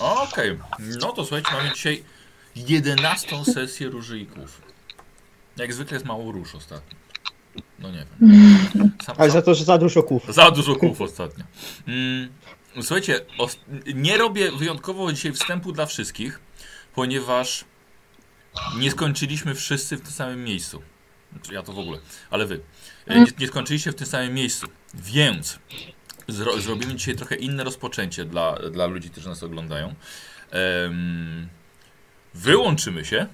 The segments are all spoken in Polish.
Okej, no to słuchajcie, mamy dzisiaj 11 sesję różyków. Jak zwykle jest mało róż ostatnio. No nie wiem. Sam, Ale za to, że za dużo kłów. za dużo kłów ostatnio. Mm, słuchajcie, nie robię wyjątkowo dzisiaj wstępu dla wszystkich, ponieważ nie skończyliśmy wszyscy w tym samym miejscu. Znaczy ja to w ogóle, ale wy. E, Nie, nie skończyliście w tym samym miejscu. Więc zro, zrobimy dzisiaj trochę inne rozpoczęcie dla, dla ludzi, którzy nas oglądają. Em, wyłączymy się.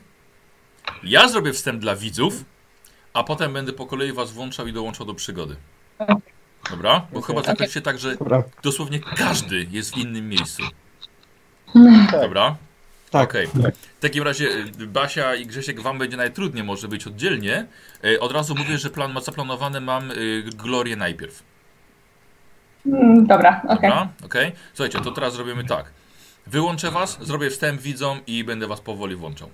Ja zrobię wstęp dla widzów, a potem będę po kolei was włączał i dołączał do przygody. Dobra? Bo chyba zakończycie tak, że Dobra. dosłownie każdy jest w innym miejscu. Tak. Dobra? Tak. Okej. W takim razie y, Basia i Grzesiek, wam będzie najtrudniej może być oddzielnie. Y, Od razu mówię, że plan ma zaplanowane mam y, Glorię najpierw. Mm, Dobra, okej. Dobra? Okej? Słuchajcie, to teraz zrobimy tak. Wyłączę was, zrobię wstęp widzom i będę was powoli włączał.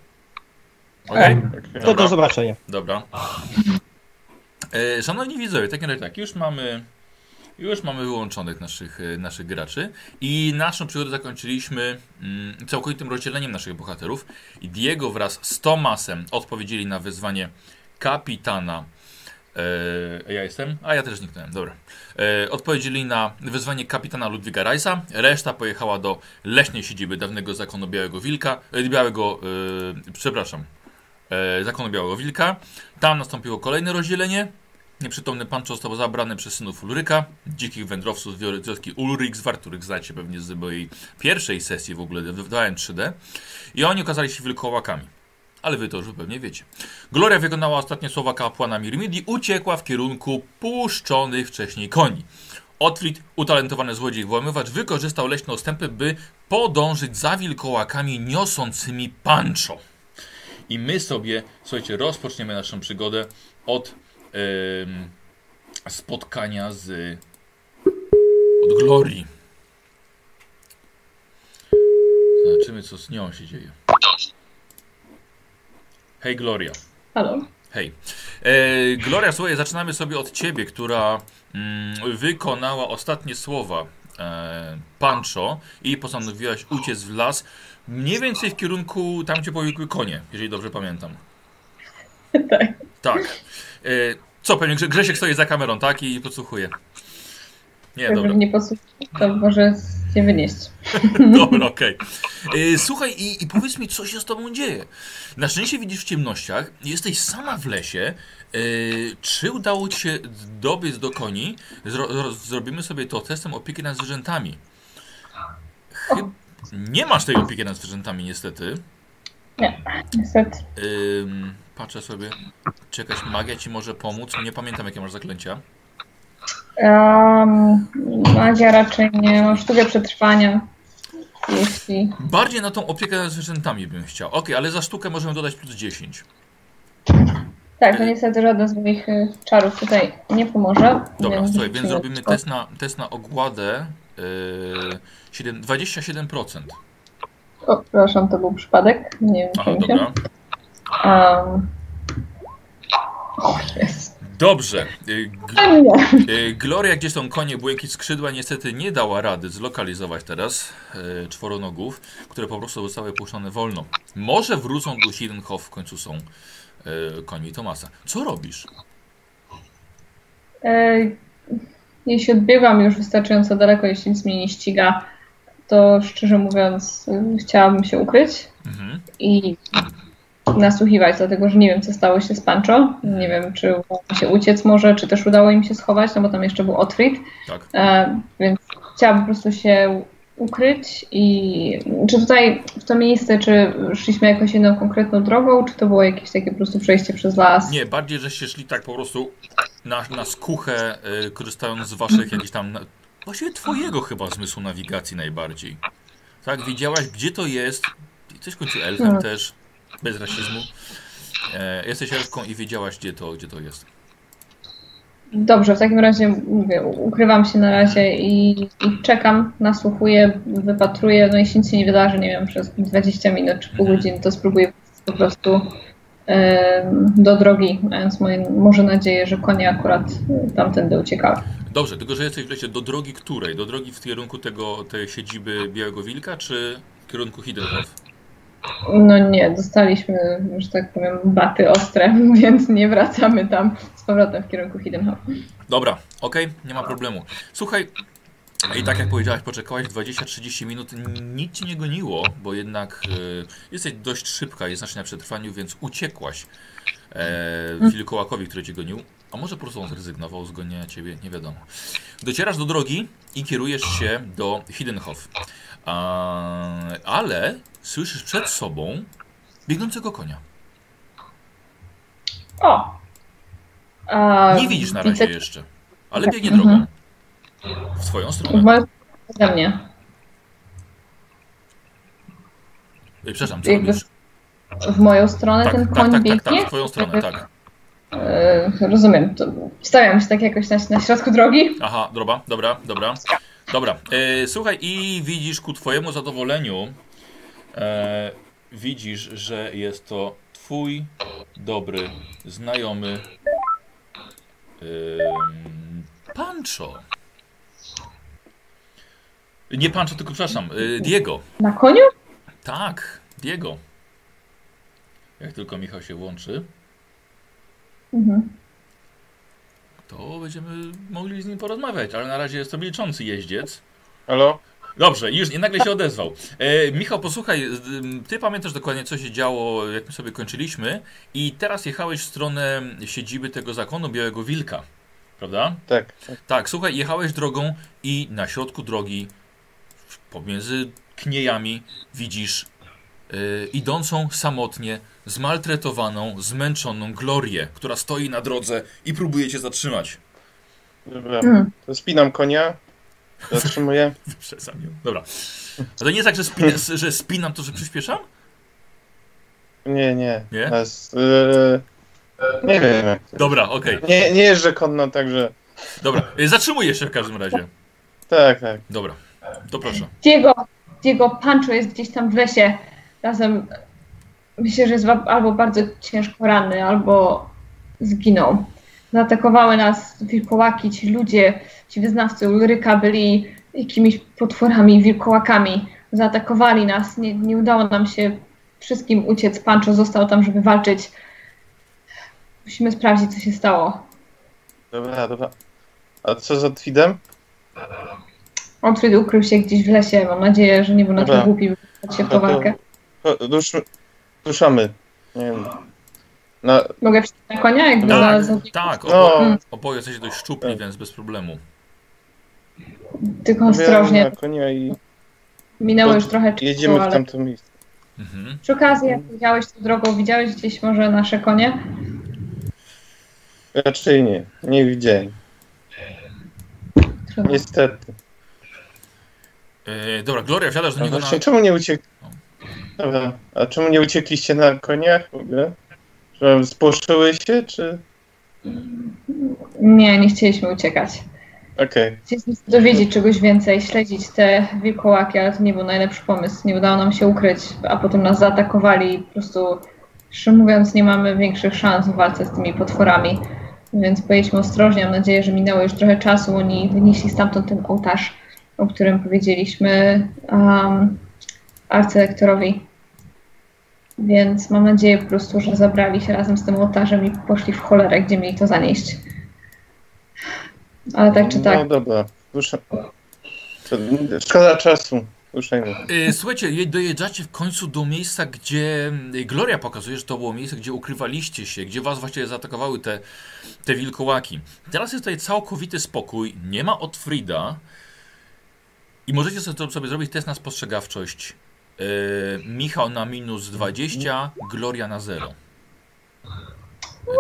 Okej? To do zobaczenia. Dobra. E, szanowni widzowie, w takim razie tak, już mamy, już mamy wyłączonych naszych, e, naszych graczy i naszą przygodę zakończyliśmy mm, całkowitym rozdzieleniem naszych bohaterów. I Diego wraz z Tomasem odpowiedzieli na wyzwanie kapitana. E, ja jestem? A ja też zniknąłem, dobra. E, odpowiedzieli na wyzwanie kapitana Ludwiga Rajsa. Reszta pojechała do leśnej siedziby dawnego zakonu Białego Wilka. E, Białego, e, przepraszam, e, zakonu Białego Wilka. Tam nastąpiło kolejne rozdzielenie. Nieprzytomny pan został zabrany przez synów Ulryka, dzikich wędrowców z wioski Ulrikswar, których znacie pewnie z mojej pierwszej sesji w ogóle wydałem 3D. I oni okazali się wilkołakami. Ale wy to już pewnie wiecie. Gloria wykonała ostatnie słowa kapłana Mirmidi, uciekła w kierunku puszczonych wcześniej koni. Otwit, utalentowany złodziej włamywacz, wykorzystał leśne ostępy, by podążyć za wilkołakami niosącymi pancho. I my sobie, słuchajcie, rozpoczniemy naszą przygodę od em, spotkania z. od Glorii. Zobaczymy, co z nią się dzieje. Hej, Gloria. Halo. Hej. E, Gloria, słuchaj, zaczynamy sobie od ciebie, która mm, wykonała ostatnie słowa e, Pancho i postanowiłaś uciec w las. Mniej więcej w kierunku tam, gdzie powiekły konie, jeżeli dobrze pamiętam. Tak. Tak. E, co, pewnie Grze- Grzesiek stoi za kamerą, tak? I podsłuchuje. Nie, dobra. Jakby nie posłuchał, to może się wynieść. Dobra, okej. E, Słuchaj, i, i powiedz mi, co się z tobą dzieje. Na szczęście widzisz w ciemnościach, jesteś sama w lesie. E, czy udało ci się dobiec do koni? Zro, zro, zrobimy sobie to testem opieki nad zwierzętami. Chyb... Nie masz tej opieki nad zwierzętami, niestety. Niestety. Ym, patrzę sobie, czy jakaś magia ci może pomóc? Nie pamiętam, jakie masz zaklęcia. Um, magia raczej nie. Mam sztukę przetrwania. Jeśli. Bardziej na tą opiekę nad zwierzętami bym chciał. Okej, ale za sztukę możemy dodać plus 10. Tak, to niestety żaden z moich y, czarów tutaj nie pomoże. Dobra, więc słuchaj, więc zrobimy test na, test na ogładę. Yy, 7, 27%. O, przepraszam, to był przypadek. Nie wiem, Aha, dobra. Um... O, jest. Dobrze. Yy, G- yy, Gloria, gdzie są konie, błękit skrzydła, niestety nie dała rady zlokalizować teraz yy, czworonogów, które po prostu zostały puszczone wolno. Może wrócą do Sidenhof, w końcu są końmi Tomasa. Co robisz? E, Jeśli odbiegam już wystarczająco daleko, jeśli nic mnie nie ściga, to szczerze mówiąc y, chciałabym się ukryć Mhm. i nasłuchiwać, dlatego że nie wiem, co stało się z Pancho. Nie wiem, czy udało się uciec może, czy też udało im się schować, no bo tam jeszcze był Otfrid, Tak. e, więc chciałabym po prostu się ukryć i czy tutaj w to miejsce, czy szliśmy jakąś inną konkretną drogą, czy to było jakieś takie po prostu przejście przez las? Nie, bardziej, żeście szli tak po prostu na, na skuchę, y, korzystając z waszych jakichś tam, właściwie twojego chyba zmysłu nawigacji najbardziej. Tak, widziałaś gdzie to jest, w końcu elfem Hmm. też, bez rasizmu. E, jesteś elfką i wiedziałaś gdzie to, gdzie to jest. Dobrze, w takim razie mówię, ukrywam się na razie i, i czekam, nasłuchuję, wypatruję. No jeśli nic się nie wydarzy, nie wiem, przez 20 minut czy pół Mhm. godziny, to spróbuję po prostu do drogi, mając moje, może nadzieję, że konie akurat e, tamtędy uciekały. Dobrze, tylko że jesteś w lesie do drogi której? Do drogi w kierunku tego, tej siedziby Białego Wilka, czy w kierunku Hidelhof. No nie, dostaliśmy, że tak powiem, baty ostre, więc nie wracamy tam z powrotem w kierunku Hiddenhof. Dobra, okej, nie ma problemu. Słuchaj, i tak jak powiedziałaś, poczekałaś 20-30 minut, nic ci nie goniło, bo jednak e, jesteś dość szybka, jest znacznie na przetrwaniu, więc uciekłaś e, wilkołakowi, który cię gonił. A może po prostu on zrezygnował z gonienia ciebie, nie wiadomo. Docierasz do drogi i kierujesz się do Hiddenhof. Ale słyszysz przed sobą biegnącego konia. O! A, Nie widzisz na razie jeszcze, ale Tak, biegnie mhm. drogą. W twoją W stronę. moją ode mnie. Ej, Przepraszam, co robisz? W moją stronę Tak, ten tak, koń tak, tak, biegnie? tak, w twoją stronę, tak. E, rozumiem. To stawiam się tak jakoś na, na środku drogi. Aha, dobra, dobra, dobra. Dobra, e, słuchaj, i widzisz ku twojemu zadowoleniu, e, widzisz, że jest to twój dobry znajomy em, Pancho. Nie Pancho, tylko przepraszam, e, Diego. Na koniu? Tak, Diego. Jak tylko Michał się włączy, Mhm. To będziemy mogli z nim porozmawiać, ale na razie jest to milczący jeździec. Halo? Dobrze, już nie nagle się odezwał. E, Michał, posłuchaj, ty pamiętasz dokładnie, co się działo, jak my sobie kończyliśmy, i teraz jechałeś w stronę siedziby tego zakonu Białego Wilka, prawda? Tak. tak. Tak, słuchaj, jechałeś drogą i na środku drogi, pomiędzy kniejami, widzisz e, idącą samotnie, zmaltretowaną, zmęczoną Glorię, która stoi na drodze i próbuje cię zatrzymać. Dobra. Mhm. To spinam konia. Zatrzymuję. Wyprzedzam ją. Dobra. A to nie jest tak, że, że spinam to, że przyspieszam? Nie, nie. Nie? Nas, yy, nie wiem. Dobra, okej. Nie, nie jeżdżę konno, także. Dobra, y, zatrzymuję się w każdym razie. Tak, tak. Dobra, to proszę. Diego, Diego Pancho jest gdzieś tam w lesie. Razem. Myślę, że jest albo bardzo ciężko ranny, albo zginął. Zaatakowały nas wilkołaki, ci ludzie, ci wyznawcy Ulryka byli jakimiś potworami, wilkołakami. Zaatakowali nas, nie, nie udało nam się wszystkim uciec. Pancho został tam, żeby walczyć. Musimy sprawdzić, co się stało. Dobra, dobra. A co z Otwidem? Otwód ukrył się gdzieś w lesie. Mam nadzieję, że nie był na tyle głupi, by się w tą No to- walkę. Rusz, ruszamy. Nie wiem. Na, Mogę wsiąść na konia? Jakby Tak, za, tak, No. obo, oboje jesteście dość szczupli, więc bez problemu. Tylko ostrożnie. na konia i Minęło już trochę czasu, jedziemy w tamto miejsce. Mhm. przy okazji, jak jechałeś tą drogą, widziałeś gdzieś może nasze konie? Raczej nie. Nie widziałem. Niestety. E, dobra, Gloria, wsiadasz do A niego na... właśnie, czemu nie uciek... Dobra. A czemu nie uciekliście na koniach w ogóle? Że spłoszyły się, czy... Nie, nie chcieliśmy uciekać. Okej. Chcieliśmy się dowiedzieć czegoś więcej, śledzić te wilkołaki, ale to nie był najlepszy pomysł. Nie udało nam się ukryć, a potem nas zaatakowali i po prostu, szczerze mówiąc, nie mamy większych szans w walce z tymi potworami. Więc pojedźmy ostrożnie. Mam nadzieję, że minęło już trochę czasu. Oni wynieśli stamtąd ten ołtarz, o którym powiedzieliśmy um, arcylektorowi. Więc mam nadzieję po prostu, że zabrali się razem z tym ołtarzem i poszli w cholerę, gdzie mieli to zanieść. Ale tak czy tak, No dobra. Ruszam. To- Szkoda czasu. Ruszajmy. E, słuchajcie, je- dojeżdżacie w końcu do miejsca, gdzie e, Gloria pokazuje, że to było miejsce, gdzie ukrywaliście się, gdzie was właściwie zaatakowały te, te wilkołaki. Teraz jest tutaj całkowity spokój, nie ma Otfrida i możecie sobie, sobie zrobić test na spostrzegawczość. E, Michał na minus 20, Gloria na 0.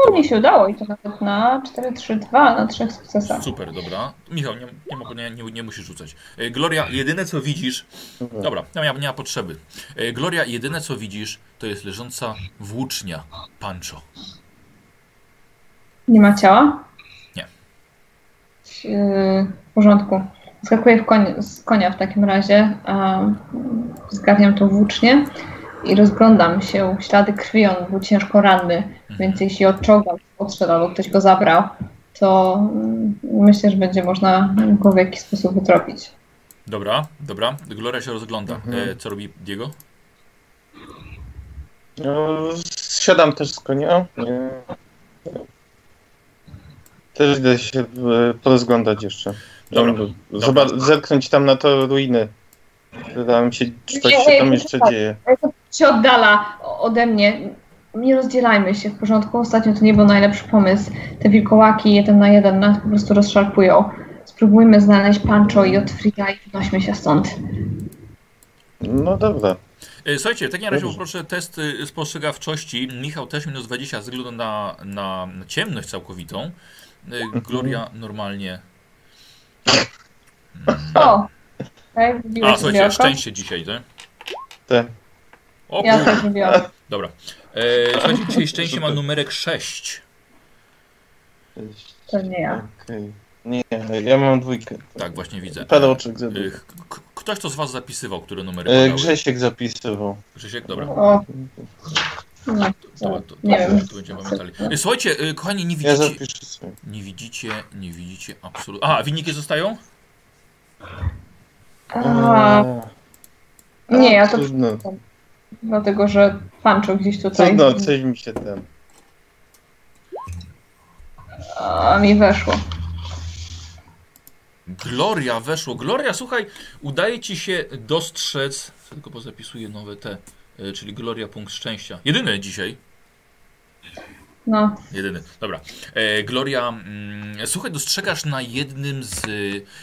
no, mi się udało i to nawet na 4-3-2, na trzech sukcesach. Super, dobra. Michał, nie, nie, nie, nie, nie musisz rzucać. E, Gloria, jedyne co widzisz. Dobra, nie ma, nie ma potrzeby. E, Gloria, jedyne co widzisz, to jest leżąca włócznia Pancho. Nie ma ciała? Nie. Yy, W porządku. Skakuję w koń, z konia w takim razie, zgarniam tą włócznię i rozglądam się. Ślady krwi, on był ciężko ranny, więc jeśli odciągał, odszedł albo ktoś go zabrał, to mm, myślę, że będzie można go w jakiś sposób utropić. Dobra, dobra. Gloria się rozgląda. Mhm. E, co robi Diego? No, siadam też z konia. Też idę się e, porozglądać jeszcze. Dobra, Tam, Zoba- zerknąć tam na to ruiny. Wydaje mi się, czy coś się tam jeszcze tak. dzieje. się oddala ode mnie. Nie rozdzielajmy się w porządku. Ostatnio to nie był najlepszy pomysł. Te wilkołaki jeden na jeden nas po prostu rozszarpują. Spróbujmy znaleźć Pancho i Otfrida i wnośmy się stąd. No dobra. E, słuchajcie, w takim razie Dobrze. poproszę test y, spostrzegawczości. Michał też minus 20 ze względu na, na, na ciemność całkowitą. E, Gloria normalnie. O! Tak, wbiłeś A, słuchajcie, szczęście dzisiaj, tak? Te. O, Ja też lubiłam. Dobra. E, słuchajcie, dzisiaj szczęście ma numerek 6. To nie ja. Okej. Nie, ja mam dwójkę. Tak, właśnie widzę. Parę oczek E, zabił. k- k- ktoś to z Was zapisywał, które numery E, padały? Grzesiek zapisywał. Grzesiek, dobra. O. No, To, to, to, nie wiem. to będziemy pamiętali. E, Słuchajcie, e, kochani, nie Ja widzicie, sobie. nie widzicie, nie widzicie absolutnie. A, wyniki zostają? A, nie, ja to Trudno, dlatego, że Pancho gdzieś tutaj trudno, coś mi się ten... a mi weszło. Gloria weszło. Gloria, słuchaj, udaje ci się dostrzec. Tylko pozapisuję nowe te, czyli Gloria punkt szczęścia. Jedyny dzisiaj. No, Jedyny, dobra. E, Gloria, mm, słuchaj, dostrzegasz na jednym z,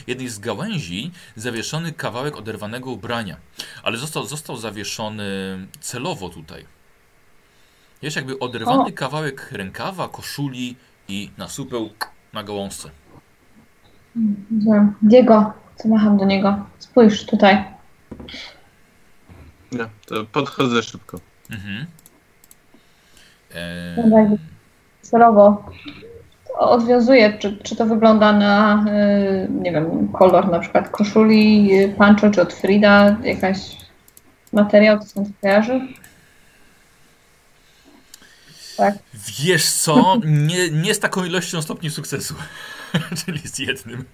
jednej z gałęzi zawieszony kawałek oderwanego ubrania, ale został, został zawieszony celowo tutaj. Jest jakby oderwany O. kawałek rękawa, koszuli i nasupeł na gałązce. Diego, co macham do niego? Spójrz tutaj. No, to podchodzę szybko. Mhm. E, jakby celowo odwiązuje, czy, czy to wygląda na, y, nie wiem, kolor na przykład koszuli y, Pancho czy od Frida, jakaś materiał, to są to kojarzy? Tak. Wiesz co, nie, nie z taką ilością stopni sukcesu, czyli z jednym.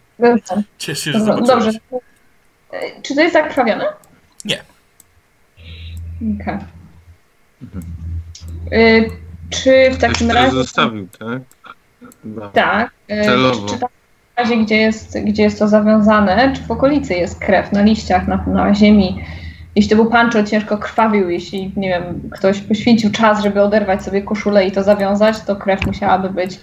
Cieszę się, że dobrze. Y, Czy to jest zakrwawione? Nie. Okej. Y, Czy w Ktoś takim to razie... zostawił, tak? Chyba. Tak. y, Celowo. Czy, czy w razie, gdzie jest, gdzie jest to zawiązane, czy w okolicy jest krew, na liściach, na, na ziemi? Jeśli to był pancho, ciężko krwawił, jeśli, nie wiem, ktoś poświęcił czas, żeby oderwać sobie koszulę i to zawiązać, to krew musiałaby być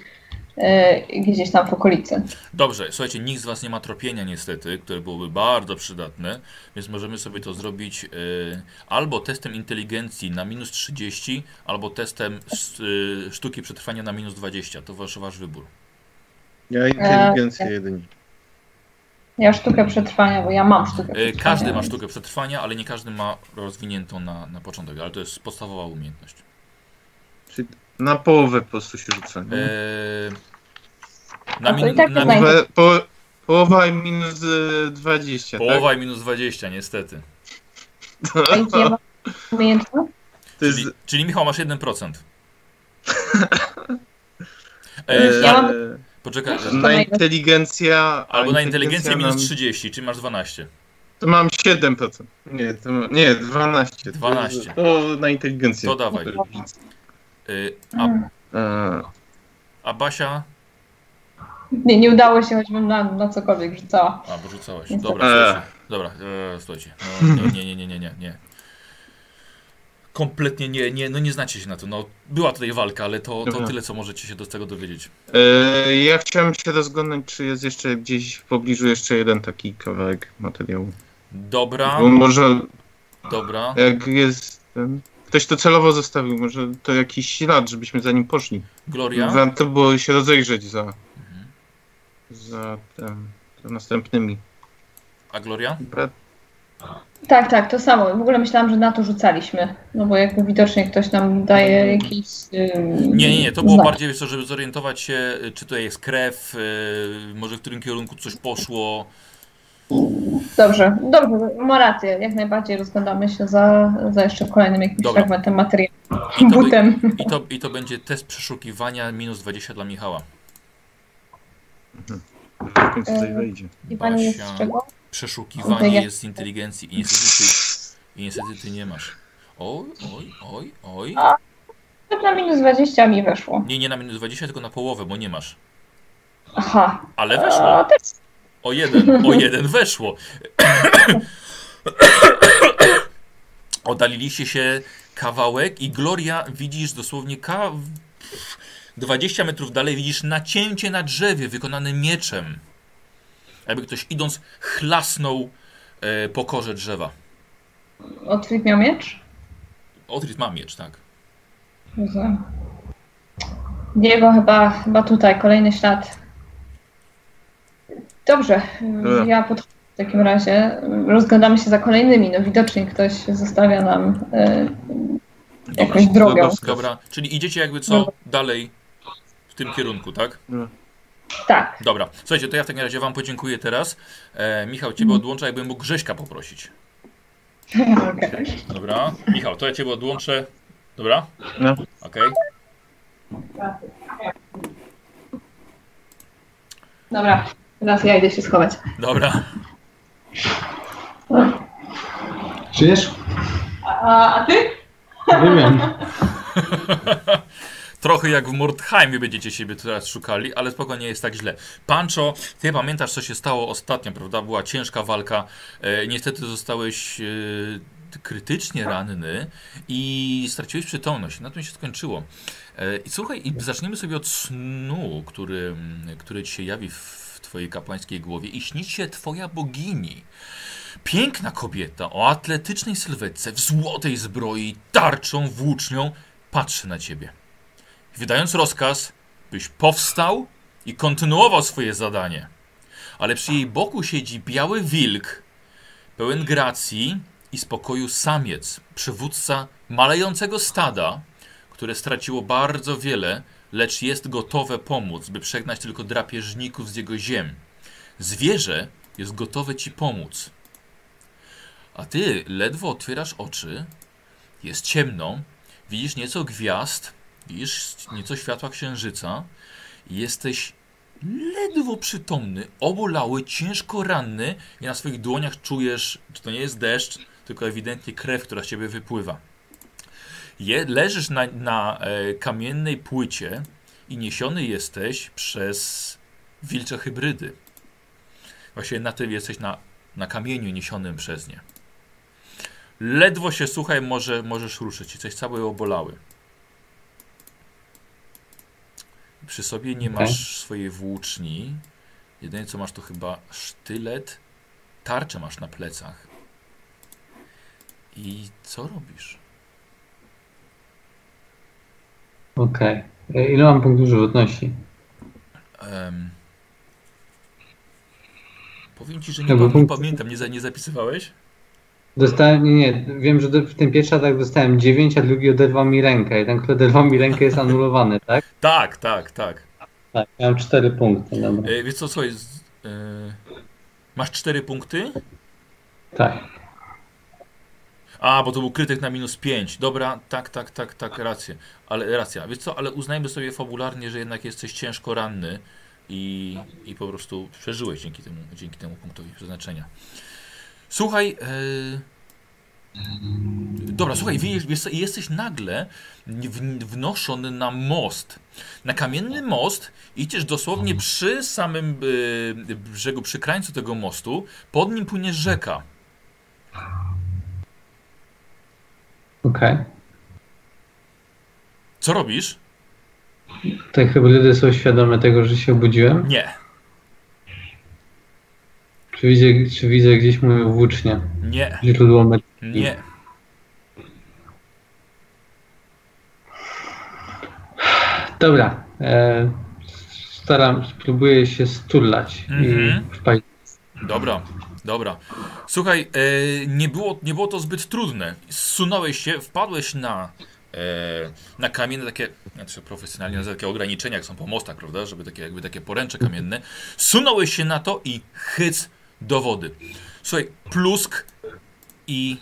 gdzieś tam w okolicy. Dobrze, słuchajcie, nikt z Was nie ma tropienia niestety, które byłoby bardzo przydatne, więc możemy sobie to zrobić y, albo testem inteligencji na minus 30, albo testem y, sztuki przetrwania na minus 20. To wasz, wasz wybór. Ja inteligencję jedynie. Ja sztukę przetrwania, bo ja mam sztukę przetrwania. każdy ma sztukę przetrwania, ale nie każdy ma rozwiniętą na, na początek, ale to jest podstawowa umiejętność. Czyli na połowę po prostu się rzuca. Y, nie? na A to i min, tak na nie min. Połowę- Po, połowa i minus e, 20, połowa i minus 20, niestety. Jakie ja mam umiejętność? tak? To jest, Czyli, czyli Michał, masz 1%. e, E, Ja mam- Poczekaj, na inteligencja... a albo na inteligencję minus nam- 30, czyli masz 12. To mam 7%. Nie, to ma, nie 12. To- 12. To, na inteligencję. To dawaj. Y, a, Mm. E, a Basia? Nie, nie udało się, choćbym na, na cokolwiek rzucała. A, bo rzucałaś. Dobra, słuchajcie. Dobra, e, słuchajcie. No, nie, nie, nie, nie, nie, nie. Kompletnie nie, nie, no nie znacie się na to. No, była tutaj walka, ale to, to Dobra. tyle, co możecie się do tego dowiedzieć. e, ja chciałem się rozglądać, czy jest jeszcze gdzieś w pobliżu jeszcze jeden taki kawałek materiału. Dobra, Bo może dobra. jak jest ten... Ktoś to celowo zostawił, może to jakiś ślad, żebyśmy za nim poszli. Gloria? Warto było się rozejrzeć za, Mhm. za, tem, za następnymi. A Gloria? Brat, Tak, tak, to samo. W ogóle myślałam, że na to rzucaliśmy. No bo jakby widocznie ktoś nam daje jakiś. ym, Nie, nie, nie, to było znak. bardziej, co, żeby zorientować się, y, czy tutaj jest krew, y, może w którym kierunku coś poszło. Dobrze, dobrze, ma rację. Jak najbardziej rozglądamy się za, za jeszcze kolejnym jakimś Dobra. fragmentem materiału. I to, by, Butem. i, to, I to będzie test przeszukiwania minus 20 dla Michała. w końcu coś E, wejdzie. I pani jest z czego? Przeszukiwanie jest z inteligencji i niestety ty, i niestety ty nie masz. Oj, oj, oj, oj. Na minus 20 mi weszło. Nie, nie na minus 20, tylko na połowę, bo nie masz. Aha. Ale A, weszło. też O jeden, o jeden weszło. Oddaliliście się kawałek i Gloria widzisz dosłownie ka... 20 metrów dalej widzisz nacięcie na drzewie wykonane mieczem. Jakby ktoś idąc chlasnął e, po korze drzewa. Otwit miał miecz? Otris ma miecz, tak. Jezu. Diego chyba, chyba tutaj, kolejny ślad. Dobrze, Dobra. ja podchodzę w takim razie. Rozglądamy się za kolejnymi. No widocznie ktoś zostawia nam e, jakąś drogę. Dobra. Dobra, czyli idziecie jakby co dalej w tym kierunku, tak? Tak. Dobra, słuchajcie, to ja w takim razie wam podziękuję teraz. E, Michał, ciebie odłączę, jakbym mógł Grześka poprosić. Okej. Dobra, Michał, to ja ciebie odłączę. Dobra? No. Okej. Dobra, teraz ja idę się schować. Dobra. Żyjesz? A, a ty? Nie wiem. Trochę jak w Mordheimie będziecie siebie teraz szukali, ale spokojnie jest tak źle. Pancho, ty pamiętasz, co się stało ostatnio, prawda? Była ciężka walka. E, niestety zostałeś e, krytycznie ranny i straciłeś przytomność. Na tym się skończyło. E, I słuchaj, i zaczniemy sobie od snu, który, który ci się jawi w twojej kapłańskiej głowie i śni się twoja bogini. Piękna kobieta o atletycznej sylwetce, w złotej zbroi, tarczą, włócznią, patrzy na ciebie wydając rozkaz, byś powstał i kontynuował swoje zadanie. Ale przy jej boku siedzi biały wilk, pełen gracji i spokoju samiec, przywódca malejącego stada, które straciło bardzo wiele, lecz jest gotowe pomóc, by przegnać tylko drapieżników z jego ziem. Zwierzę jest gotowe ci pomóc. A ty ledwo otwierasz oczy, jest ciemno, widzisz nieco gwiazd, Widzisz nieco światła księżyca i jesteś ledwo przytomny, obolały, ciężko ranny i na swoich dłoniach czujesz, że to nie jest deszcz, tylko ewidentnie krew, która z ciebie wypływa. Je, leżysz na, na e, kamiennej płycie i niesiony jesteś przez wilcze hybrydy. Właściwie na tym jesteś na, na kamieniu niesionym przez nie. Ledwo się, słuchaj, może, możesz ruszyć. Jesteś cały obolały. Przy sobie nie Okej. masz swojej włóczni. Jedyne co masz to chyba sztylet. Tarczę masz na plecach. I co robisz? Okej. E, Ile mam punktów żywotności? Em, powiem ci, że nie, No nie punkt- pamiętam. Nie, za, nie zapisywałeś? Dostałem, nie, nie, wiem, że w tym pierwszy atak dostałem 9, a drugi oderwał mi rękę. I ten, kto oderwał mi rękę jest anulowany, tak? Tak, tak, tak. Tak, miałem 4 punkty, dobra. E, wiesz co, słuchaj. Z, e, masz cztery punkty? Tak. A, bo to był krytyk na minus 5. Dobra, tak, tak, tak, tak, rację. Ale racja. Wiesz co, ale uznajmy sobie fabularnie, że jednak jesteś ciężko ranny i, i po prostu przeżyłeś dzięki temu, dzięki temu punktowi przeznaczenia. Słuchaj, e... dobra, słuchaj, jesteś nagle wnoszony na most. Na kamienny most idziesz dosłownie przy samym e, brzegu, przy krańcu tego mostu, pod nim płynie rzeka. Okej. Co robisz? Te hybrydy są świadome tego, że się obudziłem? Nie. Czy widzę, czy widzę gdzieś moją włócznię? Nie, Źródło medyczne? nie. Dobra. E, staram, spróbuję się sturlać Mhm. i wpaść. Dobra, dobra. Słuchaj, e, nie, było, nie było to zbyt trudne. Zsunąłeś się, wpadłeś na, e, na kamienne takie, znaczy profesjonalnie nazywa takie ograniczenia, jak są po mostach, prawda, żeby takie, jakby takie poręcze kamienne. Zsunąłeś się na to i chyc do wody. Słuchaj, plusk i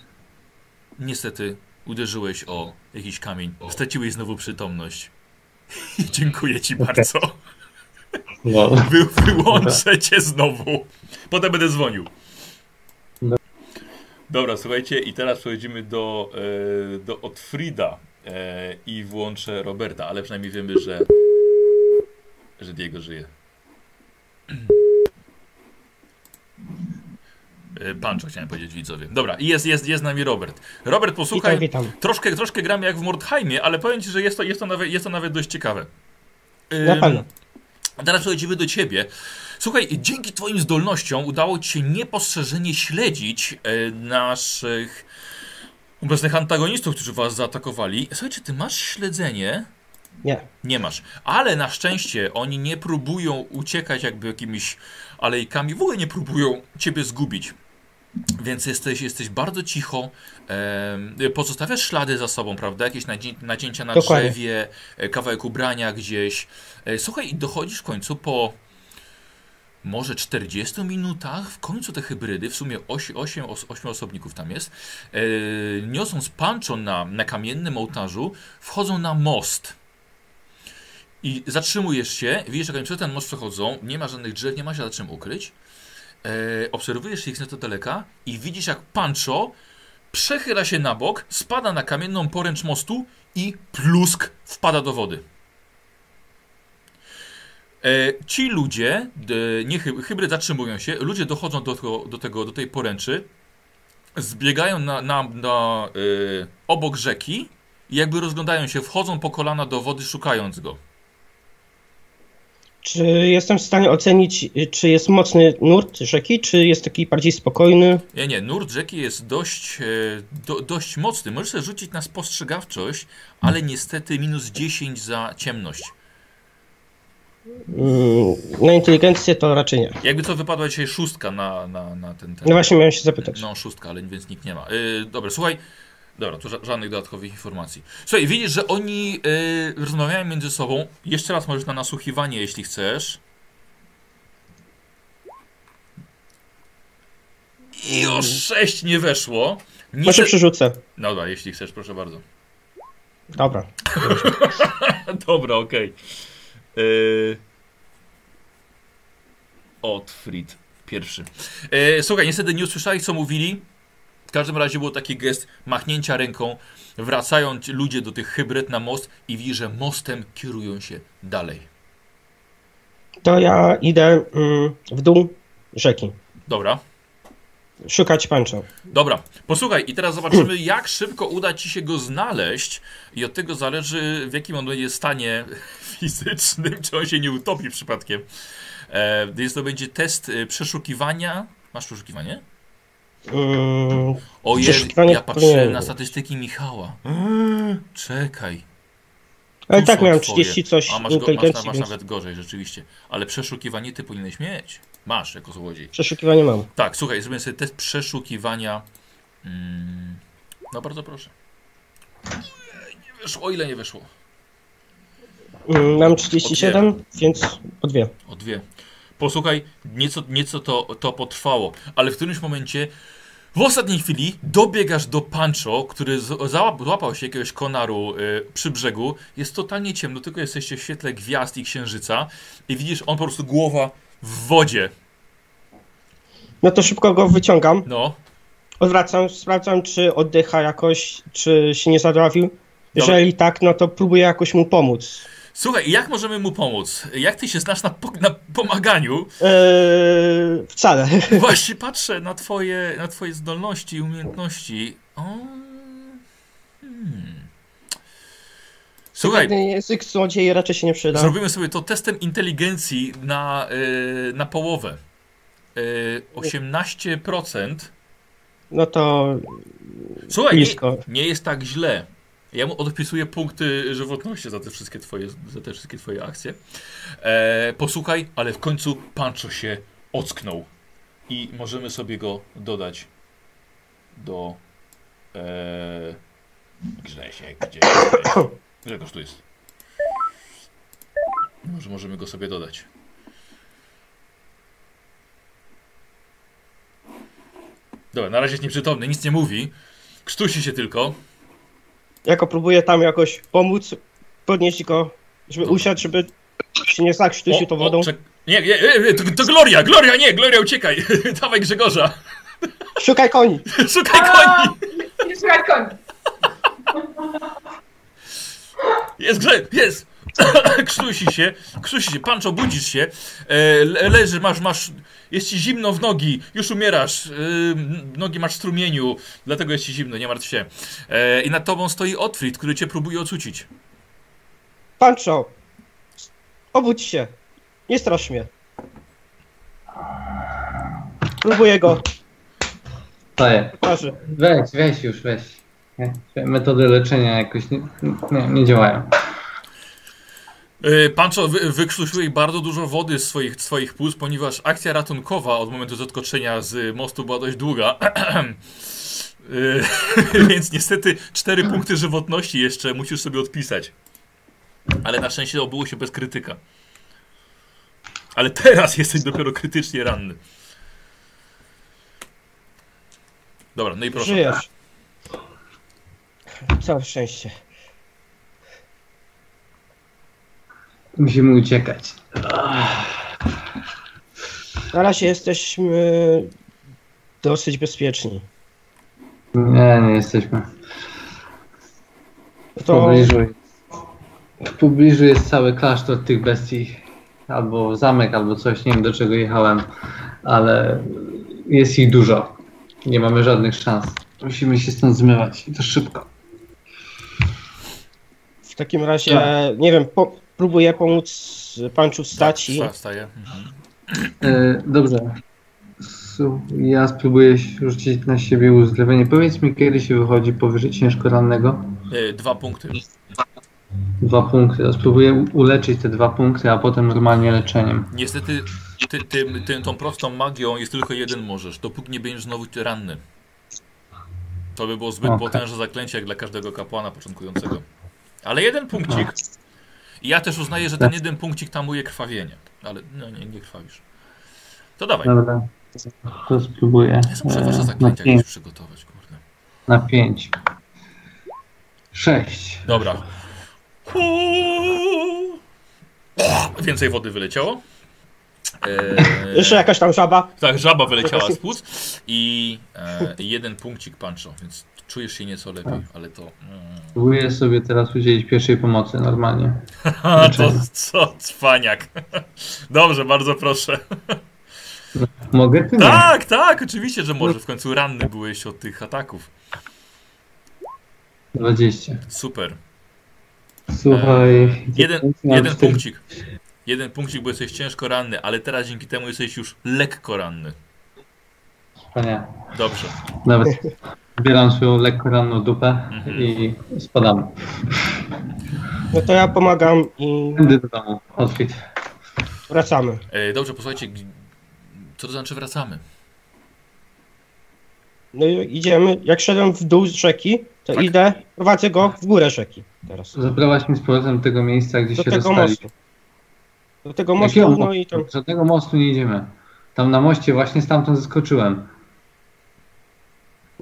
niestety uderzyłeś o jakiś kamień. Straciłeś znowu przytomność. I dziękuję ci bardzo. No. Wy, wyłączę cię znowu. Potem będę dzwonił. Dobra, słuchajcie, i teraz przechodzimy do, e, do Otfrida e, i włączę Roberta, ale przynajmniej wiemy, że, że Diego żyje. E, Pancho chciałem powiedzieć widzowie. Dobra, i jest, jest, jest z nami Robert. Robert, posłuchaj, Witam, witam. troszkę, troszkę gramy jak w Mordheimie, ale powiem Ci, że jest to, jest to, nawet, jest to nawet dość ciekawe. Ym, pewno. a teraz przechodzimy do ciebie. Słuchaj, dzięki twoim zdolnościom udało ci się niepostrzeżenie śledzić e, naszych obecnych antagonistów, którzy was zaatakowali. Słuchaj, czy ty masz śledzenie? Nie. Nie masz. Ale na szczęście oni nie próbują uciekać jakby jakimiś alejkami, w ogóle nie próbują ciebie zgubić. Więc jesteś, jesteś bardzo cicho, pozostawiasz ślady za sobą, prawda? Jakieś nacięcia na Dokładnie. drzewie, e, kawałek ubrania gdzieś. E, Słuchaj, i dochodzisz w końcu po może 40 minutach, w końcu te hybrydy, w sumie 8, 8, 8 osobników tam jest, e, niosąc pancho na, na kamiennym ołtarzu, wchodzą na most. I zatrzymujesz się, widzisz, jak oni przez ten most przechodzą, nie ma żadnych drzew, nie ma się za czym ukryć. E, obserwujesz ich z nieco daleka i widzisz, jak Pancho przechyla się na bok, spada na kamienną poręcz mostu i plusk wpada do wody. E, ci ludzie, nie hy, hybryd zatrzymują się, ludzie dochodzą do, tego, do, tego, do tej poręczy, zbiegają na, na, na e, obok rzeki i jakby rozglądają się, wchodzą po kolana do wody, szukając go. Czy jestem w stanie ocenić, y, czy jest mocny nurt rzeki, czy jest taki bardziej spokojny? Nie, nie, nurt rzeki jest dość, e, do, dość mocny. Możesz sobie rzucić na spostrzegawczość, ale niestety minus 10 za ciemność. Mm, Na inteligencję to raczej nie. Jakby co wypadła dzisiaj szóstka na, na, na ten, ten. No właśnie miałem się zapytać. No, szóstka, ale więc nikt nie ma. Yy, dobra, słuchaj. Dobra, tu ża- żadnych dodatkowych informacji. Słuchaj, widzisz, że oni yy, rozmawiają między sobą. Jeszcze raz możesz na nasłuchiwanie, jeśli chcesz. I o 6 nie weszło. Może Niestety... przerzucę. No dobra, jeśli chcesz, proszę bardzo. Dobra. Dobra, okej. Yy... Otfrid pierwszy. Yy, słuchaj, niestety nie usłyszałeś, co mówili. W każdym razie był taki gest machnięcia ręką. Wracają ludzie do tych hybryd na most i widzi, że mostem kierują się dalej. To ja idę mm, w dół rzeki. Dobra, Szukać pancho. dobra. Posłuchaj, i teraz zobaczymy, jak szybko uda ci się go znaleźć. I od tego zależy, w jakim on będzie stanie fizycznym, czy on się nie utopi przypadkiem. E, więc to będzie test e, przeszukiwania. Masz przeszukiwanie? Mm, Ojej, Przeszukiwanie ja patrzę na statystyki Michała. Eee, Czekaj. ale tak miałem twoje. 30 coś A masz, go, masz, masz więc nawet gorzej, rzeczywiście. Ale przeszukiwanie ty powinieneś mieć. Masz jako złodziej. przeszukiwanie mam. Tak, słuchaj, zrobię sobie test przeszukiwania. Mm, no bardzo proszę. Nie wyszło, o ile nie wyszło? Mm, Mam 37, więc o dwie. O dwie. Posłuchaj, nieco, nieco to, to potrwało, ale w którymś momencie, w ostatniej chwili, dobiegasz do Pancho, który z- załap, złapał się jakiegoś konaru y, przy brzegu. Jest totalnie ciemno, tylko jesteście w świetle gwiazd i księżyca i widzisz, on po prostu głowa w wodzie. No to szybko go wyciągam. No, Odwracam, sprawdzam, czy oddycha jakoś, czy się nie zadławił. Jeżeli tak, no to próbuję jakoś mu pomóc. słuchaj, jak możemy mu pomóc? Jak ty się znasz na, po, na pomaganiu? Eee, wcale. Właśnie patrzę na twoje, na twoje zdolności i umiejętności. O, hmm. Słuchaj, Ten język złodziei raczej się nie przyda. Zrobimy sobie to testem inteligencji na, y, na połowę. Y, 18%. No to Słuchaj, nie, nie jest tak źle. Ja mu odpisuję punkty żywotności za te wszystkie twoje, za te wszystkie twoje akcje. E, posłuchaj, ale w końcu Pancho się ocknął. I możemy sobie go dodać do... E, Grzesiek, gdzie jesteś? Grzegorz tu jest. Może możemy go sobie dodać. Dobra, na razie jest nieprzytomny, nic nie mówi. Krztusi się tylko. Jako próbuję tam jakoś pomóc, podnieść go, żeby Dobra. usiadł, żeby się nie zakrztusił tą wodą. czek- nie, nie, nie, nie to, to Gloria, Gloria, nie, Gloria, uciekaj. Dawaj Grzegorza. Szukaj koni! Szukaj koni! Nie szukać koni. Jest jest! Krztusi się, krztusi się, Pancho, budzisz się, e, le, leży, masz, masz, jest ci zimno w nogi, już umierasz, e, nogi masz w strumieniu, dlatego jest ci zimno, nie martw się. E, I nad tobą stoi Otfrid, który cię próbuje ocucić. Pancho! Obudź się! Nie strasz mnie. Próbuję go. Staję. Twarzy. Weź, weź już, weź. Nie, Metody leczenia jakoś nie, nie, nie działają. E, Pancho wy, wykrztusiłeś bardzo dużo wody z swoich, swoich płuc, ponieważ akcja ratunkowa od momentu zatkoczenia z mostu była dość długa. E, Więc niestety cztery punkty żywotności jeszcze musisz sobie odpisać. Ale na szczęście obyło się bez krytyka. Ale teraz jesteś dopiero krytycznie ranny. Dobra, no i proszę. Żyjesz. Całe szczęście. Musimy uciekać. Na razie jesteśmy dosyć bezpieczni. Nie, nie jesteśmy. W To pobliżu, w pobliżu jest cały klasztor tych bestii. Albo zamek, albo coś, nie wiem do czego jechałem, ale jest ich dużo. Nie mamy żadnych szans. Musimy się stąd zmywać i to szybko. W takim razie, nie wiem, po, próbuję pomóc Panczu wstać Tak, wstaję. Mhm. E, dobrze. Ja spróbuję rzucić na siebie uzdrowienie. Powiedz mi, kiedy się wychodzi powyżej ciężko rannego? E, Dwa punkty. Dwa punkty. Ja spróbuję uleczyć te dwa punkty, a potem normalnie leczeniem. Niestety ty, tym, tym, tą prostą magią jest tylko jeden możesz, dopóki nie będziesz znowu ranny. To by było zbyt Okej. potężne zaklęcie jak dla każdego kapłana początkującego. Ale jeden punkcik. I ja też uznaję, że ten jeden punkcik tamuje krwawienie. Ale no nie, nie krwawisz. To dawaj. Dobra. To spróbuję. Ja muszę wasze na, zaklęcia jakieś przygotować, kurde. na pięć. Sześć. Dobra. Więcej wody wyleciało. Eee, jeszcze jakaś tam żaba. Tak, żaba wyleciała z płuc i e, jeden punkcik pancho, więc czujesz się nieco lepiej, ale to... Mm. Spróbuję sobie teraz udzielić pierwszej pomocy normalnie. To co cwaniak. Dobrze, bardzo proszę. Mogę? Ty nie. Tak, tak, oczywiście, że może. W końcu ranny byłeś od tych ataków. 20. Super. Słuchaj. Jeden, mam jeden cztery- punkcik. Jeden punkcik, bo jesteś ciężko ranny, ale teraz dzięki temu jesteś już lekko ranny. Wspaniale. Dobrze. Nawet zbieram swoją lekko ranną dupę Mhm. i spadam. No to ja pomagam i Tędy do domu. Otwit. wracamy. E, dobrze, posłuchajcie, g- co to znaczy wracamy? No i idziemy. Jak szedłem w dół z rzeki, to Tak. idę, prowadzę go w górę rzeki teraz. Zaprowadź mnie z powrotem do tego miejsca, gdzie Do się tego rozstali. mostu. Do tego Jakiego mostu, no i tam. Żadnego mostu nie idziemy. Tam na moście właśnie stamtąd zeskoczyłem.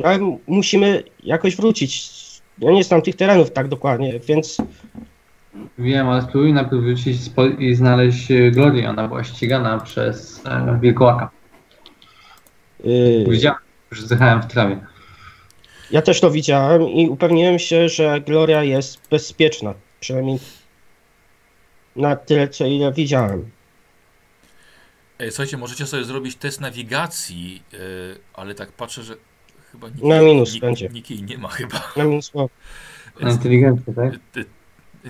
Ale musimy jakoś wrócić. Ja nie znam tych terenów tak dokładnie, więc Wiem, ale spróbuj najpierw wrócić i znaleźć e, Glorię. Ona była ścigana przez e, wilkołaka. yy, Widziałem, że zjechałem w trawie. ja też to widziałem i upewniłem się, że Gloria jest bezpieczna. Przynajmniej na tyle, co ile widziałem. E, słuchajcie, możecie sobie zrobić test nawigacji, e, ale tak patrzę, że chyba nikt, Na minus nikt, będzie. nikt jej nie ma chyba. Na minus Na inteligencję, tak?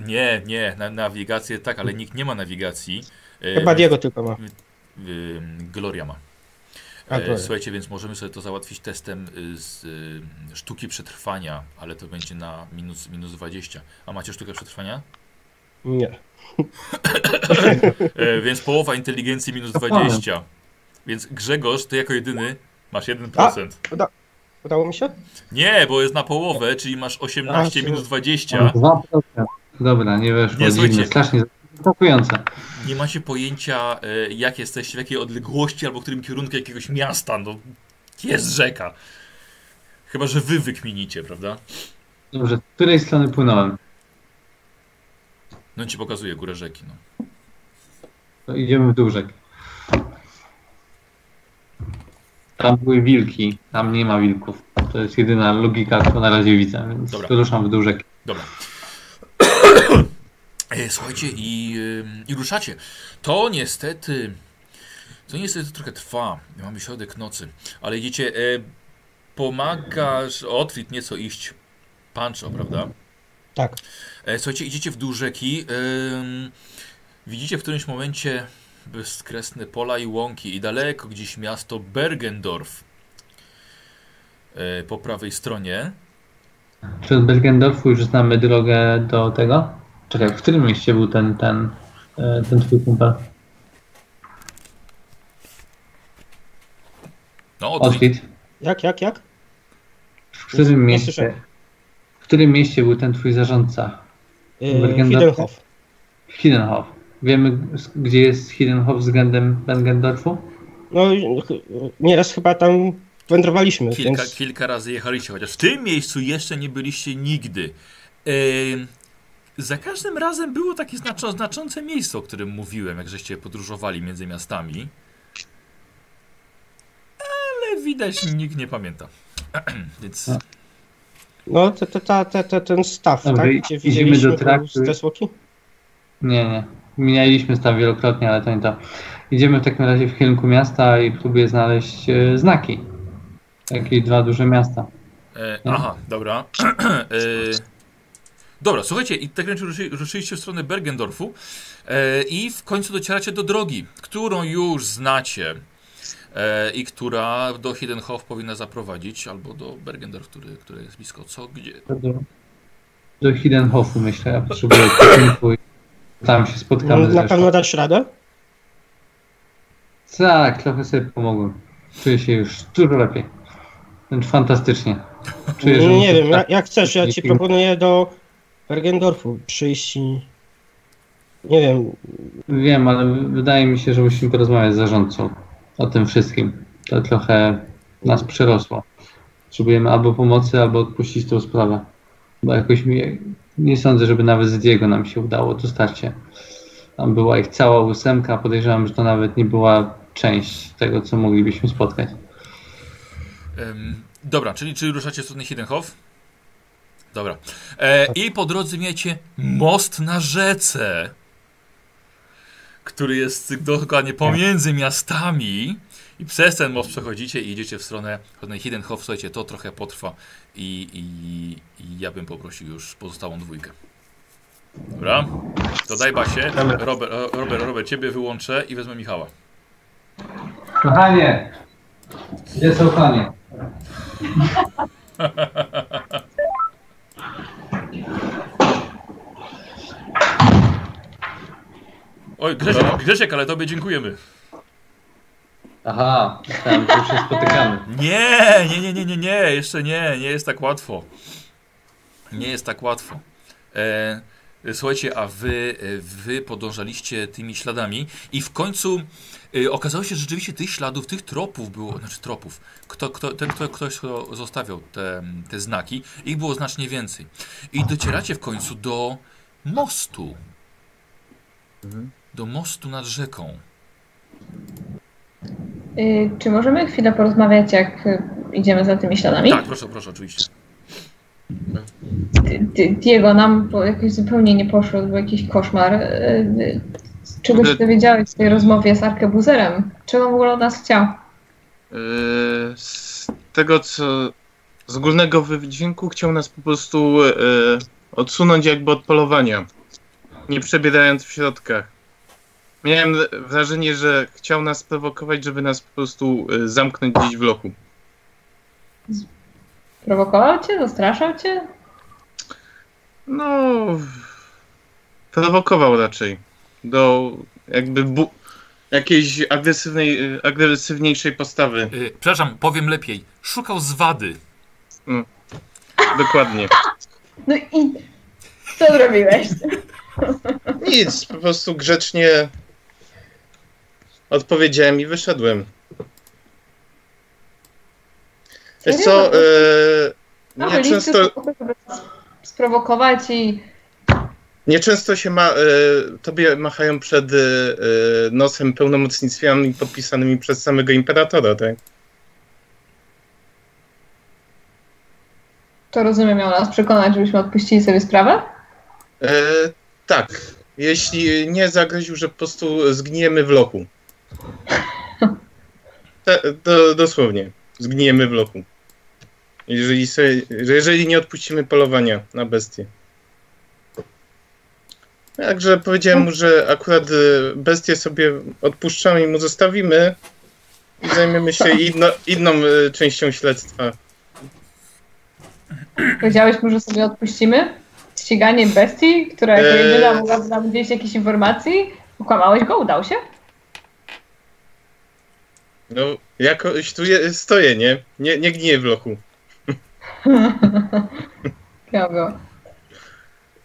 Nie, nie, na nawigację tak, ale nikt nie ma nawigacji. E, Chyba Diego tylko ma. y, Gloria ma. A, E. Słuchajcie, więc możemy sobie to załatwić testem y, z y, sztuki przetrwania, ale to będzie na minus, minus 20. A macie sztukę przetrwania? Nie. E, więc połowa inteligencji minus 20. Więc Grzegorz, ty jako jedyny masz 1%. Udało mi się? Nie, bo jest na połowę, czyli masz 18 A, minus czy- 20. 2%. Dobra, nie weszło. Nie, Nie, słuchajcie. Strasznie zaskakujące. Nie macie pojęcia, e, jak jesteście, w jakiej odległości albo w którym kierunku jakiegoś miasta. No, jest rzeka. Chyba, że wy wykminicie, prawda? Dobrze, z której strony płynąłem? No ci pokazuję górę rzeki. No. To idziemy w dół rzeki. Tam były wilki, tam nie ma wilków. To jest jedyna logika, którą na razie widzę, więc Dobra. ruszam w dół rzeki. Dobra. E, Słuchajcie, i, ym, i ruszacie. To niestety. To niestety trochę trwa. Mamy środek nocy. Ale idziecie. E, pomagasz Otwit nieco iść Pancho, prawda? Tak. E, słuchajcie, idziecie w dół rzeki. Ym, widzicie w którymś momencie bezkresne pola i łąki i daleko gdzieś miasto Bergendorf. E, po prawej stronie. Czy od Bergendorfu już znamy drogę do tego? Czekaj, w którym mieście był ten, ten, e, ten twój kumpel? No. Otwit. Jak, jak, jak? W którym mieście, w którym mieście był ten twój zarządca? Yy, Bergendorf. Hidenhof. Hidenhof. Wiemy, gdzie jest Hidenhof względem Bergendorfu? No, nieraz chyba tam wędrowaliśmy, Kilka, więc kilka razy jechaliście, chociaż w tym miejscu jeszcze nie byliście nigdy. Em, za każdym razem było takie znaczo, znaczące miejsce, o którym mówiłem, jak żeście podróżowali między miastami. Ale widać nikt nie pamięta. Więc No. te, te, te, te, te, ten staw, tak? i- Gdzie widzieliśmy do traktu. te zwłoki? Nie, nie. Minęliśmy tam wielokrotnie, ale to nie to. Idziemy w takim razie w kierunku miasta i próbuję znaleźć e, znaki. Jakieś dwa duże miasta. E, No. aha, dobra. e, dobra, słuchajcie, i tak ruszy, ruszyliście w stronę Bergendorfu e, i w końcu docieracie do drogi, którą już znacie e, i która do Hidenhof powinna zaprowadzić, albo do Bergendorf, który, który jest blisko. Co, gdzie? Do, do Hidenhofu myślę. Ja potrzebuję tam się spotkamy Na pewno dasz radę? Tak, trochę sobie pomogłem. Czuję się już dużo lepiej. Wręcz fantastycznie. Czuję, że nie wiem, tak- jak, jak chcesz, ja ci proponuję do Bergendorfu przyjść i... Nie wiem, Wiem, ale wydaje mi się, że musimy porozmawiać z zarządcą o tym wszystkim. To trochę nas przerosło. Potrzebujemy albo pomocy, albo odpuścić tą sprawę. Bo jakoś mi, nie sądzę, żeby nawet z Diego nam się udało dostarcie. Tam była ich cała ósemka, podejrzewam, że to nawet nie była część tego, co moglibyśmy spotkać. Em, dobra, czyli, czyli ruszacie w stronę Hidenhof? Dobra. E, I po drodze miecie most na rzece, który jest dokładnie pomiędzy miastami. I przez ten most przechodzicie i idziecie w stronę, w stronę Hidenhof. Słuchajcie, to trochę potrwa i, i, i ja bym poprosił już pozostałą dwójkę. Dobra, to daj Basie. Robert, Robert, Robert, ciebie wyłączę i wezmę Michała. Kochanie! Gdzie są konie? Oj, Grzesiek, Grzesiek, ale tobie dziękujemy. Aha, myślałem, że już się spotykamy. Nie, nie, nie, nie, nie, nie, jeszcze nie, nie jest tak łatwo. Nie jest tak łatwo. E, słuchajcie, a wy, wy podążaliście tymi śladami i w końcu e, okazało się, że rzeczywiście tych śladów, tych tropów było, znaczy tropów, kto, kto, ten, kto, ktoś kto zostawiał te, te znaki, ich było znacznie więcej. I docieracie w końcu do mostu. Do mostu nad rzeką. Y, czy możemy chwilę porozmawiać, jak y, idziemy za tymi śladami? Tak, proszę, proszę, oczywiście. Diego, nam po jakoś zupełnie nie poszło, to był jakiś koszmar. Y, z Czego się dowiedziałeś w tej rozmowie z Arkebuzerem? Czego w ogóle od nas chciał? Z tego co. Z ogólnego wydźwięku chciał nas po prostu odsunąć jakby od polowania. Nie przebierając w środkach. Miałem wrażenie, że chciał nas prowokować, żeby nas po prostu yy, zamknąć gdzieś w lochu. Prowokował cię? Zastraszał cię? No. Prowokował raczej. Do jakby bu- jakiejś agresywnej, yy, agresywniejszej postawy. E, przepraszam, powiem lepiej. Szukał zwady. Dokładnie. No i co zrobiłeś? Nic, po prostu grzecznie Odpowiedziałem i wyszedłem. Wiesz co, yy, no, e, nie często... Sprowokować i... Nieczęsto się ma, y, tobie machają przed y, nosem pełnomocnictwami podpisanymi przez samego imperatora, tak? To rozumiem, miał nas przekonać, żebyśmy odpuścili sobie sprawę? Y, tak. Jeśli nie zagroził, że po prostu zgniemy w loku. Te, do, dosłownie. Zgniemy w lochu. Jeżeli, sobie, że jeżeli nie odpuścimy polowania na bestie. Także powiedziałem mu, że akurat e, bestię sobie odpuszczamy i mu zostawimy i zajmiemy się inno, inną e, częścią śledztwa. Powiedziałeś mu, że sobie odpuścimy? Ściganie bestii, która jako jedyna mogłaby nam gdzieś jakiejś informacji? Ukłamałeś go? Udał się? No, jakoś tu je, stoję, nie? nie? Nie gniję w lochu. Kogo?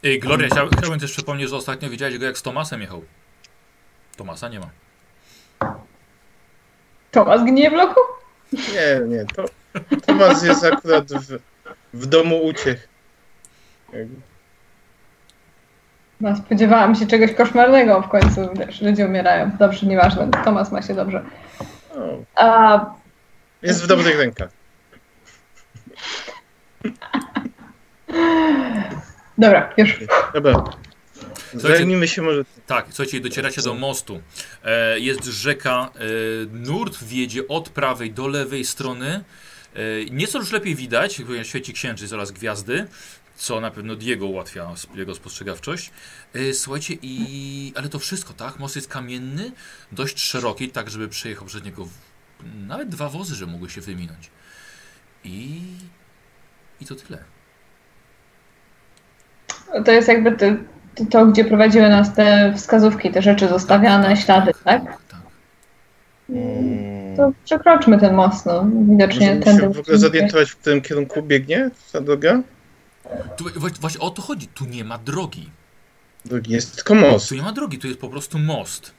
Ej, Gloria, chciał, chciałbym też przypomnieć, że ostatnio widziałeś go jak z Tomasem jechał. Tomasa nie ma. Tomasz gnie w loku? Nie, nie, to Tomas jest akurat w, w domu uciech. No, spodziewałam się czegoś koszmarnego w końcu. Wiesz, ludzie umierają. Dobrze, nieważne. Tomasz ma się dobrze. O, A jest w dobrych rękach. dobra, już. Dobra. Zajmijmy się może. Tak, słuchajcie, docieracie do mostu. E, jest rzeka, e, nurt wiedzie od prawej do lewej strony. E, nieco już lepiej widać, ponieważ świeci księżyc oraz gwiazdy, co na pewno Diego ułatwia jego spostrzegawczość. E, słuchajcie, i... ale to wszystko, tak? Most jest kamienny, dość szeroki, tak żeby przejechał przez niego w... nawet dwa wozy, że mogły się wyminąć. I... I to tyle. To jest jakby to, to, to, gdzie prowadziły nas te wskazówki, te rzeczy zostawiane, ślady, tak? tak. To przekroczmy ten most, no. Widocznie się w ogóle zorientować, w którym kierunku biegnie ta droga? Tu, właśnie o to chodzi, tu nie ma drogi. Drogi jest tylko most. Tu nie ma drogi, tu jest po prostu most.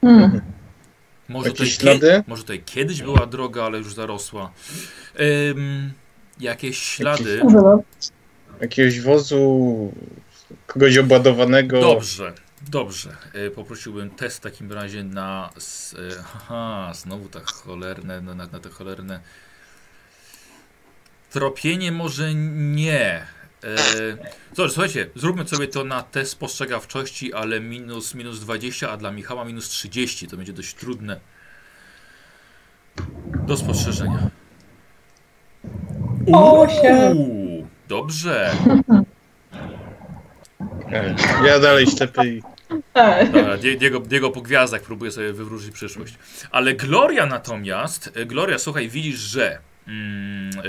Hmm. Może tutaj, Jakieś ślady? może tutaj kiedyś była droga, ale już zarosła. Ym, jakieś ślady. Dużo. Jakiegoś wozu, kogoś obładowanego. Dobrze, dobrze. E, poprosiłbym test w takim razie na. s- e, Aha, znowu tak cholerne, na, na, na te cholerne. Tropienie może nie. E, Zobacz, słuchajcie, zróbmy sobie to na test spostrzegawczości, ale minus, minus 20, a dla Michała minus 30. To będzie dość trudne do spostrzeżenia. Uuu, Dobrze. Ja dalej ślepy i Tak. Dobra, Die- Diego, Diego po gwiazdach próbuje sobie wywrócić przyszłość. Ale Gloria natomiast, e, Gloria, słuchaj, widzisz, że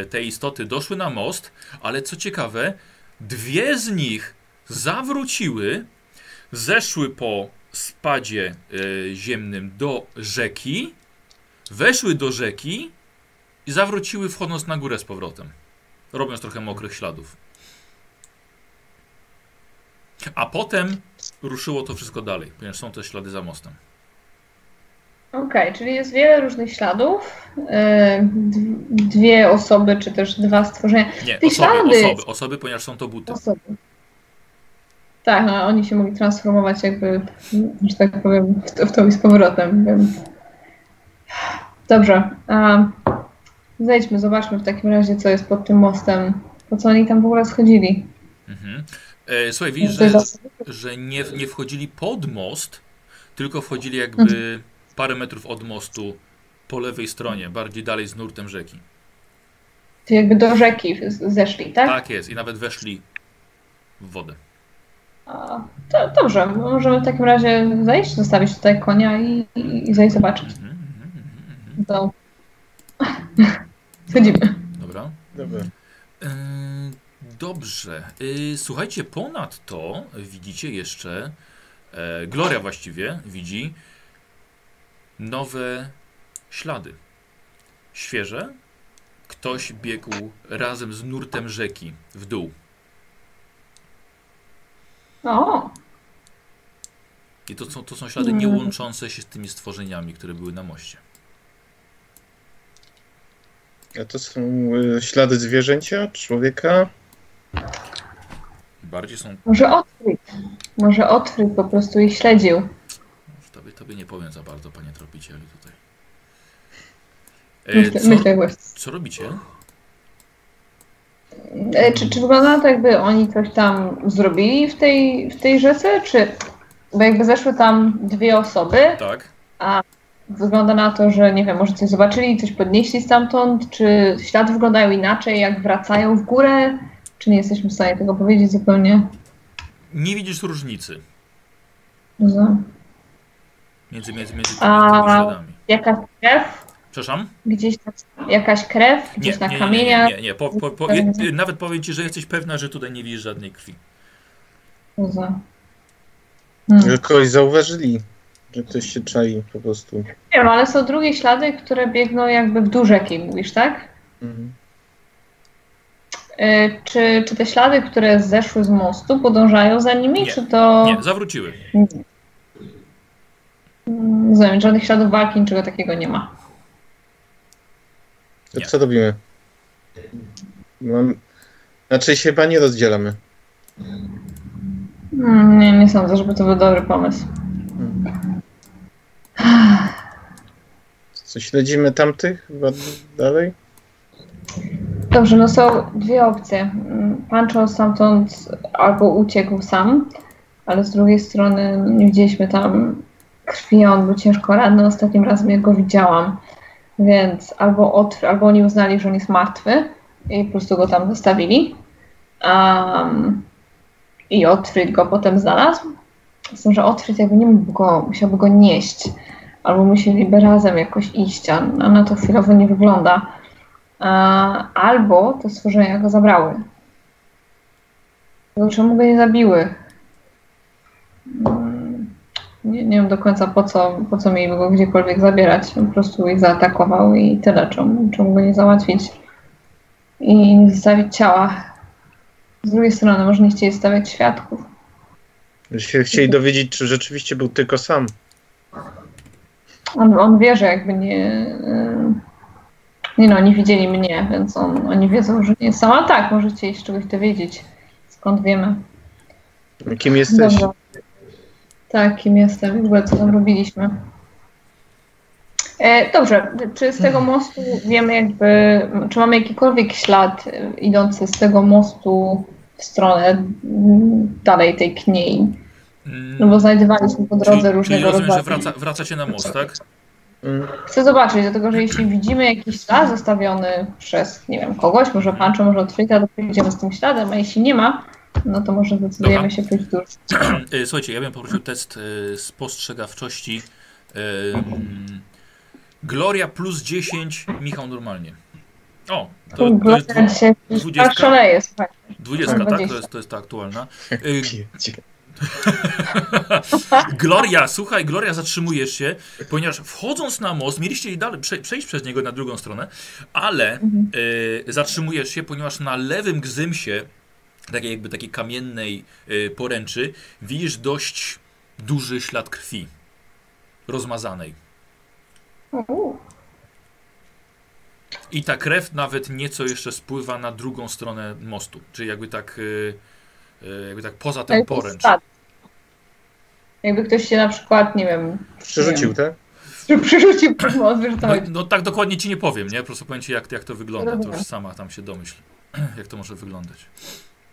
te istoty doszły na most, ale co ciekawe, dwie z nich zawróciły, zeszły po spadzie e, ziemnym do rzeki, weszły do rzeki i zawróciły wchodząc na górę z powrotem, robiąc trochę mokrych śladów. A potem ruszyło to wszystko dalej, ponieważ są te ślady za mostem. Okej, czyli jest wiele różnych śladów. D- Dwie osoby, czy też dwa stworzenia. Nie, Te osoby, ślady. osoby, osoby, ponieważ są to buty. Osoby. Tak, no, oni się mogli transformować jakby, że tak powiem, w to, w to i z powrotem, więc... Dobrze. A, zejdźmy, zobaczmy w takim razie, co jest pod tym mostem. Po co oni tam w ogóle schodzili? Mhm. E, słuchaj, widzisz, że, że nie, nie wchodzili pod most, tylko wchodzili jakby parę metrów od mostu po lewej stronie, bardziej dalej z nurtem rzeki. to jakby do rzeki zeszli, tak? Tak jest, i nawet weszli w wodę. A, to, dobrze, możemy w takim razie zejść, zostawić tutaj konia i, i, zejść zobaczyć. Mhm, mhm, mhm, mhm. To... Schodzimy. Dobra. Dobra. E, Dobrze. E, Słuchajcie, ponadto widzicie jeszcze, e, Gloria właściwie widzi nowe ślady. Świeże. Ktoś biegł razem z nurtem rzeki w dół. O, I to są, to są ślady nie łączące się z tymi stworzeniami, które były na moście. A to są y, ślady zwierzęcia, człowieka. Bardziej są. może Otfrid. Może Otfrid po prostu ich śledził. Tobie, nie powiem za bardzo, panie tropicielu, tutaj. E, Myślę, co, myślę właśnie. co robicie? E, Czy, czy wygląda na to, jakby oni coś tam zrobili w tej, w tej rzece? Czy bo jakby zeszły tam dwie osoby, Tak. a wygląda na to, że nie wiem, może coś zobaczyli, coś podnieśli stamtąd, czy ślady wyglądają inaczej, jak wracają w górę? Czy nie jesteśmy w stanie tego powiedzieć zupełnie? Nie widzisz różnicy No. Między, między, między tymi, A- tymi śladami. Jakaś krew? Przepraszam? Gdzieś tam, jakaś krew? Nie, Gdzieś na nie, nie, kamieniach? nie, nie, nie. Po, po, po, je- nawet powiem ci, że jesteś pewna, że tutaj nie widzisz żadnej krwi. Hmm. Że kogoś zauważyli, że ktoś się czai po prostu. Nie wiem, ale są drugie ślady, które biegną jakby w dół rzeki, mówisz, tak? Mhm. Y, Czy, czy te ślady, które zeszły z mostu, podążają za nimi, Nie. czy to... Nie, zawróciły. Mm, Rozumiem, żadnych śladów walki, niczego takiego nie ma. To co robimy? Mam... Znaczy się chyba nie rozdzielamy. Mm, Nie, nie sądzę, żeby to był dobry pomysł. Co, śledzimy tamtych chyba dalej? Dobrze, no są dwie opcje. Mm, Pancho stamtąd albo uciekł sam, ale z drugiej strony no, nie widzieliśmy tam krwi, on był ciężko ranny ostatnim razem, jak go widziałam. Więc albo, otw- albo oni uznali, że on jest martwy i po prostu go tam zostawili. Um, I Otfrid go potem znalazł. Z tym, że Otfrid jakby nie mógł go, musiałby go nieść. Albo musieliby razem jakoś iść, a na to chwilowo nie wygląda. A, albo te stworzenia go zabrały. Czemu go nie zabiły? Nie, nie wiem do końca po co, po co mieliby go gdziekolwiek zabierać. Po prostu ich zaatakował i tyle. Czemu, czemu go nie załatwić i nie zostawić ciała? Z drugiej strony może nie chcieli stawiać świadków. Się chcieli dowiedzieć, czy rzeczywiście był tylko sam. On, on wie, że jakby nie. Nie no, nie widzieli mnie, więc on, oni wiedzą, że nie. Ale tak, może chcieli się czegoś dowiedzieć. Skąd wiemy? Kim jesteś? Dobra. Tak, kim jestem, w ogóle co tam robiliśmy. E, dobrze, czy z tego mostu wiemy jakby, czy mamy jakikolwiek ślad e, idący z tego mostu w stronę dalej tej kniei? Mm, No bo znajdowaliśmy po drodze czyli, różnego czyli rozumiem, że rodzaju. wraca, wracacie na most, tak? Mm. Chcę zobaczyć, dlatego że jeśli widzimy jakiś ślad zostawiony przez, nie wiem, kogoś, może Pancho, może Otwita, to pójdziemy z tym śladem, a jeśli nie ma, no to może zdecydujemy Dobra. się pójść dłużej. E, Słuchajcie, ja bym poprosił test spostrzegawczości. E, mm, Gloria plus 10, Michał normalnie. O, to, to jest Gloria dwu- dzisiaj dwudziestka? tak szaleje, słuchaj. 20, tak? To 20. jest, to jest ta aktualna. Gloria, słuchaj, Gloria, zatrzymujesz się, ponieważ wchodząc na most, mieliście dalej prze, przejść przez niego na drugą stronę, ale Mhm. e, zatrzymujesz się, ponieważ na lewym gzymsie, takiej jakby takiej kamiennej e, poręczy, widzisz dość duży ślad krwi rozmazanej. I ta krew nawet nieco jeszcze spływa na drugą stronę mostu, czyli jakby tak, e, e, jakby tak poza ten poręcz. Jakby ktoś się na przykład, nie wiem, Przerzucił, tak? przerzucił przez most, wiesz o co No, chodzi. no tak dokładnie ci nie powiem, nie? Po prostu powiem ci jak, jak to wygląda, to już sama tam się domyśl, jak to może wyglądać.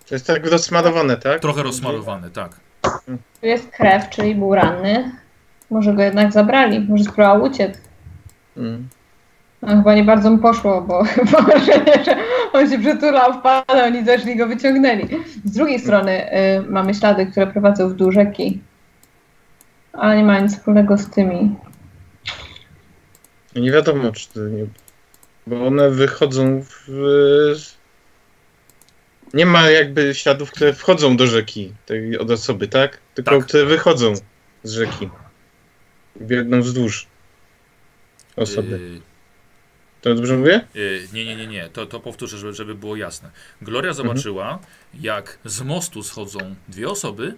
To jest tak rozsmarowane, tak? Trochę rozsmarowane, tak. Tu jest krew, czyli był ranny. Może go jednak zabrali, może spróbował uciec. Mm. No, chyba nie bardzo mu poszło, bo bo wrażenie, że on się przytulał, wpadał, oni zeszli go wyciągnęli. Z drugiej strony y, mamy ślady, które prowadzą w dół rzeki. Ale nie ma nic wspólnego z tymi. Nie wiadomo, czy to nie... Bo one wychodzą w... Nie ma jakby śladów, które wchodzą do rzeki tej od osoby, tak? Tylko Tak. które wychodzą z rzeki. Biegną wzdłuż osoby. Yy, To dobrze mówię? yy, nie, nie, nie, nie, to, to powtórzę, żeby, żeby było jasne. Gloria zobaczyła, jak z mostu schodzą dwie osoby,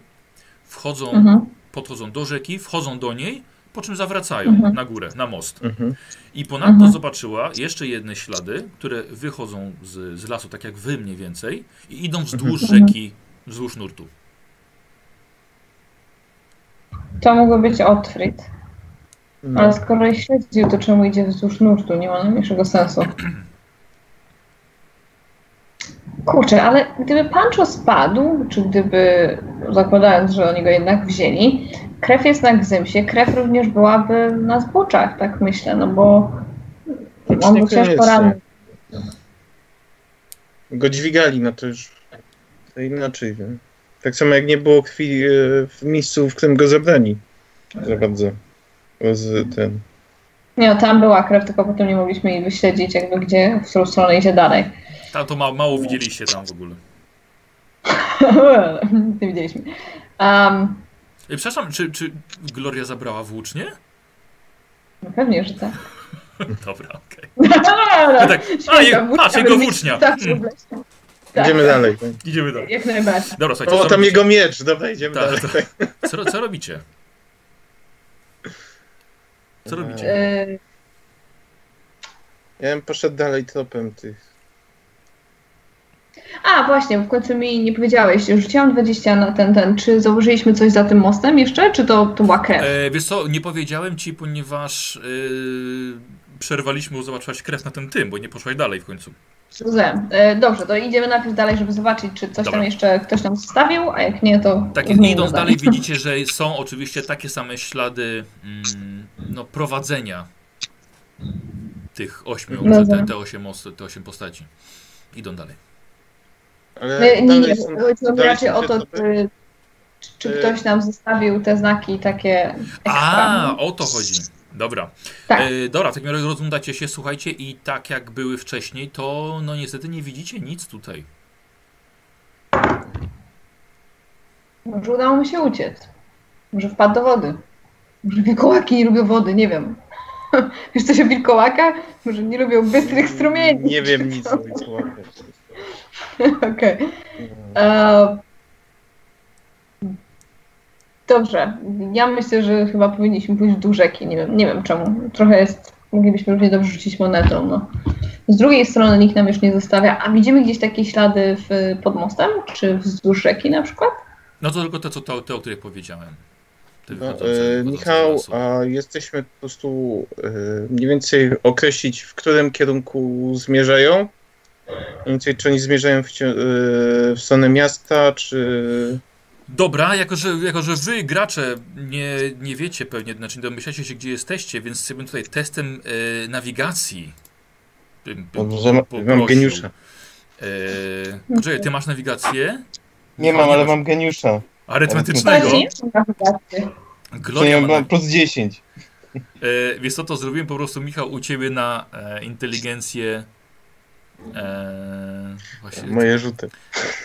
wchodzą, Mhm. podchodzą do rzeki, wchodzą do niej, po czym zawracają Mhm. na górę, na most. Mhm. I ponadto Mhm. zobaczyła jeszcze jedne ślady, które wychodzą z, z lasu, tak jak wy mniej więcej, i idą wzdłuż Mhm. rzeki, wzdłuż nurtu. To mogło być Otfrid. No. Ale skoro śledził, to czemu idzie wzdłuż nurtu? Nie ma najmniejszego sensu. Kurczę, ale gdyby Pancho spadł, czy gdyby, zakładając, że oni go jednak wzięli, krew jest na Gzymsie, krew również byłaby na zboczach, tak myślę, no bo on był ciężko ranny. Go dźwigali, no to już to inaczej. Wiem. Tak samo jak nie było krwi e, w miejscu, w którym go zabrali. Za bardzo. Z ten. Nie, no, tam była krew, tylko potem nie mogliśmy jej wyśledzić, jakby gdzie, w którą stronę idzie dalej. Tam to ma, mało widzieliście tam w ogóle. nie widzieliśmy. Um, Przepraszam, czy, czy Gloria zabrała włócznie? no pewnie, że tak. Dobra, okej. Dobra, tak, a, je- patrz, jego włócznia. Mm. lesie. Tak, Idziemy dalej. Idziemy dalej. Jak najbardziej. Dobra, słuchajcie, O, co tam robicie? jego miecz. Dobra, idziemy Tak, dalej. tak. Co, co robicie? Co robicie? E, Ja bym poszedł dalej tropem tych. A, właśnie, w końcu mi nie powiedziałeś. Rzuciłam 20 na ten, ten. Czy założyliśmy coś za tym mostem jeszcze, czy to, to była krew? E, wiesz co, nie powiedziałem ci, ponieważ e, przerwaliśmy, bo zobaczyłaś krew na tym tym, bo nie poszłaś dalej w końcu. Rozumiem. E, Dobrze, to idziemy najpierw dalej, żeby zobaczyć, czy coś Dobra. tam jeszcze ktoś nam zostawił, a jak nie, to. Tak, idąc dalej widzicie, że są oczywiście takie same ślady mm, no, prowadzenia tych ośmiu, No te, te, osiem, os- te osiem postaci. Idą dalej. Ale Nie, nie, są- Chodziło mi raczej o to, czy, czy Y- ktoś nam zostawił te znaki takie ekstra. A, o to chodzi. Dobra. Tak. E, dobra, w takim razie rozglądacie się, słuchajcie, i tak jak były wcześniej, to no niestety nie widzicie nic tutaj. Może udało mu się uciec. Może wpadł do wody. Może wilkołaki nie lubią wody, nie wiem. Wiesz coś o wilkołakach? Może nie lubią bystrych strumieni. Nie wiem nic o wilkołakach. Okej. E, Dobrze. Ja myślę, że chyba powinniśmy pójść do rzeki. Nie wiem, nie wiem czemu. Trochę jest. Moglibyśmy równie dobrze rzucić monetą. No. Z drugiej strony nikt nam już nie zostawia. A widzimy gdzieś takie ślady w, pod mostem? Czy wzdłuż rzeki na przykład? No to tylko te, co, te, te o których powiedziałem. Te No, wychodzące- e, wychodzące Michał, a jesteśmy po prostu e, mniej więcej określić, w którym kierunku zmierzają? Więcej, czy oni zmierzają w, e, w stronę miasta, czy... Dobra, jako że, jako że wy, gracze, nie, nie wiecie pewnie, znaczy nie domyślacie się, gdzie jesteście, więc sobie tutaj testem e, nawigacji bym, bym Dobrze, mam- poprosił. mam geniusza. E, ty masz nawigację? Nie mam, ale masz mam geniusza. Arytmetycznego. Ale nie mam nawigację. Gloria ma, mam plus 10. e, wiesz co, to zrobiłem po prostu, Michał, u ciebie na e, inteligencję e, właśnie, Moje rzuty.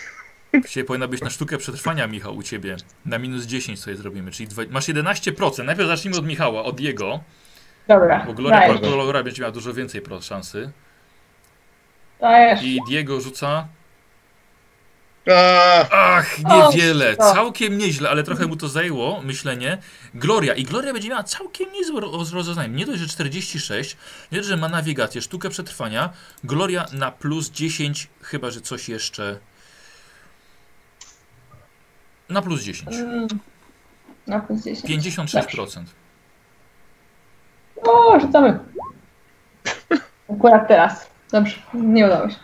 Dzisiaj powinna być na sztukę przetrwania, Michał, u ciebie. Na minus 10 sobie zrobimy, czyli dwa, masz 11%. Najpierw zacznijmy od Michała, od jego, Dobra, bo Gloria. Gloria będzie miała dużo więcej pro szansy. dajesz. I Diego rzuca. Ach, niewiele. Całkiem nieźle, ale trochę mu to zajęło, myślenie. Gloria. I Gloria będzie miała całkiem niezłe ro- rozrozumienie. Nie dość, że 46, nie dość, że ma nawigację, sztukę przetrwania. Gloria na plus 10, chyba że coś jeszcze. Na plus 10. Mm, Na plus 10. 56%. O, rzucamy. Akurat teraz. Dobrze, nie udało się.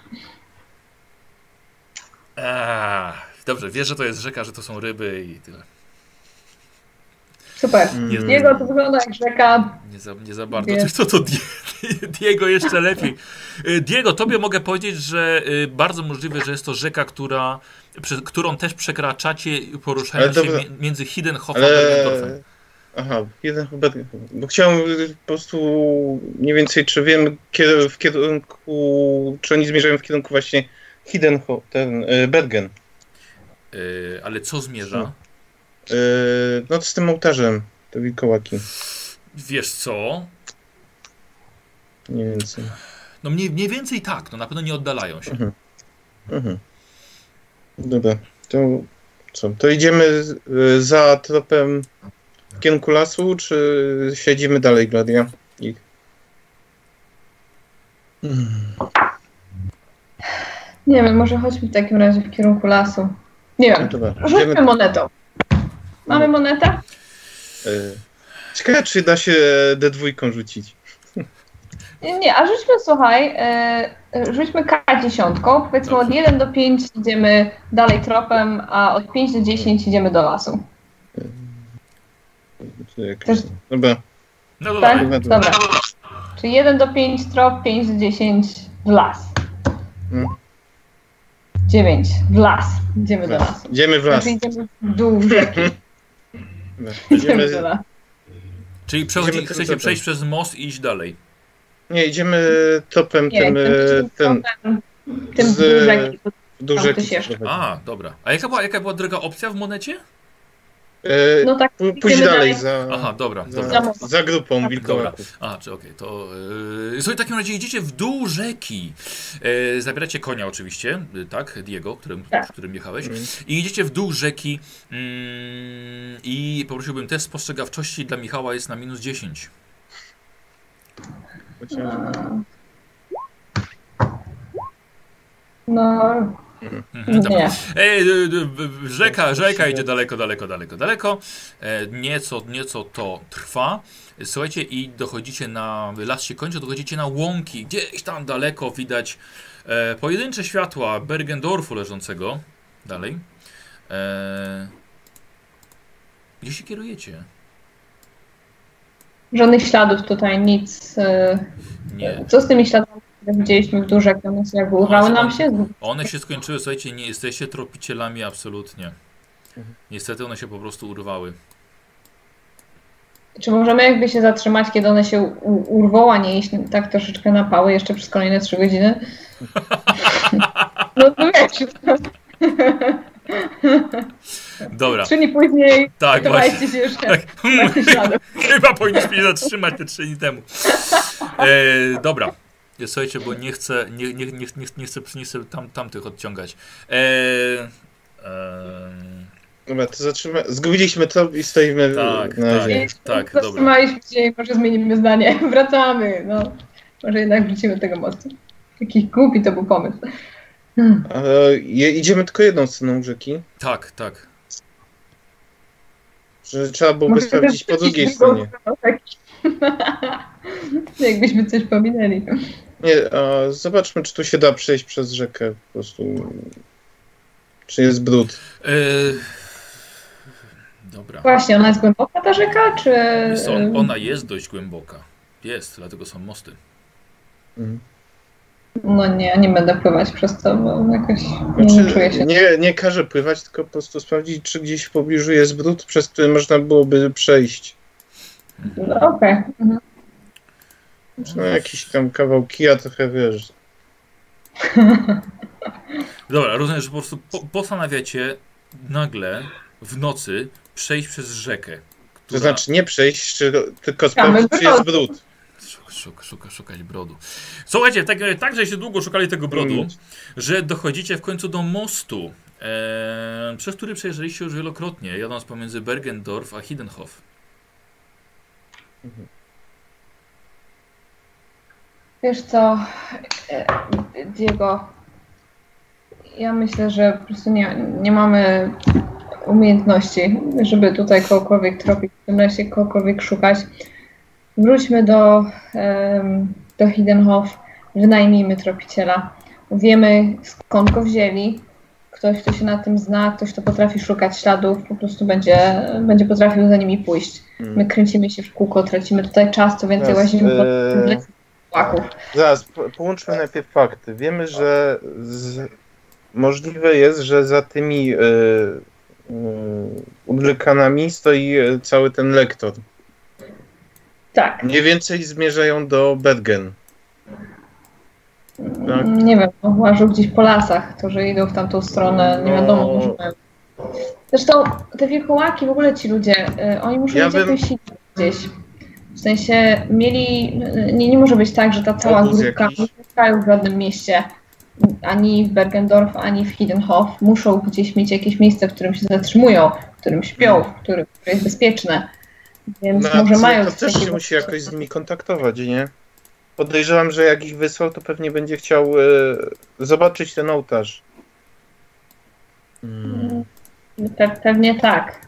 Eee, dobrze, wiesz, że to jest rzeka, że to są ryby i tyle. Super. Nie, Diego to wygląda jak rzeka. nie, za, nie za bardzo. Wie- To, to, to Die- Diego jeszcze lepiej. Y, Diego, tobie mogę powiedzieć, że y, bardzo możliwe, że jest to rzeka, która, przez, którą też przekraczacie poruszając się między Hidenhofem a ale... Bergendorfem. Aha, jeden chyba... Bo chciałem y, po prostu mniej więcej, czy wiem kier- w kierunku... Czy oni zmierzają w kierunku właśnie Hidenho, ten y, Bergen. Y, ale co zmierza? Y, no to z tym ołtarzem, te wilkołaki. Wiesz co? Mniej więcej. No mniej, mniej więcej tak, no na pewno nie oddalają się. Mhm. Dobra, to co? To idziemy y, za tropem w kierunku lasu, czy siedzimy dalej, Gladia? Ich. Nie wiem, może chodźmy w takim razie w kierunku lasu. Nie wiem. dobra, Rzućmy idziemy. monetą. Mamy monetę? Y, Ciekawe, czy da się D2 rzucić. Nie, nie, a rzućmy, słuchaj, e, e, rzućmy K10. Powiedzmy Dobrze. od 1 do 5 idziemy dalej tropem, a od 5 do 10 idziemy do lasu. Też- Dobra, No to Tak? Dobra. Dobra. Czyli 1 do 5 trop, 5 do 10 w las. Mm. 9 w las. Idziemy do lasu. idziemy w las. Znaczy idziemy w dół rzeki. Dobra. Idziemy do lasu. Czyli przechodzi, Idziemy chcecie przejść przez most i iść dalej. nie, idziemy topem Nie, tym, tym, e, ten, tropem, tym z- prowadzi. A, dobra. A jaka była, jaka była druga opcja w monecie? E, No tak, Pójdź dalej za, Aha, dobra, za, dobra. za grupą Tak. wilkołaków. A, czy okej, to. Yy, słuchaj, w takim razie idziecie w dół rzeki. Yy, zabieracie konia oczywiście, yy, tak? Diego, którym, Tak. którym jechałeś. Mm. I idziecie w dół rzeki. mm, I poprosiłbym test spostrzegawczości dla Michała jest na minus 10. Chociaż- No, dobra. Nie. Ej, y, y, y, rzeka, rzeka idzie daleko, daleko, daleko, daleko. E, nieco, nieco to trwa. Słuchajcie, i dochodzicie na. Las się kończy, dochodzicie na łąki. Gdzieś tam daleko widać e, pojedyncze światła Bergendorfu leżącego. Dalej. E, gdzie się kierujecie? Żadnych śladów tutaj, nic. e, Nie. Co z tymi śladami, widzieliśmy w durzek? One jakby urwały nam się? One się skończyły, słuchajcie, nie jesteście tropicielami absolutnie. Niestety one się po prostu urwały. Czy możemy jakby się zatrzymać, kiedy one się urwą, a nie iść tak troszeczkę na pały jeszcze przez kolejne 3 godziny? No to wiesz. Dobra, Czyli później tak, właśnie. się jeszcze Tak. Chyba powinniśmy się zatrzymać te trzy dni temu. E, dobra. Słuchajcie, bo nie chcę, nie, nie, nie, nie, nie chcę, nie chcę tam, tamtych odciągać. E, e, Dobra, to zatrzyma... Zgubiliśmy to i stoimy Tak, na tak. Tak, dobra. Zatrzymaliśmy się i może zmienimy zdanie. Wracamy. No. Może jednak wrócimy do tego mostu. Jaki głupi to był pomysł. Hmm. Ale idziemy tylko jedną stroną rzeki, tak, tak. że trzeba byłoby Może sprawdzić po drugiej stronie. tak. Jakbyśmy coś pominęli. Nie, a zobaczmy, czy tu się da przejść przez rzekę po prostu. Czy jest brud. E, dobra. Właśnie, ona jest głęboka ta rzeka, czy... Wiesz co, ona jest dość głęboka. Jest, dlatego są mosty. Mhm. No nie, nie będę pływać przez to, bo jakoś nie, Znaczy, nie czuję się. nie, nie każę pływać, tylko po prostu sprawdzić, czy gdzieś w pobliżu jest brud, przez który można byłoby przejść. No, Okej. Mhm. No jakiś tam kawał kija trochę wiesz. Dobra, rozumiem, że po prostu po, postanawiacie nagle w nocy przejść przez rzekę. To która- znaczy nie przejść, czy, tylko sprawdzić, czy jest brud. Szuka, szuka, szuka, szukać brodu. Słuchajcie, tak, tak żeście długo szukali tego brodu, Mm. że dochodzicie w końcu do mostu, e, przez który przejeżdżaliście już wielokrotnie, jadąc pomiędzy Bergendorf a Hiddenhof. Wiesz co, e, Diego, ja myślę, że po prostu nie, nie mamy umiejętności, żeby tutaj kogokolwiek tropić, w tym lesie kogokolwiek szukać. Wróćmy do, do Hiddenhof, wynajmijmy tropiciela. Wiemy skąd go wzięli, ktoś, kto się na tym zna, ktoś, kto potrafi szukać śladów, po prostu będzie, będzie potrafił za nimi pójść. My kręcimy się w kółko, tracimy tutaj czas, co więcej Teraz, łazimy po lesie płaków. Zaraz, po- połączmy najpierw fakty. Wiemy, że z... możliwe jest, że za tymi udlekanami stoi e, cały ten lektor. Tak. Mniej więcej zmierzają do Bergen. Tak. Nie wiem, no, łażą gdzieś po lasach, to, że idą w tamtą stronę, nie wiadomo, No. może mają. Zresztą te wilkołaki, w ogóle ci ludzie, y, oni muszą Ja mieć bym- jakąś gdzieś. W sensie mieli, nie, nie może być tak, że ta cała Obóz grupka nie mieszkają w żadnym mieście, ani w Bergendorf, ani w Hiddenhof. Muszą gdzieś mieć jakieś miejsce, w którym się zatrzymują, w którym śpią, w którym, które jest bezpieczne. Więc No, może mają to też się musi jakoś z nimi kontaktować, nie? Podejrzewam, że jak ich wysłał, to pewnie będzie chciał e, zobaczyć ten ołtarz. Hmm. Pe pewnie tak.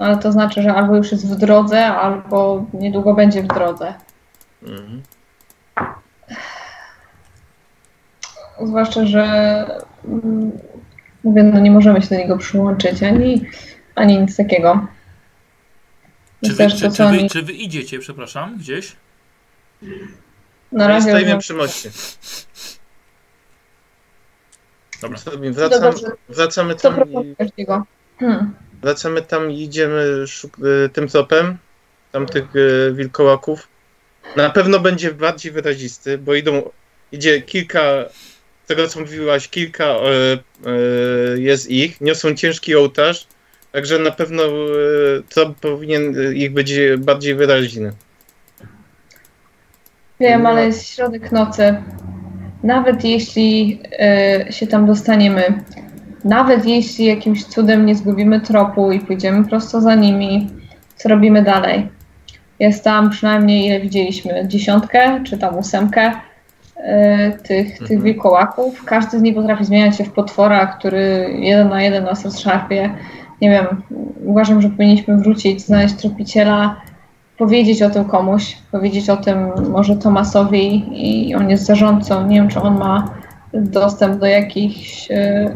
Ale to znaczy, że albo już jest w drodze, albo niedługo będzie w drodze. Mhm. zwłaszcza, że mm, mówię, no nie możemy się do niego przyłączyć ani, ani nic takiego. Czy wy, czy, czy, co wy, czy wy idziecie, przepraszam, gdzieś? na razie... Stoimy rozmawiają- przy moście. Dobra. Sobie Wracam, Dobrze. wracamy Co tam, i, proponujesz jego? Hmm. Wracamy tam i idziemy y, tym tropem tamtych y, wilkołaków. Na pewno będzie bardziej wyrazisty, bo idą, idzie kilka, z tego co mówiłaś, kilka y, y, jest ich, niosą ciężki ołtarz, także na pewno trop powinien ich być bardziej wyraźny. Wiem, ale jest środek nocy. Nawet jeśli e, się tam dostaniemy, nawet jeśli jakimś cudem nie zgubimy tropu i pójdziemy prosto za nimi, co robimy dalej? Jest tam przynajmniej, ile widzieliśmy, dziesiątkę czy tam ósemkę e, tych, tych Mhm. wilkołaków. Każdy z nich potrafi zmieniać się w potwora, który jeden na jeden nas rozszarpie. Nie wiem, uważam, że powinniśmy wrócić, znaleźć tropiciela, powiedzieć o tym komuś, powiedzieć o tym może Tomasowi i on jest zarządcą. Nie wiem, czy on ma dostęp do jakichś e,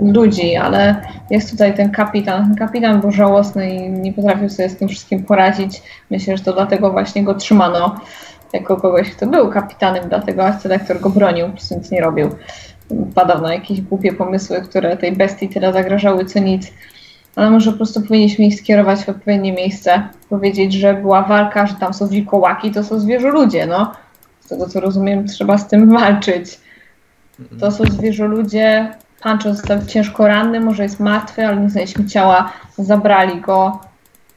ludzi, ale jest tutaj ten kapitan. Ten kapitan był żałosny i nie potrafił sobie z tym wszystkim poradzić. Myślę, że to dlatego właśnie go trzymano jako kogoś, kto był kapitanem, dlatego arcydektor go bronił, nic nie robił. Padał na jakieś głupie pomysły, które tej bestii tyle zagrażały, co nic ale może po prostu powinniśmy ich skierować w odpowiednie miejsce. Powiedzieć, że była walka, że tam są wilkołaki, to są zwierzoludzie, no. Z tego co rozumiem, trzeba z tym walczyć. To są zwierzoludzie. Pancho został ciężko ranny, może jest martwy, ale nie znaleźliśmy ciała, zabrali go.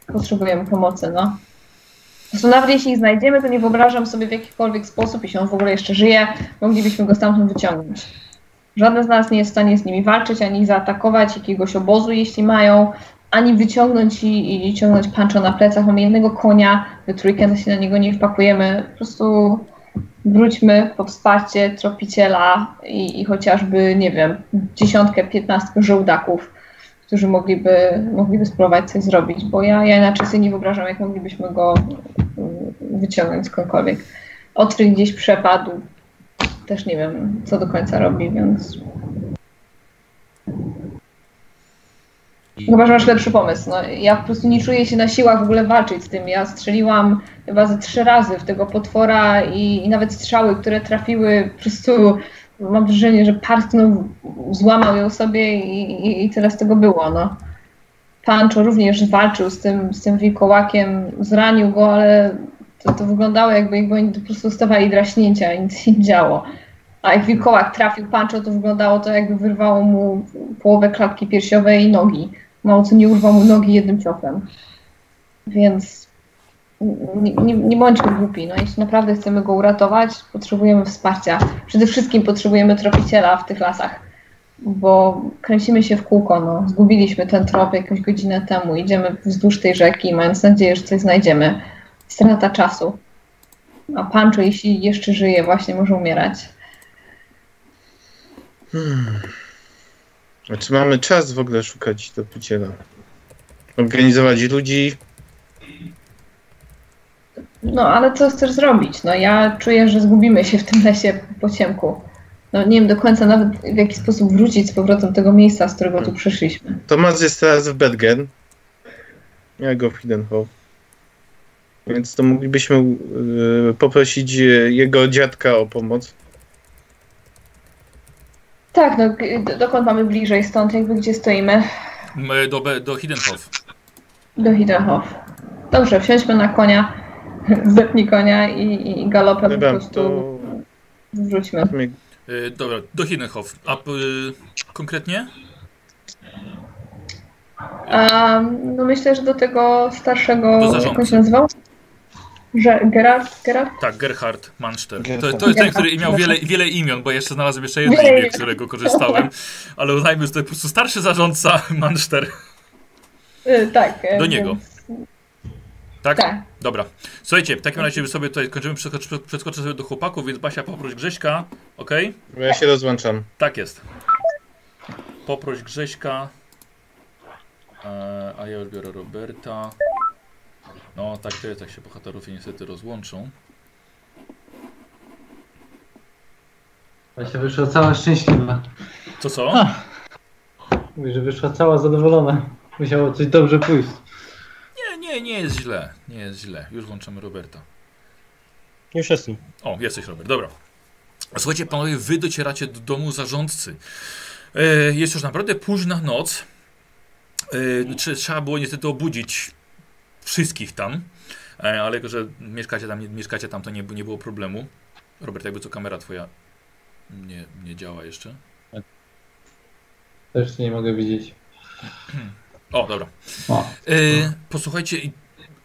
Potrzebujemy pomocy, no. Po prostu nawet jeśli ich znajdziemy, to nie wyobrażam sobie w jakikolwiek sposób, jeśli on w ogóle jeszcze żyje, moglibyśmy go stamtąd wyciągnąć. Żaden z nas nie jest w stanie z nimi walczyć, ani zaatakować jakiegoś obozu, jeśli mają, ani wyciągnąć i, i ciągnąć pancho na plecach. Mamy jednego konia, we trójkę to się na niego nie wpakujemy. Po prostu wróćmy po wsparcie tropiciela i, i chociażby, nie wiem, dziesiątkę, piętnastkę żołdaków, którzy mogliby, mogliby spróbować coś zrobić, bo ja, ja inaczej sobie nie wyobrażam, jak moglibyśmy go y, wyciągnąć skądkolwiek. Otry gdzieś przepadł, też nie wiem, co do końca robi, więc chyba, że masz lepszy pomysł. No, ja po prostu nie czuję się na siłach w ogóle walczyć z tym. Ja strzeliłam chyba ze trzy razy w tego potwora i, i nawet strzały, które trafiły, po prostu mam wrażenie, że parsknął, złamał ją sobie i, i, i tyle z tego było. No. Pancho również walczył z tym, z tym wilkołakiem, zranił go, ale to, to wyglądało jakby jakby oni po prostu dostawali draśnięcia i nic nie działo. A jak wilkołak trafił Pancho, to wyglądało to jakby wyrwało mu połowę klatki piersiowej i nogi. Mało co nie urwał mu nogi jednym ciosem. Więc nie, nie, nie bądźmy głupi. No, jeśli naprawdę chcemy go uratować, potrzebujemy wsparcia. Przede wszystkim potrzebujemy tropiciela w tych lasach, bo kręcimy się w kółko. No. Zgubiliśmy ten trop jakąś godzinę temu. Idziemy wzdłuż tej rzeki, mając nadzieję, że coś znajdziemy. Strata czasu. A Pancho, jeśli jeszcze żyje, właśnie może umierać. Hmm. A czy mamy czas w ogóle szukać tropiciela? Organizować ludzi? No, ale co chcesz zrobić? No, ja czuję, że zgubimy się w tym lesie po ciemku. No, nie wiem do końca nawet w jaki sposób wrócić z powrotem do tego miejsca, z którego tu przyszliśmy. Tomasz jest teraz w Bergen. Ja go w Hidenhof. Więc to moglibyśmy y, poprosić y, jego dziadka o pomoc. Tak, no, dokąd mamy bliżej stąd, jakby gdzie stoimy? Do, do Hiddenhof. Do Hidenhof. Dobrze, wsiądźmy na konia, zepnij konia i, i galopem po Dobra, prostu to wróćmy. Y, dobra, do Hiddenhof. A y, konkretnie? A, no myślę, że do tego starszego, Do jak on się nazywał? Że Gerard? Gerard? Tak, Gerhard Manster. To, to jest ten, który miał wiele, wiele imion, bo jeszcze znalazłem jeszcze jedno imię, którego korzystałem. Ale uznajmy, że to po prostu starszy zarządca Manster. Y, tak. y, Do niego. więc- Tak? Tak. Dobra. Słuchajcie, w takim razie sobie tutaj kończymy, przeskocz- przeskoczę sobie do chłopaków, więc Basia poproś Grześka. Okej? Bo ja się rozłączam. Tak jest. Poproś Grześka. E, a ja już biorę Roberta. No, tak to jest, tak się bohaterowie niestety rozłączą. Właśnie wyszła cała szczęśliwa. To co? Mówi, że wyszła cała zadowolona. Musiało coś dobrze pójść. Nie, nie, nie jest źle. Nie jest źle. Już włączamy Roberta. Już jestem. O, jesteś Robert, dobra. Słuchajcie, panowie, wy docieracie do domu zarządcy. E, jest już naprawdę późna noc. E, trze- trzeba było niestety obudzić wszystkich tam, e, ale jako, że mieszkacie tam, nie, mieszkacie tam to nie, nie było problemu. Robert, jakby co kamera twoja nie, nie działa jeszcze. Też nie mogę widzieć. O, dobra. O. E, posłuchajcie,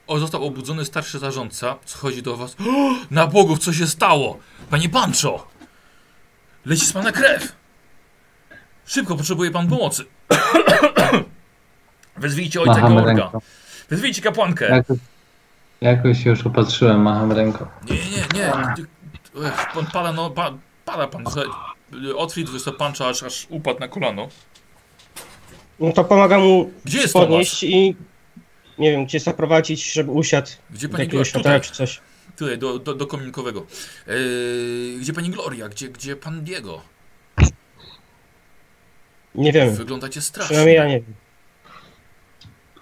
o, został obudzony starszy zarządca. Schodzi do was. O, na bogów, co się stało? Panie Pancho! Leci z pana krew! Szybko, potrzebuje pan pomocy. Wezwijcie ojca Macham Georga. ręką. Wezwijcie kapłankę. Jakoś, jakoś się już opatrzyłem, macham ręką. Nie, nie, nie. Ech, Pan pada, no, pa, pada pan. Otwit wysoko pancza, aż, aż upadł na kolano. No to pomagam mu Gdzie jest podnieść i nie wiem, gdzie zaprowadzić, żeby usiadł Gdzie pani Gloria? Tutaj, czy coś. tutaj do, do, do kominkowego. Eee, gdzie pani Gloria? Gdzie, gdzie pan Diego? Nie wiem. Wyglądacie strasznie. Przynajmniej ja nie wiem.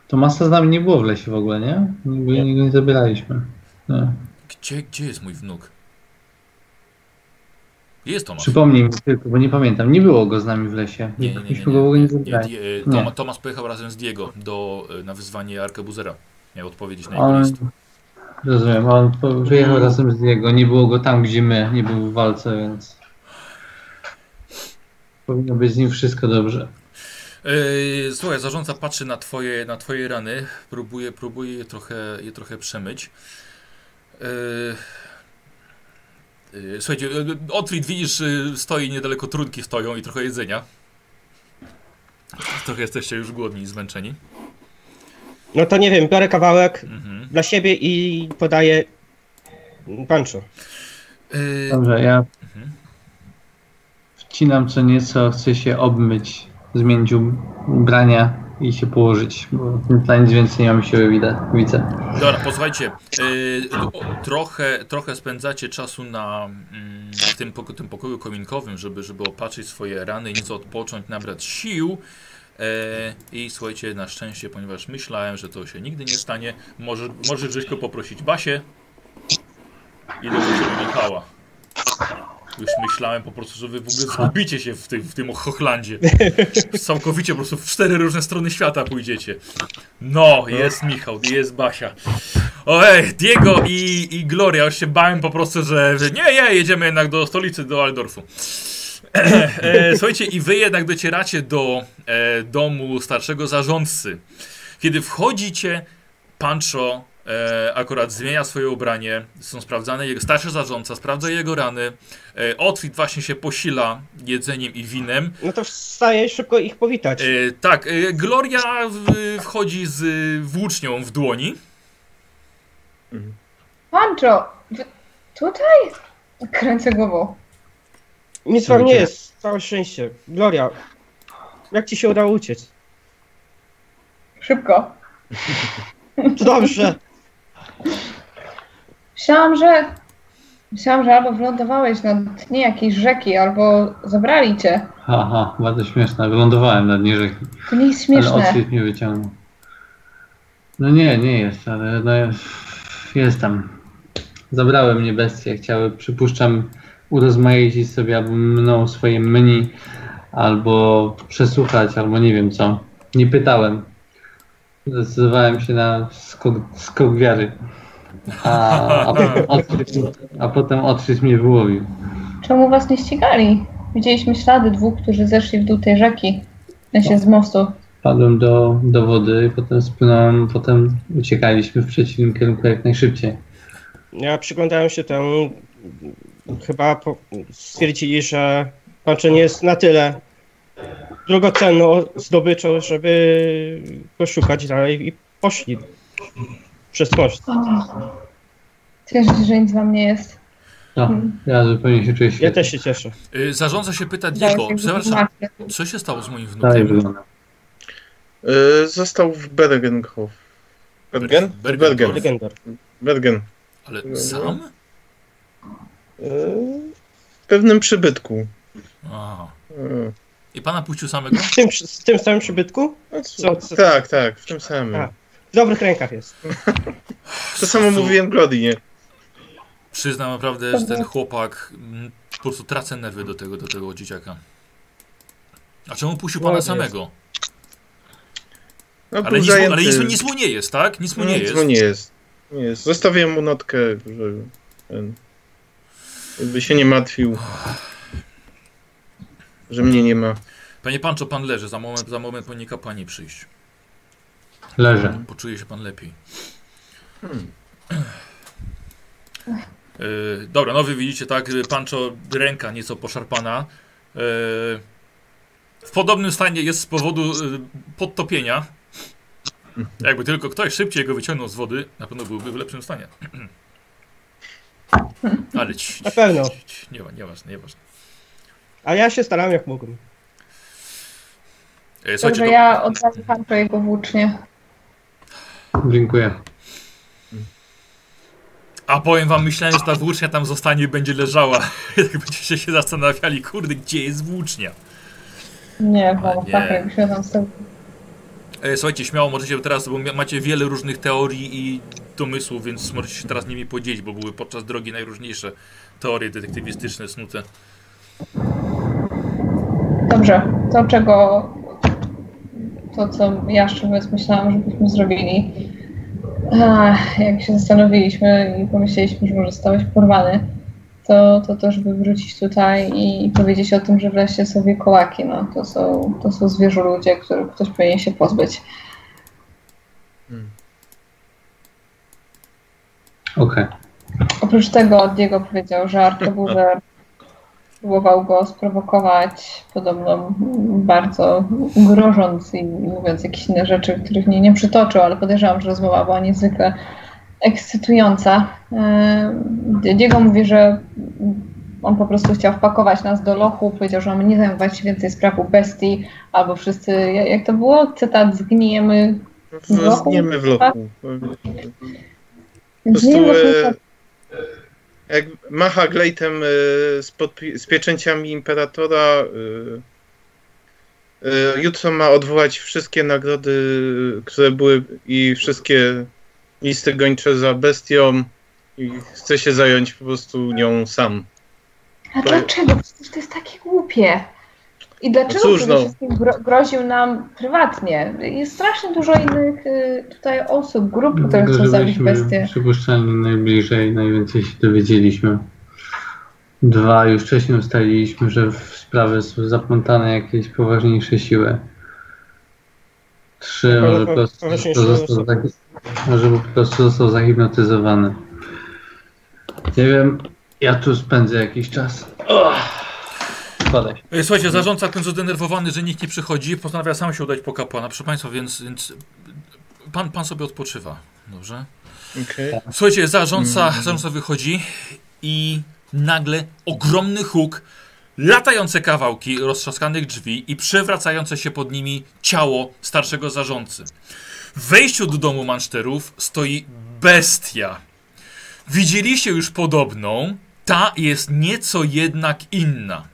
Tomasa z nami nie było w lesie w ogóle, nie? Nigdy Nie. nigdy nie zabieraliśmy. Nie. Gdzie, gdzie jest mój wnuk? Jest Tomasz? Przypomnij mi tylko, bo nie pamiętam. Nie było go z nami w lesie. Nie, nie, nie, nie, Myśmy go w ogóle nie nie, nie, nie, e, Toma, Tomasz pojechał razem z Diego do, e, na wyzwanie Arkebuzera. Miał odpowiedzieć na jego On, list. rozumiem, on wyjechał razem z Diego. Nie było go tam, gdzie my. Nie był w walce, więc... Powinno być z nim wszystko dobrze. E, Słuchaj, zarządca patrzy na twoje, na twoje rany, próbuje, próbuje je trochę, je trochę przemyć. E, e, Słuchajcie, e, Otwit widzisz, stoi niedaleko trunki stoją i trochę jedzenia. Trochę jesteście już głodni i zmęczeni. No to nie wiem, biorę kawałek Mhm. dla siebie i podaję Pancho. E, Dobrze, ja Mhm. wcinam co nieco, chcę się obmyć, zmienić ub- ubrania i się położyć, bo na nic więcej nie mam siły, widzę. Dobra, posłuchajcie, o, trochę, trochę spędzacie czasu na mm, tym, poko tym pokoju kominkowym, żeby, żeby opatrzyć swoje rany, nieco odpocząć, nabrać sił. E, I słuchajcie, na szczęście, ponieważ myślałem, że to się nigdy nie stanie, może, może Grześko poprosić Basię i do Michała. Już myślałem po prostu, że wy w ogóle zgubicie się w tym, w tym Hochlandzie. Całkowicie po prostu w cztery różne strony świata pójdziecie. No, jest Michał, jest Basia. Ojej, Diego i, i Gloria, już się bałem po prostu, że, że nie, nie, jedziemy jednak do stolicy, do Aldorfu. E, Słuchajcie, i wy jednak docieracie do e, domu starszego zarządcy. Kiedy wchodzicie, Pancho e, akurat zmienia swoje ubranie, są sprawdzane jego starszy zarządca, sprawdza jego rany. E, Otwit właśnie się posila jedzeniem i winem. No to wstaję szybko ich powitać. E, tak, e, Gloria w, wchodzi z włócznią w dłoni. Pancho, wy tutaj? Kręcę głową. Nic wam nie jest, całe szczęście. Gloria, jak ci się udało uciec? Szybko. To dobrze. Myślałam, że... Myślałam, że albo wylądowałeś na dnie jakiejś rzeki, albo zabrali cię. Haha, bardzo śmieszne. Wylądowałem na dnie rzeki, To nie jest ale śmieszne. odświet mnie wyciągnął. No nie, nie jest, ale no jestem. Zabrały mnie bestie, chciały, przypuszczam, urozmaicić sobie albo mną swoje menu, albo przesłuchać, albo nie wiem co. Nie pytałem. Zdecydowałem się na skok, skok wiary. A, a, odkryć, a potem odkryć mnie wyłowił. Czemu was nie ścigali? Widzieliśmy ślady dwóch, którzy zeszli w dół tej rzeki. Ja się z mostu. Padłem do, do wody i potem spłynąłem, potem uciekaliśmy w przeciwnym kierunku jak najszybciej. Ja przyglądałem się temu. Chyba po, stwierdzili, że Pancho nie jest na tyle drogocenną zdobyczą, żeby go szukać dalej i poszli przez most. Cieszę się, że nic wam nie jest. No, ja zupełnie się czuję Ja świetnie. też się cieszę. E, Zarządza się pyta Diego, się przepraszam, co się stało z moim Dalej wnukiem? Y, został w Bergenhof. Bergen? Bergen. Bergen. Bergen. Ale sam? Y, w pewnym przybytku. Aha. Mm. I pana puścił samego? W tym, w tym samym przybytku? No, Co- co- Tak, tak, w tym samym. A. W dobrych rękach jest. To samo mówiłem Glodinie. Przyznam naprawdę, że ten chłopak mm, po prostu tracę nerwy do tego, do tego dzieciaka. A czemu puścił pana Ładnie samego? No, Ale nic, mu, ale nic, mu- nic mu nie jest, tak? Nic mu nie Nic jest. mu nie jest. Nie jest. Zostawiłem mu notkę, że ten, żeby się nie martwił, że mnie nie ma. Panie Pancho, pan leży. Za moment, za moment powinien kapłani przyjść. Leżę. Poczuje się pan lepiej. Hmm. Yy, dobra, no wy widzicie, tak, Pancho, ręka nieco poszarpana. Yy, w podobnym stanie jest z powodu y, podtopienia. Jakby tylko ktoś szybciej go wyciągnął z wody, na pewno byłby w lepszym stanie. Ale ci, Na pewno. ci, ci, nie, nieważne, nieważne. A ja się starałem jak mogłem. Słuchajcie, Dobrze, to, ja oddaję Pancho jego włócznie. Dziękuję. a powiem wam, myślałem, że ta włócznia tam zostanie i będzie leżała. Jak będziecie się zastanawiali, kurde, gdzie jest włócznia? Nie, bo nie. tak jakbyśmy tam stał. E, Słuchajcie, śmiało możecie teraz, bo macie wiele różnych teorii i domysłów, więc możecie się teraz nimi podzielić, bo były podczas drogi najróżniejsze teorie detektywistyczne snute. Dobrze, to czego. To, co ja szczerze myślałam, żebyśmy zrobili. Ach, jak się zastanowiliśmy i pomyśleliśmy, że może zostałeś porwany, to, to to, żeby wrócić tutaj i powiedzieć o tym, że wreszcie są wiekołaki. No, to, są, to są zwierzę ludzie, których ktoś powinien się pozbyć. Okej. Oprócz tego Diego powiedział, że Arkebuzer próbował go sprowokować, podobno bardzo grożąc i mówiąc jakieś inne rzeczy, których nie, nie przytoczył, ale podejrzewam, że rozmowa była niezwykle ekscytująca. E, Diego mówi, że on po prostu chciał wpakować nas do lochu, powiedział, że mamy nie zajmować się więcej spraw u bestii, albo wszyscy, jak to było? Cytat, zgnijemy. W lochu? Zgniemy w lochu. Po Zgnijemy prostu e, jak macha glejtem e, z, z pieczęciami imperatora, e, e, jutro ma odwołać wszystkie nagrody, które były i wszystkie listy gończe za bestią i chce się zająć po prostu nią sam. A dlaczego? Przecież to jest takie głupie. I dlaczego No cóż, przede no. wszystkim gro groził nam prywatnie? Jest strasznie dużo innych y, tutaj osób, grup, które chcą zabić bestie. przypuszczalnie najbliżej, najwięcej się dowiedzieliśmy. Dwa, już wcześniej ustaliliśmy, że w sprawę są zaplątane jakieś poważniejsze siły. Trzy, może po po- prostu został, może po prostu został zahipnotyzowany. Nie wiem, ja tu spędzę jakiś czas. Oh! E, Słuchajcie, zarządca końcu zdenerwowany, że nikt nie przychodzi, postanawia sam się udać po kapłana. Proszę Państwa, więc, więc pan, pan sobie odpoczywa. Dobrze? Okej. Słuchajcie, zarządca, zarządca wychodzi i nagle ogromny huk, latające kawałki roztrzaskanych drzwi i przewracające się pod nimi ciało starszego zarządcy. W wejściu do domu manszterów stoi bestia. Widzieliście już podobną, ta jest nieco jednak inna.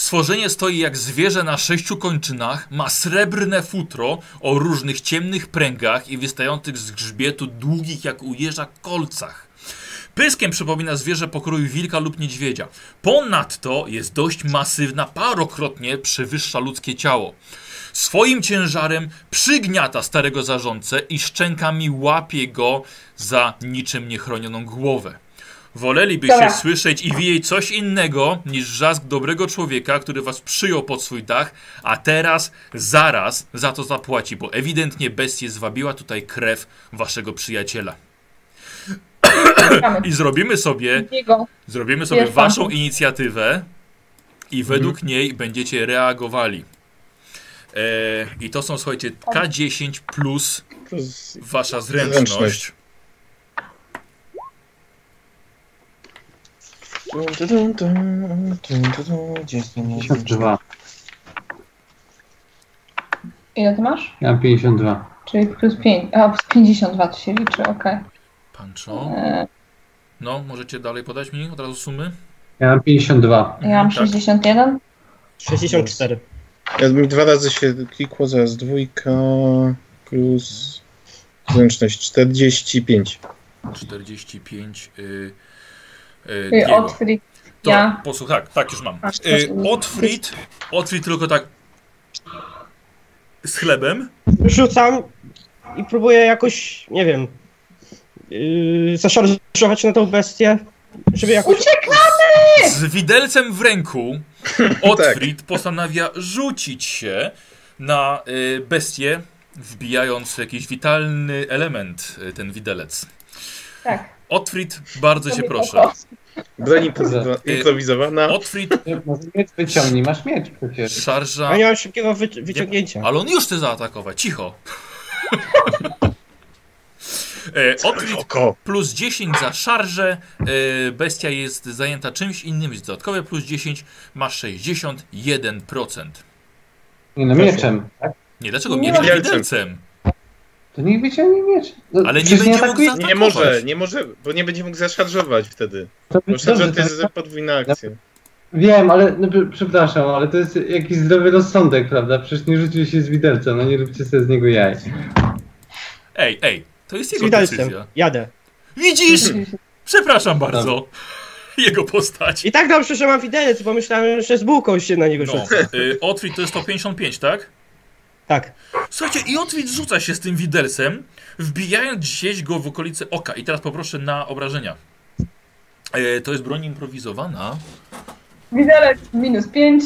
Stworzenie stoi jak zwierzę na sześciu kończynach, ma srebrne futro o różnych ciemnych pręgach i wystających z grzbietu długich jak u jeża kolcach. Pyskiem przypomina zwierzę pokroju wilka lub niedźwiedzia. Ponadto jest dość masywna, parokrotnie przewyższa ludzkie ciało. Swoim ciężarem przygniata starego zarządcę i szczękami łapie go za niczym niechronioną głowę. Wolelibyście Dobra. słyszeć i widzieć coś innego niż wrzask dobrego człowieka, który was przyjął pod swój dach, a teraz zaraz za to zapłaci, bo ewidentnie bestię zwabiła tutaj krew waszego przyjaciela. I zrobimy sobie Zrobimy sobie waszą inicjatywę i według niej będziecie reagowali. E, I to są, słuchajcie, K10 plus To z- wasza zręczność. Gdzie jest ten 52. ile ty masz? Ja mam 52. Czyli plus 5, a plus 52 to się liczy, okej. Pancho. E, No, możecie dalej podać mi od razu sumy? Ja mam 52. Ja mam Tak. 61. 64. Ja mi dwa razy się klikło, zaraz dwójka plus zręczność 45. 45. Y, Diego. Otfrid. To, Ja. posłuchaj, tak, tak już mam. Y, Otfrid, Otfrid tylko tak z chlebem. Rzucam i próbuję jakoś, nie wiem, yy, zaszarżować na tą bestię, żeby jakoś... Uciekamy! Z widelcem w ręku Otfrid postanawia rzucić się na y, bestię, wbijając jakiś witalny element, y, ten widelec. Tak. Otfrid, bardzo cię proszę. Broń Y, improwizowana. Otfrid, miecz wyciągnij, masz miecz przecież. szarża. Ja nie mam szybkiego wy wyciągnięcia. Ale on już chce zaatakować, cicho. E, Otfrid Oko. plus 10 za szarżę. E, bestia jest zajęta czymś innym, jest dodatkowe plus 10, masz 61%. Nie no, mieczem. Tak? Nie, dlaczego ma- widelcem? To niech wyciągnie miecz. No, Ale nie będzie mógł atakuje- za- Nie może, nie może, bo nie będzie mógł zaszarżować wtedy. To Bo szarża to jest podwójna akcja. Wiem, ale no, pr- przepraszam, ale to jest jakiś zdrowy rozsądek, prawda? Przecież nie rzucił się z widelca, no nie róbcie sobie z niego jaj. Ej, ej, to jest jego widelcem. decyzja. Jadę. Widzisz? Przepraszam bardzo. Jego postać. I tak dobrze, że mam widelec, bo myślałem, że z bułką się na niego No, rzucę. y, Otwit to jest 155, tak? Tak. Słuchajcie, i Otwit rzuca się z tym widelcem, wbijając gdzieś go w okolice oka. I teraz poproszę na obrażenia. E, to jest broń improwizowana. Widelec minus 5.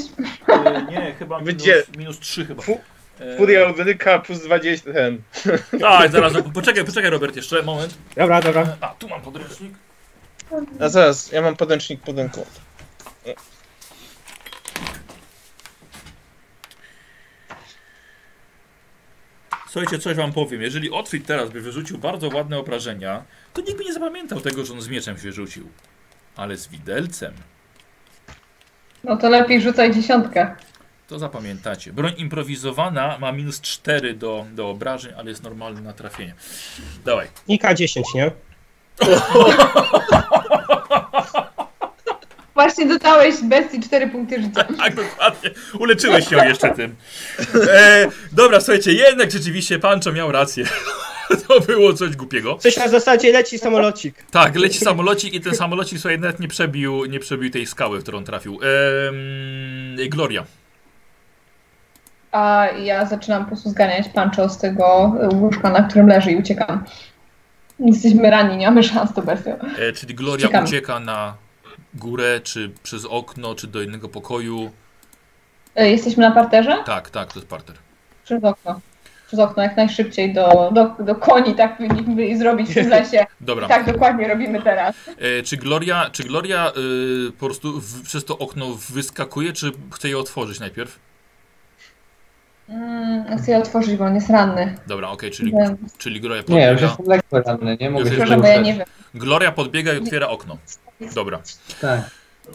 E, nie, chyba minus, Będzie- minus 3 chyba. Fu- E, Furia Udryka plus 20 ten. Tak, zaraz, poczekaj, poczekaj Robert jeszcze, moment. Dobra, dobra. A, tu mam podręcznik. A zaraz, ja mam podręcznik pod ręką. Słuchajcie, coś wam powiem. Jeżeli Otwit teraz by wyrzucił bardzo ładne obrażenia, to nikt by nie zapamiętał tego, że on z mieczem się rzucił. Ale z widelcem, No to lepiej rzucaj dziesiątkę. to zapamiętacie. Broń improwizowana ma minus 4 do, do obrażeń, ale jest normalne na trafienie. Dawaj. I K10, nie? Właśnie dodałeś bestii 4 punkty życia. Tak, dokładnie. Uleczyłeś ją jeszcze tym. E, dobra, słuchajcie, jednak rzeczywiście Pancho miał rację. To było coś głupiego. Coś na zasadzie leci samolocik. Tak, leci samolocik i ten samolocik sobie nawet nie przebił, nie przebił tej skały, w którą trafił. Ehm, Gloria. A ja zaczynam po prostu zganiać Pancho z tego łóżka, na którym leży i uciekam. Jesteśmy rani, nie mamy szans to bestią. E, czyli Gloria Uciekamy. ucieka na górę, czy przez okno, czy do innego pokoju. E, Jesteśmy na parterze? Tak, tak, to jest parter. Przez okno. Przez okno, jak najszybciej do, do, do koni, tak powinniśmy zrobić w tym lesie. Dobra. Tak dokładnie robimy teraz. E, czy Gloria, czy Gloria y, po prostu w, przez to okno wyskakuje, czy chce je otworzyć najpierw? Mm, chcę je otworzyć, bo on jest ranny. Dobra, okej, czyli, czyli Gloria Nie, już podbiega. jestem lekko ranny, nie mogę Już się jest proszę, bo ja nie wiem. Gloria podbiega i otwiera okno. Dobra. Tak.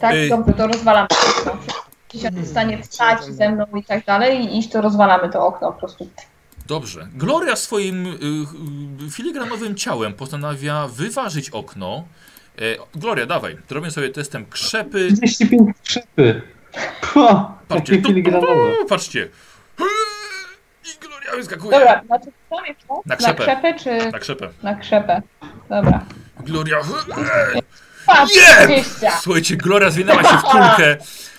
Tak, Ej. dobrze, to rozwalamy to okno. Jeśli on jest w stanie wstać ze mną i tak dalej i iść, to rozwalamy to okno po prostu. Dobrze. Gloria swoim y, y, filigranowym ciałem postanawia wyważyć okno. E, Gloria, dawaj. Zrobię sobie testem krzepy. 35 krzepy. Po, Patrzcie, takie tu, filigranowe. tu, patrzcie. I Gloria wyskakuje. Dobra, znaczy co jeszcze? Na Na krzepę. krzepę czy Na krzepę. na krzepę? Dobra. Gloria. Patrz, Nie! 20. Słuchajcie, Gloria zwinęła się w kulkę.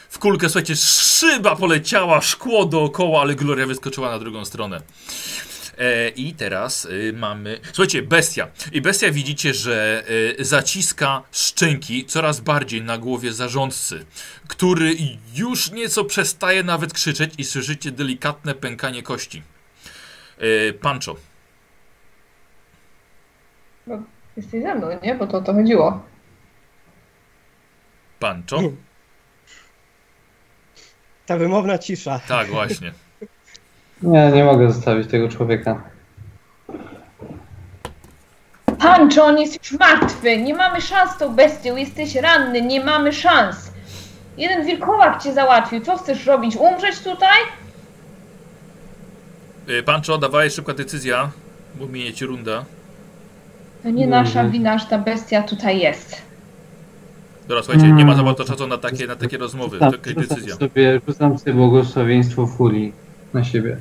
W kulkę, słuchajcie, szyba poleciała, szkło dookoła, ale Gloria wyskoczyła na drugą stronę. E, I teraz y, mamy. Słuchajcie, bestia. I bestia widzicie, że y, zaciska szczęki coraz bardziej na głowie zarządcy, który już nieco przestaje nawet krzyczeć i słyszycie delikatne pękanie kości. E, Pancho. Jesteś ze mną, nie? Bo to o to chodziło. Pancho? Ta wymowna cisza. Tak, właśnie. Nie, nie mogę zostawić tego człowieka. Pancho, on jest już martwy. Nie mamy szans z tą bestią. Jesteś ranny. Nie mamy szans. Jeden wilkołak cię załatwił. Co chcesz robić? Umrzeć tutaj? E, Pancho, dawaj szybka decyzja, bo minie ci runda. To nie Mhm. nasza wina, że ta bestia tutaj jest. Dobra, słuchajcie, nie ma za bardzo czasu na takie, na takie rozmowy. Rzucam, Taka rzucam decyzja. sobie, rzucam sobie błogosławieństwo furii na siebie.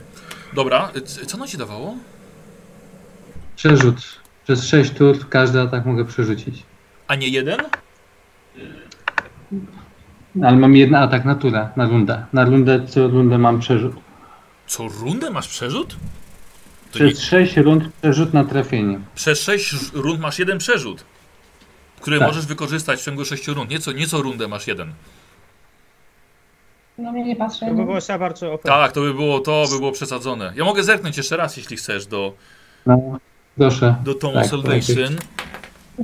Dobra, co ono ci dawało? Przerzut. Przez 6 tur każdy atak mogę przerzucić. A nie jeden? Ale mam jeden atak na turę, na rundę. Na rundę, co rundę mam przerzut. Co rundę masz przerzut? To nie, Przez 6 rund przerzut na trafienie. przez 6 rund masz jeden przerzut, który Tak. możesz wykorzystać w ciągu 6 rund. Nie co, nie co rundę masz jeden. No mnie nie patrzę. To by było za bardzo OP. Tak, to by było, to by było przesadzone. Ja mogę zerknąć jeszcze raz, jeśli chcesz, do, No, proszę. do Tomu Tak, Salvation.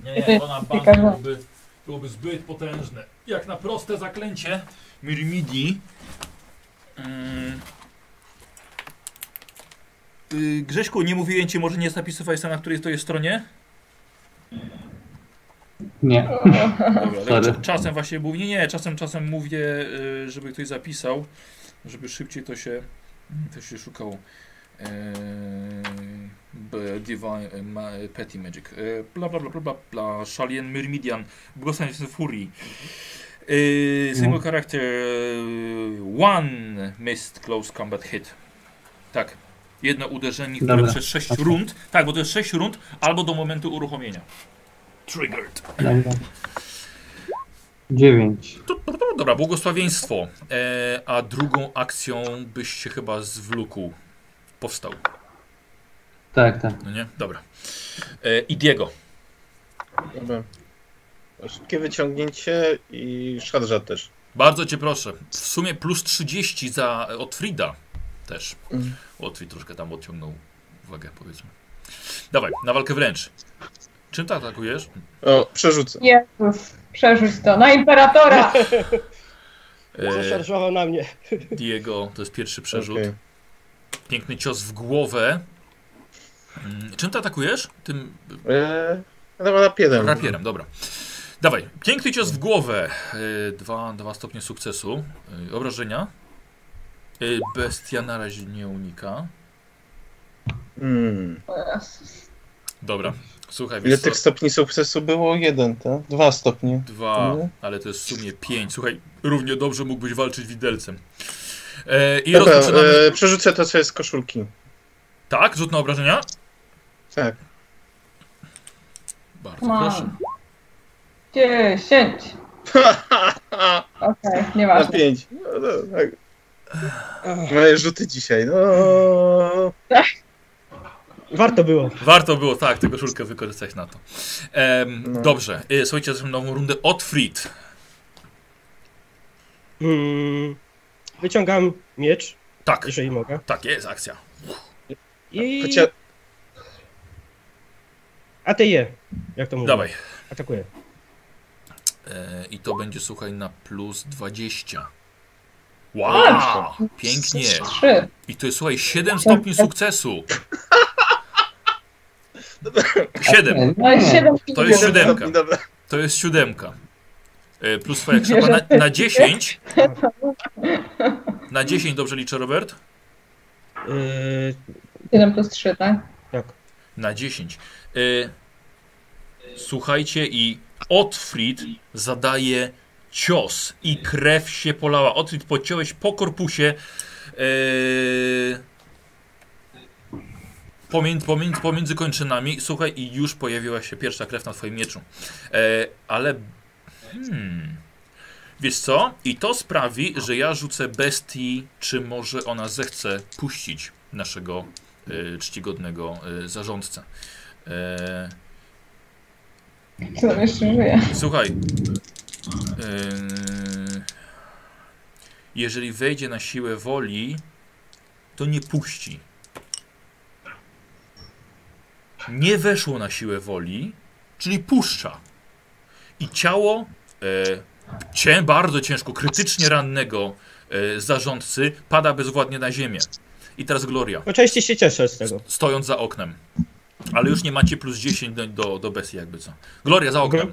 Nie, Ty- nie, ona byłoby, byłoby zbyt potężne. Jak na proste zaklęcie Mirmidi. Mm. Y, Grześku, nie mówiłem ci, może nie napisywałeś na której to jest stronie? Nie. Dobra, czasem właśnie mówię, nie, nie, czasem, czasem mówię, y, żeby ktoś zapisał, żeby szybciej to się, to się szukało. Eee, Divine e, ma, Petty Magic. E, bla bla bla bla bla bla. Shalien Myrmidian. Błogosławieństwo Furii. E, single No. character. One missed close combat hit. Tak. Jedno uderzenie, które Dobra. przez 6 Okej. rund. Tak, bo to jest 6 rund albo do momentu uruchomienia. Triggered. Dobra. 9. Tu, tu, tu, Dobra, błogosławieństwo. E, a drugą akcją byś się chyba zwlókł. Powstał. Tak, tak. No nie? Dobra. E, I Diego. Dobra. Szybkie wyciągnięcie i szarża też. Bardzo cię proszę. W sumie plus 30 za od Frida też. Mhm. Otwit troszkę tam odciągnął uwagę, powiedzmy. Dawaj, na walkę wręcz. Czym ty atakujesz? O, przerzucę. Jezus, przerzuć to na imperatora! E, Zaszarżował na mnie. Diego, to jest pierwszy przerzut. Okej. Piękny cios w głowę. Mm, Czym ty atakujesz? Tym Eee, rapierem. rapierem, dobra. Dawaj, piękny cios w głowę. E, Dwa, dwa stopnie sukcesu. E, Obrażenia. Bestia na razie nie unika. Hmm. Jezus. Dobra, słuchaj, Ile tych stopni sukcesu było? Jeden, tak? Dwa stopnie. Dwa, Mhm. ale to jest w sumie pięć. Słuchaj, równie dobrze mógłbyś walczyć widelcem. E, I Dobra, rozpoczynamy. e, przerzucę to, co jest z koszulki. Tak, rzut na obrażenia? Tak. Bardzo on. proszę. Dziesięć. Okej, Na nieważne. pięć. No, no, tak. Moje rzuty dzisiaj, no. Warto było. Warto było, tak, tę koszulkę wykorzystać na to. Em, No. Dobrze, e, słuchajcie, zaczynamy nową rundę od Fried. Mm, wyciągam miecz, Tak, jeżeli mogę. tak, jest akcja. I Chociaż atakuję. Jak to mówię? Dawaj. Atakuję. E, I to będzie, słuchaj, na plus 20. Wow, pięknie. I to jest, słuchaj, 7 stopni sukcesu. 7. No siedem To jest siódemka. To jest siódemka. E, Plus twoja krzepa na, na 10. Na 10 dobrze liczę, Robert? Yy, Siedem plus trzy, tak? tak. Na 10. E, Słuchajcie, i Otfrid zadaje cios i krew się polała. Otfrid podciąłeś po korpusie. E, Pomiędzy, pomiędzy, pomiędzy kończynami, słuchaj, i już pojawiła się pierwsza krew na twoim mieczu. E, ale. Hmm. Wiesz co? I to sprawi, że ja rzucę bestii, czy może ona zechce puścić naszego e, czcigodnego e, zarządcę. E, Co tam jeszcze żyje? słuchaj. E, jeżeli wejdzie na siłę woli, to nie puści. Nie weszło na siłę woli, czyli puszcza. I ciało e, cię, bardzo ciężko, krytycznie rannego e, zarządcy pada bezwładnie na ziemię. I teraz Gloria, Oczywiście się cieszę z tego. stojąc za oknem. Ale już nie macie plus 10 do, do, do bestii, jakby co. Gloria za oknem.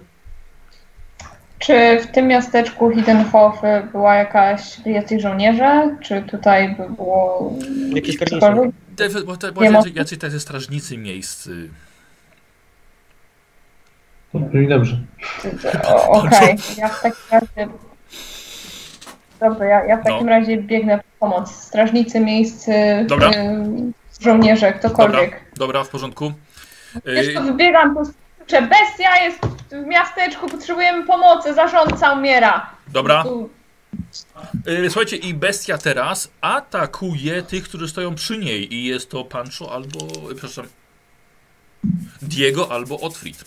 Czy w tym miasteczku Hiddenhof była jakaś, jacyś żołnierze? Czy tutaj by było Jakieś cokolwiek? Te, bo te, bo jacy, jacy tacy strażnicy miejscy. Brzmi dobrze. O, Okej, ja w takim razie. Dobrze, ja, ja w takim No. razie biegnę po pomoc. Strażnicy, miejscy, Dobra. ym, żołnierze, Dobra, ktokolwiek. dobra, w porządku. Wiesz Yy, co, wybiegam, tu krzyczę, bestia jest w miasteczku, potrzebujemy pomocy, zarządca umiera. dobra. Yy, słuchajcie, i bestia teraz atakuje tych, którzy stoją przy niej. I jest to Pancho albo. Yy, przepraszam. Diego albo Otfrid.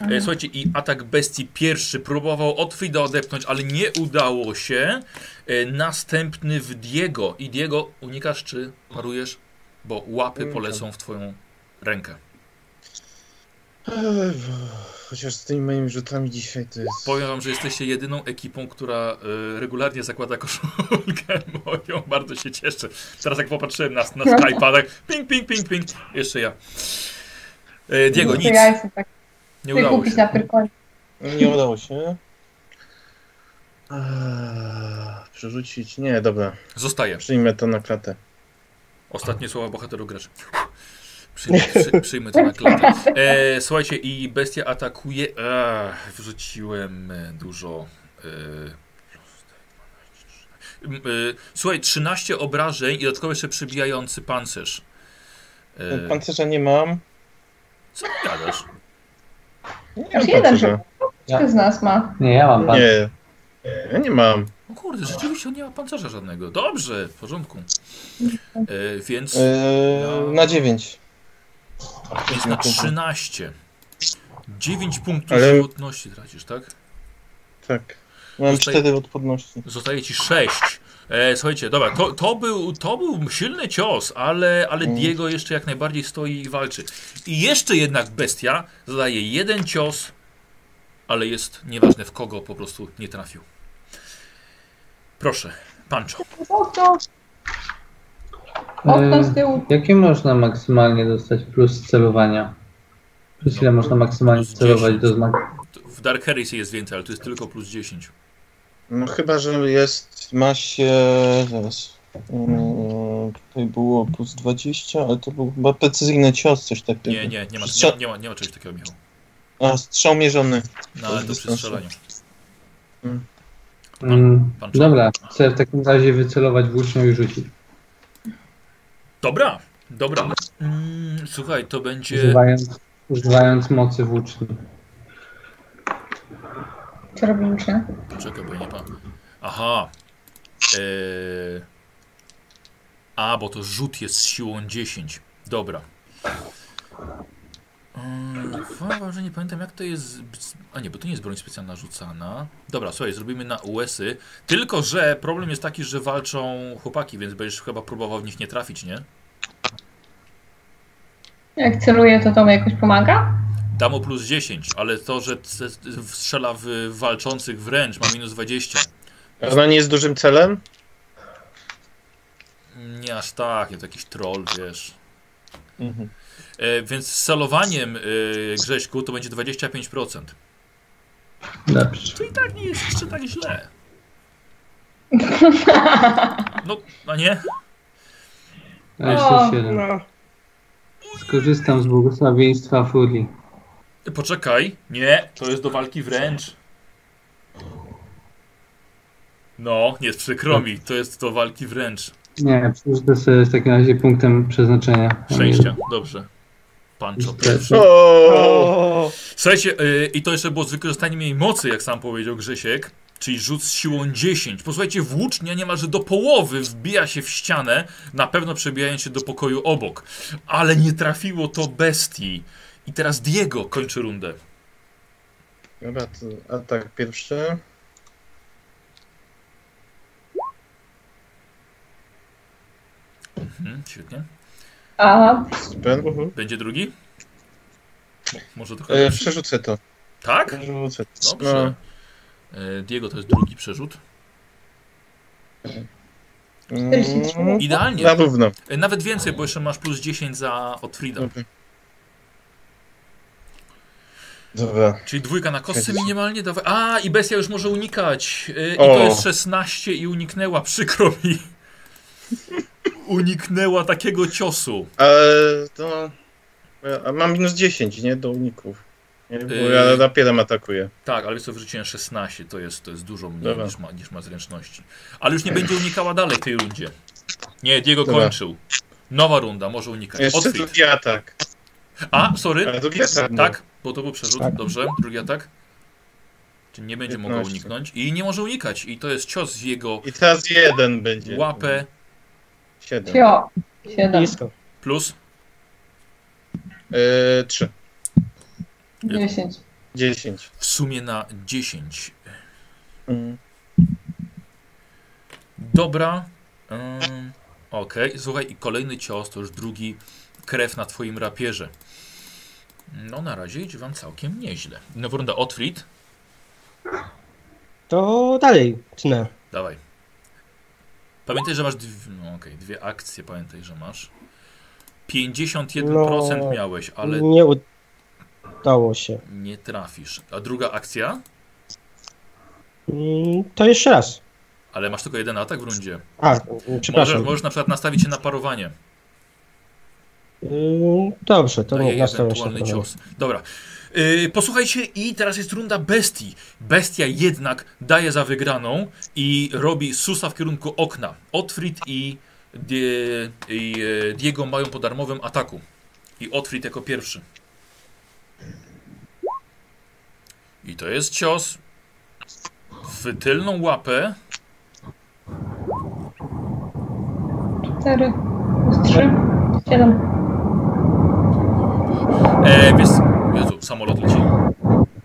E, Słuchajcie, i atak bestii pierwszy próbował Otfrida odepchnąć, ale nie udało się. E, Następny w Diego. I Diego, unikasz czy parujesz? Bo łapy Unikam. polecą w twoją rękę. Chociaż z tymi moimi rzutami dzisiaj to jest... Powiem wam, że jesteście jedyną ekipą, która e, regularnie zakłada koszulkę moją. Bardzo się cieszę. Teraz jak popatrzyłem na, na Skype'a, tak ping, ping, ping, ping. Jeszcze ja. E, Diego, nic. ja jestem tak Nie udało kupić się. na pyrkonie. Nie udało się. Eee, Przerzucić? Nie, dobra. Zostaje. Przyjmę to na klatę. Ostatnie słowa bohaterów graczy. Przyjmę, przy, przyjmę to na klatę. E, słuchajcie, i bestia atakuje. Wrzuciłem e, dużo. E, e, słuchaj, 13 obrażeń i dodatkowo jeszcze przybijający pancerz. E, Pancerza nie mam. co ty gadasz? Nie mam jeden, że każdy z nas ma. Nie, ja mam pan. Nie. Ja nie mam. O kurde, rzeczywiście on nie ma pancerza żadnego. Dobrze, w porządku. E, więc, Eee, na 9. więc na 13. 9 punktów Ale- żywotności tracisz, tak? Tak. Mam Zostaje- 4 odporności. Zostaje ci 6. E, słuchajcie, dobra, to, to, był, to był silny cios, ale, ale Mm. Diego jeszcze jak najbardziej stoi i walczy. I jeszcze jednak bestia zadaje jeden cios, ale jest nieważne w kogo po prostu nie trafił. Proszę, Pancho. Okno, z E, tyłu. Jakie można maksymalnie dostać plus celowania? Plus ile można maksymalnie Plus celować 10. do znaku? W Dark Heresy jest więcej, ale to jest tylko plus 10. No chyba, że jest, ma się, zaraz, Yy, tutaj było plus 20, ale to był chyba precyzyjny cios, coś takiego. Nie, nie, nie ma, nie, nie ma, nie ma czegoś takiego, Michał. A, strzał mierzony. No ale to przy strzelaniu. Mm, pan- dobra, chcę w takim razie wycelować włócznią i rzucić. Dobra, dobra. Mm, słuchaj, to będzie... Używając, używając mocy włóczni. Co robi uczeń? Poczekaj, bo nie pamiętam. Aha. Eee... A, bo to rzut jest z siłą 10. Dobra. Mm, Powiem że nie pamiętam jak to jest. A nie, bo to nie jest broń specjalna rzucana. Dobra, słuchaj, zrobimy na USy. Tylko, że problem jest taki, że walczą chłopaki, więc będziesz chyba próbował w nich nie trafić, nie? Jak celuje, to to mu jakoś pomaga? Dam mu plus 10, ale to, że strzela w walczących wręcz ma minus 20. Ona nie jest dużym celem? Nie aż tak, jest jakiś troll, wiesz. Mhm. E, więc z celowaniem, e, Grześku, to będzie 25%. Dobrze. To i tak nie jest jeszcze tak źle. No, a nie? A jeszcze O, 7. No, Skorzystam z błogosławieństwa Furii. Poczekaj. Nie, to jest do walki wręcz. No, nie, przykro mi, to jest do walki wręcz. Nie, przeżyję sobie w takim razie punktem przeznaczenia. Szczęścia, dobrze. Pancho Słuchajcie, yy, i to jeszcze było z wykorzystaniem jej mocy, jak sam powiedział Grzesiek, czyli rzut z siłą 10. Posłuchajcie, włócznia niemalże do połowy wbija się w ścianę, na pewno przebijając się do pokoju obok. Ale nie trafiło to bestii. I teraz Diego kończy rundę. Dobra, to atak pierwszy. Mhm, świetnie. A, Super. mhm. Będzie drugi? Może trochę E, przerzucę to. Tak? Przerzucę. Dobrze. E, Diego to jest drugi przerzut. Mm, Idealnie. Na równo. E, Nawet więcej, bo jeszcze masz plus 10 za Otfrida. Dobra. Dobra. Czyli dwójka na kostce minimalnie dawaj. A, i bestia już może unikać. Yy, I O. to jest 16 i uniknęła. Przykro mi. Uniknęła takiego ciosu. Ale to... A mam minus 10, nie? Do uników. Nie, Bo Yy. ja rapierem atakuję. Tak, ale co wyrzuciłem 16, to jest, to jest dużo mniej Dobra. niż ma, niż ma zręczności. Ale już nie będzie unikała dalej w tej rundzie. Nie, Diego Dobra. kończył. Nowa runda, może unikać. Jeszcze Otwit. drugi atak. A, sorry. Ale drugi atak. no. Tak, bo to był przerzut. Tak. Dobrze, drugi atak. Czyli nie będzie mogła 15. uniknąć. I nie może unikać. I to jest cios w jego I teraz jeden będzie. łapę Siedem. Cio. Siedem. Blisko. plus Yy, trzy. Dziesięć. Dziesięć. w sumie na 10. Mm. Dobra. Ym, Okej, słuchaj, i kolejny cios, to już drugi krew na twoim rapierze. No na razie idzie wam całkiem nieźle. Nowa runda Otfrid. To dalej tnę. Dawaj. Pamiętaj, że masz dwie, no okej, dwie akcje, pamiętaj, że masz. 51% No. miałeś, ale Nie udało się. nie trafisz. A druga akcja? Mm, To jeszcze raz. Ale masz tylko jeden atak w rundzie. A, Możesz, przepraszam. możesz na przykład nastawić się na parowanie. Mm, Dobrze, to nie się ewentualny cios. Dobra. Yy, posłuchajcie, i teraz jest runda bestii. Bestia jednak daje za wygraną i robi susa w kierunku okna. Otfrid i, Die, i e, Diego mają po darmowym ataku. I Otfrid jako pierwszy. I to jest cios w tylną łapę. Cztery. Trzy. Siedem. E, Jezu, samolot leci.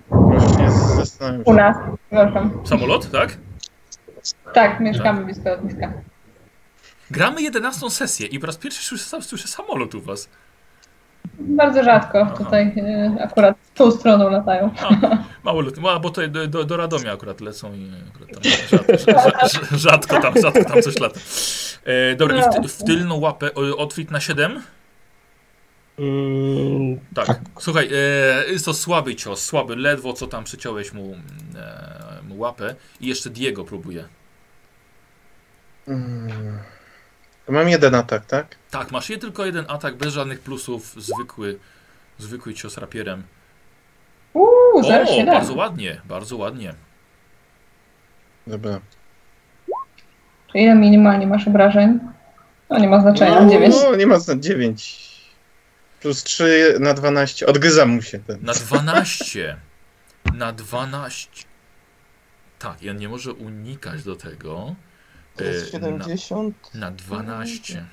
Właśnie zastanawiam U nas. Przepraszam. Samolot, tak? Tak, mieszkamy blisko lotniska. Gramy 11 sesję i po raz pierwszy słyszę, słyszę samolot u was. Bardzo rzadko tutaj y, akurat tą stroną latają. A, mało lut, ma, bo to do, do, do Radomia akurat lecą i akurat tam rzadko, rzadko, rzadko, tam, rzadko tam coś lata. E, dobra, i w, ty, w tylną łapę o, otwit na 7? Mm, Tak. Tak. Słuchaj, e, jest to słaby cios, słaby, ledwo co tam przyciąłeś mu, e, mu łapę i jeszcze Diego próbuje. Mm. To Mam jeden atak, tak? Tak, masz je tylko jeden atak, bez żadnych plusów, zwykły, zwykły cios rapierem. Uuu, zaraz O, się bardzo ładnie, bardzo ładnie. Dobra. Ile minimalnie masz obrażeń? No nie ma znaczenia, no, dziewięć. No, nie ma znaczenia. 9. Plus 3 na 12. Odgryzam mu się ten. Na 12. Na 12. Tak, i on nie może unikać do tego. To jest E, 70. Na 12.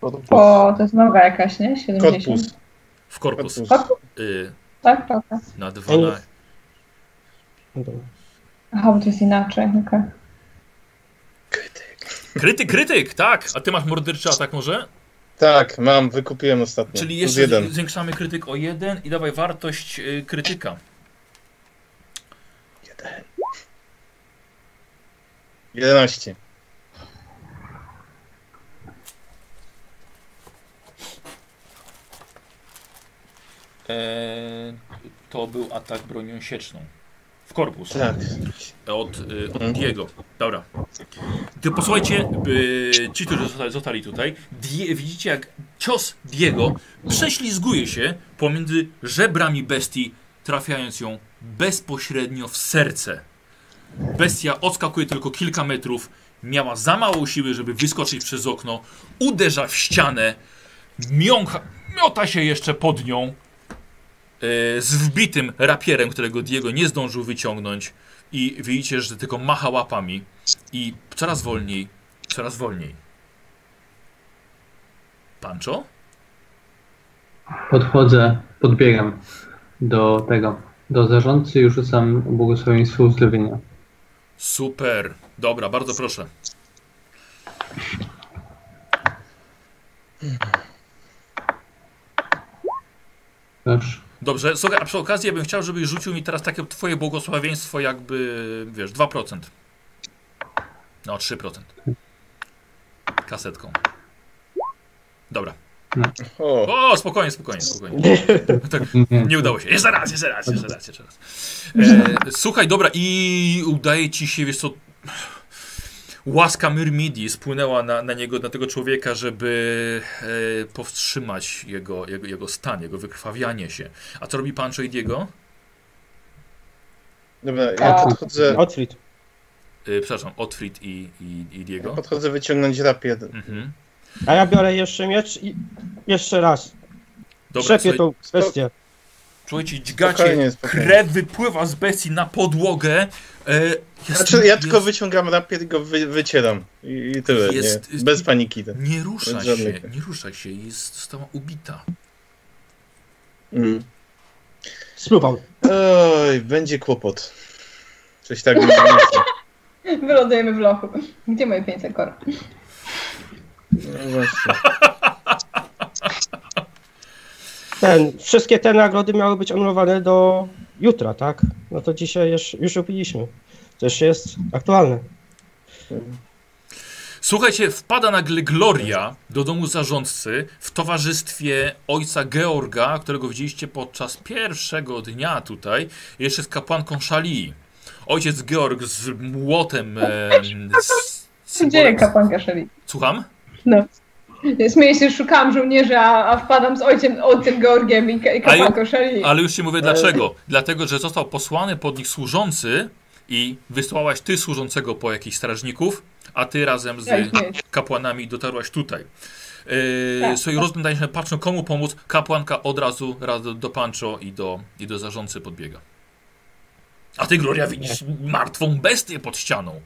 Korpus. O, to jest noga jakaś, nie? 70. Korpus. W korpus. Korpus. Y, Tak, tak, tak. na 12. dobra. Aha, bo to jest inaczej, okej. Krytyk, krytyk, tak! A ty masz morderczy atak może? Tak, mam, wykupiłem ostatnio. Czyli jeszcze jeden. zwiększamy krytyk o 1 i dawaj wartość y, krytyka. 11. E, to był atak bronią sieczną. W korpus. Tak. Od, y, od. Diego. Dobra. Ty posłuchajcie, y, ci, którzy zostali, zostali tutaj, Die, widzicie jak cios Diego prześlizguje się pomiędzy żebrami bestii, trafiając ją bezpośrednio w serce. Bestia odskakuje tylko kilka metrów, miała za mało siły, żeby wyskoczyć przez okno, uderza w ścianę, miącha, miota się jeszcze pod nią, z wbitym rapierem, którego Diego nie zdążył wyciągnąć i widzicie, że tylko macha łapami i coraz wolniej, coraz wolniej. Pancho? Podchodzę, podbiegam do tego, do zarządcy i rzucam błogosławieństwo uzdrowienia. Super. Dobra, bardzo proszę. Proszę. Dobrze, słuchaj, a przy okazji ja bym chciał, żebyś rzucił mi teraz takie twoje błogosławieństwo jakby, wiesz, 2%. No, 3%. Kasetką. Dobra. O, O, spokojnie, spokojnie, spokojnie. Tak, nie udało się. Jeszcze raz, jeszcze raz, jeszcze raz, jeszcze raz. E, słuchaj, dobra, i udaje ci się, wiesz co, łaska Myrmidii spłynęła na, na niego, na tego człowieka, żeby e, powstrzymać jego, jego, jego stan, jego wykrwawianie się. A co robi Pancho i Diego? Dobra, ja podchodzę, Otwit. E, przepraszam, Otfrid i, i, i ja Diego. podchodzę wyciągnąć rapię. Mhm. A ja biorę jeszcze miecz i jeszcze raz. Dobra, Trzepię tą bestię. słuchajcie, dźgacie, Spokojnie, spokojnie. krew wypływa z bestii na podłogę. E, jest, Znaczy, ja tylko jest- wyciągam rapię, tylko wy, wycieram. I, i tyle, Jest- nie? Bez paniki. tak. Nie rusza Bez się, żadnych- nie rusza się, jest, została ubita. Mm. Spróbował. Oj, będzie kłopot. Coś tak Wylądujemy w lochu. Gdzie moje 500 kor? No właśnie. Ten, wszystkie te nagrody miały być anulowane do jutra, tak? No to dzisiaj już, już upiliśmy. To jeszcze jest aktualne. Słuchajcie, wpada nagle Gloria do domu zarządcy w towarzystwie ojca Georga, którego widzieliście podczas pierwszego dnia tutaj, jeszcze z kapłanką Szali. Ojciec Georg z młotem. E, z, Co dzieje kapłanka Szeli? Słucham? No. Śmieję się, szukałam żołnierzy, a, wpadam z ojcem, ojcem Georgiem i, i kapłanką Szeli. Ale już ci mówię dlaczego. Dlatego, że został posłany pod nich służący i wysłałaś ty służącego po jakichś strażników, a ty razem z się. kapłanami dotarłaś tutaj. Yy, Tak. Sobie rozglądali się, patrzą komu pomóc. Kapłanka od razu raz do, do Pancho i do, i do zarządcy podbiega. A ty, Gloria, widzisz martwą bestię pod ścianą.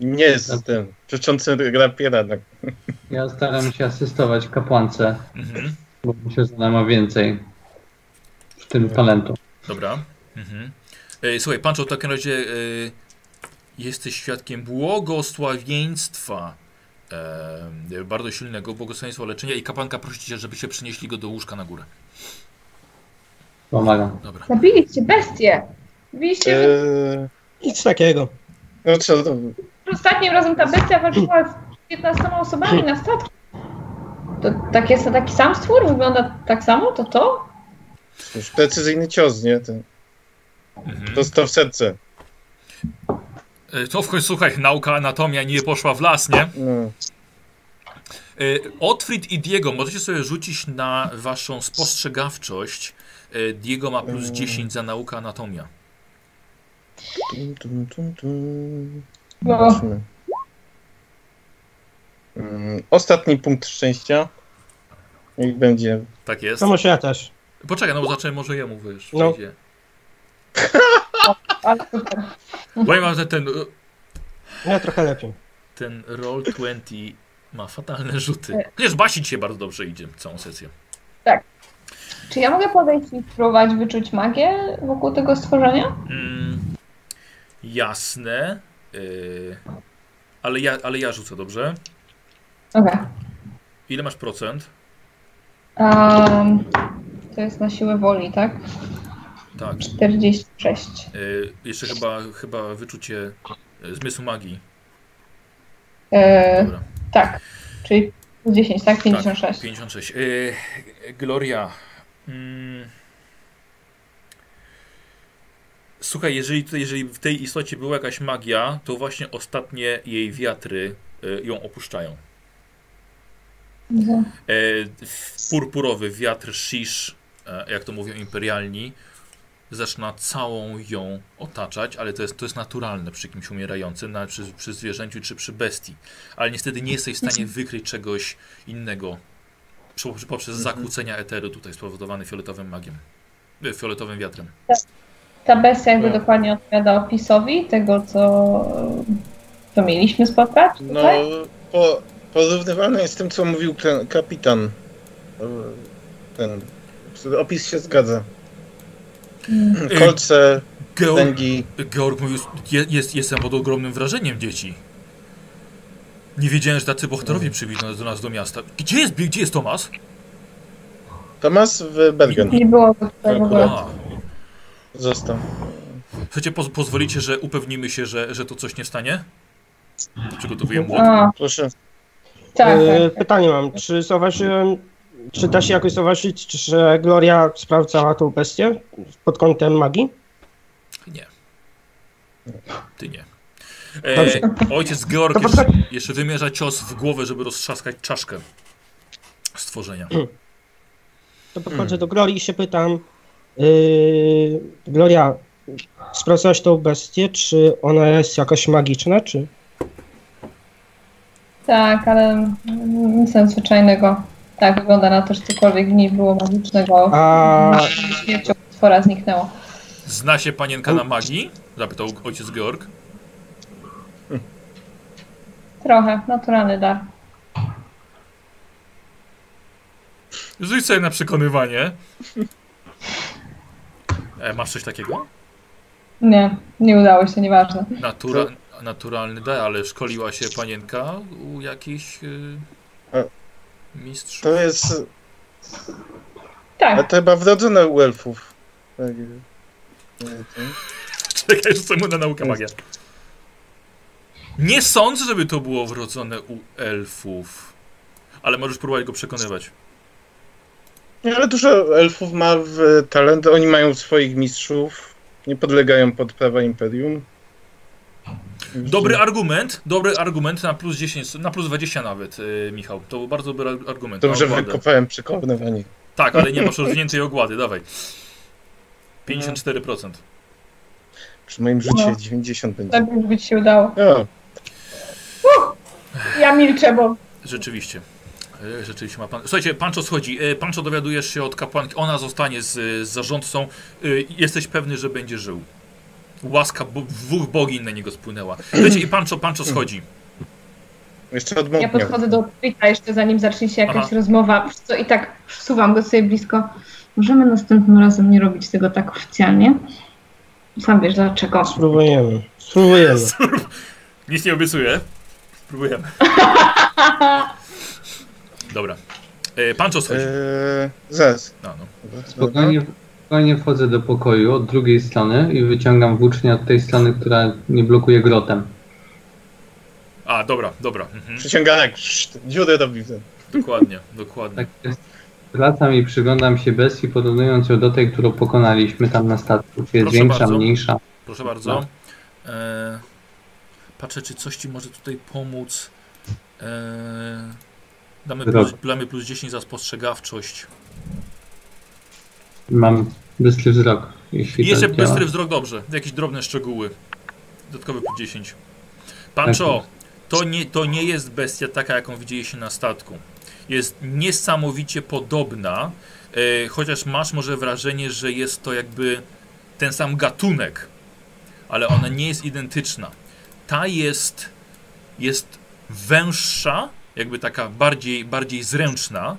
Nie jest ten przeczący rapiera. Tak. Ja staram się asystować kapłance, Mhm. bo że ona ma więcej w tym talentu. Dobra. Mhm. E, słuchaj, Pancho, w takim razie e, jesteś świadkiem błogosławieństwa. E, bardzo silnego błogosławieństwa leczenia i kapłanka prosi cię, żeby się przynieśli go do łóżka na górę. Pomagam. Dobra. Zabiliście bestię. Zabiliście, że Eee, Nic takiego. no co, to, ostatnim razem ta bestia walczyła z 15 osobami na statku. To tak jest, taki sam stwór? Wygląda tak samo? To to? już precyzyjny cios, nie? Ten, Mhm. to, to w serce. E, To w końcu, słuchaj, nauka anatomia nie poszła w las, nie? No. E, Otfrid i Diego, możecie sobie rzucić na waszą spostrzegawczość. E, Diego ma plus Mm. 10 za naukę anatomia. Tum, tum, tum, tum. Zobaczmy. Mm, Ostatni punkt szczęścia. Niech będzie. Tak jest. To może ja też. Poczekaj, no bo zaczę może jemu wiesz. No. Ale super. Powiem wam, że ten, Ja trochę lepiej. ten Roll 20 ma fatalne rzuty. Chociaż Basi dzisiaj bardzo dobrze idzie całą sesję. Czy ja mogę podejść i spróbować wyczuć magię wokół tego stworzenia? Mm, jasne. Yy, ale, ja, ale ja rzucę, dobrze? Okej. Ile masz procent? Um, to jest na siłę woli, tak? Tak. 46. Yy, jeszcze chyba, chyba wyczucie yy, zmysłu magii. E, Dobra. tak, czyli 10, tak? 56. 56. Yy, Gloria. Mm. Słuchaj, jeżeli, jeżeli w tej istocie była jakaś magia, to właśnie ostatnie jej wiatry y, ją opuszczają. Mhm. E, purpurowy wiatr Shish, e, jak to mówią imperialni, zaczyna całą ją otaczać, ale to jest, to jest naturalne przy kimś umierającym, nawet przy, przy zwierzęciu czy przy bestii. Ale niestety nie jesteś w stanie wykryć czegoś innego poprzez zakłócenia eteru tutaj spowodowany fioletowym magiem. e, Fioletowym wiatrem. Ta bestia jakby No. dokładnie odpowiada opisowi tego, co, co mieliśmy spotkać No, tutaj? po, porównywalne jest z tym, co mówił ten kapitan. Ten. Opis się zgadza. Mm. Kolce, Georg. Georg mówił, je, jest, jestem pod ogromnym wrażeniem dzieci. Nie wiedziałem, że tacy bohaterowie przybyli do nas do miasta. Gdzie jest, gdzie jest Tomas? Tomas w Bergen Nie było tutaj w ogóle. Został. Chcecie, poz pozwolicie, że upewnimy się, że, że to coś nie stanie? Przygotowuję młot. Proszę. tak, E, tak. Pytanie mam, czy zauważyłem, czy da się jakoś zauważyć, czy- że Gloria sprawdzała tą bestię pod kątem magii? Nie. Ty nie. E, ojciec Georg jeszcze, jeszcze wymierza cios w głowę, żeby roztrzaskać czaszkę stworzenia. To podchodzę do Glorii i się pytam. Yy, Gloria, sprawdzałaś tą bestię, czy ona jest jakaś magiczna, czy... Tak, ale nic nadzwyczajnego. Tak, wygląda na to, że cokolwiek w niej było magicznego. A Śmiercią stwora zniknęło. Zna się panienka na magii? Zapytał ojciec Georg. Trochę, naturalny dar. Rzuć sobie na przekonywanie. E, masz coś takiego? Nie, nie udało się, nieważne. Natura, naturalny dar, ale szkoliła się panienka u jakichś y, Mistrzów? To jest. A Tak, to chyba wrodzone u elfów. Tak. Czekaj, rzucę mu na naukę magia. Nie sądzę, żeby to było wrodzone u elfów. Ale możesz próbować go przekonywać. Nie, Ale dużo elfów ma w talent, oni mają swoich mistrzów, nie podlegają pod prawa imperium. Dobry argument, dobry argument na plus 10, na plus 20 nawet, y, Michał. To był bardzo dobry ar- argument. Dobrze wykopałem przekonywanie. Tak, ale nie masz rozwiniętej ogłady, dawaj. 54%. Przy moim rzucie No. 90 będzie. tak już by ci się udało. O, Ja milczę, bo Rzeczywiście. E, Rzeczywiście ma pan. Słuchajcie, Pancho schodzi. E, Pancho dowiadujesz się od kapłanki. Ona zostanie z, z zarządcą. E, Jesteś pewny, że będzie żył. Łaska bo, dwóch bogiń na niego spłynęła. Wiecie, i Pancho, Pancho schodzi. jeszcze ja odmówię. podchodzę do Pita jeszcze zanim zacznie się jakaś Aha. rozmowa. Co, I tak wsuwam go sobie blisko. Możemy następnym razem nie robić tego tak oficjalnie? Sam wiesz dlaczego. spróbujemy. Spróbujemy. Nic nie obiecuję. Spróbujemy. Dobra. E, Pancho schodzi. Eee, zaraz. No, no. Spokojnie, spokojnie wchodzę do pokoju od drugiej strony i wyciągam włócznię od tej strony, która nie blokuje grotem. A, dobra, dobra. Mhm. Przyciąganek, robi. w tym. Dokładnie, dokładnie. Tak jest. Wracam i przyglądam się bestii, porównując ją do tej, którą pokonaliśmy tam na statku. Czy jest Proszę większa, bardzo. mniejsza. Proszę bardzo. E, patrzę, czy coś ci może tutaj pomóc. E, damy, plus, damy plus 10 za spostrzegawczość. Mam bystry wzrok. Jeśli I jeszcze działa. bystry wzrok, dobrze. Jakieś drobne szczegóły. Dodatkowe plus 10. Pancho, to nie, to nie jest bestia taka, jaką widzieliście na statku. Jest niesamowicie podobna, e, chociaż masz może wrażenie, że jest to jakby ten sam gatunek, ale ona nie jest identyczna. Ta jest, jest węższa, jakby taka bardziej, bardziej zręczna,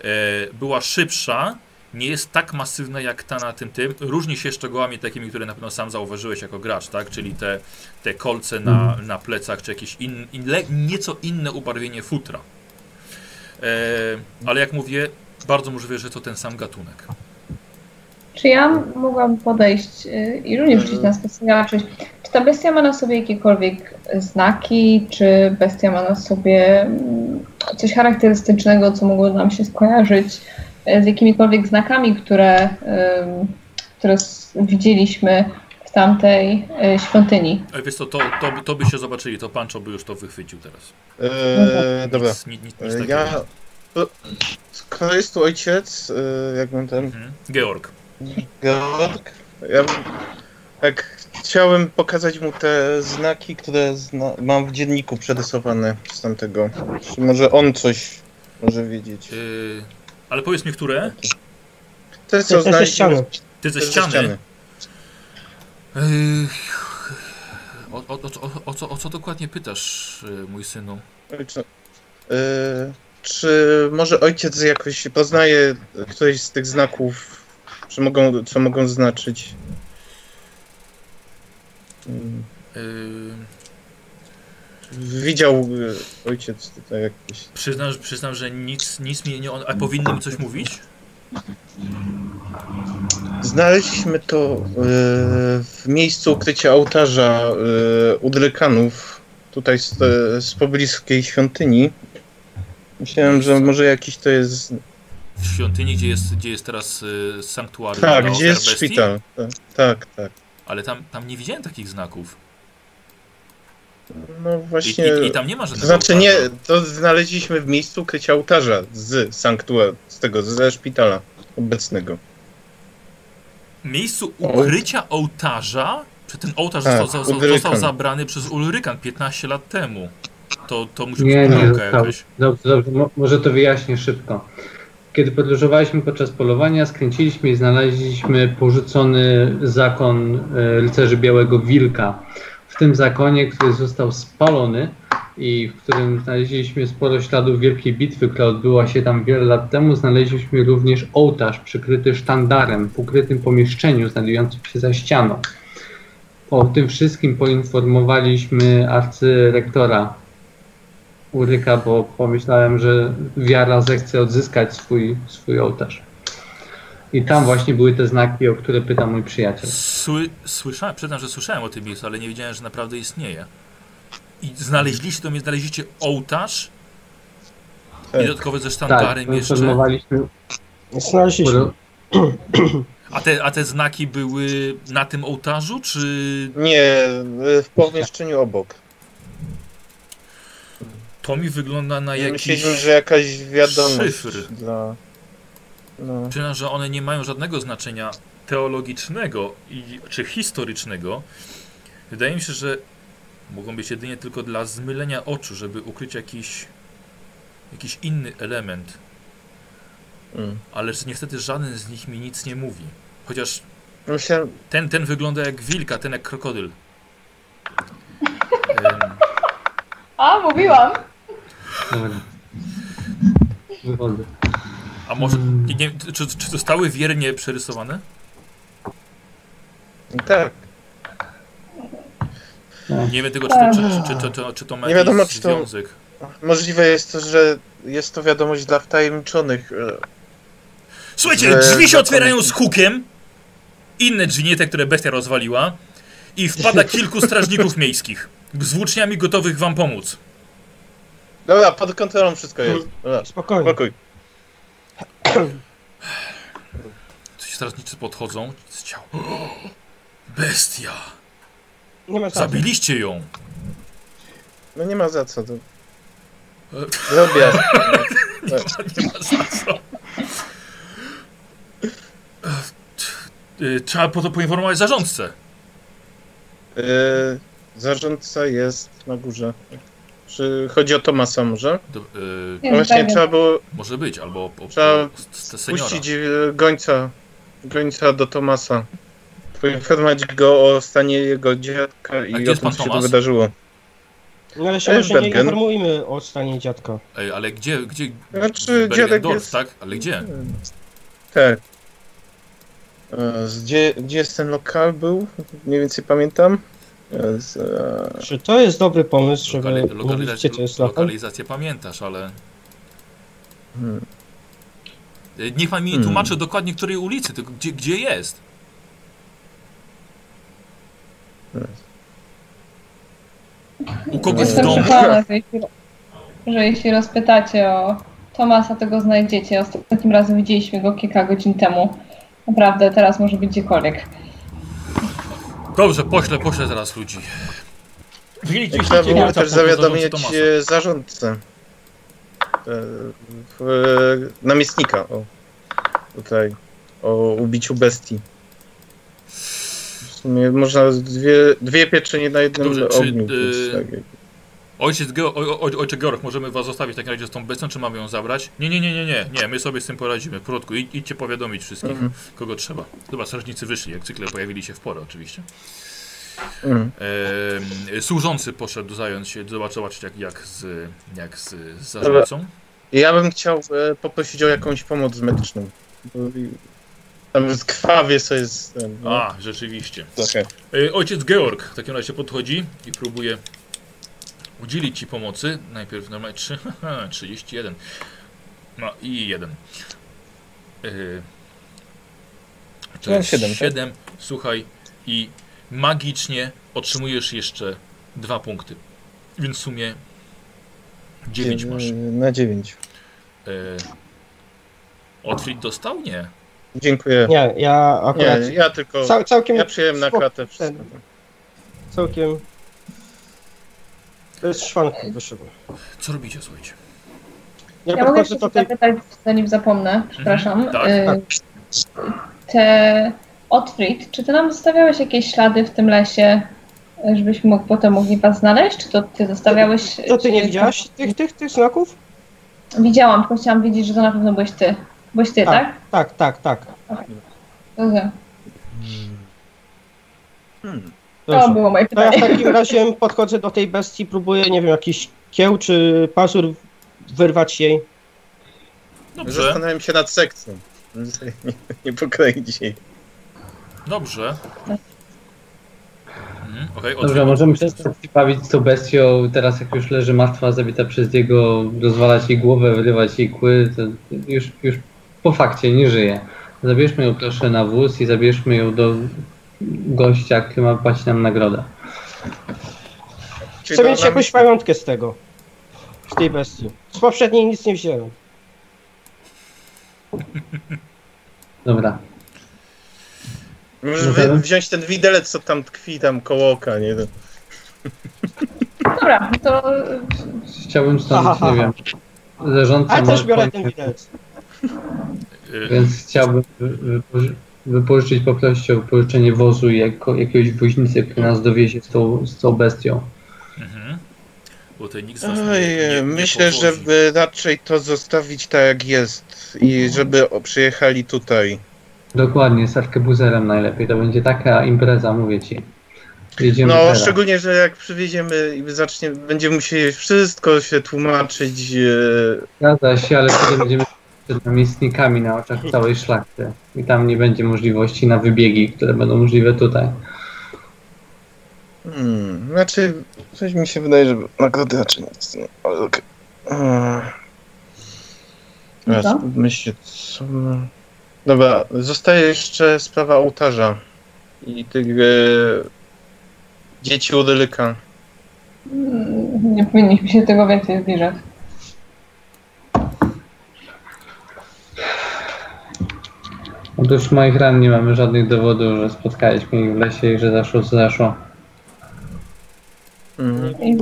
e, była szybsza, nie jest tak masywna jak ta na tym tym. Różni się szczegółami takimi, które na pewno sam zauważyłeś jako gracz, tak? Czyli te, te kolce na, na plecach, czy jakieś in, in, le, nieco inne ubarwienie futra. E, ale jak mówię, bardzo możliwe, że to ten sam gatunek. Czy ja mogłam podejść y, i również rzucić na spostrzegawczość? Czy ta bestia ma na sobie jakiekolwiek znaki? Czy bestia ma na sobie mm, coś charakterystycznego, co mogło nam się skojarzyć z jakimikolwiek znakami, które, które widzieliśmy w tamtej y, świątyni? Ale wiesz co, to, to, to by się zobaczyli, to Pancho by już to wychwycił teraz. Eee, dobra. Nic, nic, nic, Eee, takiego. ja. to- Skoro jest tu ojciec, eee, jak mam ten. Mhm. Georg. Georg. Ja bym- tak chciałem pokazać mu te znaki, które zna, mam w dzienniku przerysowane z tamtego. Czy może on coś może wiedzieć. Yy, ale powiedz mi, które? To co jest ze ściany. Ty ze ściany. O, o, co, o co dokładnie pytasz, yy, mój synu? Ojcze, Eee, czy może ojciec jakoś poznaje któryś z tych znaków, czy mogą, co mogą znaczyć? Yy, Widział e, ojciec tutaj jakieś. przyznam, przyznam, że nic, nic mi nie... A powinny mi coś mówić? Znaleźliśmy to e, w miejscu ukrycia ołtarza e, u Drykanów, tutaj z, e, z pobliskiej świątyni. Myślałem, że może jakiś to jest. W świątyni, gdzie jest, gdzie jest teraz yy, sanktuarium Tak, gdzie jest szpital. Tak, tak. tak. Ale tam, tam nie widziałem takich znaków. No I, właśnie. i, I tam nie ma To żadnego znaczy nie, ołtarza. to znaleźliśmy w miejscu ukrycia ołtarza z sanktuar, z tego, ze szpitala obecnego. miejscu ukrycia ołtarza, czy ten ołtarz Tak, został, został, zabrany przez Ulrykan 15 lat temu. To, to musi Nie, być nie został. jakaś. Dobrze, dobrze, mo- może to wyjaśnię szybko. Kiedy podróżowaliśmy podczas polowania, skręciliśmy i znaleźliśmy porzucony zakon e, rycerzy Białego Wilka. W tym zakonie, który został spalony i w którym znaleźliśmy sporo śladów wielkiej bitwy, która odbyła się tam wiele lat temu, znaleźliśmy również ołtarz przykryty sztandarem w ukrytym pomieszczeniu znajdującym się za ścianą. O tym wszystkim poinformowaliśmy arcyrektora Uryka, bo pomyślałem, że wiara zechce odzyskać swój, swój ołtarz. I tam właśnie były te znaki, o które pyta mój przyjaciel. Sły, słyszałem, przyznam, że słyszałem o tym miejscu, ale nie wiedziałem, że naprawdę istnieje. I znaleźliście to, znaleźliście ołtarz Tak. i dodatkowo ze Tak, sztandarem jeszcze. poinformowaliśmy. Znaleźliśmy. A te, a te znaki były na tym ołtarzu, czy Nie, w pomieszczeniu obok. to mi wygląda na jakiś... Myśleliśmy, że jakaś wiadomość szyfr. dla... No. Przyznam, że one nie mają żadnego znaczenia teologicznego i, czy historycznego. Wydaje mi się, że mogą być jedynie tylko dla zmylenia oczu, żeby ukryć jakiś, jakiś inny element. Mm. Ale że niestety żaden z nich mi nic nie mówi. Chociaż Myślałem, ten, ten wygląda jak wilka, ten jak krokodyl. Em, A, mówiłam. Dobra. Wychodzę. A może, nie, nie, czy, czy zostały wiernie przerysowane? tak. Nie wiem tylko, czy to, czy, czy, czy, czy, czy to ma Nie wiadomo, czy to- związek. Możliwe jest to, że jest to wiadomość dla wtajemniczonych. e, Słuchajcie, że drzwi się otwierają z hukiem. Inne drzwi, nie te, które bestia rozwaliła. I wpada kilku strażników miejskich. Z włóczniami gotowych wam pomóc. Dobra, pod kontrolą wszystko jest. Dobra, Spokojnie. spokój. Ci strażnicy podchodzą. Z ciał. Bestia! Nie ma. Zabiliście ją! No nie ma za co. To... Zrobię. Nie ma, za co. E, Trzeba po to poinformować zarządcę. Yy, zarządca jest na górze. Czy chodzi o Tomasa może? Do, e, No właśnie pewien. trzeba było może być, albo o, o, Trzeba puścić e, gońca, gońca do Tomasa. Poinformować go o stanie jego dziadka A i gdzie o jest tym, pan co się tu Tomas? wydarzyło. No ale się może nie informujmy o stanie dziadka. Ej, ale gdzie, gdzie? Znaczy, dziadek jest- tak? Ale gdzie? Tak. E, Gdzie, gdzie jest ten lokal był? Mniej więcej pamiętam. Z, e, Czy to jest dobry pomysł, żeby Lokali, mówić, lokalizację, gdzie to jest lokal? lokalizację pamiętasz, ale... hmm. Niech pan mi Hmm. tłumaczy dokładnie, której ulicy, tylko gdzie, gdzie jest. U kogoś w Jestem domu? przekonana, że jeśli, że jeśli rozpytacie o Tomasa, to go znajdziecie. Ostatnim razem widzieliśmy go kilka godzin temu. Naprawdę, teraz może być gdziekolwiek. Dobrze, poślę, poślę zaraz ludzi. Widzieliście Trzeba było też zawiadomić e, zarządcę. E, w- Namiestnika. O, tutaj. O ubiciu bestii. W sumie można dwie, dwie pieczynie na jednym Dobrze, czy, ogniu. e, więc tak. Ojciec Geo, o, o, ojcze Georg, możemy was zostawić w takim razie z tą bestią, czy mamy ją zabrać? Nie, nie, nie, nie, nie, nie, my sobie z tym poradzimy. W porządku, Id, idźcie powiadomić wszystkich, Mhm. kogo trzeba. Chyba strażnicy wyszli, jak zwykle pojawili się w porę oczywiście. Mm. Ehm, służący poszedł zająć się, zobaczyć, jak, jak, z, jak z, z zarządcą. Ja bym chciał e, poprosić o jakąś pomoc medyczną. Tam krwawie co jest. ten, No, A, rzeczywiście. trochę. E, Ojciec Georg w takim razie podchodzi i próbuje udzielić ci pomocy. Najpierw normalnie 3, 31. No i 1. E, To No, jest siedem, tak? 7. Słuchaj, i magicznie otrzymujesz jeszcze dwa punkty. Więc w sumie 9 masz. E, Na dziewięć. E, Otwit dostał? Nie. Dziękuję. Nie, ja akurat Nie, ja tylko. cał, całkiem, Ja przyjąłem na spoko- klatę wszystko. całkiem To jest szwank wyszedł. Co robicie, słuchajcie? Ja, Ja mogę jeszcze do tej... zapytać, zanim zapomnę, przepraszam. tak. Y, Te Otfrid, czy ty nam zostawiałeś jakieś ślady w tym lesie, żebyśmy mógł, potem mogli was znaleźć? Czy to ty zostawiałeś? Co ty nie widziałaś tych, tych, tych znaków? Widziałam, tylko chciałam wiedzieć, że to na pewno byłeś ty. Byłeś ty, tak? Tak, tak, tak. Dobrze. Hmm. To było moje To ja w pytanie. takim razie podchodzę do tej bestii, próbuję, nie wiem, jakiś kieł czy pazur wyrwać jej. Dobrze, Zastanawiam się nad sekcją. Nie, nie pokroić jej. dobrze. Mhm, okej, Dobrze, możemy przestać się bawić z tą bestią. Teraz jak już leży martwa, zabita przez jego, rozwalać jej głowę, wyrywać jej kły, to już, już po fakcie nie żyje. Zabierzmy ją proszę na wóz i zabierzmy ją do gościa, który ma płacić nam nagrodę. Chcę mieć nam- jakąś pamiątkę z tego. Z tej bestii. Z poprzedniej nic nie wziąłem. Dobra. Możesz wziąć ten widelec, co tam tkwi tam koło oka, nie? Dobra, to Chciałbym stąd, Aha, nie wiem, zarządca Ale też biorę ten widelec. Y, Więc chciałbym wypożyczyć, poprosić o wypożyczenie wozu i jako, jakiegoś woźnicy, który nas dowiezie z tą, z tą bestią. Mhm. Bo tutaj nikt z was nie, Oj, nie, nie myślę, powozi. żeby raczej to zostawić tak jak jest i żeby przyjechali tutaj. Dokładnie, z arkebuzerem najlepiej. To będzie taka impreza, mówię ci. Jedziemy No, teraz. szczególnie, że jak przywieziemy i zacznie, będziemy musieli wszystko się tłumaczyć. e, Zgadza się, ale wtedy będziemy przed namiestnikami na oczach całej szlachty. I tam nie będzie możliwości na wybiegi, które będą możliwe tutaj. Hmm, znaczy, coś mi się wydaje, że nagrody raczej nic nie. Ale okej. Hmm. Teraz Co? myślę, co. Dobra, zostaje jeszcze sprawa ołtarza i tych e, dzieci Urylyka. mm, nie powinniśmy się tego więcej zbliżać. Otóż w moich ran nie mamy żadnych dowodów, że spotkaliśmy ich w lesie i że zaszło co zaszło. Mhm. I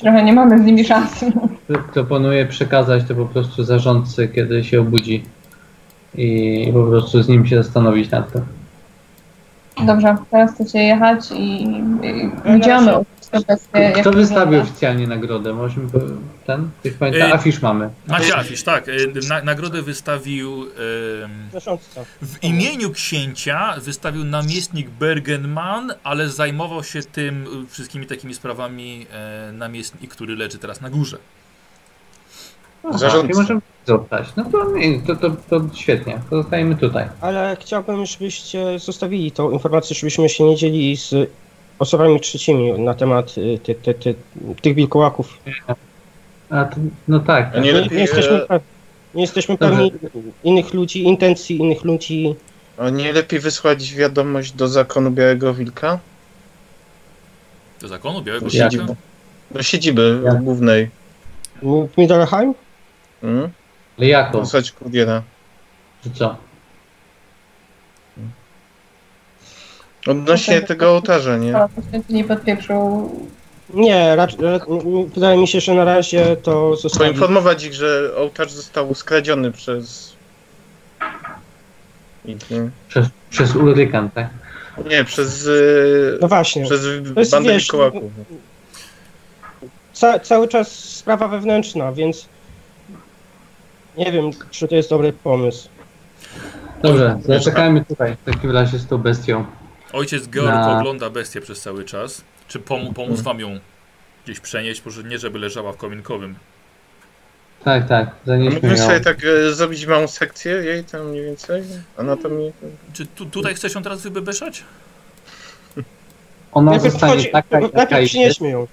trochę nie mamy z nimi szansy. Proponuję przekazać to po prostu zarządcy, kiedy się obudzi. I po prostu z nim się zastanowić nad tym. Dobrze, teraz chcecie jechać i, i idziemy. Kto wystawił oficjalnie nagrodę? Możemy ten? Ktoś pamięta? Ej. Afisz mamy. Macie afisz, tak. y, Na, nagrodę wystawił Zarządca. w imieniu księcia, wystawił namiestnik Bergenman, ale zajmował się tym y, wszystkimi takimi sprawami e, namiestnik, który leży teraz na górze. Zarządca. Nie możemy zostać. No to, to, to, to świetnie. To zostajemy tutaj. Ale chciałbym, żebyście zostawili tą informację, żebyśmy się nie dzielili z osobami trzecimi na temat y, ty, ty, ty, tych wilkołaków. A to, no tak. A nie Nie, lepiej, nie, jesteśmy, e, nie jesteśmy Dobrze. pewni innych ludzi, intencji innych ludzi. A nie lepiej wysłać wiadomość do zakonu Białego Wilka? Do zakonu Białego? Księcia. siedziby, do siedziby Jak? głównej. W Middleheim? Mhm. Ale jako? Wysłać kuriera. Czy co? Odnośnie Okej. tego ołtarza, nie? Nie podpieprzył. Nie, raczej, wydaje mi się, że na razie to zostawi. Poinformować ich, że ołtarz został skradziony przez... Przez, przez Ulrykan, tak? nie, przez, y, No właśnie. przez jest, bandę wiesz, wilkołaków. Ca, cały czas sprawa wewnętrzna, więc nie wiem, czy to jest dobry pomysł. Dobrze, zaczekajmy tutaj w takim razie z tą bestią. Ojciec Georg Na- ogląda bestię przez cały czas. Czy pom pomóc wam ją gdzieś przenieść? Może nie, żeby leżała w kominkowym. Tak, tak, ją. sobie tak e, zrobić małą sekcję jej tam mniej więcej? Anatomii? Czy tu, tutaj chcesz ją teraz wybebeszać? Ona Najpierw, zostanie wchodzi, taka, jaka najpierw jest. przynieśmy ją.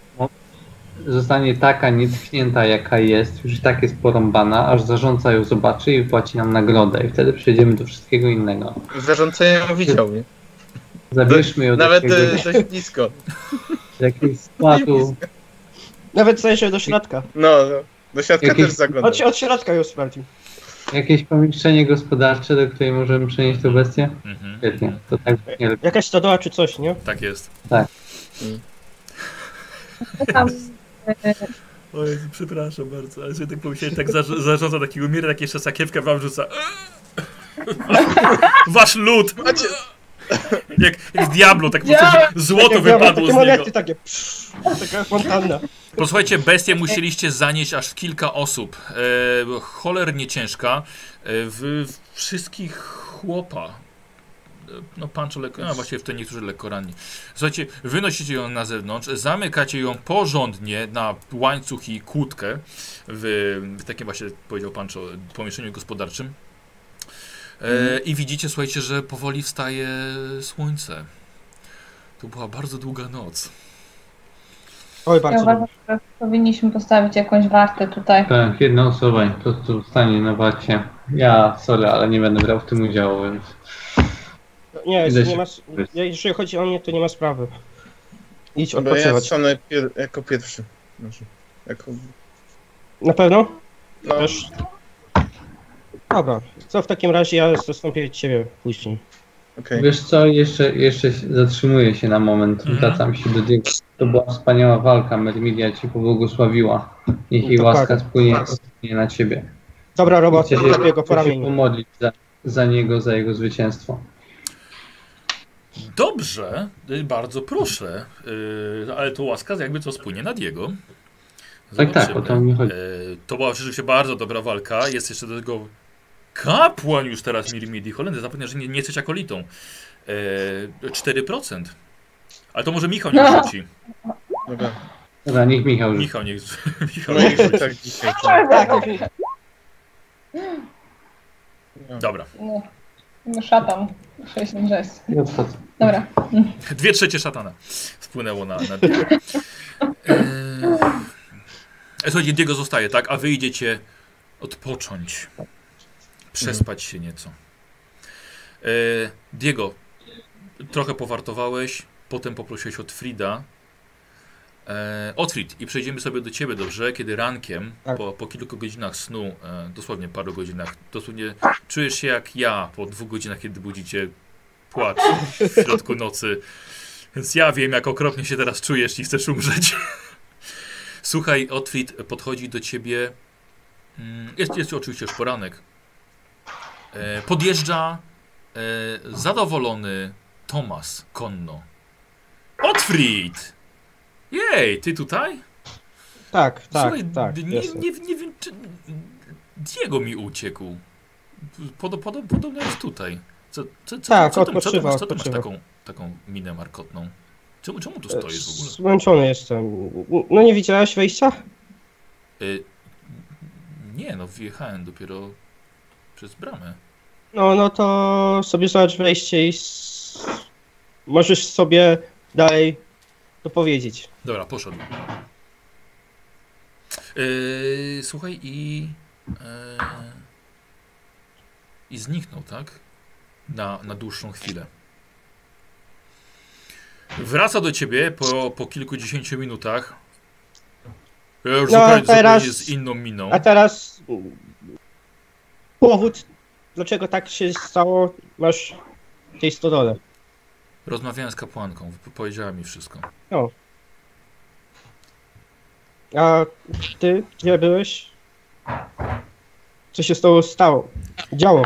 Zostanie taka nietknięta, jaka jest. Już i tak jest porąbana, aż zarządca ją zobaczy i płaci nam nagrodę. I wtedy przejdziemy do wszystkiego innego. Zarządca ją widział, nie? Zabierzmy ją do Nawet e, jakiegoś, dość blisko. do jakiegoś składu. Nawet zajrzę do środka. No, no. do środka Jakieś- też zaglądał. Od, od środka ją sprawdził. Jakieś pomieszczenie gospodarcze, do której możemy przenieść tę bestię? Mhm. Świetnie, to tak nie lepiej. Jakaś stodoła czy coś, nie? Tak jest. Tam O Jezu, przepraszam bardzo, ale sobie tak pomyślałem, tak zarz- zarządza takiego miera, tak jeszcze sakiewkę wam rzuca. Wasz lud! Jak, jak w Diablo, tak po prostu złoto Takie- wypadło z niego. takie psz, taka fontanna. Posłuchajcie, bestię musieliście zanieść aż kilka osób. E, cholernie ciężka. E, w, wszystkich chłopa. E, No Pancho lekko, no właściwie w to niektórzy lekko ranni. Słuchajcie, wynosicie ją na zewnątrz, zamykacie ją porządnie na łańcuch i kłódkę w, w takim właśnie, powiedział Pancho, pomieszczeniu gospodarczym. E, I widzicie, słuchajcie, że powoli wstaje słońce. To była bardzo długa noc. Oj, Ja bardzo uważam, że powinniśmy postawić jakąś wartę tutaj. Tak, jedna osoba po prostu stanie na wacie. Ja, sorry, ale nie będę brał w tym udziału, więc Nie, Idę nie się ma, ja- jeżeli chodzi o mnie, to nie ma sprawy. Idź Dobra, ja odpoczywać. stanę pier jako pierwszy. Znaczy, jako... Na pewno? No, Też. Dobra, co w takim razie ja zastąpię ciebie później. okej. Wiesz co, jeszcze, jeszcze się- zatrzymuję się na moment, Mhm. wracam się do Diego. To była wspaniała walka, Mermidia ci pobłogosławiła. Niech jej Dokładnie. łaska spłynie, spłynie na ciebie. Dobra robota, Chcę się, lepiej go po ramieniu. pomodlić za, za niego, za jego zwycięstwo. Dobrze, y, bardzo proszę, y, ale to łaska jakby co spłynie nad jego. Tak, tak, o to mi chodzi. Y, To była rzeczywiście bardzo dobra walka. Jest jeszcze do tego kapłan już teraz Mirmidi Holendy. Zapewne, że nie, nie jesteś akolitą. Y, 4%. Ale to może Michał nie rzuci. Dobra. Dobra, niech Michał rzuci. Michał niech Michał No niech i rzuci. tak dzisiaj. Tak, Dobra. No, no szatan. 66. I odchodzę. Dobra. Dwie trzecie szatana spłynęło na, na Diego. Eee, słuchajcie, Diego zostaje, tak? A wy idziecie odpocząć. Przespać się nieco. Eee, Diego, trochę powartowałeś, potem poprosiłeś od Frida. Otfrid, i przejdziemy sobie do ciebie, dobrze? Kiedy rankiem, Tak. po, po kilku godzinach snu, e, dosłownie paru godzinach, dosłownie czujesz się jak ja po dwóch godzinach, kiedy budzicie płacz w środku nocy. Więc ja wiem, jak okropnie się teraz czujesz i chcesz umrzeć. Słuchaj, Otfrid podchodzi do ciebie. Mm, Jest, jest oczywiście już poranek. E, Podjeżdża e, zadowolony Tomas konno. Otfrid! Jej, ty tutaj? tak, tak, Słuchaj, tak. nie, nie, nie wiem, czy Diego mi uciekł. Pod, pod, podobno jest tutaj. Co, co, co, Tak, co, ty- co, ty masz, co ty masz taką, taką minę markotną? Czemu, czemu tu stoisz w ogóle? Zmęczony jestem. No nie widziałeś wejścia? Y, nie, no wjechałem dopiero przez bramę. No, no to sobie zobacz wejście i s... możesz sobie dalej to powiedzieć. Dobra, poszedł. Yy, słuchaj i... Yy, I zniknął, tak? Na, na dłuższą chwilę. Wraca do ciebie po, po kilkudziesięciu minutach. Ja już No, zupełnie, teraz- zupełnie z inną miną. A teraz powód, dlaczego tak się stało, masz w tej stodole. Rozmawiałem z kapłanką, powiedziała mi wszystko. A ty, gdzie byłeś? Co się z tobą stało? Działo.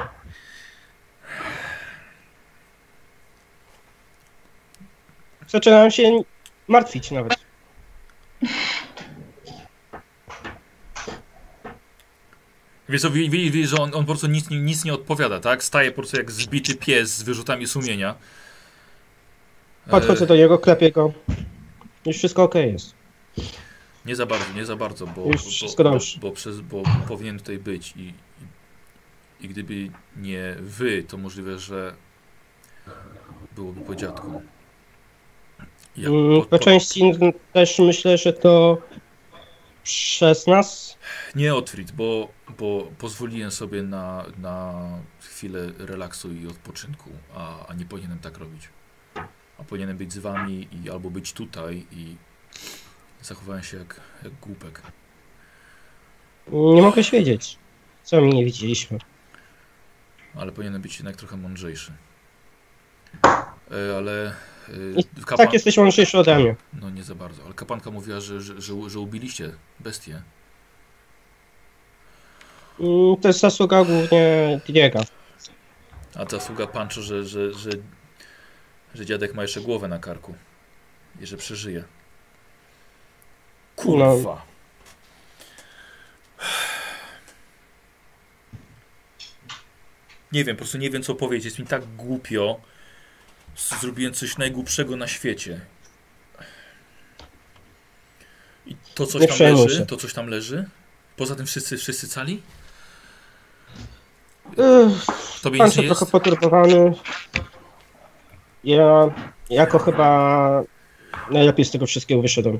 Zaczynam się martwić nawet. Wiesz co, widzisz, że on, on po prostu nic, nic nie odpowiada, tak? Staje po prostu jak zbity pies z wyrzutami sumienia. Podchodzę E, do niego, klepię go. Już wszystko ok jest. Nie za bardzo, nie za bardzo, bo, Już bo, wszystko bo, bo, przez, bo powinien tutaj być i, i, gdyby nie wy, to możliwe, że byłoby po dziadku. Jak Mm, Po części też myślę, że to przez nas. Nie Otfrid, bo, bo pozwoliłem sobie na, na chwilę relaksu i odpoczynku, a, a nie powinienem tak robić. A powinienem być z wami i albo być tutaj i zachowałem się jak, jak głupek. Nie mogę wiedzieć. Co mi nie widzieliśmy. Ale powinienem być jednak trochę mądrzejszy. E, ale Y, I Kapłan... Tak jesteś mądrzejszy ode mnie. No nie za bardzo, ale kapłanka mówiła, że, że, że, że ubiliście bestię. Mm, To jest zasługa głównie Diego. A ta sługa Pancho, że, że, że, że dziadek ma jeszcze głowę na karku i że przeżyje. Kurwa. Nie wiem, po prostu nie wiem co powiedzieć. Jest mi tak głupio. Zrobiłem coś najgłupszego na świecie. I to coś tam leży? To coś tam leży? Poza tym wszyscy, wszyscy cali? Tobie Pan nic nie trochę jest? poturbowany. Ja jako chyba najlepiej z tego wszystkiego wyszedłem.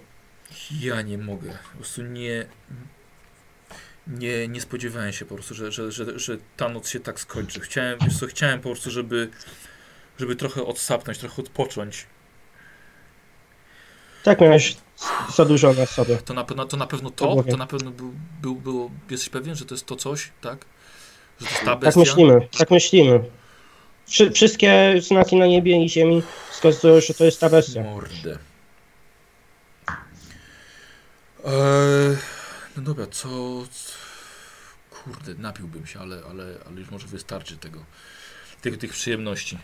Ja nie mogę. Po prostu nie. Nie, nie spodziewałem się po prostu, że, że, że, że ta noc się tak skończy. Chciałem, wiesz co, chciałem po prostu, żeby, żeby trochę odsapnąć, trochę odpocząć. Tak miałeś za dużo na sobie. To na, pewno- to na pewno To to, na pewno był, był, było, jesteś pewien, że to jest to coś, tak? Że to jest ta Tak myślimy, tak myślimy. Wszy, wszystkie znaki na niebie i ziemi wskazują, że to jest ta bestia. Mordę. Eee, no dobra, co... Kurde, napiłbym się, ale, ale, ale już może wystarczy tego, tego tych przyjemności.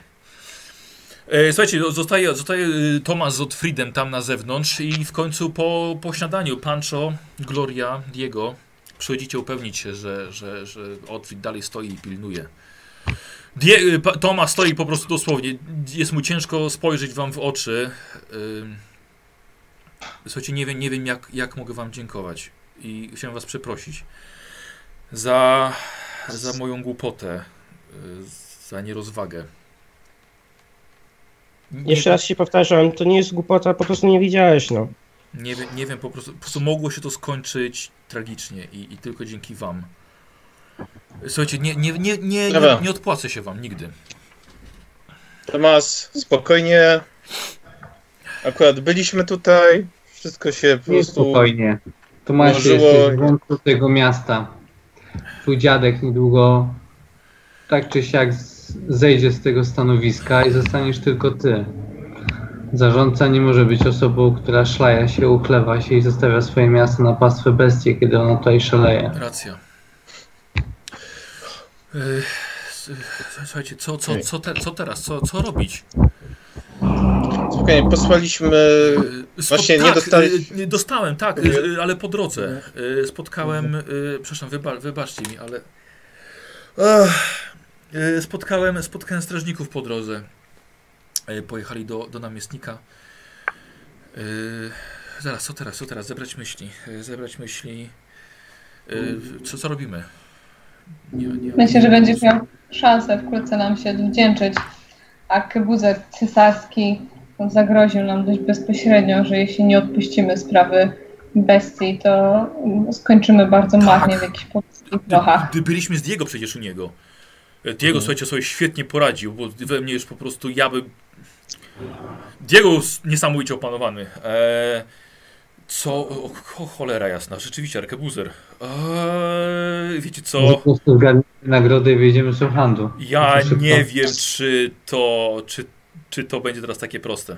E, słuchajcie, no, zostaje, zostaje y, Tomasz z Otfriedem tam na zewnątrz i w końcu po, po śniadaniu Pancho, Gloria, Diego przychodzicie upewnić się, że, że, że Otfried dalej stoi i pilnuje. Die, y, Tomasz stoi po prostu dosłownie. Jest mu ciężko spojrzeć wam w oczy. Ym, Słuchajcie, nie wiem, nie wiem jak, jak mogę wam dziękować. I chciałem was przeprosić za, za moją głupotę, y, za nierozwagę. Jeszcze raz się powtarzam, to nie jest głupota, po prostu nie widziałeś, no. Nie, wiem- nie wiem, po prostu, po prostu mogło się to skończyć tragicznie i, i tylko dzięki wam. Słuchajcie, nie, nie, nie, nie, nie, Dobra. nie odpłacę się wam nigdy. Tomas, spokojnie. Akurat byliśmy tutaj. Wszystko się po Nie prostu. spokojnie. Tomasz, jesteś w włączu tego miasta. Twój dziadek niedługo tak czy siak z- zejdzie z tego stanowiska i zostaniesz tylko ty. Zarządca nie może być osobą, która szlaja się, uchlewa się i zostawia swoje miasto na pastwę bestii, kiedy ona tutaj szaleje. Racja. Yy, s- Słuchajcie, co, co, co, te, co teraz? Co, co robić? Spokojnie, posłaliśmy. Yy, Właśnie nie tak, dostałeś- yy, Dostałem, tak, ale po drodze. Spotkałem, przepraszam, wyba, wybaczcie mi, ale... Ech, Spotkałem, spotkałem strażników po drodze. Yy, Pojechali do, do namiestnika. Yy, Zaraz, co teraz, co teraz? Zebrać myśli. Zebrać myśli. Co, co robimy? Nie, nie, Myślę, że będziesz miał szansę wkrótce nam się odwdzięczyć. A Kybuzek cesarski zagroził nam dość bezpośrednio, że jeśli nie odpuścimy sprawy bestii, to skończymy bardzo marnie w jakichś polskich trochach. Gdy byliśmy z Diego przecież u niego. E, Diego, słuchajcie, sobie świetnie poradził, bo we mnie już po prostu ja bym... Diego jest niesamowicie opanowany. E, co... O, o, cholera jasna, rzeczywiście, arkebuzer. E, wiecie co? Po prostu nagrodę i wyjdziemy z handlu. Ja nie wiem, czy to... Czy, czy to będzie teraz takie proste.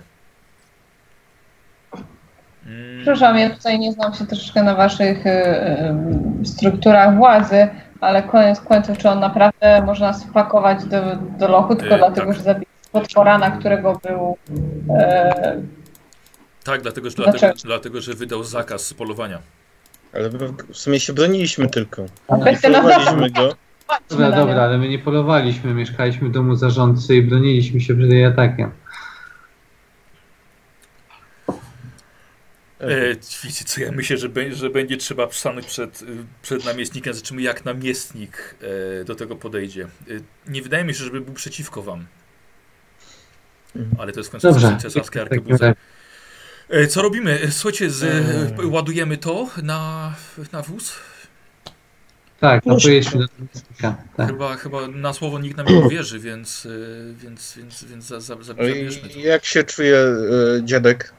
Mm, Przepraszam, ja tutaj nie znam się troszeczkę na waszych y, y, strukturach władzy, ale koniec końców, czy on naprawdę może nas wpakować do, do lochu tylko Y, dlatego, tak. że zabił potwora, na którego był e, tak, dlatego że, dlatego, dlatego, że wydał zakaz polowania. Ale w sumie się broniliśmy tylko. Nie polowaliśmy go. Dobra, dobra, ale my nie polowaliśmy, mieszkaliśmy w domu zarządcy i broniliśmy się przed jej atakiem. E, wiecie co, ja myślę, że, be, że będzie trzeba stanąć przed, y, przed namiestnikiem, zobaczymy jak namiestnik e, do tego podejdzie. E, nie wydaje mi się, żeby był przeciwko wam. Ale to jest w końcu Dobrze. cesarski w takim arkebuzer. razie. E, co robimy? E, Słuchajcie, z, Eee. ładujemy to na, na wóz? Tak, no Muszę- pojedźmy do namiestnika. Tak. Chyba, chyba na słowo nikt nam nie uwierzy, więc, e, więc, więc, więc za, za, za, zabierzmy to. Jak się czuje e, dziadek?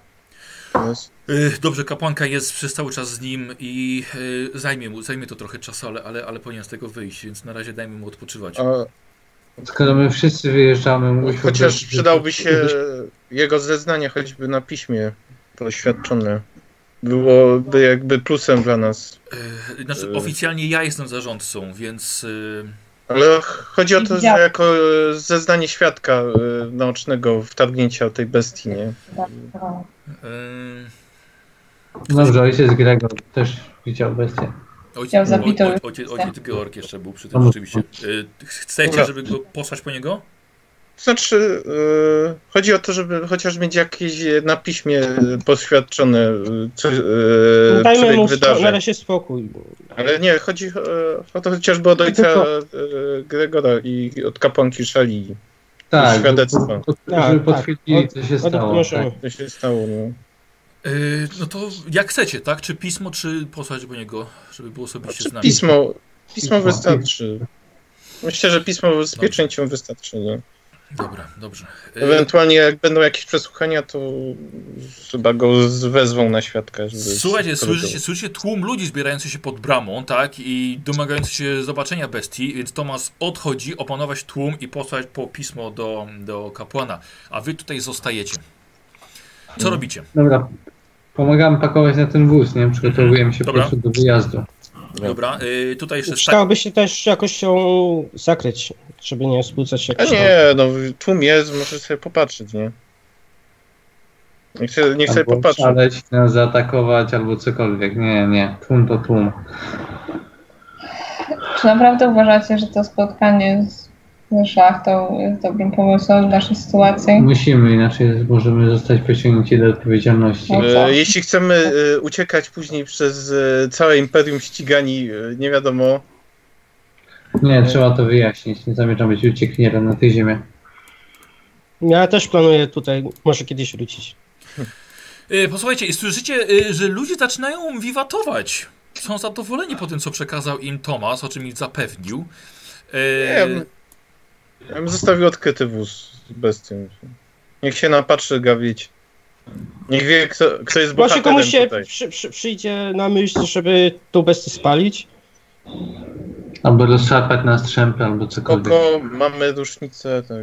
Tomas? Y, Dobrze, kapłanka jest przez cały czas z nim i y, zajmie mu, zajmie to trochę czasu, ale, ale, ale powinien z tego wyjść, więc na razie dajmy mu odpoczywać. A, Skoro my wszyscy wyjeżdżamy, chociaż być- przydałby się jego zeznanie choćby na piśmie poświadczone byłoby jakby plusem dla nas. E, Znaczy, oficjalnie ja jestem zarządcą, więc y, Ale chodzi o to, że jako zeznanie świadka naocznego wtargnięcia tej bestii, nie? Tak, y, Dobrze, ojciec Gregor też widział bestię. ojciec, Chciał zabito oj- ojciec, ojciec Georg jeszcze był przy tym rzeczywiście. Y, Chcecie, Dobra. żeby go posłać po niego? Znaczy, e, chodzi o to, żeby chociaż mieć jakieś na piśmie poświadczone e, co, e, Dajmy mu na razie spokój. Ale nie, chodzi e, o to chociażby od ojca e, Gregora i od kapłanki Szali. Tak, Świadectwo. żeby, Tak, tak. potwierdzili, co się stało. Tak. Co się stało, no. Y, No to jak chcecie, tak? Czy pismo, czy posłać po niego, żeby było osobiście z nami? Pismo, pismo wystarczy. Myślę, że pismo z pieczęcią wystarczy, nie? Dobra, dobrze. Y, Ewentualnie jak będą jakieś przesłuchania, to chyba go wezwą na świadka. Żeby Słuchajcie, słyszycie, słyszycie tłum ludzi zbierający się pod bramą, tak? I domagający się zobaczenia bestii, więc Tomas odchodzi opanować tłum i posłać po pismo do, do kapłana. A wy tutaj zostajecie. Co Mhm. robicie? Dobra, pomagamy pakować na ten wóz, nie? Przygotowujemy się po Dobra. prostu do wyjazdu. Dobra, y, tutaj jeszcze sta- Przydałoby się też jakoś się zakryć, żeby nie spłucać się. A nie, no tłum jest, może sobie popatrzeć, nie? Niech sobie, niech sobie Albo popatrzy. szaleć, nas zaatakować, albo cokolwiek. Nie, nie. Tłum to tłum. Czy naprawdę uważacie, że to spotkanie z, ze szlachtą jest dobrym pomysłem w naszej sytuacji? Musimy, inaczej możemy zostać pociągnięci do odpowiedzialności. No? E, Jeśli chcemy e, uciekać później przez e, całe imperium ścigani, nie wiadomo, Nie, trzeba to wyjaśnić. Nie zamierzam być uciekinierem na tej ziemi. Ja też planuję tutaj może kiedyś wrócić. Posłuchajcie, i słyszycie, że ludzie zaczynają wiwatować. Są zadowoleni po tym, co przekazał im Tomas, o czym ich zapewnił. Nie, ja bym, zostawił odkryty wóz z bestią. Niech się napatrzy gawieć. Niech wie, kto, kto jest Może bohaterem komuś się tutaj. przy, przy, przyjdzie na myśl, żeby tą bestię spalić. Albo rozszarpać na strzępy, albo cokolwiek. Spoko, mamy rusznicę, tak.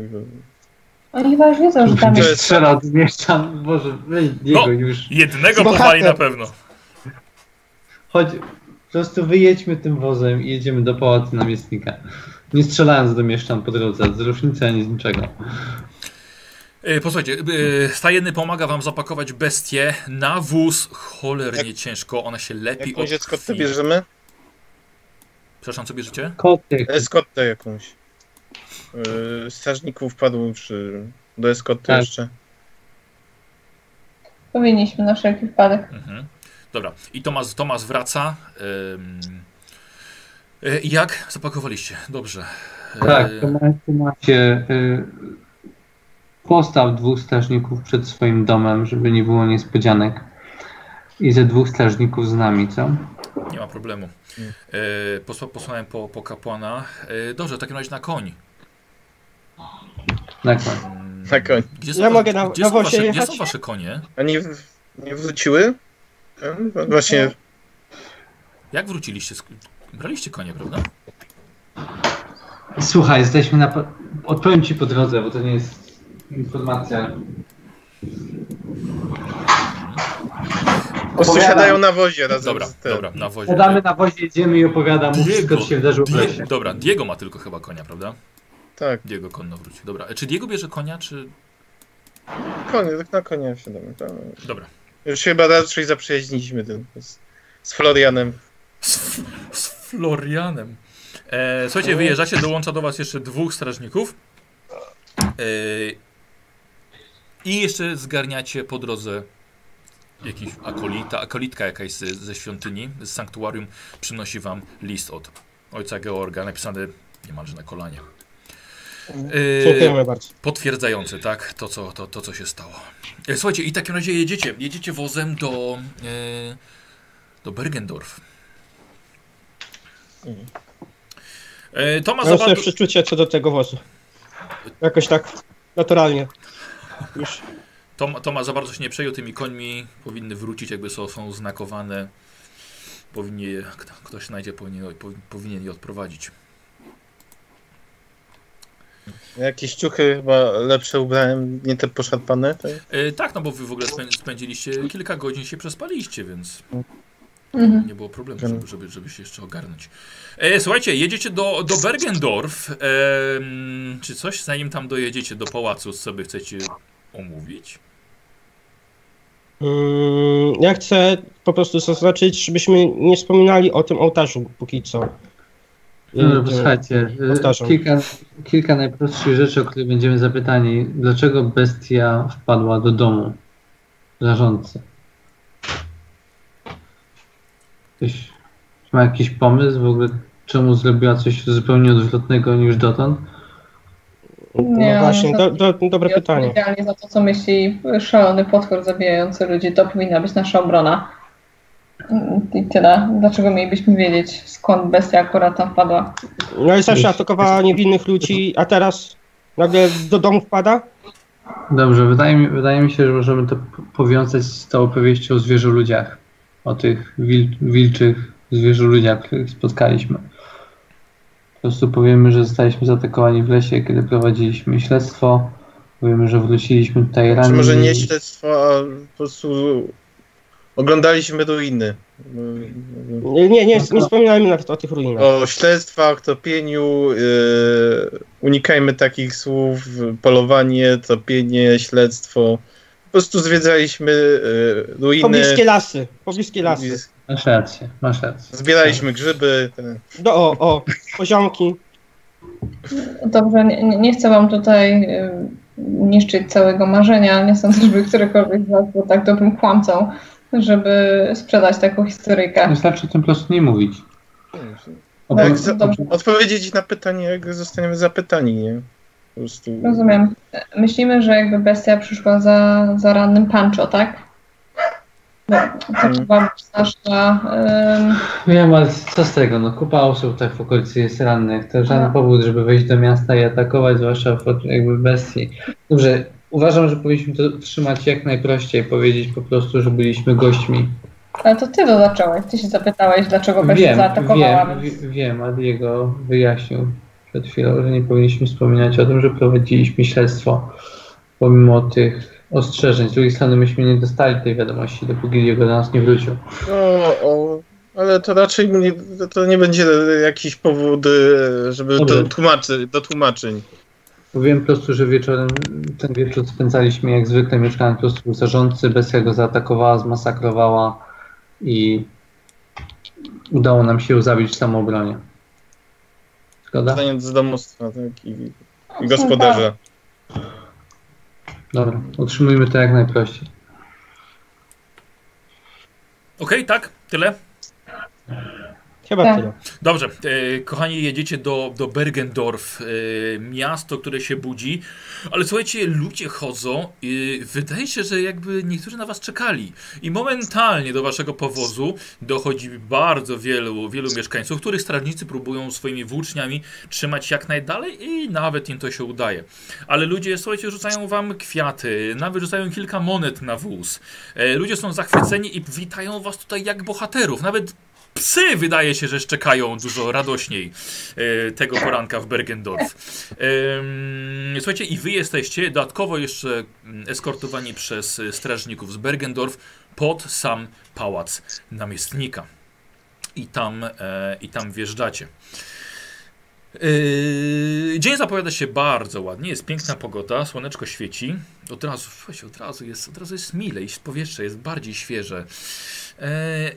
Oni chyba już wiedzą, że tam jest... jest- strzela od mieszczan. Boże, weź Diego No. już. jednego pochwali na pewno. Chodź, po prostu wyjedźmy tym wozem i jedziemy do pałacu namiestnika. Nie strzelając do mieszczan po drodze, z różnicy ani z niczego. E, Posłuchajcie, e, stajenny pomaga wam zapakować bestię na wóz. Cholernie ciężko, ona się lepi Jakąś od eskotę krwi. bierzemy? Przepraszam, co bierzecie? Kotek. Eskotę jakąś. Yy, strażników padło czy do eskoty Tak. jeszcze. Powinniśmy na wszelki wypadek. Mhm. Dobra, i Tomas, Tomas wraca. Ym, e, jak zapakowaliście? Dobrze. E, Tak, to macie y, postaw dwóch strażników przed swoim domem, żeby nie było niespodzianek. I ze dwóch strażników z nami, co? Nie ma problemu. Mm. E, posła, posłałem po, po kapłana. E, dobrze, w takim razie na koń. Na koń. Mm, Na koń. Gdzie są, Ja wasze, mogę na- gdzie, na są wasze, gdzie są wasze konie? A nie, nie wróciły? Właśnie Jak wróciliście? Braliście konie, prawda? Słuchaj, jesteśmy na. po- Odpowiem ci po drodze, bo to nie jest informacja. po prostu siadają na wozie razem Dobra, z tym. dobra, na wozie. Siadamy na wozie, jedziemy i opowiadam mu wszystko, co się wydarzyło w lesie. dobra, Diego ma tylko chyba konia, prawda? Tak, Diego konno wróci. Dobra, e, czy Diego bierze konia, czy... konie, tak na konia siadamy. Tak. Dobra. Już się chyba raczej zaprzyjaźniliśmy tym, z, z Florianem. Z, z Florianem. E, słuchajcie, wyjeżdżacie, dołącza do was jeszcze dwóch strażników. E, I jeszcze zgarniacie po drodze jakiś akolita, akolitka jakaś ze, ze świątyni, z sanktuarium, przynosi wam list od ojca Georga, napisany niemalże na kolanie. E, Dziękujemy bardzo. potwierdzający, tak, to co, to, to, co się stało. E, Słuchajcie, i w takim razie jedziecie, jedziecie wozem do, e, do Bergendorf. E, Tomasz Mam przeczucie co do tego wozu. Jakoś tak naturalnie. Już Tom, Tomasz za bardzo się nie przejął tymi końmi, powinny wrócić, jakby są, są znakowane. Powinien je, kto, ktoś znajdzie, powinien, powi- powinien je odprowadzić. Jakieś ciuchy chyba lepsze ubrałem, nie te poszarpane. Tak? E, tak, no bo wy w ogóle spę- spędziliście kilka godzin się przespaliście, więc Mhm. nie było problemu, żeby, żeby, żeby się jeszcze ogarnąć. E, słuchajcie, jedziecie do, do Bergendorf. Em, czy coś, zanim tam dojedziecie do pałacu, sobie chcecie omówić? Mm, Ja chcę po prostu zaznaczyć, żebyśmy nie wspominali o tym ołtarzu póki co. No, Tym- słuchajcie, y, Powtarzam. kilka, kilka najprostszych rzeczy, o które będziemy zapytani. Dlaczego bestia wpadła do domu zarządcy? Ktoś ma jakiś pomysł w ogóle, czemu zrobiła coś zupełnie odwrotnego niż dotąd? Nie, No właśnie, do, do, dobre pytanie. Odpowiedzialnie za to, co myśli szalony potwór zabijający ludzi, to powinna być nasza obrona. I tyle. Dlaczego mielibyśmy wiedzieć, skąd bestia akurat tam wpadła? No i zawsze atakowała niewinnych ludzi, a teraz nagle do domu wpada? Dobrze, wydaje mi, wydaje mi się, że możemy to powiązać z tą opowieścią o zwierzę ludziach. O tych wil, wilczych zwierzę ludziach, których spotkaliśmy. Po prostu powiemy, że zostaliśmy zaatakowani w lesie, kiedy prowadziliśmy śledztwo. Powiemy, że wróciliśmy tutaj Czy ranni. może nie śledztwo, a po prostu oglądaliśmy ruiny. Nie, nie, nie, nie wspominajmy nawet o tych ruinach. O śledztwach, topieniu, yy, unikajmy takich słów, polowanie, topienie, śledztwo. Po prostu zwiedzaliśmy yy, ruiny, Pobliskie lasy, pobliskie lasy. Masz rację, masz rację. zbieraliśmy grzyby. Te. Do, o, o, poziomki. Dobrze, nie, nie- chcę wam tutaj y, niszczyć całego marzenia. Nie sądzę, żeby którykolwiek z was był tak dobrym kłamcą, żeby sprzedać taką historyjkę. Wystarczy o tym po prostu nie mówić. O, Tak, za- odpowiedzieć na pytanie, jak zostaniemy zapytani, nie? Prostu. Rozumiem. Myślimy, że jakby bestia przyszła za, za rannym Pancho, tak? No, to chyba być nasza... ym, Wiem, ale co z tego? No, kupa osób tak w okolicy jest rannych. To żaden No. powód, żeby wejść do miasta i atakować, zwłaszcza w- jakby bestii. Dobrze, uważam, że powinniśmy to trzymać jak najprościej. Powiedzieć po prostu, że byliśmy gośćmi. Ale to ty to zacząłeś. Ty się zapytałeś, dlaczego bestia Wiem, zaatakowała. wiem, więc- wi- wiem, ale jego wyjaśnił przed chwilą, że nie powinniśmy wspominać o tym, że prowadziliśmy śledztwo pomimo tych ostrzeżeń. Z drugiej strony myśmy nie dostali tej wiadomości, dopóki jego do nas nie wrócił. No, o, ale to raczej nie, to nie będzie jakiś powód, e, żeby do, tłumaczy, do tłumaczeń. Powiem po prostu, że wieczorem, ten wieczór spędzaliśmy jak zwykle, mieszkałem po prostu u zarządcy, bestia go zaatakowała, zmasakrowała i udało nam się ją zabić w samoobronie. Zgoda? Zdając z domostwa tak, i, i gospodarza. Dobra, utrzymujmy to jak najprościej. Okej, tak? Tyle? Chyba Tak. tyle. Dobrze, e, kochani, jedziecie do, do Bergendorf, e, miasto, które się budzi, ale słuchajcie, ludzie chodzą i wydaje się, że jakby niektórzy na was czekali i momentalnie do waszego powozu dochodzi bardzo wielu, wielu mieszkańców, których strażnicy próbują swoimi włóczniami trzymać jak najdalej i nawet im to się udaje. Ale ludzie, słuchajcie, rzucają wam kwiaty, nawet rzucają kilka monet na wóz. E, ludzie są zachwyceni i witają was tutaj jak bohaterów, nawet Psy wydaje się, że szczekają dużo radośniej e, tego poranka w Bergendorf. Słuchajcie, i wy jesteście dodatkowo jeszcze mm, eskortowani przez e, strażników z Bergendorf pod sam pałac namiestnika. I tam, e, i tam wjeżdżacie. Yy, dzień zapowiada się bardzo ładnie, jest piękna pogoda, słoneczko świeci. Od razu, od razu jest, od razu jest milej, powietrze jest bardziej świeże. Yy,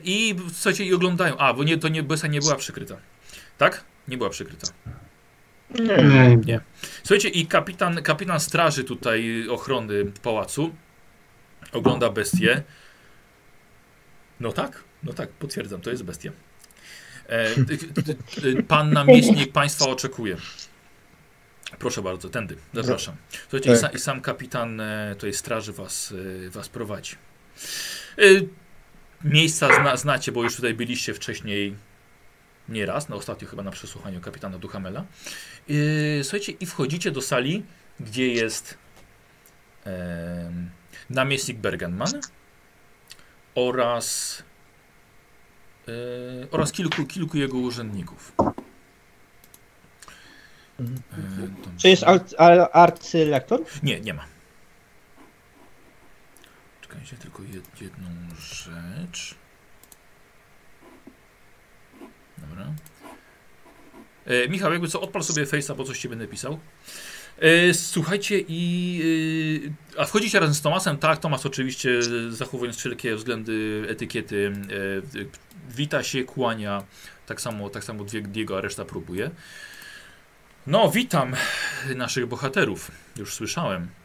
I słuchajcie, i oglądają. A, bo nie, to nie, Besa nie była przykryta. Tak? Nie była przykryta. Nie. Nie. Słuchajcie, i kapitan, kapitan straży tutaj ochrony pałacu ogląda bestię. No tak, no tak, potwierdzam, to jest bestia. E, pan namiestnik państwa oczekuje. Proszę bardzo, tędy, zapraszam. Słuchajcie, i, Tak. sa, i sam kapitan e, tej straży was, e, was prowadzi. E, miejsca zna, znacie, bo już tutaj byliście wcześniej nieraz, na ostatnio chyba na przesłuchaniu kapitana Duhamela. Yy, słuchajcie, i wchodzicie do sali, gdzie jest em, namiestnik Bergenman oraz, yy, oraz kilku, kilku jego urzędników. E, Czy jest ar- arcylektor? Nie, nie ma. Czekajcie, tylko jed, jedną rzecz. Dobra. E, Michał, jakby co, odpal sobie Face'a, bo coś ci będę pisał. E, słuchajcie i... E, a wchodzicie razem z Tomasem? Tak, Tomas oczywiście zachowując wszelkie względy etykiety e, wita się, kłania. Tak samo, tak samo Diego, a reszta próbuje. No, witam naszych bohaterów. Już słyszałem.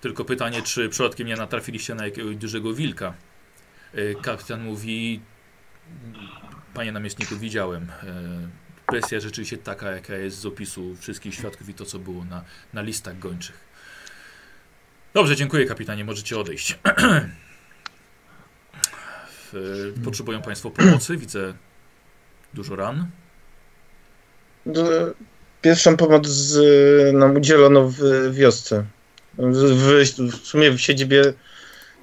Tylko pytanie, czy przypadkiem nie natrafiliście na jakiegoś dużego wilka? E, Kapitan mówi, panie namiestniku, widziałem. E, Presja rzeczywiście taka, jaka jest z opisu wszystkich świadków i to, co było na, na listach gończych. Dobrze, dziękuję kapitanie, możecie odejść. Potrzebują państwo pomocy, widzę dużo ran. Pierwszą pomoc nam udzielono w wiosce. W, w, w sumie w siedzibie,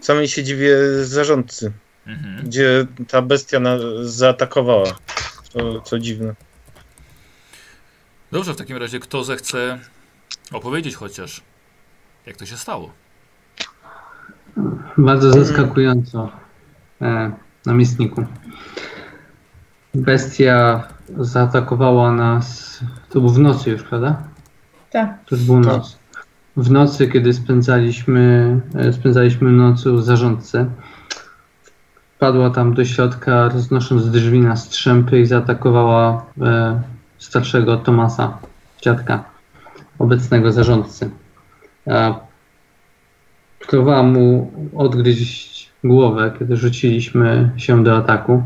samej siedzibie zarządcy, Mhm. gdzie ta bestia na, zaatakowała. Co, co dziwne. Dobrze, w takim razie kto zechce opowiedzieć chociaż, jak to się stało? Bardzo zaskakująco, e, namiestniku. Bestia zaatakowała nas. To było w nocy już, prawda? Tak. To już było Tak. noc. W nocy, kiedy spędzaliśmy, e, spędzaliśmy noc u zarządcy, wpadła tam do środka, roznosząc drzwi na strzępy i zaatakowała e, starszego Tomasa, dziadka, obecnego zarządcy. E, próbowała mu odgryźć głowę, kiedy rzuciliśmy się do ataku.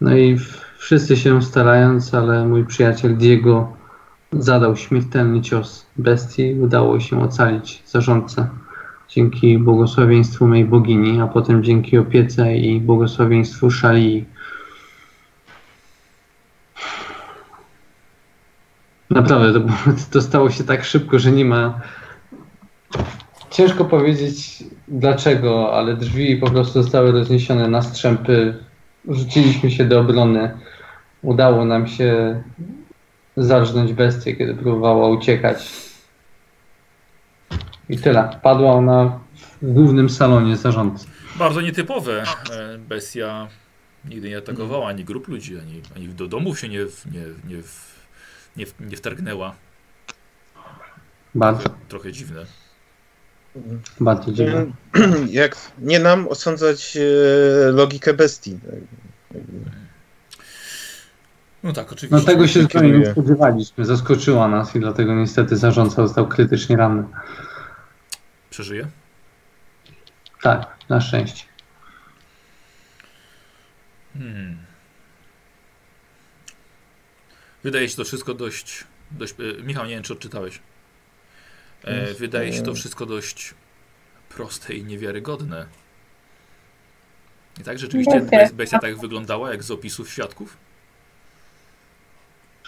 No i wszyscy się starając, ale mój przyjaciel Diego zadał śmiertelny cios bestii. Udało się ocalić zarządcę dzięki błogosławieństwu mej bogini, a potem dzięki opiece i błogosławieństwu Szalii. Naprawdę, to, to stało się tak szybko, że nie ma. Ciężko powiedzieć dlaczego, ale drzwi po prostu zostały rozniesione na strzępy. Rzuciliśmy się do obrony. Udało nam się zarżnąć bestię, kiedy próbowała uciekać. I tyle. Padła ona w głównym salonie zarządcy. Bardzo nietypowe. E, Bestia nigdy nie atakowała ani grup ludzi, ani, ani do domów się nie, nie, nie, nie, nie wtargnęła. Bardzo, Trochę dziwne. bardzo dziwne. Jak nie nam osądzać e, logikę bestii. No tak, oczywiście. No tego się zupełnie nie spodziewaliśmy. Zaskoczyła nas i dlatego niestety zarządca został krytycznie ranny. Przeżyje? Tak, na szczęście. Hmm. Wydaje się to wszystko dość. dość e, Michał, nie wiem, czy odczytałeś. E, wydaje się to wszystko dość proste i niewiarygodne. I tak rzeczywiście Bestia. bes- bestia tak wyglądała, jak z opisów świadków?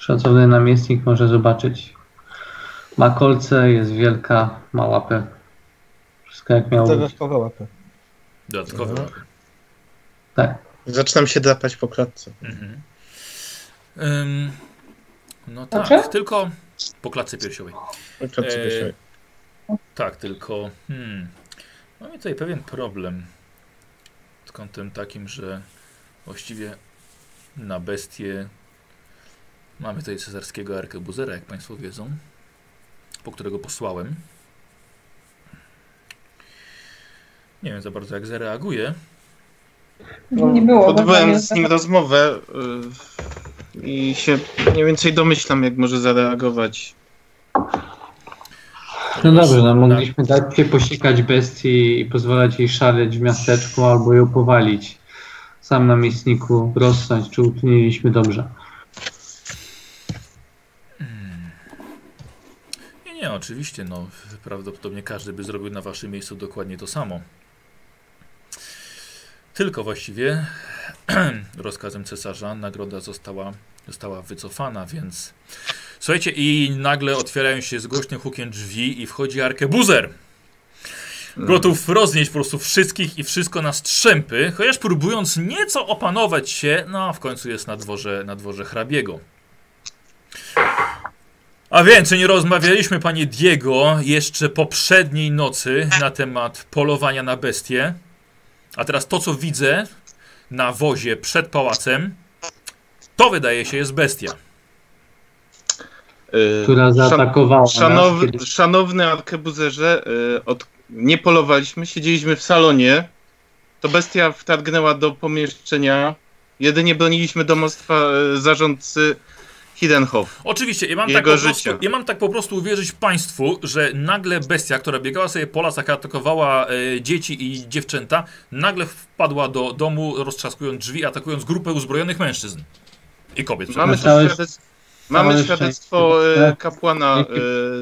Szacowny namiestnik może zobaczyć. Ma kolce, jest wielka, ma łapę. Wszystko jak miało być. Dodatkowa łapy. Dodatkowo. Mhm. Tak. Zaczynam się drapać po klatce. Mhm. Ym, no tak, czym? tylko po klatce piersiowej. Po klatce Eee, piersiowej. Tak, tylko hmm, mamy tutaj pewien problem. Pod kątem takim, że właściwie na bestię mamy tutaj cesarskiego arkebuzera, jak Państwo wiedzą, po którego posłałem. Nie wiem za bardzo jak zareaguje. Nie było. Odbyłem z nim rozmowę y, i się mniej więcej domyślam, jak może zareagować. No dobrze, no mogliśmy dać się posikać bestii i pozwalać jej szaleć w miasteczku albo ją powalić. Sam namiestniku rozsądź, czy uczyniliśmy dobrze. Nie, oczywiście, no prawdopodobnie każdy by zrobił na waszym miejscu dokładnie to samo. Tylko właściwie rozkazem cesarza nagroda została, została wycofana, więc słuchajcie i nagle otwierają się z głośnym hukiem drzwi i wchodzi arkebuzer. Gotów roznieść po prostu wszystkich i wszystko na strzępy, chociaż próbując nieco opanować się, no a w końcu jest na dworze, na dworze hrabiego. A więc, czy nie rozmawialiśmy, panie Diego, jeszcze poprzedniej nocy na temat polowania na bestie? A teraz to, co widzę na wozie przed pałacem, to wydaje się jest bestia. Y, która zaatakowała Szanow, nas. Kiedy... szanowny arkebuzerze, y, od, nie polowaliśmy, siedzieliśmy w salonie. To bestia wtargnęła do pomieszczenia. Jedynie broniliśmy domostwa y, zarządcy Hidenhof. Oczywiście, ja mam, tak Jego po prostu, życia. ja mam tak po prostu uwierzyć Państwu, że nagle bestia, która biegała sobie po lasach, atakowała e, dzieci i dziewczęta, nagle wpadła do domu, roztrzaskując drzwi, atakując grupę uzbrojonych mężczyzn. I kobiet. Mamy, mamy świadectwo y, kapłana y,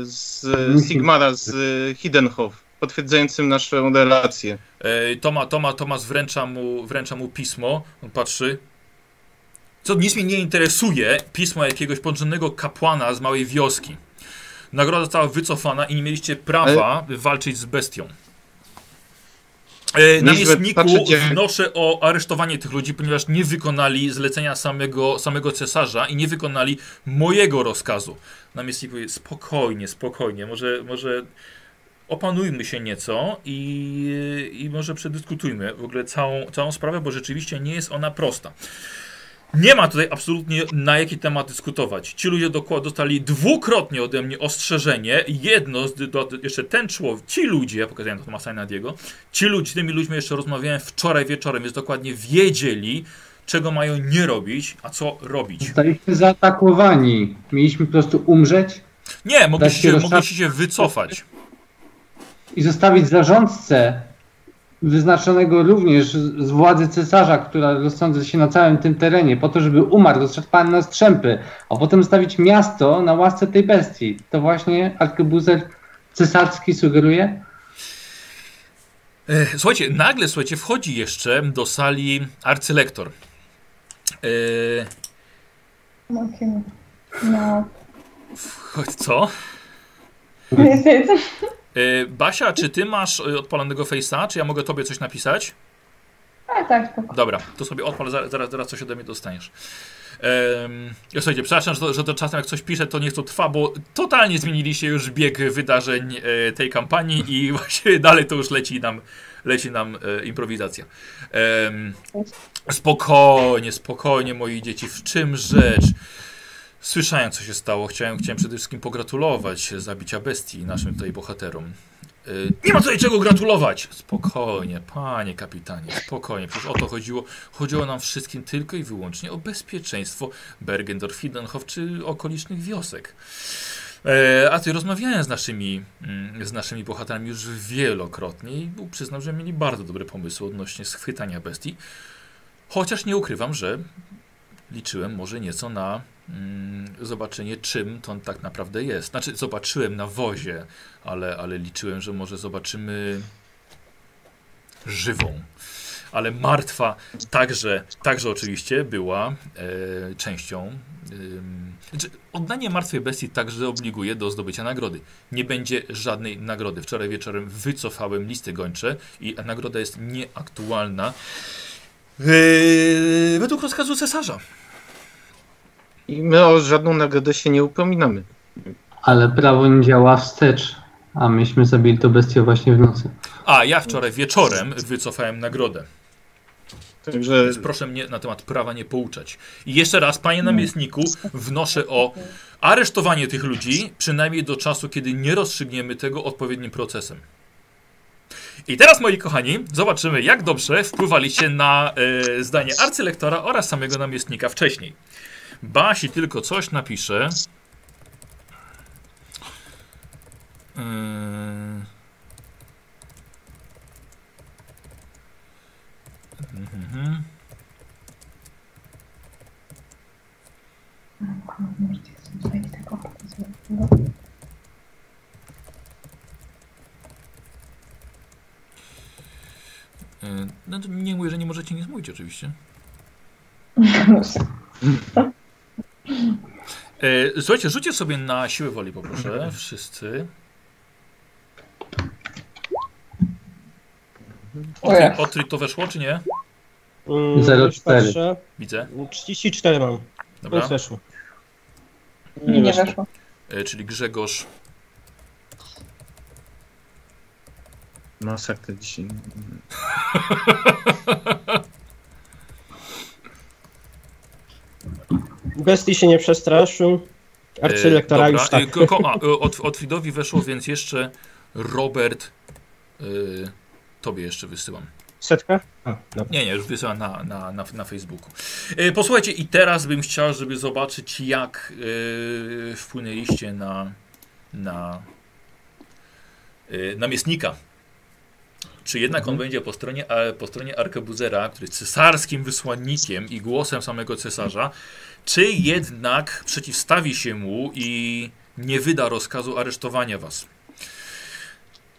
z Sigmara z y, Hidenhof, potwierdzającym naszą relację. E, Toma, Toma, Tomas wręcza mu, wręcza mu pismo, on patrzy. Co nic mnie nie interesuje, pismo jakiegoś podrzędnego kapłana z małej wioski. Nagroda została wycofana i nie mieliście prawa walczyć z bestią. E, Na Mieliśmy miestniku patrzeć, jak- wnoszę o aresztowanie tych ludzi, ponieważ nie wykonali zlecenia samego, samego cesarza i nie wykonali mojego rozkazu. Namiestnik powie, spokojnie, spokojnie, może, może opanujmy się nieco i, i może przedyskutujmy w ogóle całą, całą sprawę, bo rzeczywiście nie jest ona prosta. Nie ma tutaj absolutnie na jaki temat dyskutować. Ci ludzie dostali dwukrotnie ode mnie ostrzeżenie. Jedno, z, do, jeszcze ten człowiek, ci ludzie, ja pokazałem to Tomasa Nadiego, ci ludzie, z tymi ludźmi jeszcze rozmawiałem wczoraj wieczorem, więc dokładnie wiedzieli, czego mają nie robić, a co robić. Zostaliśmy zaatakowani. Mieliśmy po prostu umrzeć Nie, mogliście się mogliście się wycofać. i zostawić zarządcę wyznaczonego również z władzy cesarza, która rozsądza się na całym tym terenie, po to, żeby umarł, rozszarpany na strzępy, a potem stawić miasto na łasce tej bestii. To właśnie arkebuzer cesarski sugeruje? E, Słuchajcie, nagle, słuchajcie, wchodzi jeszcze do sali arcylektor. E, Okej. No, co? nic. E, Basia, czy ty masz e, odpalonego face'a? Czy ja mogę tobie coś napisać? A tak, spoko. Dobra, to sobie odpal, zaraz, zaraz, zaraz coś ode mnie dostaniesz. Um, ja słuchajcie, przepraszam, że to, że to czasem jak coś piszę, to niech to trwa, bo totalnie zmieniliście już bieg wydarzeń e, tej kampanii i właśnie dalej to już leci nam, leci nam e, improwizacja. Spokojnie, spokojnie moi dzieci, w czym rzecz? Słyszałem co się stało, chciałem, chciałem przede wszystkim pogratulować zabicia bestii naszym tutaj bohaterom. Y, Nie ma tutaj czego gratulować! Spokojnie, panie kapitanie, spokojnie. Przecież o to chodziło. Chodziło nam wszystkim tylko i wyłącznie o bezpieczeństwo Bergendorf, Fidenhof czy okolicznych wiosek. E, a ty rozmawiałem z naszymi, mm, z naszymi bohaterami już wielokrotnie i przyznam, że mieli bardzo dobre pomysły odnośnie schwytania bestii. Chociaż nie ukrywam, że liczyłem może nieco na mm, zobaczenie, czym to tak naprawdę jest. Znaczy, zobaczyłem na wozie, ale, ale liczyłem, że może zobaczymy żywą. Ale martwa także, także oczywiście była e, częścią. ym, znaczy, oddanie martwej bestii także obliguje do zdobycia nagrody. Nie będzie żadnej nagrody. Wczoraj wieczorem wycofałem listy gończe i nagroda jest nieaktualna. Yy, według rozkazu cesarza. I my o żadną nagrodę się nie upominamy. Ale prawo nie działa wstecz, a myśmy zabili to bestię właśnie w nocy. A ja wczoraj wieczorem wycofałem nagrodę. Także Więc proszę mnie na temat prawa nie pouczać. I jeszcze raz, panie namiestniku, wnoszę o aresztowanie tych ludzi, przynajmniej do czasu, kiedy nie rozstrzygniemy tego odpowiednim procesem. I teraz, moi kochani, zobaczymy, jak dobrze wpływaliście na e, zdanie arcylektora oraz samego namiestnika wcześniej. Basi tylko coś. Yy... Mhm. Yy, No to nie mówię, że nie możecie nic mówić oczywiście. E, słuchajcie, rzućcie sobie na siłę woli poproszę, wszyscy. Otry, otry to weszło, czy nie? Mm, Zero już cztery. patrzę. Widzę. 34 mam. Dobra. To weszło. Nie, nie weszło. e, czyli Grzegorz. Masakra dzisiaj. Bestii się nie przestraszył. Arcylektora E, już tak. e, ko- a, e, od, od Fidowi weszło więc jeszcze Robert. e, tobie jeszcze wysyłam. Setka? A, dobra. Nie, nie, już wysyłam na, na, na, na Facebooku. E, posłuchajcie, i teraz bym chciał, żeby zobaczyć, jak e, wpłynęliście na, na e, namiestnika. Czy jednak on będzie po stronie, a, po stronie Arkebuzera, który jest cesarskim wysłannikiem i głosem samego cesarza, czy jednak przeciwstawi się mu i nie wyda rozkazu aresztowania was?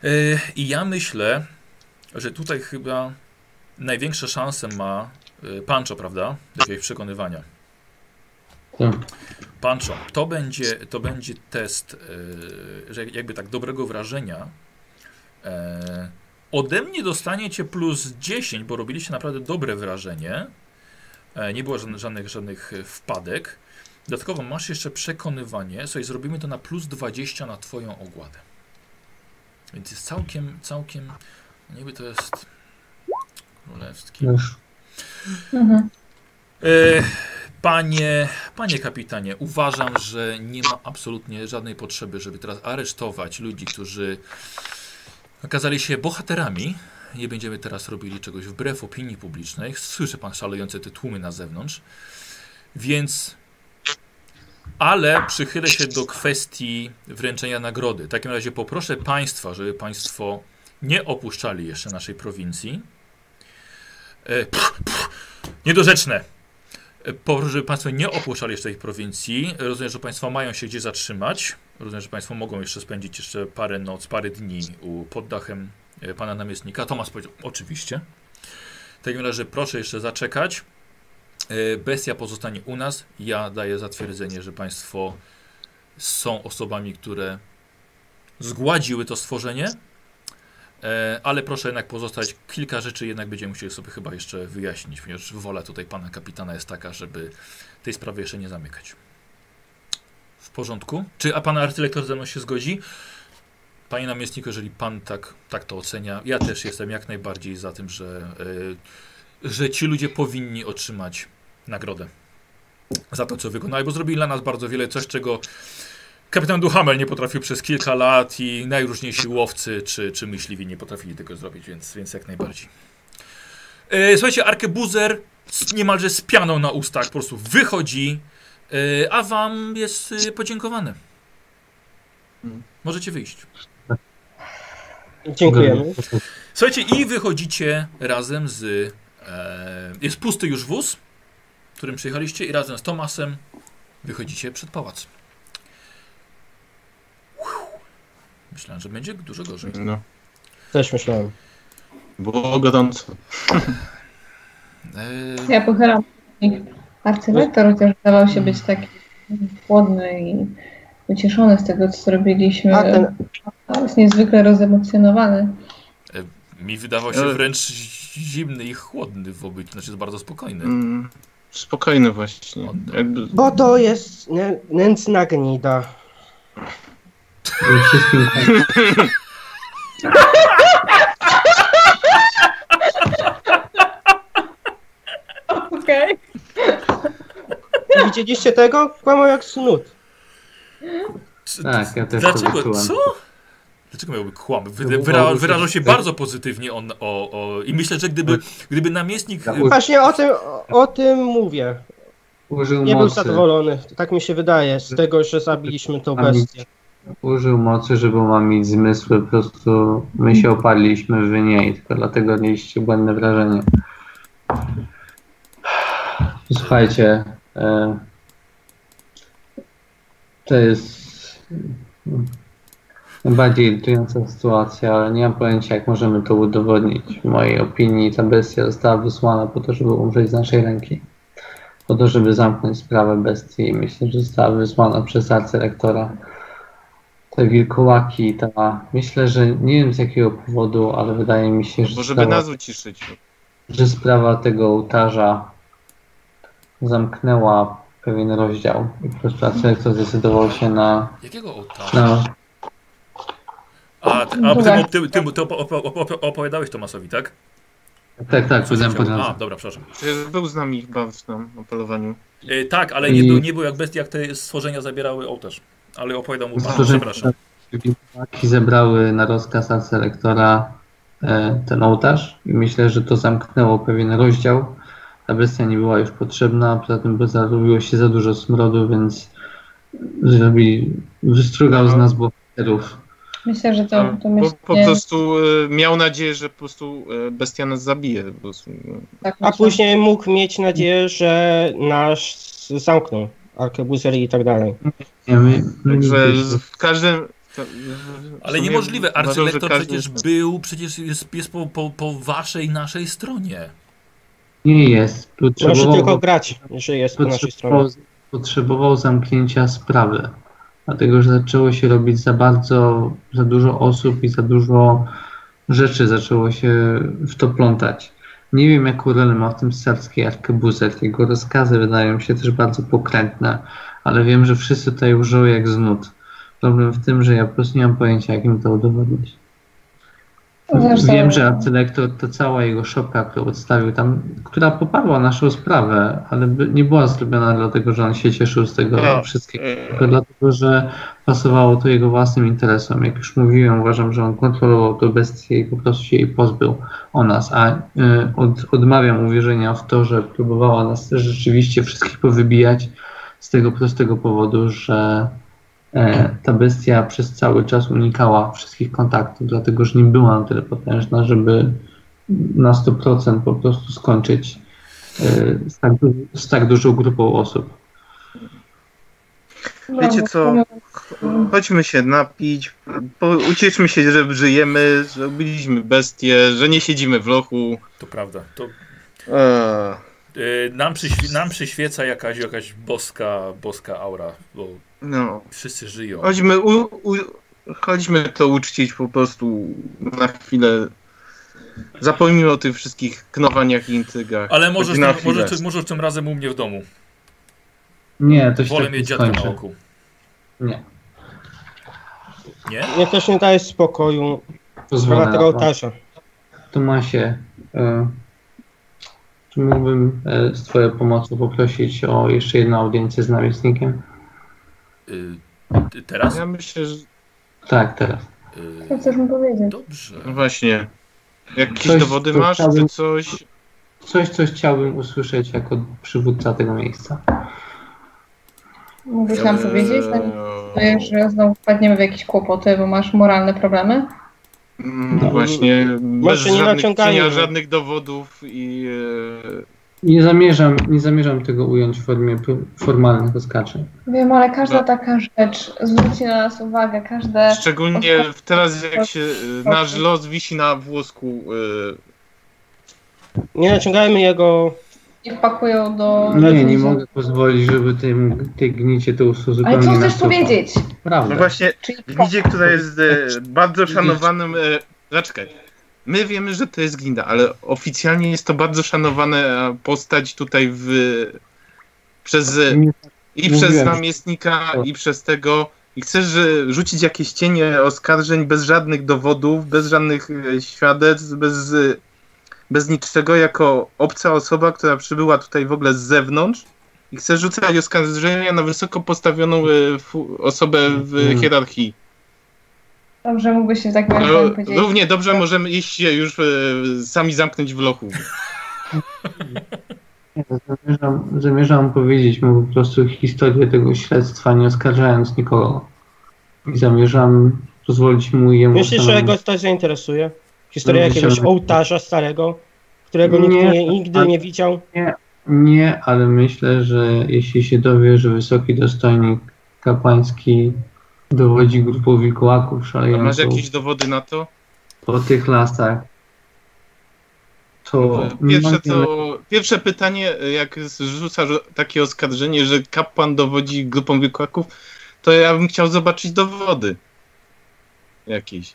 E, I ja myślę, że tutaj chyba największe szanse ma y, Pancho, prawda? Do jakiegoś przekonywania. Tak. Pancho, to będzie, to będzie test, y, że jakby tak dobrego wrażenia. E, ode mnie dostaniecie plus 10, bo robiliście naprawdę dobre wrażenie. E, nie było żadnych, żadnych, e, wpadek. Dodatkowo masz jeszcze przekonywanie. Słuchaj, zrobimy to na plus 20 na twoją ogładę. Więc jest całkiem, całkiem, niby to jest królewski. Już. Mhm. E, Panie, panie kapitanie, uważam, że nie ma absolutnie żadnej potrzeby, żeby teraz aresztować ludzi, którzy okazali się bohaterami. Nie będziemy teraz robili czegoś wbrew opinii publicznej. Słyszy pan szalejące te tłumy na zewnątrz. Więc. Ale przychylę się do kwestii wręczenia nagrody. W takim razie poproszę państwa, żeby państwo nie opuszczali jeszcze naszej prowincji. E, pff, pff, niedorzeczne. E, Poproszę, żeby Państwo nie opuszczali jeszcze tej prowincji. Rozumiem, że Państwo mają się gdzie zatrzymać. Rozumiem, że Państwo mogą jeszcze spędzić jeszcze parę noc, parę dni u, pod dachem Pana Namiestnika. Tomasz powiedział, oczywiście. W takim razie proszę jeszcze zaczekać. E, Bestia pozostanie u nas. Ja daję zatwierdzenie, że Państwo są osobami, które zgładziły to stworzenie. E, ale proszę jednak pozostać. Kilka rzeczy jednak będziemy musieli sobie chyba jeszcze wyjaśnić, ponieważ wola tutaj pana kapitana jest taka, żeby tej sprawy jeszcze nie zamykać. W porządku? Czy a pan arcylektor ze mną się zgodzi? Panie namiestniku, jeżeli pan tak, tak to ocenia, ja też jestem jak najbardziej za tym, że, e, że ci ludzie powinni otrzymać nagrodę za to, co wykonali, bo zrobili dla nas bardzo wiele, coś czego Kapitan Duhamel nie potrafił przez kilka lat i najróżniejsi łowcy czy, czy myśliwi nie potrafili tego zrobić, więc, więc jak najbardziej. E, słuchajcie, Arkebuzer niemalże z pianą na ustach po prostu wychodzi, e, a wam jest e, podziękowane. Możecie wyjść. Dziękujemy. Słuchajcie, i wychodzicie razem z. E, jest pusty już wóz, którym przyjechaliście, i razem z Tomasem wychodzicie przed pałac. Myślałem, że będzie dużo gorzej. No. Też myślałem. Było gorąco. E, Ja pochylam. Arcylektor chociaż zdawał się być taki chłodny i ucieszony z tego, co zrobiliśmy. A ten, Jest niezwykle rozemocjonowany. mi wydawał się wręcz zimny i chłodny w obyciu, znaczy jest bardzo spokojny. Mm, spokojny właśnie. Jakby, bo to jest nę, nędzna gnida. Wszystkim Okej. Widzieliście tego? Kłamał jak snut. Tak, ja też Dlaczego? Co? Dlaczego miałby kłam? No wyra, wyrażał się bardzo pozytywnie on, o, o, i myślę, że gdyby, gdyby namiestnik... Ja Właśnie o tym, o, tym mówię. użył Nie był mocy. zadowolony. Tak mi się wydaje, z tego, że zabiliśmy tą bestię. Użył mocy, żeby ma mieć zmysły. Po prostu my się oparliśmy, wy nie. I tylko dlatego mieliście błędne wrażenie. Słuchajcie. E, to jest mm, najbardziej irytująca sytuacja, ale nie mam pojęcia, jak możemy to udowodnić. W mojej opinii ta bestia została wysłana po to, żeby umrzeć z naszej ręki. Po to, żeby zamknąć sprawę bestii. Myślę, że została wysłana przez arcyrektora te wilkołaki, ta. Myślę, że nie wiem z jakiego powodu, ale wydaje mi się, że, bo żeby sprawa, nas uciszyć. że sprawa tego ołtarza zamknęła pewien rozdział i po prostu Acelektor zdecydował się na, Jakiego ołtarza? na A, ty, a ty, ty, ty, ty opo- opo- opo- opowiadałeś Tomasowi, tak? tak, tak, Co byłem chciał? po A, dobra, przepraszam. Przecież był z nami chyba w tym o polowaniu. E, tak, ale nie I- był, nie był jak bestia, jak te stworzenia zabierały ołtarz. Ale opowiadał mu pan, Stworzenia- przepraszam. Zebrały na rozkaz Acelektora e, ten ołtarz i myślę, że to zamknęło pewien rozdział. Ta bestia nie była już potrzebna, poza tym zarobiło się za dużo smrodu, więc zrobi, wystrugał z nas bohaterów. Myślę, że to, to myślę, po prostu e, miał nadzieję, że po prostu e, bestia nas zabije. Po prostu. tak A później mógł mieć nadzieję, że nasz zamknął arkebuzery i tak dalej. Nie, my, my Także w każdym. Ale niemożliwe, arcylektor każdy- przecież był, przecież jest, jest po, po, po waszej naszej stronie. Nie jest. Może Potrzebował, tylko grać, że jest po naszej stronie. potrzebował, zamknięcia sprawy. Dlatego, że zaczęło się robić za bardzo, za dużo osób i za dużo rzeczy zaczęło się w to plątać. Nie wiem, jaką rolę ma w tym serbski arkebuzer. Jego rozkazy wydają się też bardzo pokrętne, ale wiem, że wszyscy tutaj łżą jak z nut. Problem w tym, że ja po prostu nie mam pojęcia, jak im to udowodnić. Zresztą- Wiem, że arcylektor to cała jego szopka, którą odstawił tam, która poparła naszą sprawę, ale nie była zrobiona dlatego, że on się cieszył z tego No, wszystkiego, e, tylko dlatego, że pasowało to jego własnym interesom. Jak już mówiłem, uważam, że on kontrolował tę bestię i po prostu się jej pozbył o nas, a y, od, odmawiam uwierzenia w to, że próbowała nas rzeczywiście wszystkich powybijać z tego prostego powodu, że ta bestia przez cały czas unikała wszystkich kontaktów, dlatego że nie była na tyle potężna, żeby na 100% po prostu skończyć e, z tak, z tak dużą grupą osób. Wiecie co? no, Chodźmy się napić, po, ucieszmy się, że żyjemy, że ubiliśmy bestię, że nie siedzimy w lochu. To prawda. To, Eee, e, nam, przyświe, nam przyświeca jakaś, jakaś boska, boska aura, bo no. wszyscy żyją. Chodźmy, u, u, chodźmy to uczcić po prostu na chwilę. Zapomnijmy o tych wszystkich knowaniach i intrygach. Ale możesz, na możesz, możesz tym razem u mnie w domu. Nie, to się Wolę tak mieć dziadka na oku. Nie, Nie? Mnie też nie daje spokoju pozwolę tego ołtarza. Tomasie, e, czy mógłbym e, z Twojej pomocą poprosić o jeszcze jedną audiencję z namiestnikiem? Y, ty- teraz? Ja myślę, że Tak, teraz. Co chcesz mi powiedzieć? dobrze. no właśnie. Jakieś Coś, dowody co masz, czy chciałbym- coś? Coś, co chciałbym usłyszeć jako przywódca tego miejsca. Mógłbyś nam powiedzieć? Eee, Czujesz, że znowu wpadniemy w jakieś kłopoty, bo masz moralne problemy? Mm, No, Właśnie, nie żadnych, cienia, żadnych dowodów i e, Nie zamierzam, nie zamierzam tego ująć w formie formalnych oskarżeń. Wiem, ale każda No. taka rzecz zwróci na nas uwagę, każde... szczególnie teraz jak się e, nasz los wisi na włosku. e, Nie naciągajmy jego. I wpakują do... No nie, nie mogę pozwolić, żeby tym, tej gnicie to uzupełnić. Ale co chcesz powiedzieć? Prawda. No właśnie, Czyli Gnidzie, która jest e, bardzo szanowanym. E, zaczekaj. My wiemy, że to jest Glinda, ale oficjalnie jest to bardzo szanowana postać tutaj w. Przez. Nie- I Mówiłem. przez namiestnika, i przez tego. I chcesz że rzucić jakieś cienie oskarżeń bez żadnych dowodów, bez żadnych e, świadectw, bez, bez niczego, jako obca osoba, która przybyła tutaj w ogóle z zewnątrz. I chcesz rzucać oskarżenia na wysoko postawioną e, osobę w Mhm. hierarchii. Dobrze, mógłbyś się razie No, powiedzieć. równie dobrze możemy iść się już e, sami zamknąć w lochu. Nie, Zamierzam, zamierzam powiedzieć mu po prostu historię tego śledztwa, nie oskarżając nikogo. I zamierzam pozwolić mu jemu Myślisz, że go to zainteresuje? Historia No, jakiegoś ołtarza starego, którego nikt Nie, nie, nigdy nie widział. Nie, ale myślę, że jeśli się dowie, że wysoki dostojnik kapłański dowodzi grupą wilkołaków A masz jakieś dowody na to? po tych lasach, to Pierwsze, mam to, pierwsze pytanie, jak rzuca takie oskarżenie, że kapłan dowodzi grupą wilkołaków, to ja bym chciał zobaczyć dowody. Jakieś.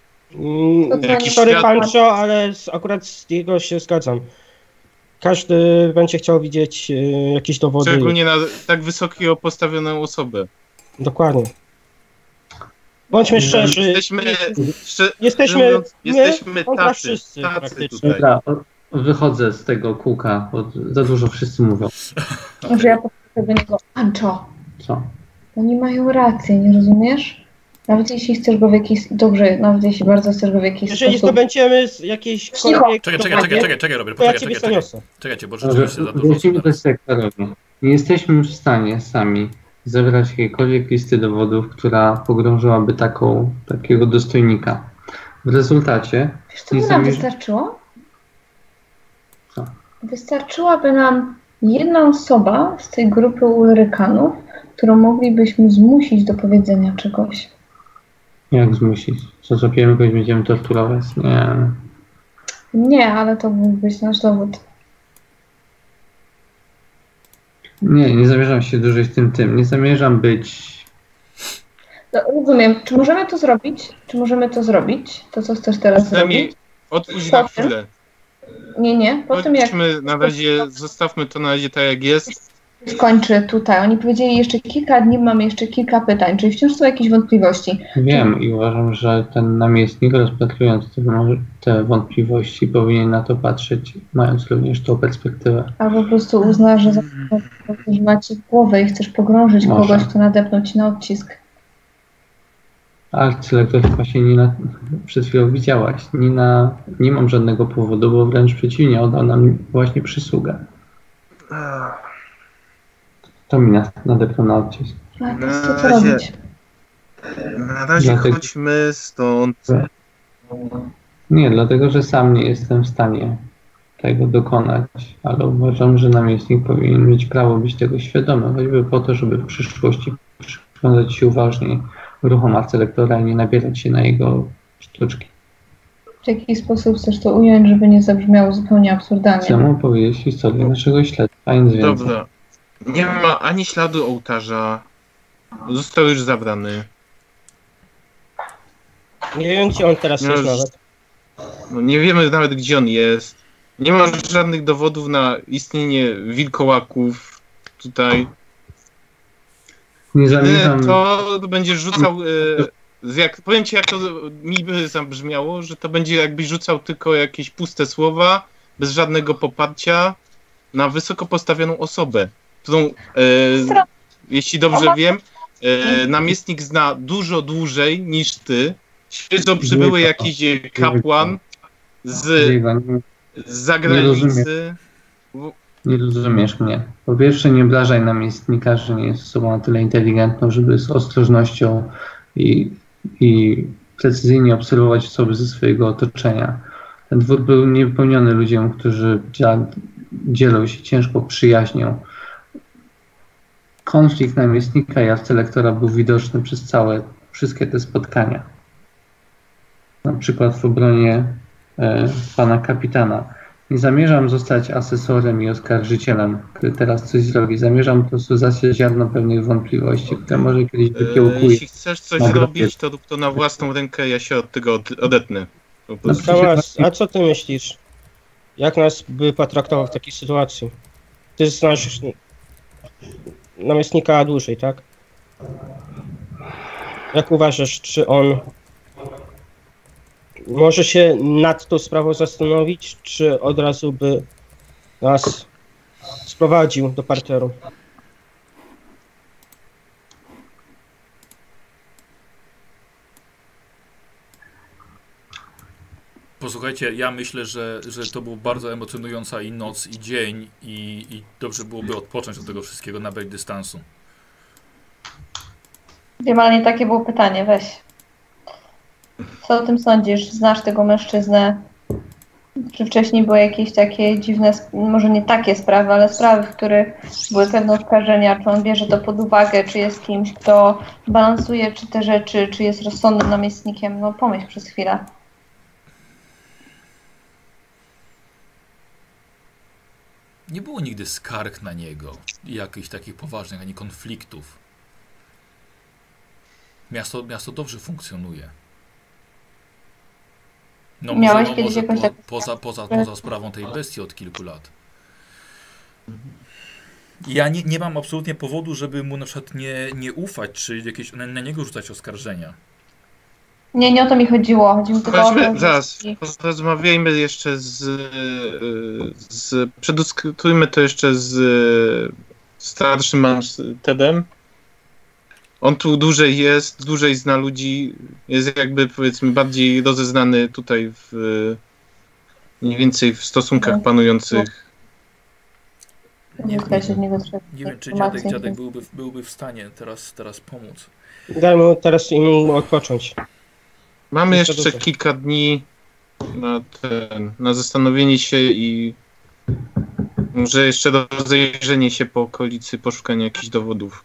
To Jakiś Sorry świat- Pancho, ale z, akurat z jego się zgadzam. każdy będzie chciał widzieć e, jakieś dowody. Szczególnie na tak wysokiego postawioną osobę. Dokładnie. Bądźmy szczerzy. Jesteśmy, szcze, Jesteśmy, mówiąc, my jesteśmy kontra tacy, wszyscy tacy tutaj. Dobra, wychodzę z tego kółka, bo za dużo wszyscy mówią. Może ja powiem do niego, Ancho, Co? oni mają rację, nie rozumiesz? Nawet jeśli chcesz go w jakiś, dobrze, nawet jeśli bardzo chcesz go w jakiś Jeżeli sposób... zdobędziemy z jakiejś kolwiek Czekaj, czekaj, czekaj, czekaj, czekaj, Robert, poczekaj, czekaj, czekaj. Czekajcie, bo rzeczywiście za dużo. Nie jesteśmy w stanie sami zebrać jakiejkolwiek listy dowodów, która pogrążyłaby taką, takiego dostojnika. W rezultacie Wiesz co by nam zamierz- wystarczyło? Co? Wystarczyłaby nam jedna osoba z tej grupy Ulrykanów, którą moglibyśmy zmusić do powiedzenia czegoś. jak zmusić? Co złapiemy kogoś, będziemy torturować? Nie. Nie, ale to mógł być nasz dowód. Nie, nie zamierzam się dłużej z tym tym. Nie zamierzam być. No, rozumiem. Czy możemy to zrobić? Czy możemy to zrobić? To, co chcesz teraz Przynajmniej zrobić? odpuść na chwilę. Nie, nie. Po tym, jak na razie, zostawmy to na razie tak jak jest. Skończy tutaj. Oni powiedzieli jeszcze kilka dni, mamy jeszcze kilka pytań. Czy wciąż są jakieś wątpliwości? Wiem i uważam, że ten namiestnik, rozpatrując te, te wątpliwości, powinien na to patrzeć, mając również tą perspektywę. Albo po prostu uzna, że za- że macie głowę i chcesz pogrążyć Może. kogoś, kto nadepnął ci na odcisk. Arcylektor właśnie nie na, przed chwilą widziałaś. Nie, na, nie mam żadnego powodu, bo wręcz przeciwnie, oddał nam właśnie przysługę. To mi na- nadepnął na odcisk. Ale co, razie- robić? Na razie Dlatego- chodźmy stąd. Nie, dlatego że sam nie jestem w stanie tego dokonać, ale uważam, że namiestnik powinien mieć prawo być tego świadomy, choćby po to, żeby w przyszłości przyglądać się uważniej ruchom arcylektora i nie nabierać się na jego sztuczki. W jaki sposób chcesz to ująć, żeby nie zabrzmiało zupełnie absurdalnie? Chcę mu opowiedzieć historię naszego śledztwa, a nic więcej. Dobra. Nie ma ani śladu ołtarza. Został już zabrany. Nie wiem, gdzie on teraz No, jest nawet. No, nie wiemy nawet gdzie on jest. Nie ma żadnych dowodów na istnienie wilkołaków tutaj. Nie Jedyne zamierzam... to będzie rzucał. E, jak, powiem ci, jak to mi by zabrzmiało, że to będzie jakbyś rzucał tylko jakieś puste słowa, bez żadnego poparcia na wysoko postawioną osobę, którą, e, jeśli dobrze wiem, e, namiestnik zna dużo dłużej niż ty. Siedzą przybyły jakiś kapłan z, z zagranicy. nie rozumiesz mnie. Po pierwsze, nie obrażaj namiestnika, że nie jest osobą na tyle inteligentną, żeby z ostrożnością i, i precyzyjnie obserwować osoby ze swojego otoczenia. Ten dwór był niewypełniony ludziom, którzy dzia- dzielą się ciężką przyjaźnią. Konflikt namiestnika i arcylektora był widoczny przez całe, wszystkie te spotkania. Na przykład w obronie e, pana kapitana. Nie zamierzam zostać asesorem i oskarżycielem, który teraz coś zrobi. Zamierzam po prostu zasiać ziarno pewnych wątpliwości, które może kiedyś E, wykiełkuje. jeśli chcesz coś zrobić, to rób to na własną rękę, ja się od tego od, odetnę. No, Tomasz, a co ty myślisz? Jak nas by potraktował w takiej sytuacji? Ty znasz namiestnika dłużej, tak? Jak uważasz, czy on może się nad tą sprawą zastanowić, czy od razu by nas sprowadził do parteru? Posłuchajcie, ja myślę, że, że to był bardzo emocjonująca i noc, i dzień, i, i dobrze byłoby odpocząć od tego wszystkiego, nabrać dystansu. Wiem, ale nie takie było pytanie, weź. Co o tym sądzisz? Znasz tego mężczyznę? Czy wcześniej były jakieś takie dziwne, może nie takie sprawy, ale sprawy, w których były pewne oskarżenia? Czy on bierze to pod uwagę? Czy jest kimś, kto balansuje czy te rzeczy? Czy jest rozsądnym namiestnikiem? No pomyśl przez chwilę. Nie było nigdy skarg na niego, jakichś takich poważnych, ani konfliktów. Miasto, miasto dobrze funkcjonuje. No Miałeś może, kiedyś może po, poza, poza, poza sprawą tej bestii od kilku lat. Ja nie, nie mam absolutnie powodu, żeby mu na przykład nie, nie ufać, czy jakieś na, na niego rzucać oskarżenia. Nie, nie o to mi chodziło. Chodzi mi tylko o to, zaraz, porozmawiajmy jeszcze z, z przedyskutujmy to jeszcze z starszym Tedem. On tu dłużej jest, dłużej zna ludzi, jest jakby powiedzmy bardziej rozeznany tutaj w mniej więcej w stosunkach No. panujących. Trochę Nie wiem, czy dziadek, dziadek byłby, byłby w stanie teraz, teraz pomóc. Dajmy teraz im odpocząć. Mamy Jeszcze dużo. kilka dni na ten, na zastanowienie się i może jeszcze rozejrzenie się po okolicy, poszukanie jakichś dowodów.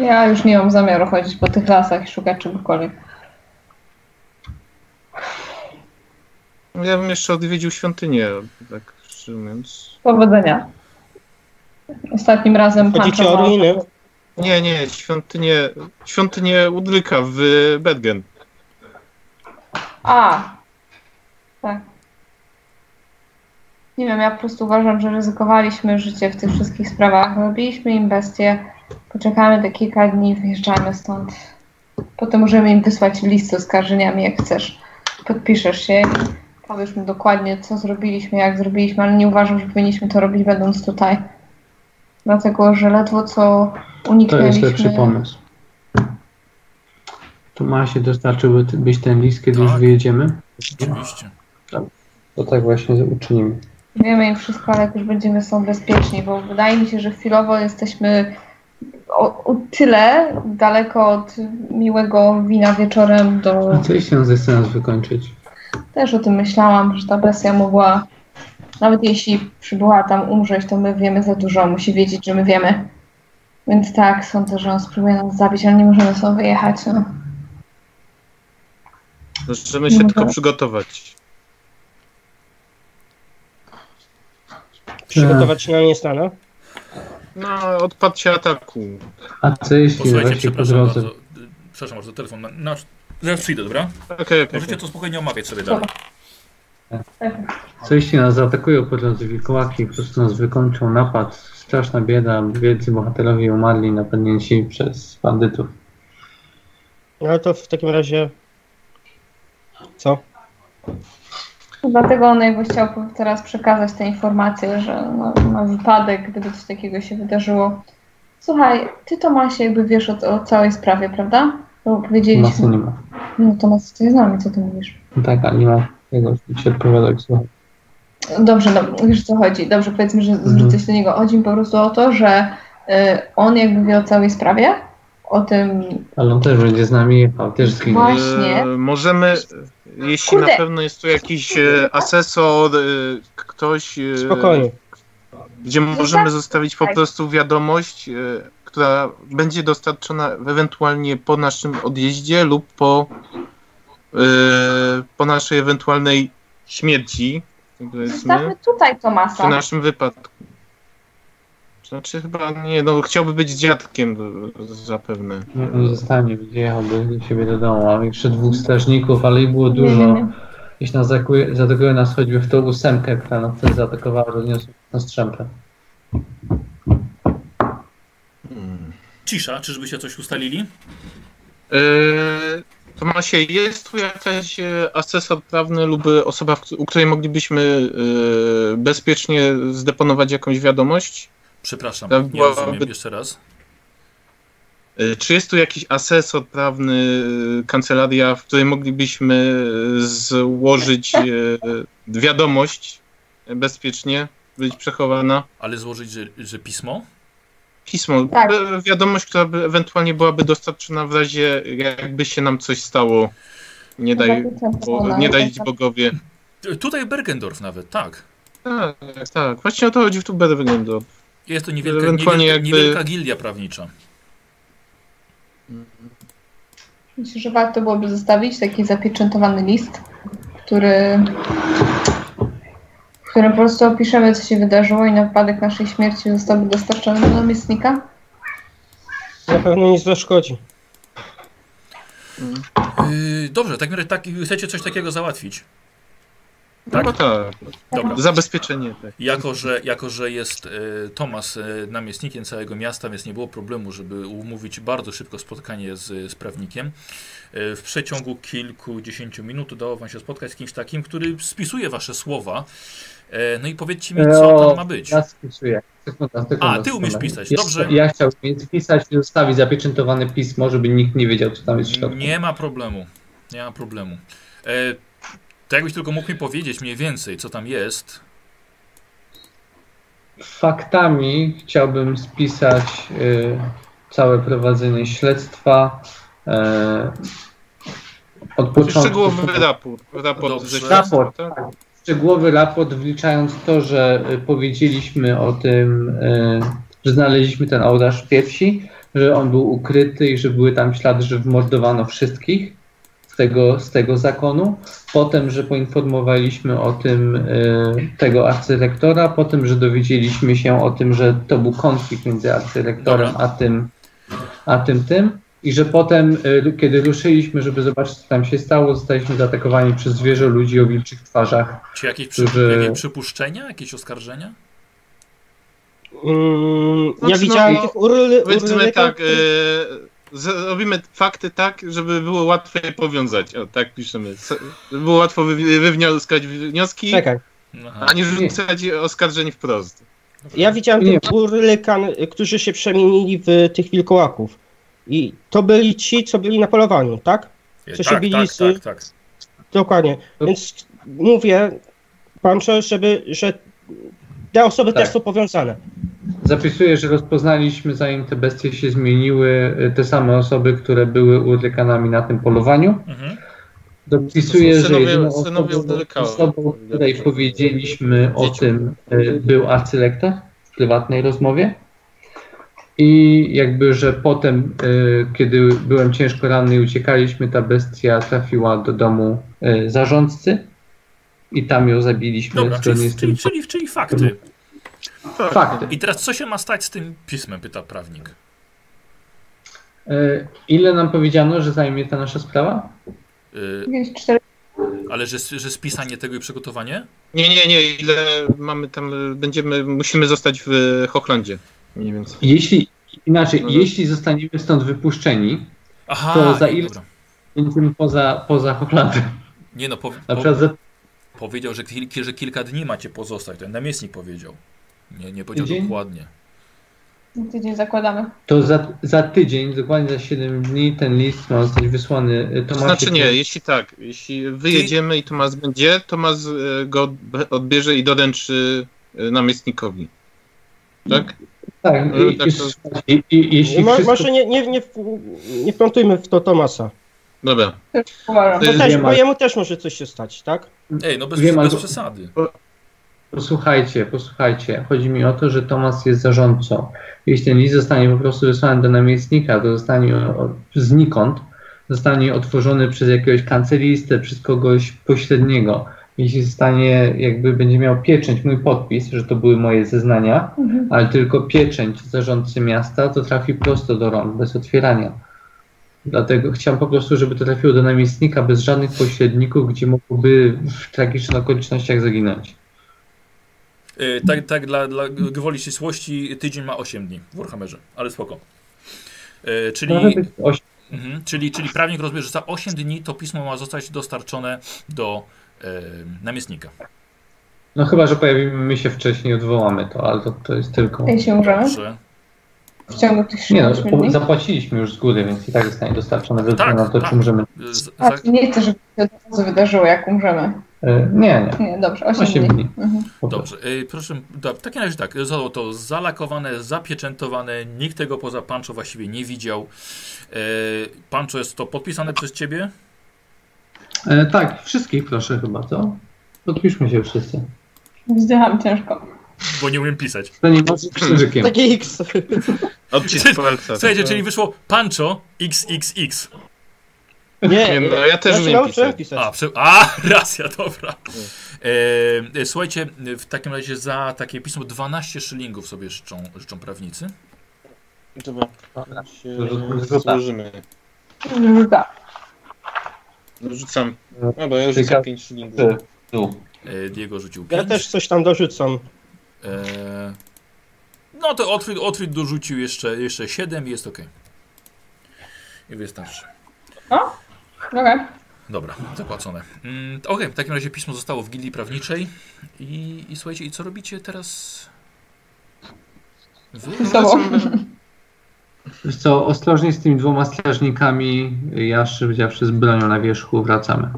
Ja już nie mam zamiaru chodzić po tych lasach i szukać czegokolwiek. Ja bym jeszcze odwiedził świątynię, tak szczerze mówiąc. Powodzenia. Ostatnim razem Chodzicie o ruiny? Nie, nie, świątynię, świątynię Udryka w Bedgen. A, tak. Nie wiem, ja po prostu uważam, że ryzykowaliśmy życie w tych wszystkich sprawach. Robiliśmy im bestie, poczekamy te kilka dni, wyjeżdżamy stąd. Potem możemy im wysłać list z oskarżeniami, jak chcesz. Podpiszesz się i powiesz mi dokładnie, co zrobiliśmy, jak zrobiliśmy, ale nie uważam, że powinniśmy to robić będąc tutaj. Dlatego, że ledwo co To uniknęliśmy... jest lepszy pomysł. Tomasie, dostarczyłby być ten list, kiedy już Tak. wyjedziemy? Oczywiście. To tak właśnie uczynimy. Wiemy im wszystko, ale jak już będziemy są bezpieczni, bo wydaje mi się, że chwilowo jesteśmy o, o tyle daleko od miłego wina wieczorem do... A co jeśli on zechce nas wykończyć? Też o tym myślałam, że ta bestia mogła, nawet jeśli przybyła tam umrzeć, to my wiemy za dużo, musi wiedzieć, że my wiemy. Więc tak, sądzę, że on spróbuje nas zabić, ale nie możemy stąd wyjechać. No. Możemy się Dobra. tylko przygotować. Przygotować się na nieznane? No, odpadcie ataku. A co jeśli Posłuchajcie, właśnie po przepraszam drodze... bardzo. Przepraszam bardzo, telefon. Na, na, zaraz przyjdę, dobra? Okej, okej. Możecie to spokojnie omawiać sobie dalej. Co jeśli nas zaatakują po drodze wilkołaki po prostu nas wykończą napad? Straszna bieda, wielcy bohaterowie umarli napadnięci przez bandytów. No ale to w takim razie... Co? Dlatego on jakby chciał teraz przekazać te informacje, że no, na wypadek, gdyby coś takiego się wydarzyło. Słuchaj, ty Tomasie jakby wiesz o, o całej sprawie, prawda? Bo Masy powiedzieliśmy. nie ma. No Tomas, ty z nami, co ty mówisz? No tak, a nie ma tego, się odpowiadać. słuchaj. Dobrze, no, wiesz o co chodzi. Dobrze, powiedzmy, że Mhm. zwrócę się do niego. Chodzi mi po prostu o to, że y, on jakby wie o całej sprawie, o tym, Ale on też będzie z nami jechał, też zginie. Właśnie. E, możemy, jeśli Kurde. na pewno jest tu jakiś e, asesor, e, ktoś, e, Spokojnie. gdzie możemy zostawić po prostu wiadomość, e, która będzie dostarczona ewentualnie po naszym odjeździe lub po, e, po naszej ewentualnej śmierci, zostawmy tutaj przy Tomasa. naszym wypadku. Znaczy chyba nie, no chciałby być z dziadkiem e, zapewne. Nie, on zostanie, będzie jechał do, siebie do domu. Mamy jeszcze dwóch strażników, ale ich było dużo. Jeśli nas zaatakuje, zaatakuje nas choćby w tą ósemkę, która nas wtedy zaatakowała, rozniosła na strzępę. Cisza, czyżbyście coś ustalili? Eee, Tomasie, jest tu jakaś e, asesor prawny lub osoba, w- u której moglibyśmy e, bezpiecznie zdeponować jakąś wiadomość? Przepraszam, Tak nie rozumiem jeszcze raz. E, Czy jest tu jakiś asesor prawny, e, kancelaria, w której moglibyśmy e, złożyć wiadomość bezpiecznie, być przechowana? Ale złożyć, że, że pismo? Pismo, Tak. wiadomość, która by ewentualnie byłaby dostarczona w razie, jakby się nam coś stało. Nie daj, bo, nie daj bogowie. T- Tutaj Bergendorf nawet, tak. Tak, tak. Właśnie o to chodzi w tu wyglądu. Jest to niewielka, niewielka, jakby- niewielka gildia prawnicza. Myślę, że warto byłoby zostawić taki zapieczętowany list, który, w którym po prostu opiszemy, co się wydarzyło i na wypadek naszej śmierci zostałby dostarczony do namiestnika. Na pewno nic zaszkodzi. Yy, dobrze, tak, tak, chcecie coś takiego załatwić. Tak? No tak. Dobra. Zabezpieczenie, tak. Jako, że, jako, że jest e, Tomas e, namiestnikiem całego miasta, więc nie było problemu, żeby umówić bardzo szybko spotkanie z, z prawnikiem. E, w przeciągu kilkudziesięciu minut udało wam się spotkać z kimś takim, który spisuje wasze słowa. No i powiedzcie mi, co tam ma być. Ja spisuję. A, ty umiesz pisać, dobrze. Ja chciałbym spisać i zostawić zapieczętowane pismo, żeby nikt nie wiedział, co tam jest w środku. Nie ma problemu. Nie ma problemu. E, to jakbyś tylko mógł mi powiedzieć mniej więcej, co tam jest. Faktami chciałbym spisać y, całe prowadzenie śledztwa. E, od początku. Szczegółowy raport. Raport Dobrze. ze Raport, śledztwa, tak? szczegółowy raport, wliczając to, że y, powiedzieliśmy o tym, y, że znaleźliśmy ten ołtarz w piersi, że on był ukryty i że były tam ślady, że wmordowano wszystkich z tego, z tego zakonu. Potem, że poinformowaliśmy o tym y, tego arcyrektora, potem, że dowiedzieliśmy się o tym, że to był konflikt między arcyrektorem a tym, a tym tym. I że potem, y, kiedy ruszyliśmy, żeby zobaczyć, co tam się stało, zostaliśmy zaatakowani przez zwierzę ludzi o wilczych twarzach. Czy jakieś, przy, Którzy- jakieś przypuszczenia, jakieś oskarżenia? Mm, ja Znaczy, widziałem no, url, Powiedzmy tak, e, zrobimy fakty tak, żeby było łatwiej powiązać. O, tak piszemy. Żeby było łatwo wy- wywnioskać wnioski, Czekaj. Aha. a nie rzucać oskarżeń wprost. Ja widziałem tych urlykan, którzy się przemienili w tych wilkołaków. I to byli ci, co byli na polowaniu, tak? Co się tak, bili tak, z- tak, tak. Dokładnie. Więc mówię, Pancho, żeby, że te osoby Tak. też są powiązane. Zapisuję, że rozpoznaliśmy, zanim te bestie się zmieniły, y, te same osoby, które były urlykanami na tym polowaniu. Mhm. Dopisuję, że jedyną osobą, osobą, której powiedzieliśmy o tym, y, był arcylektor w prywatnej rozmowie. I jakby, że potem, y, kiedy byłem ciężko ranny i uciekaliśmy, ta bestia trafiła do domu zarządcy i tam ją zabiliśmy Dobra, czyli, z tym. czyli, czyli, czyli fakty. Fakty. I teraz co się ma stać z tym pismem, pyta prawnik. Y, Ile nam powiedziano, że zajmie ta nasza sprawa? Y, Jakieś cztery ale że, że spisanie tego i przygotowanie? Nie, nie, nie, ile mamy tam, e, będziemy, musimy zostać w Hochlandzie. Mniej więcej. Jeśli, inaczej, No dobra. jeśli zostaniemy stąd wypuszczeni, Aha, To za ile- dobra. będziemy poza, poza Hochlandem. Nie no, po, Na przykład za powiedział, że, kil, że kilka dni macie pozostać. Ten namiestnik powiedział. Nie, nie powiedział Tydzień? dokładnie. tydzień zakładamy. To za, za tydzień, dokładnie za 7 dni, ten list ma zostać wysłany To Tomasie. znaczy nie, jeśli tak, jeśli wyjedziemy i Tomas będzie, Tomas e, go odb- odbierze i doręczy e, namiestnikowi. Tak? Tak, No, i, tak to- i, i, jeśli wszystko... Może nie, nie, nie, nie wplątujmy w to Tomasa. Dobra. Bo, też, bo jemu też może coś się stać, tak? Ej, no bez, Wiem, bez przesady. Posłuchajcie, posłuchajcie. Chodzi mi o to, że Tomas jest zarządcą. Jeśli ten list zostanie po prostu wysłany do namiestnika, to zostanie o- znikąd, zostanie otworzony przez jakiegoś kancelistę, przez kogoś pośredniego. Jeśli zostanie, jakby będzie miał pieczęć, mój podpis, że to były moje zeznania, Mhm. ale tylko pieczęć zarządcy miasta, to trafi prosto do rąk, bez otwierania. Dlatego chciałem po prostu, żeby to trafiło do namiestnika bez żadnych pośredników, gdzie mogłoby w tragicznych okolicznościach zaginąć. Y, tak, tak dla, dla gwoli ścisłości tydzień ma 8 dni w Warhammerze, ale spoko. Y, czyli, mhm, czyli, czyli prawnik rozumie, że za 8 dni to pismo ma zostać dostarczone do y, namiestnika. No chyba, że pojawimy się wcześniej i odwołamy to, ale to, to jest tylko... Jeśli umrzemy Dobrze. W ciągu tych Nie no, 7 po- dni. zapłaciliśmy już z góry, więc i tak zostanie dostarczone Tak, względu na to, tak. czy możemy... Z- A, czy nie chcę, żeby się od razu wydarzyło, jak umrzemy. E, Nie, nie. Nie, dobrze, 8, 8 dni. dni. Mhm. Dobrze. Y, proszę, w takim razie tak. Zostało to zalakowane, zapieczętowane. Nikt tego poza Pancho właściwie nie widział. Y, Pancho jest to podpisane przez ciebie? E, tak, wszystkich proszę chyba, co? Podpiszmy się wszyscy. Wzdycham ciężko. Bo nie umiem pisać. To nie może z krzyżykiem. Taki X. Odcisk palca. Słuchajcie, czyli wyszło Pancho XXX. Nie, Nie, no, ja też ja się umiem nauczyłem pisać. pisać. A, prze... A racja, dobra. E, e, słuchajcie, w takim razie za takie pismo 12 szylingów sobie życzą, życzą prawnicy. Dobra. Się Rzuca. złożymy. Rzuca. Rzucam. No bo ja już rzucam Tylko- 5 szylingów. E, Diego rzucił Ja 5. też coś tam dorzucam. E, no to Otwit, Otwit dorzucił jeszcze, jeszcze 7 i jest ok. I wystarczy. Okej. Dobra, zapłacone. Mm, Okej, w takim razie pismo zostało w gildii prawniczej. I, I słuchajcie, i co robicie teraz? Wy? Wiesz co, ostrożnie z tymi dwoma strażnikami, ja szczerze z bronią na wierzchu wracamy.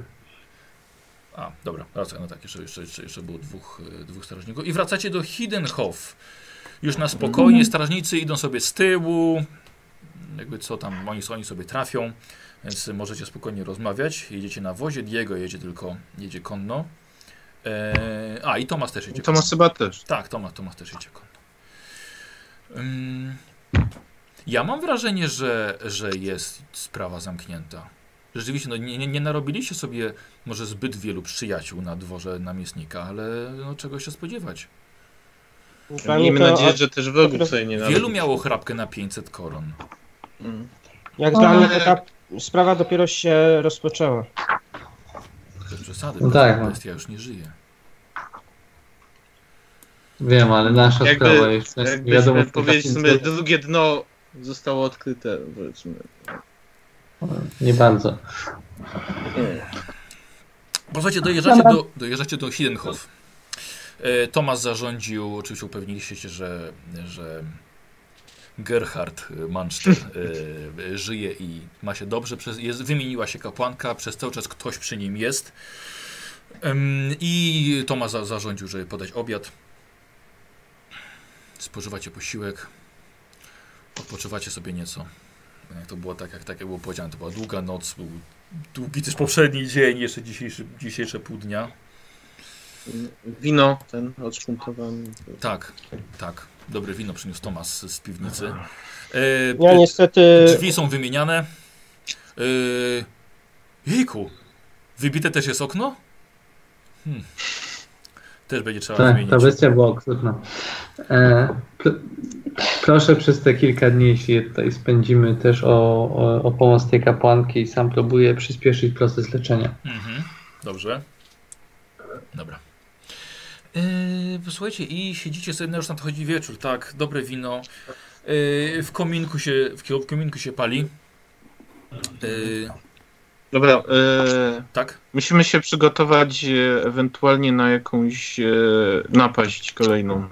A, dobra, racja, no tak, jeszcze, jeszcze, jeszcze, jeszcze było dwóch, e, dwóch strażników. I wracacie do Hiddenhof. Już na spokojnie, strażnicy idą sobie z tyłu. Jakby co tam, oni, oni sobie trafią, więc możecie spokojnie rozmawiać. Jedziecie na wozie, Diego jedzie tylko, jedzie konno. E, a, i Tomas też jedzie I Tomas chyba też. Tak, Tomasz, Tomasz też jedzie konno. Ym, ja mam wrażenie, że, że jest sprawa zamknięta. Rzeczywiście, no nie, nie, nie narobiliście sobie może zbyt wielu przyjaciół na dworze namiestnika, ale no, czego się spodziewać. Mnie Miejmy to, nadzieję, że też wrogów sobie nie Wielu miało chrapkę na 500 koron. Mm. Jak O. dla mnie to ta sprawa dopiero się rozpoczęła. Bez przesady, No no tak, no. bestia już nie żyje. Wiem, ale nasza Jakby- sprawa jest Jakbyśmy wiadomo. powiedzmy, drugie dno zostało odkryte, powiedzmy. Nie bardzo. Posłuchajcie, dojeżdżacie do, dojeżdżacie do Hiddenhof. E, Tomasz zarządził, oczywiście upewniliście się, że, że Gerhard Manchster e, żyje i ma się dobrze. Przez, jest, wymieniła się kapłanka, przez cały czas ktoś przy nim jest. I Tomasz za, zarządził, żeby podać obiad. Spożywacie posiłek. Odpoczywacie sobie nieco. Jak to było tak, jak, tak jak było powiedziane, to była długa noc, był długi też poprzedni dzień, jeszcze dzisiejszy, dzisiejsze pół dnia. Wino ten odszpuntowany. Tak, tak. Dobre wino przyniósł Tomas z piwnicy. E, Ja niestety. Drzwi są wymieniane. E, jejku, wybite też jest okno? Hmm. Też będzie trzeba Tak, wymienić. ta bestia była okrutna. E, proszę przez te kilka dni, jeśli je tutaj spędzimy, też o, o, o pomoc tej kapłanki i sam próbuję przyspieszyć proces leczenia. Mhm. Dobrze. Dobra. Yy, posłuchajcie, i siedzicie sobie, no już nadchodzi wieczór, tak, dobre wino. Yy, w kominku się, w kominku się pali. Yy, Dobra, e, tak? musimy się przygotować e, ewentualnie na jakąś e, napaść kolejną.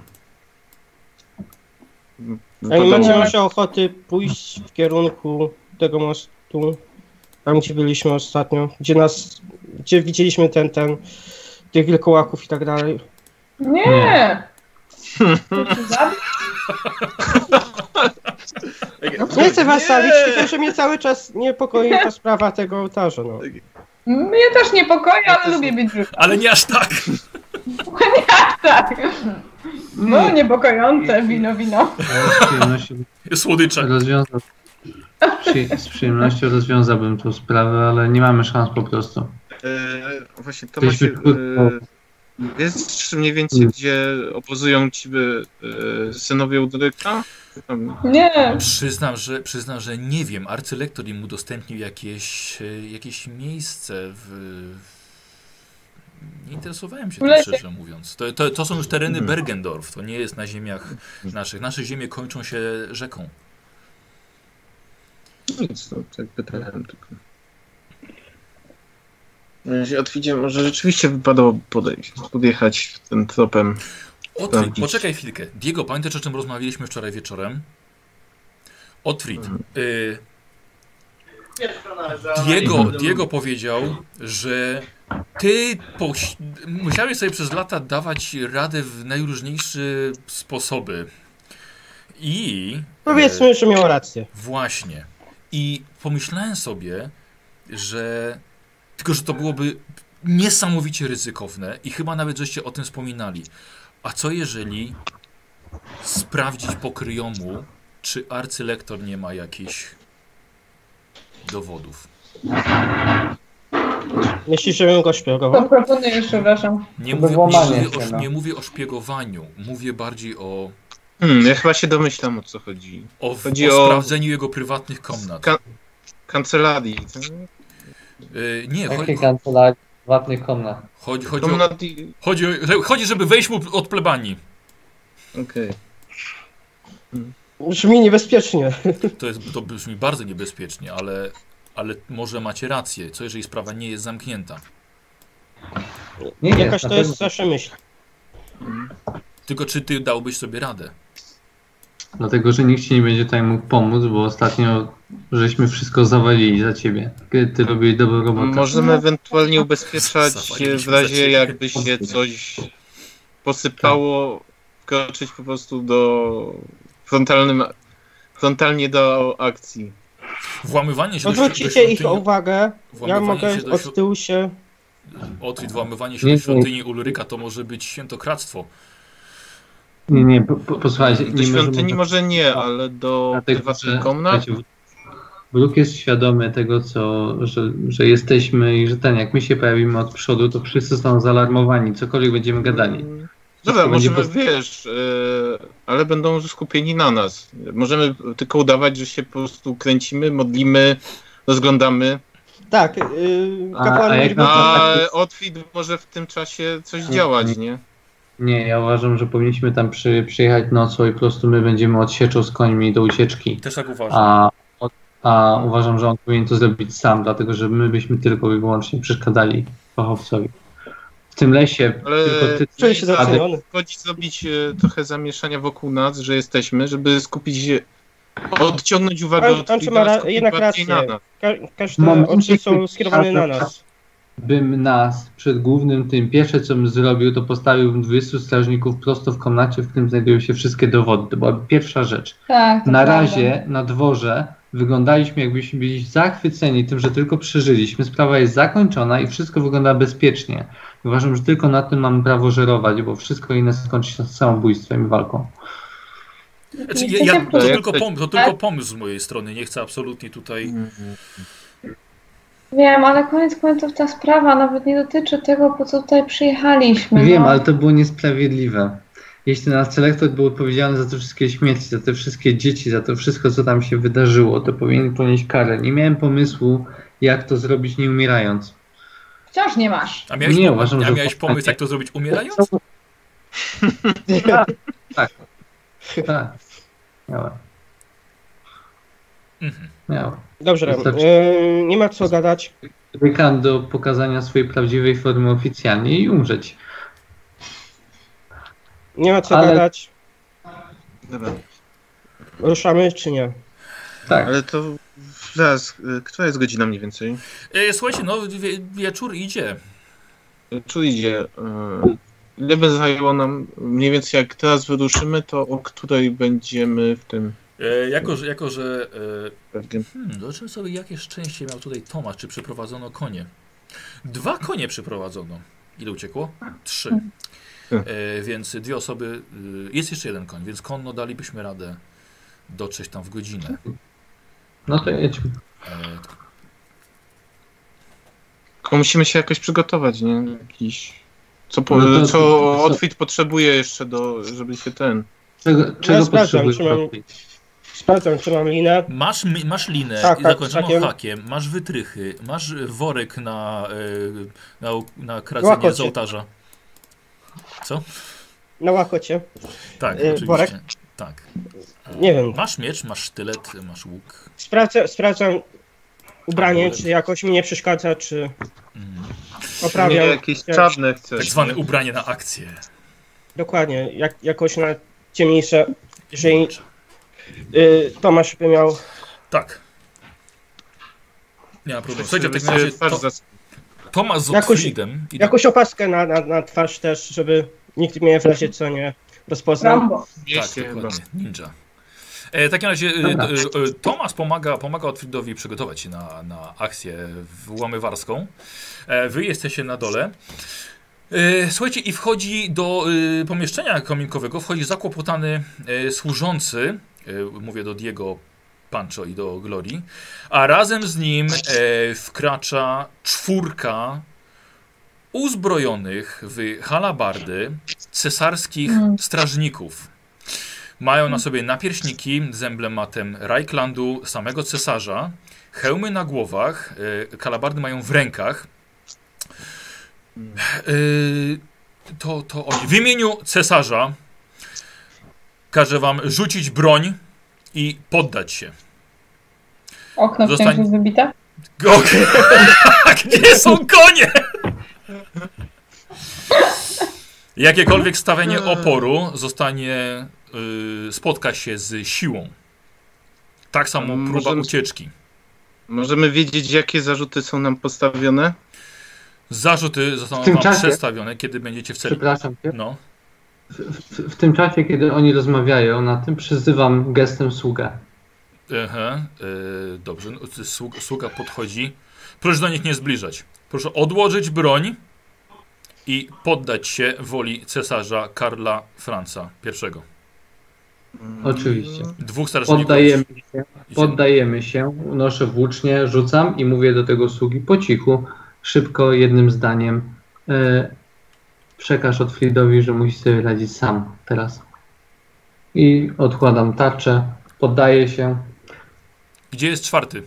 Ja nie macie może ochoty pójść w kierunku tego mostu, tam gdzie byliśmy ostatnio, gdzie nas, gdzie widzieliśmy ten, ten, tych wilkołaków i tak dalej. Nie! Nie chcę was stawić, tylko że mnie cały czas niepokoi ta sprawa tego ołtarza, no. Mnie też niepokoi, ale lubię być żywy. Ale nie aż tak! Tak. No, niepokojące wino, wino. Z przyjemnością Słodycze. rozwiązał, przy, z przyjemnością rozwiązałbym tą sprawę, ale nie mamy szans po prostu. E, właśnie to macie, Jesteśmy krótko. e, wiesz mniej więcej, Mm. gdzie obozują ci e, synowie Udryka? Tam, Nie. Przyznam, że, przyznam, że nie wiem. Arcylektor im udostępnił jakieś, e, jakieś miejsce w... Nie interesowałem się tym, szczerze mówiąc. To, to, to są już tereny Mhm. Bergendorf. To nie jest na ziemiach naszych. Nasze ziemie kończą się rzeką. nic, no, tak pytałem tylko. Otwidzie, może rzeczywiście wypadało podejść, podjechać tym tropem. Otwit, poczekaj chwilkę. Diego, pamiętasz o czym rozmawialiśmy wczoraj wieczorem? Otwit, Mhm. y, Diego, Diego powiedział, że ty poś- musiałeś sobie przez lata dawać radę w najróżniejsze sposoby. I. Powiedzmy, że miał rację. Właśnie. I pomyślałem sobie, że. Tylko, że to byłoby niesamowicie ryzykowne i chyba nawet żeście o tym wspominali. A co jeżeli sprawdzić po kryjomu, czy arcylektor nie ma jakichś dowodów? Myślisz, żebym go To szpiegował? proponuję, przepraszam. Nie To mówię, nie, mówię o, no. nie mówię o szpiegowaniu, mówię bardziej o, Hmm, ja chyba się domyślam o co chodzi. o, Chodzi o o- sprawdzeniu jego prywatnych komnat. Ka- Kancelarii. Yy, nie, chodzi, Jakie kancelarii? Prywatnych komnat. Chodzi, chodzi, o, Komnat i... chodzi, o, chodzi, żeby wejść mu od plebanii. Okej. Brzmi niebezpiecznie. To, jest, to brzmi bardzo niebezpiecznie, ale, ale może macie rację. Co jeżeli sprawa nie jest zamknięta? Nie, nie, Jakaś to jest zawsze myśl. Tylko czy ty dałbyś sobie radę? Dlatego, że nikt ci nie będzie tutaj mógł pomóc, bo ostatnio żeśmy wszystko zawalili za ciebie. Kiedy ty robiłeś dobrą robotę. Możemy ewentualnie ubezpieczać w razie jakby się coś posypało, wkroczyć po prostu do frontalnym, frontalnie do akcji. Włamywanie się do, świ- do Odwrócicie ich świątyni... uwagę. Ja mogę do, od tyłu się. Otwit, włamywanie się Nie, do świątyni Ulryka to może być świętokradztwo. Nie, nie, po, po, posłuchajcie. Do nie świątyni możemy- może nie, ale do Dlatego, prywatnych komnat? Bruk jest świadomy tego, co, że, że jesteśmy i że ten, jak my się pojawimy od przodu, to wszyscy są zaalarmowani, cokolwiek będziemy gadali. Dobra, Wszystko będzie możemy, po- wiesz, yy, ale będą skupieni na nas. Możemy tylko udawać, że się po prostu kręcimy, modlimy, rozglądamy, Tak, yy, A- kapłan a będzie na- a tak- Otwit może w tym czasie coś działać, nie. nie? Nie, ja uważam, że powinniśmy tam przy, przyjechać nocą i po prostu my będziemy odsieczą z końmi do ucieczki. Też tak uważam. A, a uważam, że on powinien to zrobić sam, dlatego że my byśmy tylko i wyłącznie przeszkadzali fachowcowi. W tym lesie Ale tylko ty... Czuję się doceniony. Chodzi zrobić e, trochę zamieszania wokół nas, że jesteśmy, żeby skupić się, odciągnąć uwagę od ma ra- jednak rację. na nas. Ka każde oczy są skierowane na nas. bym nas przed głównym tym, pierwsze co bym zrobił, to postawiłbym 20 strażników prosto w komnacie, w którym znajdują się wszystkie dowody. To byłaby pierwsza rzecz. Tak, Na prawda. razie na dworze wyglądaliśmy jakbyśmy byli zachwyceni tym, że tylko przeżyliśmy. Sprawa jest zakończona i wszystko wygląda bezpiecznie. Uważam, że tylko na tym mamy prawo żerować, bo wszystko inne skończy się samobójstwem i walką. Znaczy, ja, ja, to, tylko pom, to tylko pomysł z mojej strony. Nie chcę absolutnie tutaj. Wiem, ale koniec końców ta sprawa nawet nie dotyczy tego, po co tutaj przyjechaliśmy. Wiem, no. ale to było niesprawiedliwe. Jeśli nasz selektor był odpowiedzialny za te wszystkie śmierci, za te wszystkie dzieci, za to wszystko, co tam się wydarzyło, to powinien ponieść karę. Nie miałem pomysłu, jak to zrobić nie umierając. Wciąż nie masz. A miałeś, Nie, uważam, a że- miałeś pomysł, jak to zrobić umierając? Tak. Miałem. Mhm. Miałem. Dobrze, Wystarczy. yy, nie ma co gadać. Czekam do pokazania swojej prawdziwej formy oficjalnie i umrzeć. Nie ma co Ale- gadać. Dobra. Ruszamy czy nie? Tak. Ale to zaraz, e, która jest godzina mniej więcej? E, słuchajcie, no wie, wieczór idzie. Czy idzie? e, Ile by zajęło nam, mniej więcej jak teraz wyruszymy, to o której będziemy w tym E, jako, że, jako, że e. Hmm, zobaczymy sobie, jakie szczęście miał tutaj Tomasz, czy przyprowadzono konie. Dwa konie przyprowadzono. Ile uciekło? Trzy. E, więc dwie osoby. Y, jest jeszcze jeden koń, więc konno dalibyśmy radę dotrzeć tam w godzinę. No to jedźmy. E, Tylko musimy się jakoś przygotować, nie? Jakiś... Co, po, No to- co to- potrzebuje jeszcze do, żeby się ten... Czego, czego sprawdzam, potrzebujesz? czy mam-? Sprawdzam, czy mam linę. masz, masz linę Tak, i tak, zakończoną hakiem. hakiem, masz wytrychy, masz worek na, e, na, na kradzenie Łakocie. z ołtarza. Co? Na łakocie. Tak, E, oczywiście. worek? Tak. E, Nie wiem. Masz miecz, masz sztylet, masz łuk. Sprawdzam, sprawdzam ubranie, czy jakoś mi nie przeszkadza, czy. Nie, oprawiam. jakieś jak- czarne chcesz. Tak zwane nie? ubranie na akcję. Dokładnie, jak, jakoś na ciemniejsze. Jeżeli y, Tomasz by miał. Tak. Nie ma problemu. Słuchajcie, w takim razie to, Tomasz z Jakoś- Otfriedem i Jakąś opaskę na, na, na twarz też, żeby nikt mnie w razie co nie rozpoznał. Rambo. tak, dokładnie, ninja. E, w takim razie e, Dobra. e, Tomasz pomaga, pomaga Otfriedowi przygotować się na, na akcję włamywarską. E, wy jesteście na dole. Słuchajcie, i wchodzi do pomieszczenia kominkowego, wchodzi zakłopotany służący, mówię do Diego Pancho i do Glorii, a razem z nim e, wkracza czwórka uzbrojonych w halabardy cesarskich Mm. strażników. Mają na sobie napierśniki z emblematem Reichlandu samego cesarza, hełmy na głowach, e, kalabardy mają w rękach. Yy, to, to oni. W imieniu cesarza każę wam rzucić broń i poddać się. Okno w Zostań- księżyc wybite? Okej. Gdzie są konie? Jakiekolwiek stawienie oporu zostanie, yy, spotka się z siłą. Tak samo próba Możemy- ucieczki. Możemy wiedzieć, jakie zarzuty są nam postawione? Zarzuty zostaną wam czasie- przedstawione, kiedy będziecie w celi. Przepraszam cię. No. W, w, w tym czasie, kiedy oni rozmawiają na tym, przyzywam gestem sługę. Aha, yy, dobrze, no, sługa, sługa podchodzi. Proszę do nich nie zbliżać. Proszę odłożyć broń i poddać się woli cesarza Karla Franca I. Oczywiście. Dwóch strażników. Poddajemy się, poddajemy się, unoszę włócznie, rzucam i mówię do tego sługi po cichu, szybko, jednym zdaniem. E, przekaż Otfridowi, że musi sobie radzić sam teraz. I odkładam tarczę, poddaję się. Gdzie jest czwarty?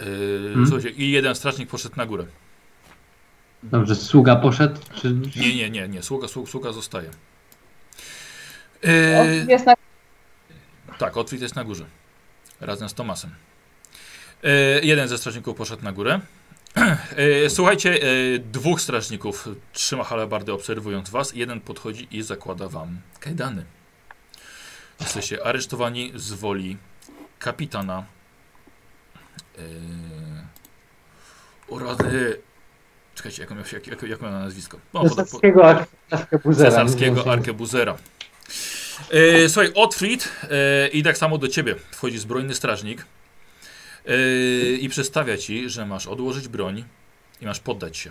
Yy, Hmm? Słuchajcie, i jeden strażnik poszedł na górę. Dobrze, sługa poszedł? Czy... Nie, nie, nie, nie, sługa, sługa, sługa zostaje. Yy, jest na... tak, Otwit jest na górze. Razem z Tomasem. Yy, jeden ze strażników poszedł na górę. Yy, słuchajcie, yy, dwóch strażników trzyma halabardy obserwując was. Jeden podchodzi i zakłada wam kajdany. Jesteście aresztowani z woli kapitana urody... Czekajcie, jak miał, jak, jak, jak miał na nazwisko? No, pod- Cesarskiego arkebuzera. cesarskiego arkebuzera. E, słuchaj, Otfrid e, i tak samo do ciebie wchodzi zbrojny strażnik e, i przedstawia ci, że masz odłożyć broń i masz poddać się.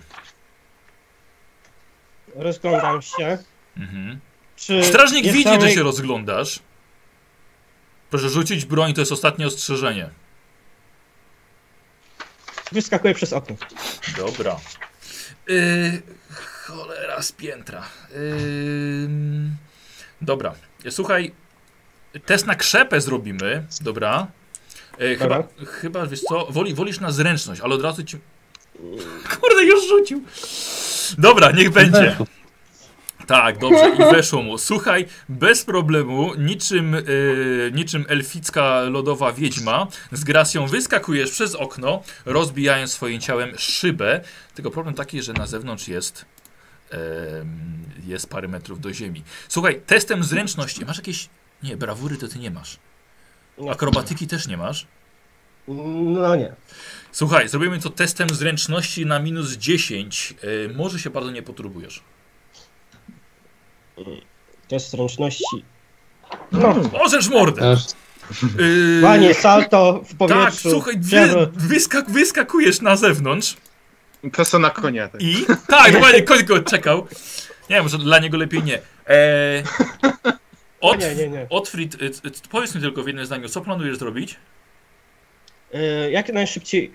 Rozglądam się. Mhm. Czy Strażnik widzi, tam że się rozglądasz. Proszę rzucić broń, to jest ostatnie ostrzeżenie. Wyskakuję przez okno. Dobra. Yy, cholera z piętra. Yy, dobra. Słuchaj, test na krzepę zrobimy, dobra? Yy, chyba, chyba, wiesz co, woli, wolisz na zręczność, ale od razu ci... Kurde, już rzucił. Dobra, niech będzie. Tak, dobrze, i weszło mu. Słuchaj, bez problemu, niczym, yy, niczym elficka lodowa wiedźma, z gracją wyskakujesz przez okno, rozbijając swoim ciałem szybę. Tylko problem taki, że na zewnątrz jest, jest parę metrów do ziemi. Słuchaj, testem zręczności, masz jakieś... Nie, brawury to ty nie masz. Akrobatyki też nie masz. No nie. Słuchaj, zrobimy to testem zręczności na minus 10. Yy, może się bardzo nie poturbujesz. Test ręczności. No, Możesz mordę! Yy, panie, salto w tak, powietrzu. słuchaj, wy, wyskak, wyskakujesz na zewnątrz Prosto na konia. Tak. i... Tak, dokładnie, koń go czekał. Nie wiem, może dla niego lepiej nie. Eee, Ot, Nie, nie, nie. Otfrid, y, y, powiedz mi tylko w jednym zdaniu, co planujesz zrobić? Y, Jak najszybciej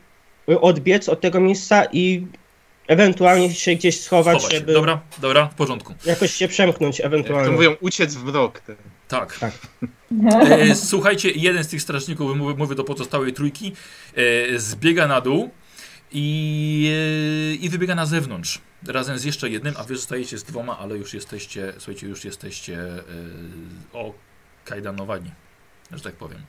odbiec od tego miejsca i ewentualnie się gdzieś schować, Chować się. żeby Dobra, dobra, w porządku. jakoś się przemknąć Jak to ewentualnie. mówią, uciec w mrok. Tak. Tak. Tak. E, słuchajcie, jeden z tych strażników, mówię, mówię do pozostałej trójki, e, zbiega na dół i, e, i wybiega na zewnątrz. Razem z jeszcze jednym, a wy zostajecie z dwoma, ale już jesteście, słuchajcie, już jesteście e, okajdanowani, że tak powiem.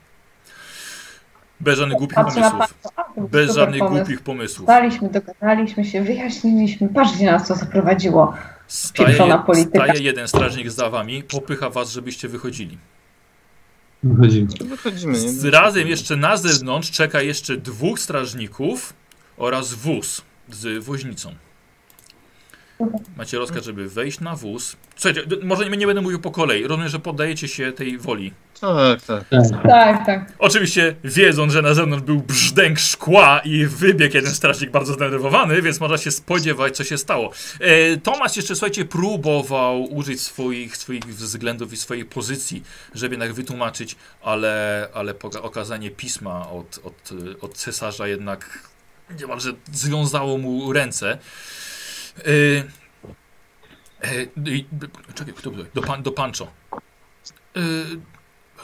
Bez żadnych głupich Patrzę na pomysłów. Bez super żadnych pomysł. głupich pomysłów. Staliśmy, dogadaliśmy się, wyjaśniliśmy. Patrz, gdzie nas to zaprowadziło. Staje, staje jeden strażnik za wami, popycha was, żebyście wychodzili. wychodzimy. Wychodzimy, nie? Z razem jeszcze na zewnątrz czeka jeszcze dwóch strażników oraz wóz z woźnicą. Macie rozkaz, żeby wejść na wóz. Słuchajcie, może nie, nie będę mówił po kolei. Rozumiem, że poddajecie się tej woli. Tak, tak. Tak, tak. Oczywiście wiedząc, że na zewnątrz był brzdęk szkła i wybiegł jeden strażnik bardzo zdenerwowany, więc można się spodziewać, co się stało. E, Tomasz jeszcze, słuchajcie, próbował użyć swoich, swoich względów i swojej pozycji, żeby jednak wytłumaczyć, ale, ale okazanie pisma od, od, od cesarza jednak niemalże związało mu ręce. E, i- czekaj, kto był? Do, pan, do Pancho. E,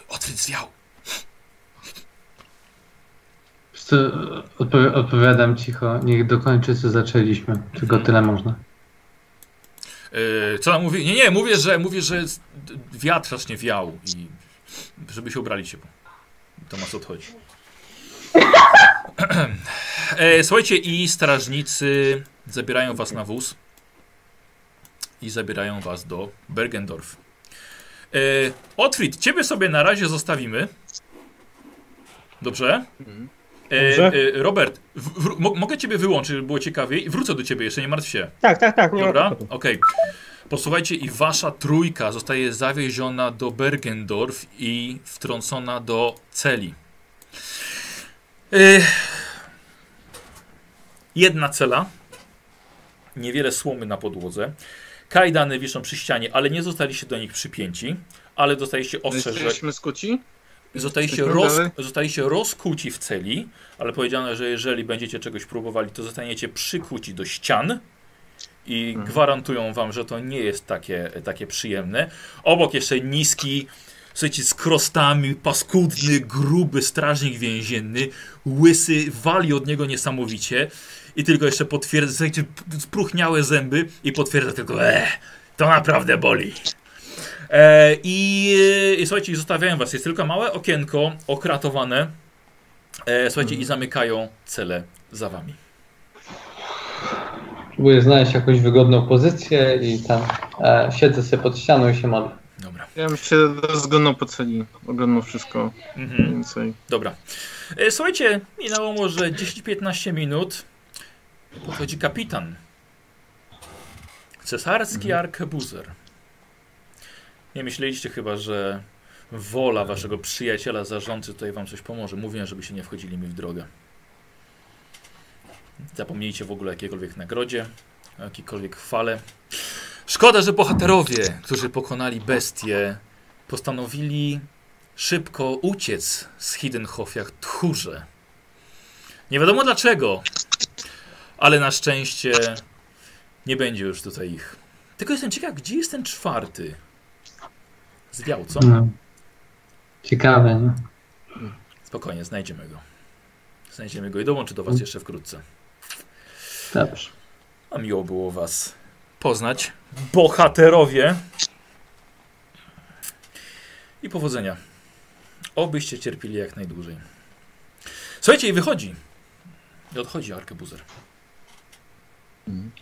Otwórz zwiał. Odpowi- odpowiadam cicho, niech dokończy co zaczęliśmy. Tylko tyle można. Yy, co nam mówi? Nie, nie, mówię, że mówię, że wiatr strasznie wiał i żeby się ubrali ciepło. To ma co odchodzi. e, słuchajcie, i strażnicy zabierają was na wóz i zabierają was do Bergendorf. E, Otfrid, ciebie sobie na razie zostawimy. Dobrze? E, Dobrze. e, Robert, w, w, mo- mogę ciebie wyłączyć, żeby było ciekawiej. Wrócę do ciebie jeszcze, nie martw się. Tak, tak, tak, Dobra, okej. Posłuchajcie, i wasza trójka zostaje zawieziona do Bergendorf i wtrącona do celi. Ech. Jedna cela, niewiele słomy na podłodze, kajdany wiszą przy ścianie, ale nie zostaliście do nich przypięci, ale dostaliście ostrzeżenie. Jesteśmy skuci? Zostaliście, roz, zostaliście rozkuci w celi, ale powiedziano, że jeżeli będziecie czegoś próbowali, to zostaniecie przykuci do ścian i Mhm. gwarantują wam, że to nie jest takie, takie przyjemne. Obok jeszcze niski, słuchajcie, z krostami, paskudny, gruby strażnik więzienny, łysy, wali od niego niesamowicie i tylko jeszcze potwierdza, słuchajcie, spruchniałe zęby i potwierdza tylko, e, to naprawdę boli. E, i, I słuchajcie, zostawiają was. Jest tylko małe okienko okratowane. E, słuchajcie, i zamykają cele za wami. Próbuję znaleźć jakąś wygodną pozycję i tam e, siedzę sobie pod ścianą i się modlę. Dobra. Ja bym się rozglądał po celi. Oglądał wszystko Mhm. więcej. Dobra. E, słuchajcie, minęło może 10-15 minut. Podchodzi kapitan. Cesarski arkebuzer. Nie myśleliście chyba, że wola waszego przyjaciela, zarządcy tutaj wam coś pomoże. Mówiłem, żeby się nie wchodzili mi w drogę. Zapomnijcie w ogóle o jakiejkolwiek nagrodzie, o jakiejkolwiek chwale. Szkoda, że bohaterowie, którzy pokonali bestię, postanowili szybko uciec z Hiddenhof jak tchórze. Nie wiadomo dlaczego, ale na szczęście nie będzie już tutaj ich. Tylko jestem ciekaw, gdzie jest ten czwarty? Zwiał, co? No. Ciekawe, nie? Spokojnie, znajdziemy go. Znajdziemy go i dołączy do was jeszcze wkrótce. Dobrze. A miło było was poznać. Bohaterowie. I powodzenia. Obyście cierpili jak najdłużej. Słuchajcie, i wychodzi. I odchodzi arkebuzer.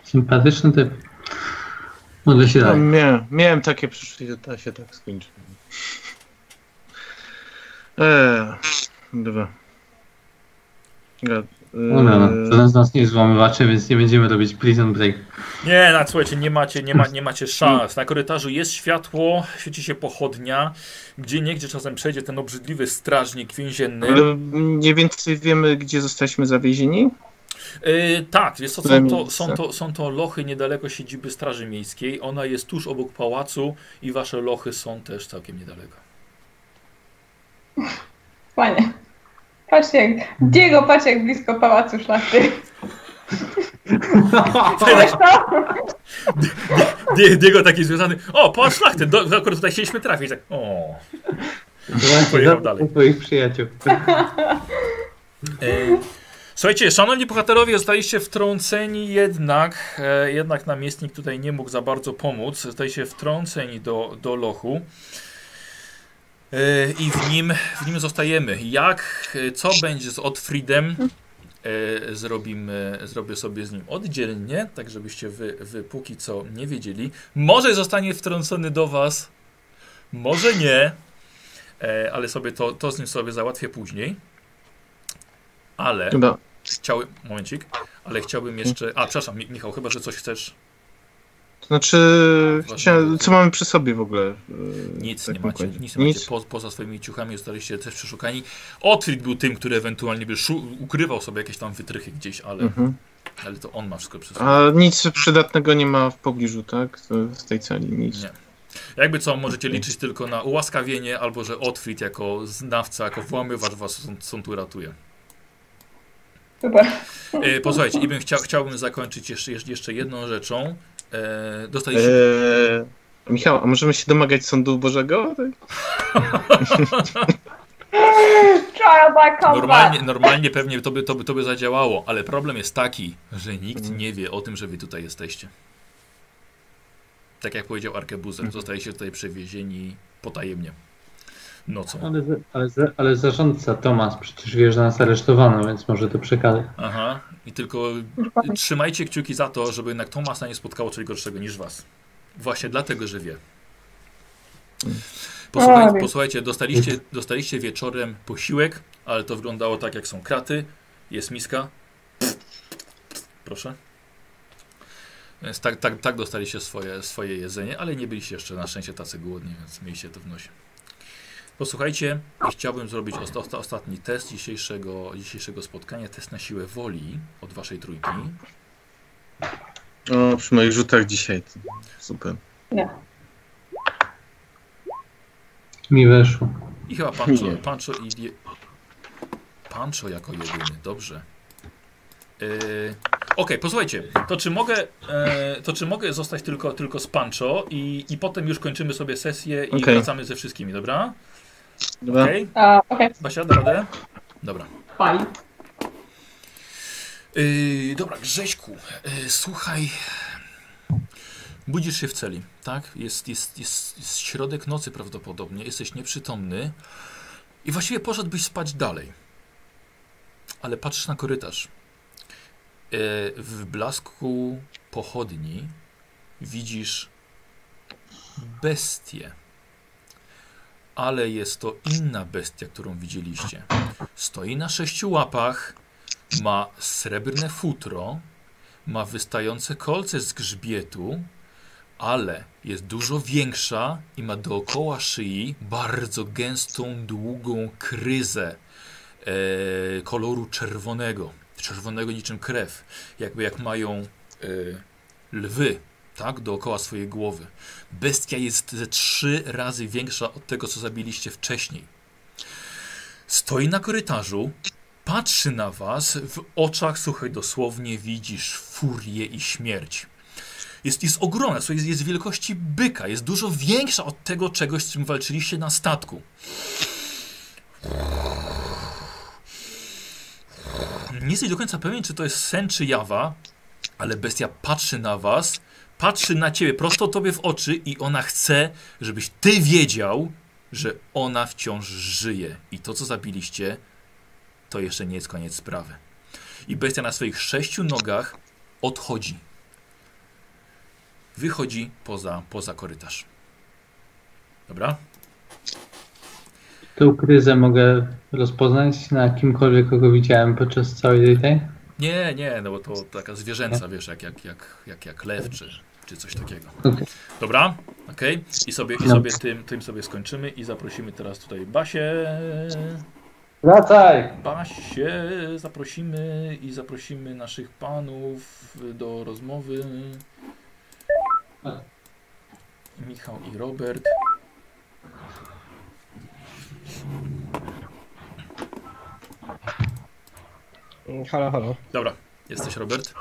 Sympatyczny typ. Modlę się No, miałem, miałem takie przeczucie, że to się tak skończy. Eee, dobra. Ga- No, no, eee, żaden z nas nie jest włamywaczem, więc nie będziemy robić prison break. Nie, no, słuchajcie, nie macie, nie, ma, nie macie szans. Na korytarzu jest światło, świeci się pochodnia, gdzie niegdzie czasem przejdzie ten obrzydliwy strażnik więzienny. Ale mniej więcej wiemy, gdzie zostaliśmy zawiezieni? Yy, tak, jest to, są, to, są, to, są to lochy niedaleko siedziby Straży Miejskiej. Ona jest tuż obok pałacu i wasze lochy są też całkiem niedaleko. Panie. Patrzcie jak, Diego, patrz jak blisko pałacu szlachty. Wiesz to? Die- Diego taki związany. O, po szlachtę, do, do, akurat tutaj chcieliśmy trafić. Tak, o. Pojechał dalej. twoich przyjaciół. E, Słuchajcie, szanowni bohaterowie, zostaliście wtrąceni jednak, e, jednak namiestnik tutaj nie mógł za bardzo pomóc. Zostaliście wtrąceni do, do lochu. E, I w nim, w nim zostajemy. Jak, e, co będzie z Otfriedem? E, zrobimy, zrobię sobie z nim oddzielnie, tak żebyście wy, wy póki co nie wiedzieli. Może zostanie wtrącony do was, może nie, e, ale sobie to, to z nim sobie załatwię później. Ale Chyba. Chciałem, momencik, ale chciałbym jeszcze, a przepraszam Mi- Michał, chyba, że coś chcesz, znaczy, chciałem, co mamy przy sobie w ogóle? Eee, nic w nie macie, nic nie macie, po, poza swoimi ciuchami zostaliście też przeszukani. Otwit był tym, który ewentualnie by ukrywał sobie jakieś tam wytrychy gdzieś, ale, Mhm. ale to on ma wszystko przy sobie. A nic przydatnego nie ma w pobliżu, tak? W tej celi, nic. Nie. Jakby co, możecie liczyć tylko na ułaskawienie, albo że Otwit jako znawca, jako włamywacz was stąd, stąd uratuje. Super. E, posłuchajcie, i bym chciał, chciałbym zakończyć jeszcze, jeszcze jedną rzeczą. E, dostaliście... Eee, Michał, a możemy się domagać sądu Bożego? Normalnie, normalnie pewnie to by, to, by, to by zadziałało, ale problem jest taki, że nikt nie wie o tym, że wy tutaj jesteście. Tak jak powiedział Arkebuzer, zostajecie tutaj przewiezieni potajemnie. Nocą. Ale, ale, ale zarządca Tomas przecież wie, że nas aresztowano, więc może to przekazać. Aha. I tylko trzymajcie kciuki za to, żeby jednak Tomasa nie spotkało czegoś gorszego niż was. Właśnie dlatego, że wie. Posłuchaj, Oj. posłuchajcie, dostaliście, dostaliście wieczorem posiłek, ale to wyglądało tak, jak są kraty. Jest miska. Proszę. Więc tak, tak, tak dostaliście swoje, swoje jedzenie, ale nie byliście jeszcze na szczęście tacy głodni, więc mieliście to w nosie. Posłuchajcie, chciałbym zrobić osta osta- ostatni test dzisiejszego, dzisiejszego spotkania, test na siłę woli od waszej trójki. O, przy moich rzutach dzisiaj. To super. Nie. Mi weszło. I chyba Pancho, Nie. Pancho i... Je... Pancho jako jedyny, dobrze. Yy, Okej, posłuchajcie, to czy mogę, e, to czy mogę zostać tylko, tylko z Pancho i, i potem już kończymy sobie sesję i Okej. wracamy ze wszystkimi, dobra? Dobra. Okej? A, okej. Basia, da radę? Dobra. Fajnie. Yy, dobra, Grześku, yy, słuchaj. Budzisz się w celi, tak? Jest, jest, jest, jest środek nocy prawdopodobnie, jesteś nieprzytomny i właściwie poszedłbyś spać dalej. Ale patrzysz na korytarz. Yy, w blasku pochodni widzisz bestię. Ale jest to inna bestia, którą widzieliście. Stoi na sześciu łapach, ma srebrne futro, ma wystające kolce z grzbietu, ale jest dużo większa i ma dookoła szyi bardzo gęstą, długą kryzę e, koloru czerwonego. Czerwonego niczym krew. Jakby jak mają e, lwy, tak, dookoła swojej głowy. Bestia jest ze trzy razy większa od tego, co zabiliście wcześniej. Stoi na korytarzu, patrzy na was, w oczach, słuchaj, dosłownie widzisz furię i śmierć. Jest, jest ogromna, jest, jest wielkości byka, jest dużo większa od tego czegoś, z czym walczyliście na statku. Nie jesteś do końca pewien, czy to jest sen, czy jawa, ale bestia patrzy na was, patrzy na ciebie, prosto tobie w oczy i ona chce, żebyś ty wiedział, że ona wciąż żyje. I to, co zabiliście, to jeszcze nie jest koniec sprawy. I bestia na swoich sześciu nogach odchodzi. Wychodzi poza, poza korytarz. Dobra? Tą kryzę mogę rozpoznać na kimkolwiek, kogo widziałem podczas całej tej tej? Nie, nie, no bo to taka zwierzęca, wiesz, jak, jak, jak, jak, jak lew czy, czy coś takiego. Okej. Dobra? Okej? I sobie, i No. sobie tym, tym sobie skończymy i zaprosimy teraz tutaj Basię. Wracaj! Basię zaprosimy i zaprosimy naszych panów do rozmowy. Michał i Robert. Halo, halo. Dobra, jesteś Robert.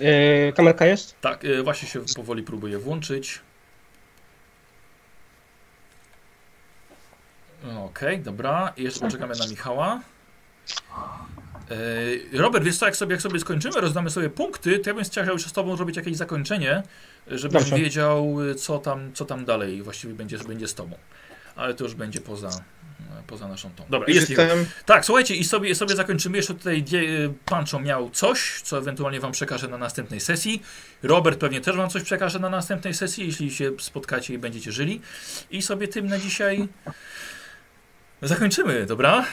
Yy, kamerka jest? Tak, y, właśnie się powoli próbuję włączyć. Okej, dobra. I jeszcze poczekamy na Michała. Y, Robert, wiesz co, jak sobie, jak sobie skończymy, rozdamy sobie punkty, to ja bym chciał już z Tobą zrobić jakieś zakończenie, żebyś Dobrze. wiedział, co tam, co tam dalej właściwie będzie, będzie z Tobą. Ale to już będzie poza, poza naszą tą. Dobra, jest. Jestem. Tak, słuchajcie, i sobie, sobie zakończymy. Jeszcze tutaj gdzie y, Pancho miał coś, co ewentualnie wam przekażę na następnej sesji. Robert pewnie też wam coś przekaże na następnej sesji, jeśli się spotkacie i będziecie żyli. I sobie tym na dzisiaj zakończymy, dobra?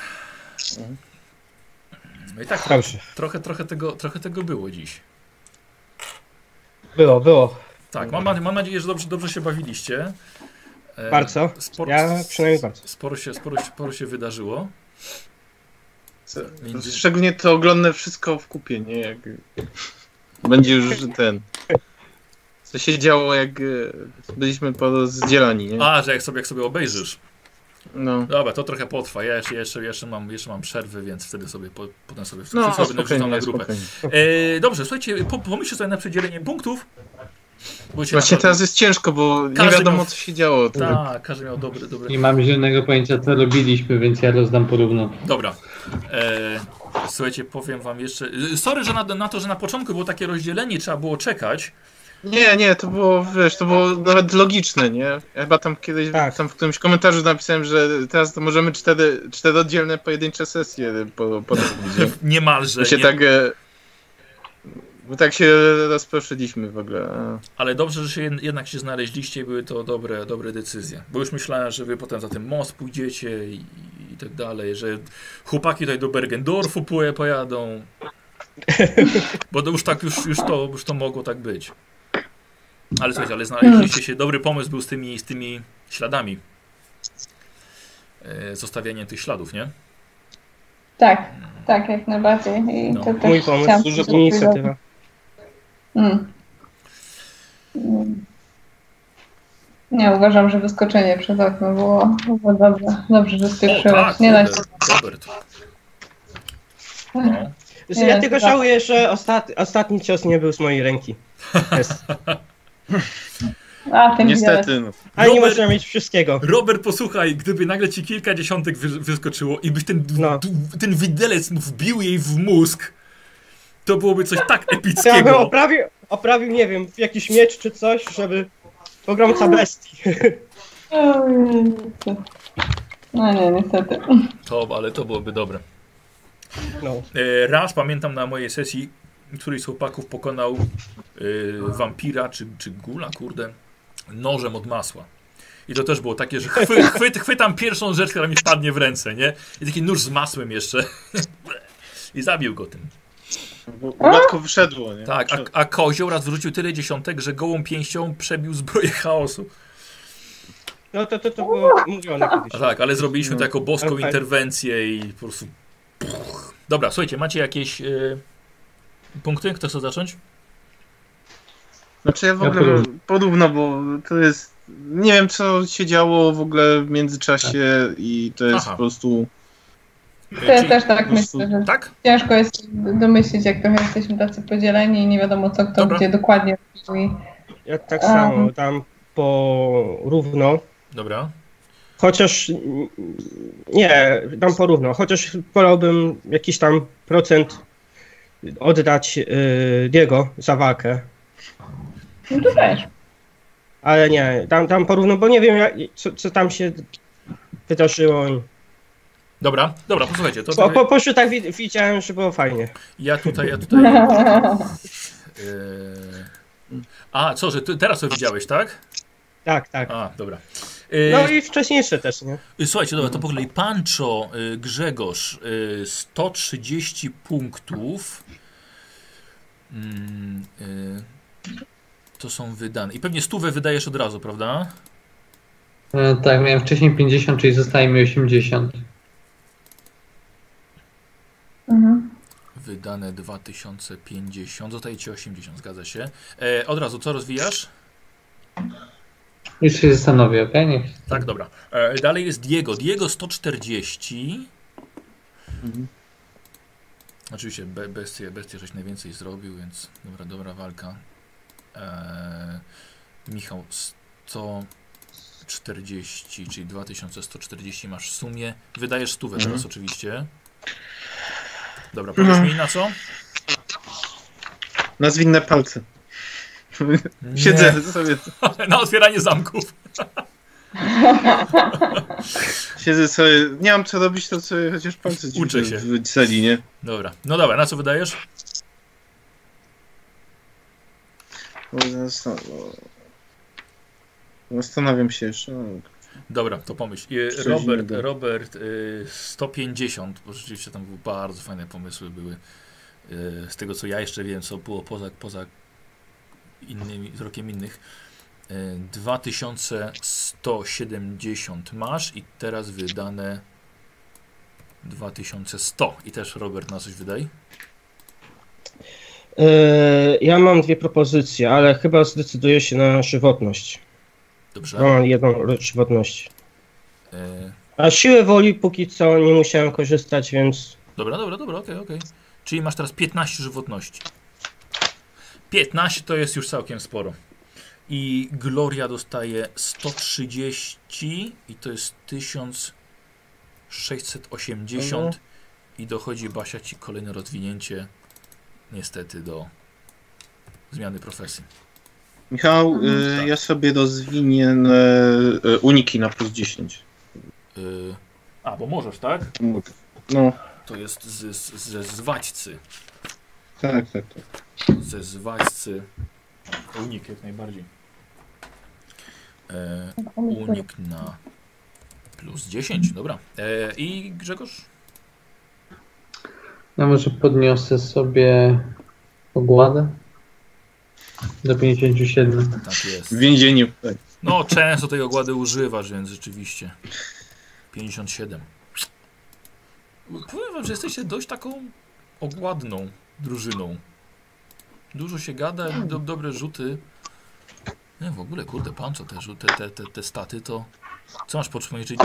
No i tak, Dobrze. trochę, trochę, tego, trochę tego było dziś. Było, było. Tak, mam, mam nadzieję, że dobrze, dobrze się bawiliście. E, Bardzo. Sporo, Ja przynajmniej bardzo. sporo, się, sporo, sporo się wydarzyło. Między- Szczególnie to oglądnę wszystko w kupie, nie? Jak będzie już ten. Co się działo, jak e, byliśmy porozdzielani, nie? A, że jak sobie, jak sobie obejrzysz. No. Dobra, to trochę potrwa. Ja jeszcze, jeszcze, jeszcze, mam, jeszcze mam przerwy, więc wtedy sobie po, potem sobie No, wrzucał na grupę. E, dobrze, słuchajcie, po, pomyślcie sobie na przydzielenie punktów. Właśnie naprawdę- teraz jest ciężko, bo nie Każdy wiadomo miał- co się działo. Tak, każdy miał dobry, dobry. Nie mam zielonego pojęcia, co robiliśmy, więc ja rozdam porówno. Dobra. E, słuchajcie, powiem wam jeszcze. Sorry, że na, na to, że na początku było takie rozdzielenie, trzeba było czekać. Nie, nie, to było, wiesz, to było nawet logiczne, nie? Ja chyba tam kiedyś, Tak. tam w którymś komentarzu napisałem, że teraz to możemy cztery, cztery oddzielne pojedyncze sesje po, po Niemalże. Się nie, tak, e, my tak się rozproszyliśmy w ogóle. Ale dobrze, że się jed- jednak się znaleźliście i były to dobre, dobre decyzje. Bo już myślałem, że wy potem za ten most pójdziecie i, i tak dalej, że chłopaki tutaj do Bergendorfu pojadą. Bo to już tak, już, już, to, już to mogło tak być. Ale słuchajcie, ale znaleźliście się, dobry pomysł był z tymi, z tymi śladami. E, zostawianiem tych śladów, nie? Tak, tak, jak najbardziej. I No. to też Mój pomysł, duża inicjatywa. Mm. Mm. Nie, uważam, że wyskoczenie przez okno było, było dobrze. Dobrze, że O, spieprzyłeś. tak, nie da się. Robert. Robert. No. Wiesz, Nie, ja tylko chyba- żałuję, że ostat... ostatni cios nie był z mojej ręki. Jest. A, ten. Niestety, no. Ale nie można mieć wszystkiego. Robert, posłuchaj, gdyby nagle ci kilka dziesiątek wy, wyskoczyło i byś ten, No. ten widelec wbił jej w mózg, to byłoby coś tak Ja bym epickiego. oprawił, oprawił, nie wiem, jakiś miecz czy coś, żeby pogromca bestii. No nie, niestety. To, ale to byłoby dobre. No. E, raz pamiętam na mojej sesji, któryś z chłopaków pokonał e, wampira czy, czy gula, kurde, nożem od masła. I to też było takie, że chwy, chwyt, chwytam pierwszą rzecz, która mi wpadnie w ręce, nie? I taki nóż z masłem jeszcze. I zabił go tym. Bo Gładko wyszedło, nie? Tak, a, a kozioł raz wrzucił tyle dziesiątek, że gołą pięścią przebił zbroję chaosu. No to, to, to było mówione A kiedyś. tak, ale zrobiliśmy to jako boską fajnie. interwencję i po prostu... Dobra, słuchajcie, macie jakieś e, punkty? Kto chce zacząć? Znaczy ja w Ja ogóle porówno. porówno, bo to jest. Nie wiem co się działo w ogóle w międzyczasie i to jest Aha. po prostu. To ja czyli- też tak prostu- myślę, że Tak? ciężko jest domyślić, jak trochę jesteśmy tacy podzieleni i nie wiadomo, co kto Dobra. gdzie dokładnie robił. i- Ja tak A. samo, tam po równo. Dobra. Chociaż nie, tam porówno. Chociaż wolałbym jakiś tam procent oddać yy, Diego za walkę. No to też. Ale nie, tam, tam porówno, bo nie wiem jak, co, co tam się wydarzyło. Dobra, dobra, posłuchajcie, to Po, po, po wi- widziałem, że było fajnie. ja tutaj, ja tutaj... E, a, co, że ty teraz to widziałeś, tak? Tak, tak. A, dobra. E, No i wcześniejsze też, nie? Słuchajcie, dobra, to po kolei Pancho, Grzegorz, y, 130 punktów. Mm, to są wydane. I pewnie stówę wydajesz od razu, prawda? E, tak, miałem wcześniej 50, czyli zostaje mi 80. Mhm. Wydane 2050, zostaje ci 80, zgadza się. E, od razu, co rozwijasz? Już się zastanowię, okej? Niech... Tak, dobra. E, dalej jest Diego. Diego 140. Oczywiście be, bestie, bestie żeś najwięcej zrobił, więc dobra, dobra walka. E, Michał 140, czyli 2140 masz w sumie. Wydajesz stówę Mhm. teraz oczywiście. Dobra, powiedz mi na co? Na zwinne palce. Nie. Siedzę sobie, na otwieranie zamków. siedzę sobie. Nie mam co robić, to sobie chociaż palce ci Uczę się. wyceli, nie? Dobra, no dobra, na co wydajesz? Zastan- bo- Zastanawiam się jeszcze. Dobra, to pomyśl. Coś Robert. Robert y, 150, bo rzeczywiście tam były bardzo fajne pomysły były. Y, z tego co ja jeszcze wiem, co było poza, poza innymi, wzrokiem innych. Y, 2170 masz i teraz wydane 2100. I też Robert na coś wydaj. Ja mam dwie propozycje, ale chyba zdecyduję się na żywotność. Dobrze. Mam jedną ro- żywotność. Y, A siłę woli póki co nie musiałem korzystać, więc Dobra, dobra, dobra, okej, okej. Czyli masz teraz 15 żywotności. 15 to jest już całkiem sporo. I Gloria dostaje 130 i to jest 1680 i dochodzi Basia ci kolejne rozwinięcie niestety do zmiany profesji. Michał, y, ja sobie rozwinię e, e, uniki na plus 10. Yy, a, bo możesz, tak? No, To jest z, z, ze zwaćcy. tak, tak, tak. Ze zwaćcy. Unik jak najbardziej. E, unik na plus 10, dobra. E, I Grzegorz? Ja może podniosę sobie ogładę do 57. Tak jest. W więzieniu. No, często tej ogłady używasz, więc rzeczywiście. 57. Powiem wam, że jesteście dość taką ogładną drużyną. Dużo się gada, do, dobre rzuty. Nie, w ogóle, kurde, pancho, te, rzu- te, te, te, te staty to... Co masz po czyli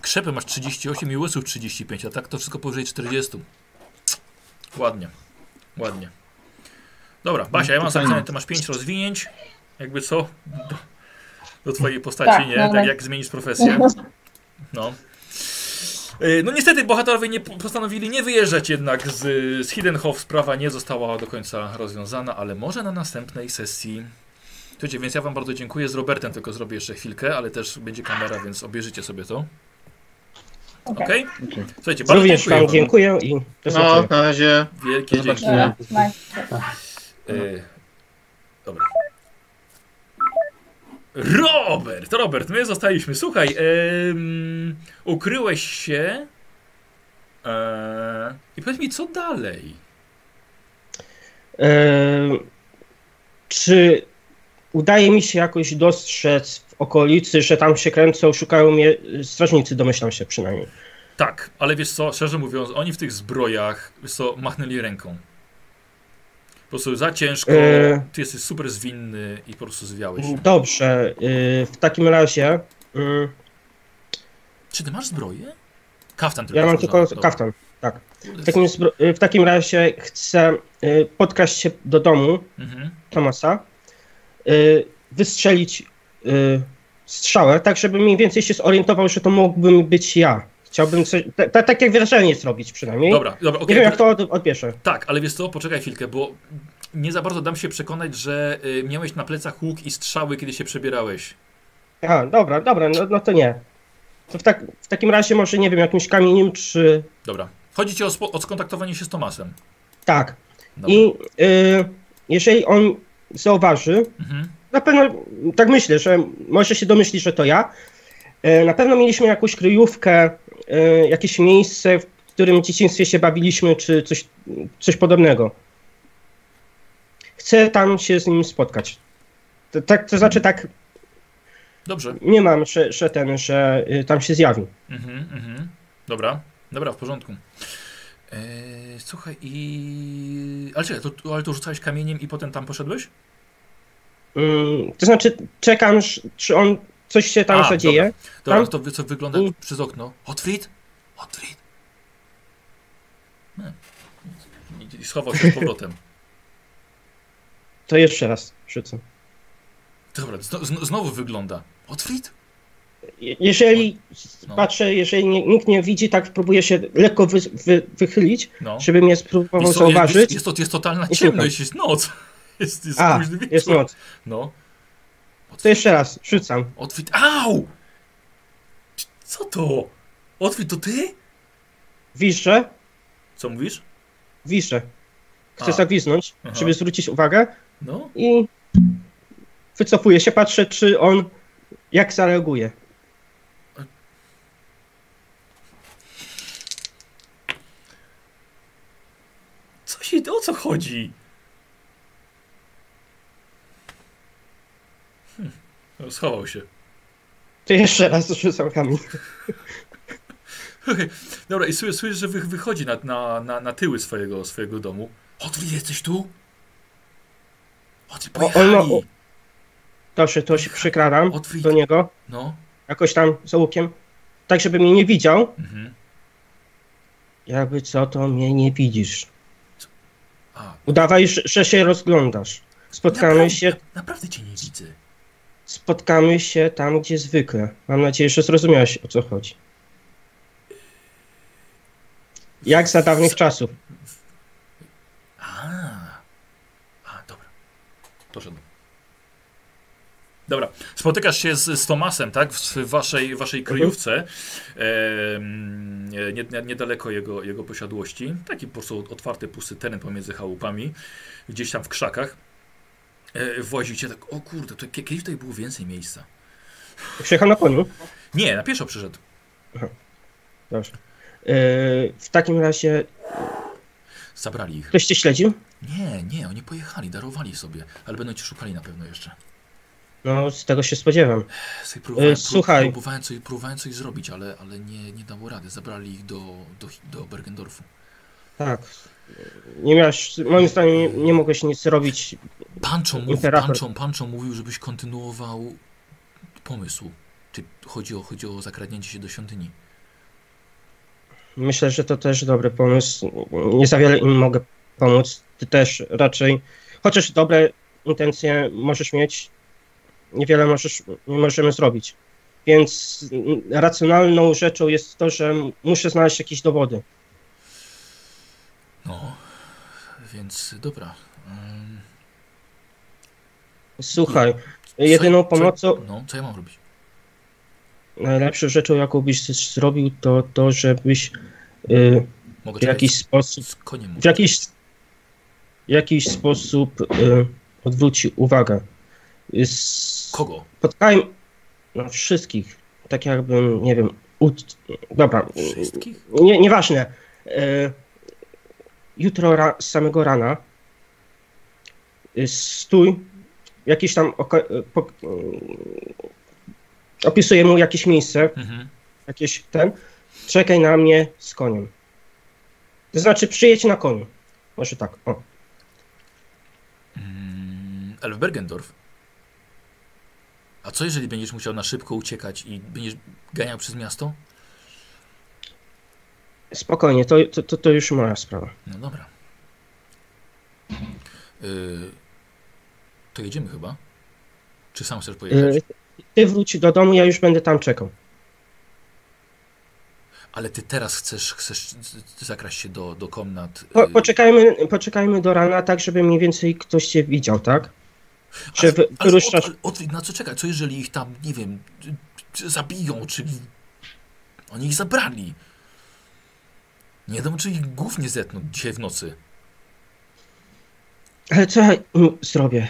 Krzepy masz 38 i łysów 35, a tak to wszystko powyżej 40. Ładnie. Ładnie. Dobra, Basia, ja mam Fajnie. zapisane, ty masz 5 rozwinięć. Jakby co? Do, do twojej postaci, Tak, nie? no, Tak no. jak zmienisz profesję. No. Y, No niestety bohaterowie nie postanowili nie wyjeżdżać jednak z, z Hiddenhof. Sprawa nie została do końca rozwiązana, ale może na następnej sesji. Słuchajcie, więc ja wam bardzo dziękuję. Z Robertem tylko zrobię jeszcze chwilkę, ale też będzie kamera, więc obejrzycie sobie to. Okej. Okej? Okej. Słuchajcie, bardzo Również dziękuję Wam dziękuję i do No, na razie. Wielkie dzięki. Zobaczenia. Dobra. Robert, Robert, my zostaliśmy. Słuchaj, ukryłeś się. E, I powiedz mi, co dalej? E, czy udaje mi się jakoś dostrzec w okolicy, że tam się kręcą, szukają mnie e, strażnicy, domyślam się przynajmniej. Tak, ale wiesz co, szczerze mówiąc, oni w tych zbrojach, wiesz co, machnęli ręką. Po prostu za ciężko, E. ty jesteś super zwinny i po prostu zwiałeś. Dobrze, e, w takim razie mm, Czy ty masz zbroję? Kaftan tylko. ja mam tylko dobra. kaftan. Kurde, W takim, e, w takim razie chcę e, podkraść się do domu Mhm. Tomasa, e, wystrzelić e, strzałę, tak żeby mniej więcej się zorientował, że to mógłbym być ja. Chciałbym coś, ta- ta- tak jak wrażenie zrobić przynajmniej. Dobra, dobra, Nie okej. wiem jak to od, odbierze. Tak, ale wiesz co, poczekaj chwilkę, bo nie za bardzo dam się przekonać, że y, miałeś na plecach łuk i strzały, kiedy się przebierałeś. Aha, dobra, dobra, no, no to nie. To w, tak, w takim razie może, nie wiem, jakimś kamieniem czy... Dobra. Chodzi ci o, spo- o skontaktowanie się z Tomasem. Tak. Dobra. I y, jeżeli on zauważy, Mhm. na pewno, tak myślę, że może się domyśli, że to ja, y, na pewno mieliśmy jakąś kryjówkę, jakieś miejsce, w którym w dzieciństwie się bawiliśmy, czy coś, coś podobnego. Chcę tam się z nim spotkać. To, tak, to znaczy tak, Dobrze. nie mam, że, że ten, że y, tam się zjawi. Mhm, mhm. Dobra, dobra, w porządku. Eee, słuchaj, i. Ale czekaj, to, ale to rzucałeś kamieniem i potem tam poszedłeś? Mm, to znaczy, czekam, czy on coś się tam A, zadzieje. Dobra, Tam? to co wygląda I- przez okno. Otwrit? Otwrit. Nie. I- Schował się z powrotem. To jeszcze raz rzucę. Dobra, zno, zno, znowu wygląda. Otwrit? Je- Jeżeli No. patrzę, jeżeli nie, nikt nie widzi, tak próbuję się lekko wy, wy, wychylić, No. żeby mnie spróbował Jest, to, zauważyć. jest, jest, to, jest totalna ciemność, jest noc. Jest, jest A, jest noc. No. To jeszcze raz, rzucam. Otwit. Au! Co to? Otwit to ty? Wiszę, Co mówisz? wiszę. Chcę A. zagwiznąć, Aha. żeby zwrócić uwagę No. i wycofuję się, patrzę, czy on jak zareaguje. Co się, o co chodzi? No, schował się. To jeszcze raz rzucam kamień. Dobra, i słyszę że wy, wychodzi na, na, na, na tyły swojego, swojego domu. Otwit, jesteś tu? O, on pojechali. ma- o- Proszę, to się przykradam do niego, No. jakoś tam za łukiem, tak żeby mnie nie widział. Mhm. Jakby co, to mnie nie widzisz. A, Udawaj, że, że się rozglądasz. Spotkamy naprawdę, się. Naprawdę cię nie widzę. Spotkamy się tam, gdzie zwykle. Mam nadzieję, że zrozumiałeś o co chodzi. Jak za dawnych czasów. A, a dobra. Poszedł. Dobra, spotykasz się z, z Tomasem, tak? W waszej, waszej kryjówce. em, nie, nie, niedaleko jego, jego posiadłości. Taki po prostu otwarty, pusty teren pomiędzy chałupami. Gdzieś tam w krzakach. E, włazicie tak, o kurde, to kie- kiedyś tutaj było więcej miejsca. Przyjechał na koniu. Nie, na pieszo przyszedł. Dobrze. Yy, w takim razie Zabrali ich. ktoś cię śledził? Nie, nie, oni pojechali, darowali sobie. Ale będą cię szukali na pewno jeszcze. No, z tego się spodziewam. Sobie próbowałem, E, słuchaj. Próbowałem coś, próbowałem coś zrobić, ale, ale nie, nie dało rady. Zabrali ich do, do, do Bergendorfu. Tak. Nie miałeś, moim zdaniem nie, nie mogłeś nic robić. Panczą, mów, panczą, panczą mówił, żebyś kontynuował pomysł. Czy chodzi o, chodzi o zakradnięcie się do świątyni? Myślę, że to też dobry pomysł. Nie za wiele im mogę pomóc. Ty też raczej, chociaż dobre intencje możesz mieć, niewiele możesz, możemy zrobić. Więc racjonalną rzeczą jest to, że muszę znaleźć jakieś dowody. No, więc dobra. Słuchaj, co- jedyną co- pomocą, No, co ja mam robić? najlepszą rzeczą, jaką byś z- zrobił, to to, żebyś y, w jakiś sposób z w jakiś, w jakiś sposób y, odwróci uwagę. Y, Kogo? Spotkajmy no, wszystkich, tak jakbym, nie wiem, u... dobra, Wszystkich? nie, nieważne. Jutro ra, z samego rana y, stój, jakiś tam oka- y, po, y, opisuję mu jakieś miejsce, Mhm. jakieś ten, czekaj na mnie z koniem. To znaczy przyjedź na koniu. Może tak, o. Mm, ale w Bergendorf? A co jeżeli będziesz musiał na szybko uciekać i będziesz ganiał przez miasto? Spokojnie, to, to, to, to już moja sprawa. No dobra. Yy, to jedziemy chyba? Czy sam chcesz pojechać? Y, Ty wróć do domu, ja już będę tam czekał. Ale ty teraz chcesz, chcesz zakraść się do, do komnat. Po, yy, poczekajmy, poczekajmy do rana, tak żeby mniej więcej ktoś cię widział, tak? Że wy, ale wyruszasz... od, od, na co czekać? Co jeżeli ich tam, nie wiem, zabiją, czy oni ich zabrali? Nie wiadomo, czy ich głów nie zetną dzisiaj w nocy. Ale co ja zrobię?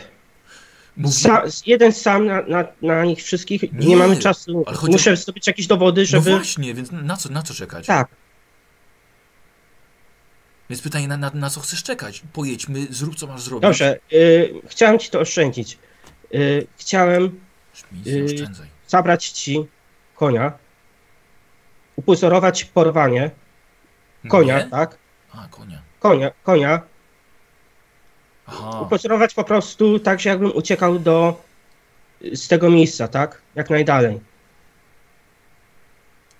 Mówi, Sa, jeden sam na, na, na nich wszystkich, nie, Nie, mamy czasu. chodzi o- Muszę zdobyć jakieś dowody, no żeby... właśnie, więc na co, na co czekać? tak, Więc pytanie, na, na, na co chcesz czekać? Pojedźmy, zrób co masz zrobić. dobrze. Y, chciałem ci to oszczędzić. Y, chciałem Yy, zabrać ci konia, upozorować porwanie konia, Nie? tak? A, konia. Konia, konia, Aha, upozorować po prostu tak, że jakbym uciekał do z tego miejsca, tak? Jak najdalej.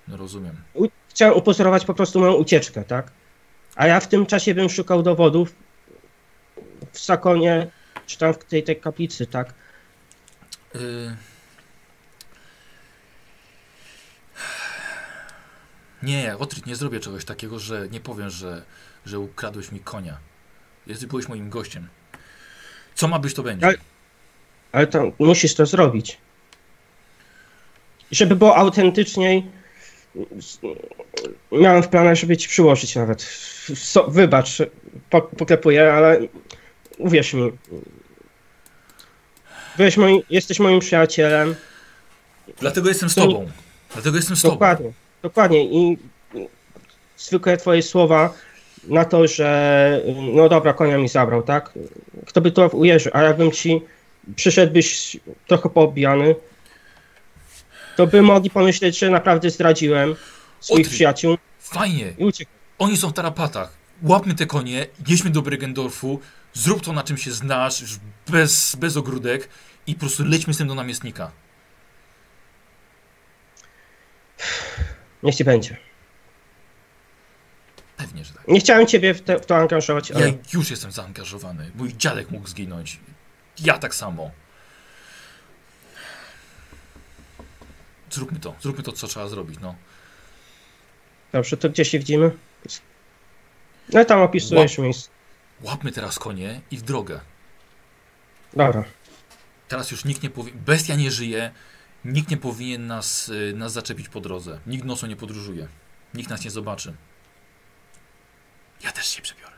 no rozumiem. U- Chciałem upozorować po prostu moją ucieczkę, tak? A ja w tym czasie bym szukał dowodów w Sakonie, czy tam w tej, tej kaplicy, tak? Yy... Nie, Otrit, nie zrobię czegoś takiego, że nie powiem, że, że ukradłeś mi konia. Jesteś, byłeś moim gościem. Co ma być, to będzie. Ale- Ale to musisz to zrobić. Żeby było autentyczniej, miałem w planach, żeby ci przyłożyć nawet. So, wybacz, po, poklepuję, ale uwierz mi. Byłeś moi, jesteś moim przyjacielem. Dlatego jestem z tobą. Dlatego jestem z tobą. Dokładnie. I zwykłe twoje słowa na to, że no dobra, konia mi zabrał, tak? Kto by to uwierzył? A jakbym ci przyszedłbyś trochę poobijany, to by mogli pomyśleć, że naprawdę zdradziłem swoich Otwit. przyjaciół Fajnie. i uciekł. Oni są w tarapatach. Łapmy te konie, jedźmy do Bregendorfu, zrób to na czym się znasz, bez, bez ogródek i po prostu lećmy z tym do namiestnika. Niech ci będzie. Pewnie, że tak. Nie chciałem ciebie w, te, w to angażować, Ja ale już jestem zaangażowany. Mój dziadek mógł zginąć. Ja tak samo. zróbmy to, zróbmy to, co trzeba zrobić, no. Dobrze, to gdzie się widzimy? No tam opisujesz miejsce. Łapmy teraz konie i w drogę. Dobra. Teraz już nikt nie powie... Bestia nie żyje, nikt nie powinien nas, y, nas zaczepić po drodze. Nikt nocą nie podróżuje. Nikt nas nie zobaczy. Ja też się przebiorę.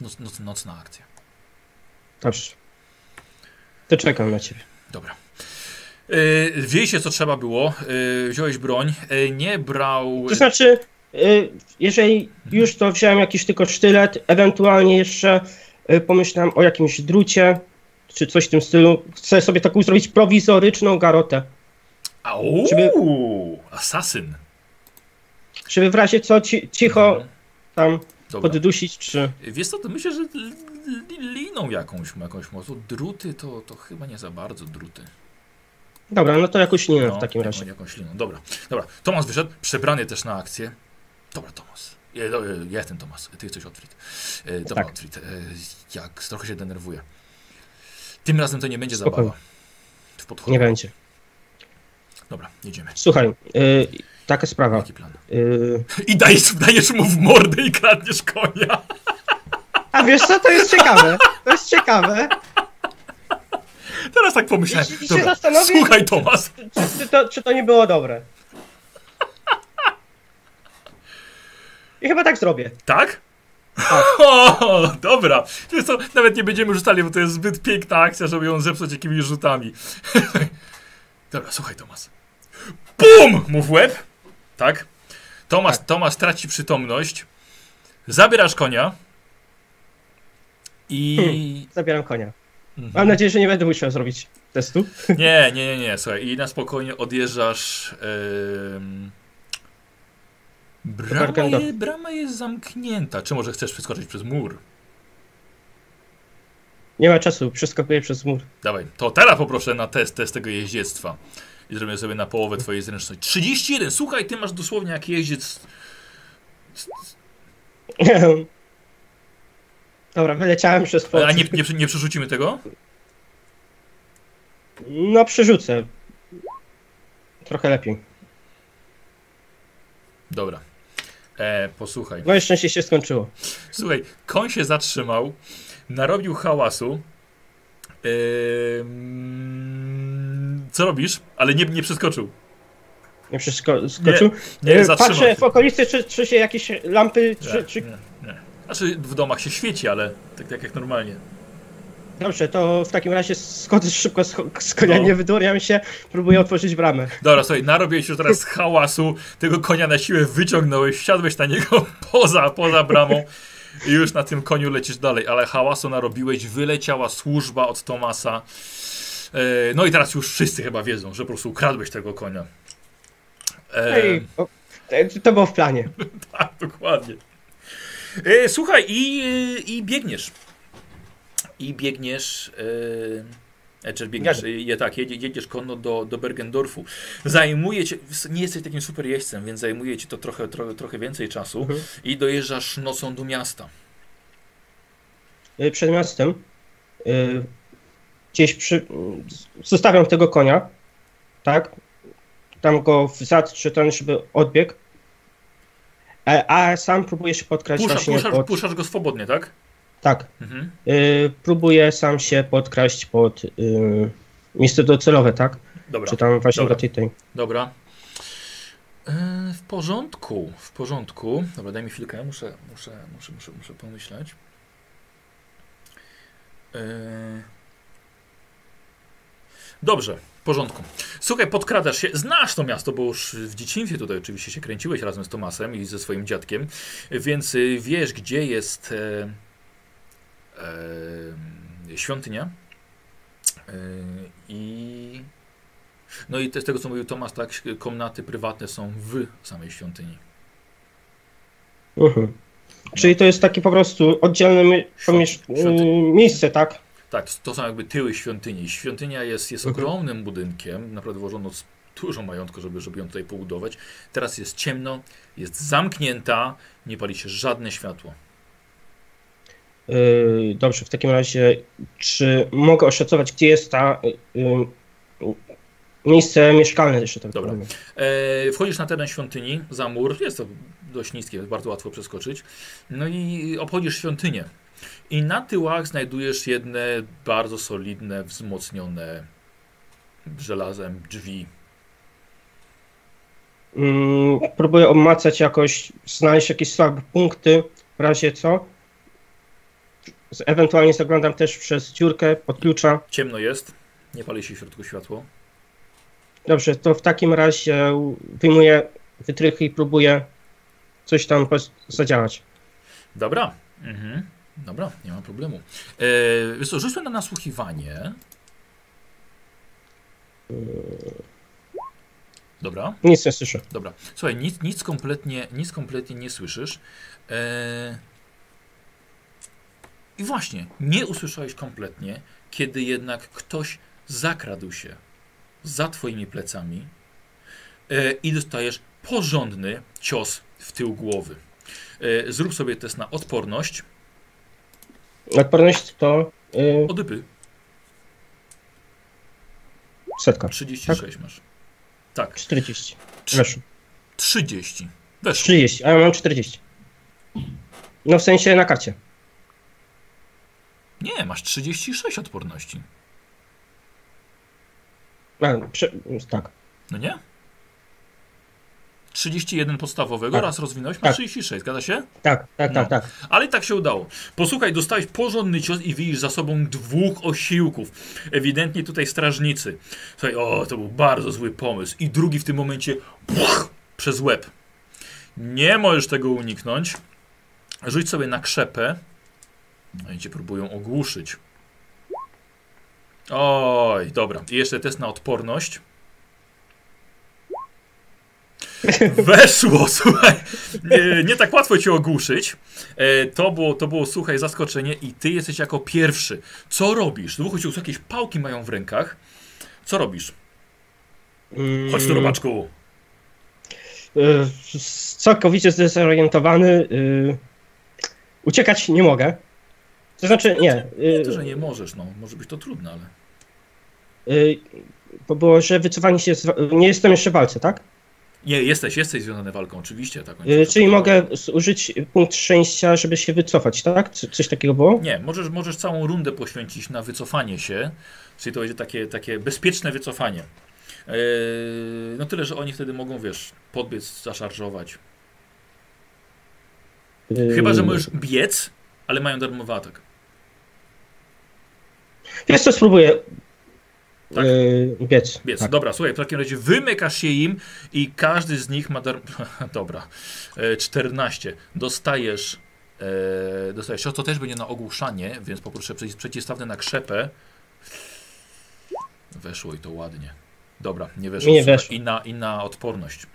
Noc, noc, nocna akcja. Dobrze. To czekam na ciebie. Dobra. Yy, wzięliście co trzeba było, yy, wziąłeś broń, yy, nie brał... To znaczy, y, jeżeli już to wziąłem jakiś tylko sztylet, ewentualnie jeszcze y, pomyślałem o jakimś drucie, czy coś w tym stylu. Chcę sobie taką zrobić prowizoryczną garotę, Au, Żeby- asasyn. żeby w razie co ci, cicho tam Dobra. poddusić, czy... Wiesz co, to myślę, że li- li- liną jakąś, jakąś mocno. Druty to, to chyba nie za bardzo druty. Dobra, no to jakąś linę No, w takim razie. Jakąś liną. Dobra, dobra. Tomas wyszedł, przebrany też na akcję. Dobra, Tomas. Ja, ja jestem Tomas, ty jesteś Otfrid. E, Dobra, Tak. Otfrid, e, jak trochę się denerwuję. Tym razem to nie będzie zabawa. Nie będzie. Dobra, jedziemy. Słuchaj, y, taka sprawa. Jaki plan? Y, I dajesz, dajesz mu w mordę i kradniesz konia. a wiesz co, to jest ciekawe. To jest ciekawe. Teraz tak pomyślałem. Jeśli się Dobra, zastanowię- słuchaj Tomas. Czy, czy, to, czy to nie było dobre? I chyba tak zrobię. Tak? O, dobra. Wiesz co, nawet nie będziemy rzucali, bo to jest zbyt piękna akcja, żeby ją zepsuć jakimiś rzutami. dobra, słuchaj Tomas. BUM! Mu w łeb. Tak? Tomas, Tomas traci przytomność. Zabierasz konia. I... Zabieram konia. Mhm. Mam nadzieję, że nie będę musiał zrobić testu. Nie, nie, nie, nie, słuchaj. I na spokojnie odjeżdżasz... em, Brama, Barkendo. je, brama jest zamknięta. Czy może chcesz przeskoczyć przez mur? Nie ma czasu, przeskakuję przez mur. Dawaj, to teraz poproszę na test, test tego jeździectwa. I zrobię sobie na połowę twojej zręczności. 31, słuchaj, ty masz dosłownie jak jeździec. Dobra, wyleciałem przez A płot. nie, nie, nie przerzucimy tego? No, przerzucę. Trochę lepiej. Dobra. E, posłuchaj. Moje szczęście się skończyło. Słuchaj, koń się zatrzymał, narobił hałasu. Ehm, co robisz? Ale nie, nie przeskoczył. Nie przeskoczył. Nie, E, zatrzymał Patrzę się. w okolicy, czy, czy się jakieś lampy, czy, Nie, czy... nie, nie. Znaczy w domach się świeci, ale tak, tak jak normalnie. Dobrze, to w takim razie schodzę szybko z, z konia, No. nie wyduriam się, próbuję otworzyć bramę. Dobra, słuchaj, narobiłeś już teraz hałasu, tego konia na siłę wyciągnąłeś, wsiadłeś na niego poza, poza bramą i już na tym koniu lecisz dalej, ale hałasu narobiłeś, wyleciała służba od Tomasa. E, no i teraz już wszyscy chyba wiedzą, że po prostu ukradłeś tego konia. Ej, o, to- to było w planie. tak, dokładnie. E, słuchaj, i, i biegniesz. I biegniesz. E, czy biegniesz, e, je, tak, jedzie, jedziesz konno do, do Bergendorfu. Zajmuje cię, nie jesteś takim super jeźdźcem, więc zajmuje ci to trochę, trochę, trochę więcej czasu Mhm. i dojeżdżasz nocą do miasta. Y, Przed miastem y, gdzieś przy... Zostawiam tego konia, tak? Tam go w zad czy ten, żeby odbiegł. A, a sam próbuję się podkraść Pusza, właśnie puszasz, pod... puszasz go swobodnie, tak? Tak. Mhm. Y, próbuję sam się podkraść pod y, miejsce docelowe, tak? Dobra, Czy tam właśnie Dobra. do tej, tej. dobra. E, w porządku, w porządku. Dobra, daj mi chwilkę, muszę, muszę, muszę, muszę, muszę pomyśleć. E, Dobrze, w porządku. Słuchaj, podkradasz się, znasz to miasto, bo już w dzieciństwie tutaj oczywiście się kręciłeś razem z Tomasem i ze swoim dziadkiem, więc y, wiesz, gdzie jest e, świątynia. I no i z tego co mówił Tomas, tak, komnaty prywatne są w samej świątyni. Mhm. Czyli to jest takie po prostu oddzielne pomiesz- miejsce, tak? Tak, to są jakby tyły świątyni. Świątynia jest, jest Mhm. ogromnym budynkiem, naprawdę włożono dużo majątku, żeby, żeby ją tutaj pobudować. Teraz jest ciemno, jest zamknięta, nie pali się żadne światło. Y, Dobrze, w takim razie, czy mogę oszacować, gdzie jest ta y, y, miejsce mieszkalne jeszcze tak Dobra. E, wchodzisz na teren świątyni, za mur, jest to dość niskie, bardzo łatwo przeskoczyć. No i obchodzisz świątynię. I na tyłach znajdujesz jedne bardzo solidne, wzmocnione żelazem drzwi. Mm, próbuję obmacać jakoś, znaleźć jakieś słabe punkty, w razie co. Ewentualnie zaglądam też przez dziurkę pod klucza. Ciemno jest, nie pali się w środku światło. Dobrze, to w takim razie wyjmuję wytrychy i próbuję coś tam zadziałać. Dobra. Mhm. Dobra, nie ma problemu. Wiesz co, rzućmy na nasłuchiwanie. Dobra. Nic nie słyszę. Dobra. Słuchaj, nic, nic, kompletnie, nic kompletnie nie słyszysz. Eee... I właśnie, nie usłyszałeś kompletnie, kiedy jednak ktoś zakradł się za twoimi plecami e, i dostajesz porządny cios w tył głowy. E, zrób sobie test na odporność. Odporność to yy, Odypy. setka. 36 masz. Tak. 40. Trz- Weszło. 30. Weszło. 30, a ja mam 40. No w sensie na karcie. Nie, masz 36 odporności. A, prze, tak. No nie? 31 podstawowego, Tak. raz rozwinąłeś, masz Tak. 36, zgadza się? Tak, tak, No. tak, tak. Ale i tak się udało. Posłuchaj, dostałeś porządny cios i widzisz za sobą dwóch osiłków. Ewidentnie tutaj strażnicy. Słuchaj, o, to był bardzo zły pomysł. I drugi w tym momencie puch, przez łeb. Nie możesz tego uniknąć. Rzuć sobie na krzepę. Oni cię próbują ogłuszyć. Oj, dobra. I jeszcze test na odporność. Weszło, słuchaj. Nie, nie tak łatwo cię ogłuszyć. E, to, było, to było, słuchaj, zaskoczenie i ty jesteś jako pierwszy. Co robisz? Dwóch osiłków jakieś pałki mają w rękach. Co robisz? Mm, Chodź tu, robaczku. y, Całkowicie zdezorientowany. y, Uciekać nie mogę. To znaczy, nie. Nie y, to, że nie możesz, no. Może być to trudne, ale... y, Bo było, że wycofanie się. Z, nie jestem jeszcze w walce, tak? Nie, jesteś, jesteś związany walką, oczywiście. Tak, Y, Czyli mogę zużyć punkt szczęścia, żeby się wycofać, tak? Co- Coś takiego było? Nie, możesz, możesz całą rundę poświęcić na wycofanie się, czyli to będzie takie, takie bezpieczne wycofanie. No tyle, że oni wtedy mogą, wiesz, podbiec, zaszarżować. Chyba, że możesz biec, ale mają darmowy atak. Wiesz co, spróbuję. Tak. biec. Biec. Tak. Dobra, słuchaj, w takim razie wymykasz się im i każdy z nich ma dar... Dobra. E, 14. Dostajesz... E, dostajesz to też będzie na ogłuszanie, więc poproszę przeci- przeciwstawne na krzepę. Weszło i to ładnie. Dobra, nie weszło. Nie weszło. I na, I na odporność.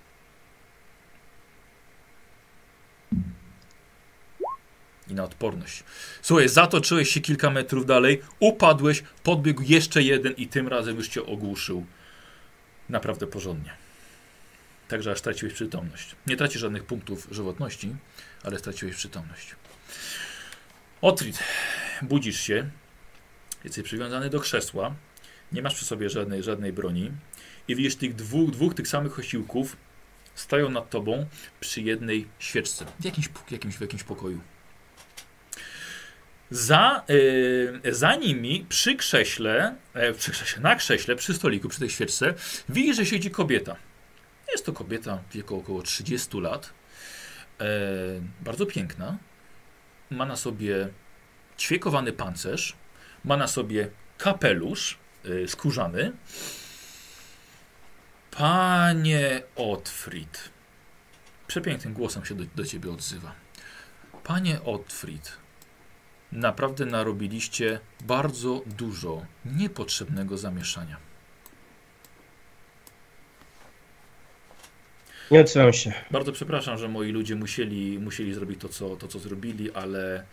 I na odporność. Słuchaj, zatoczyłeś się kilka metrów dalej, upadłeś, podbiegł jeszcze jeden i tym razem już cię ogłuszył. Naprawdę porządnie. Także aż straciłeś przytomność. Nie tracisz żadnych punktów żywotności, ale straciłeś przytomność. Otrid, budzisz się, jesteś przywiązany do krzesła, nie masz przy sobie żadnej, żadnej broni i widzisz tych dwóch, dwóch tych samych osiłków stoją nad tobą przy jednej świeczce, w jakimś, jakimś, w jakimś pokoju. Za, y, za nimi przy krześle, e, przy krześle, na krześle, przy stoliku, przy tej świeczce, widzisz, że siedzi kobieta. Jest to kobieta w wieku około 30 lat. E, bardzo piękna. Ma na sobie ćwiekowany pancerz. Ma na sobie kapelusz y, skórzany. Panie Otfrid. Przepięknym głosem się do, do ciebie odzywa. Panie Otfrid, naprawdę narobiliście bardzo dużo niepotrzebnego zamieszania. Nie odzywam się. Bardzo przepraszam, że moi ludzie musieli, musieli zrobić to co, to, co zrobili, ale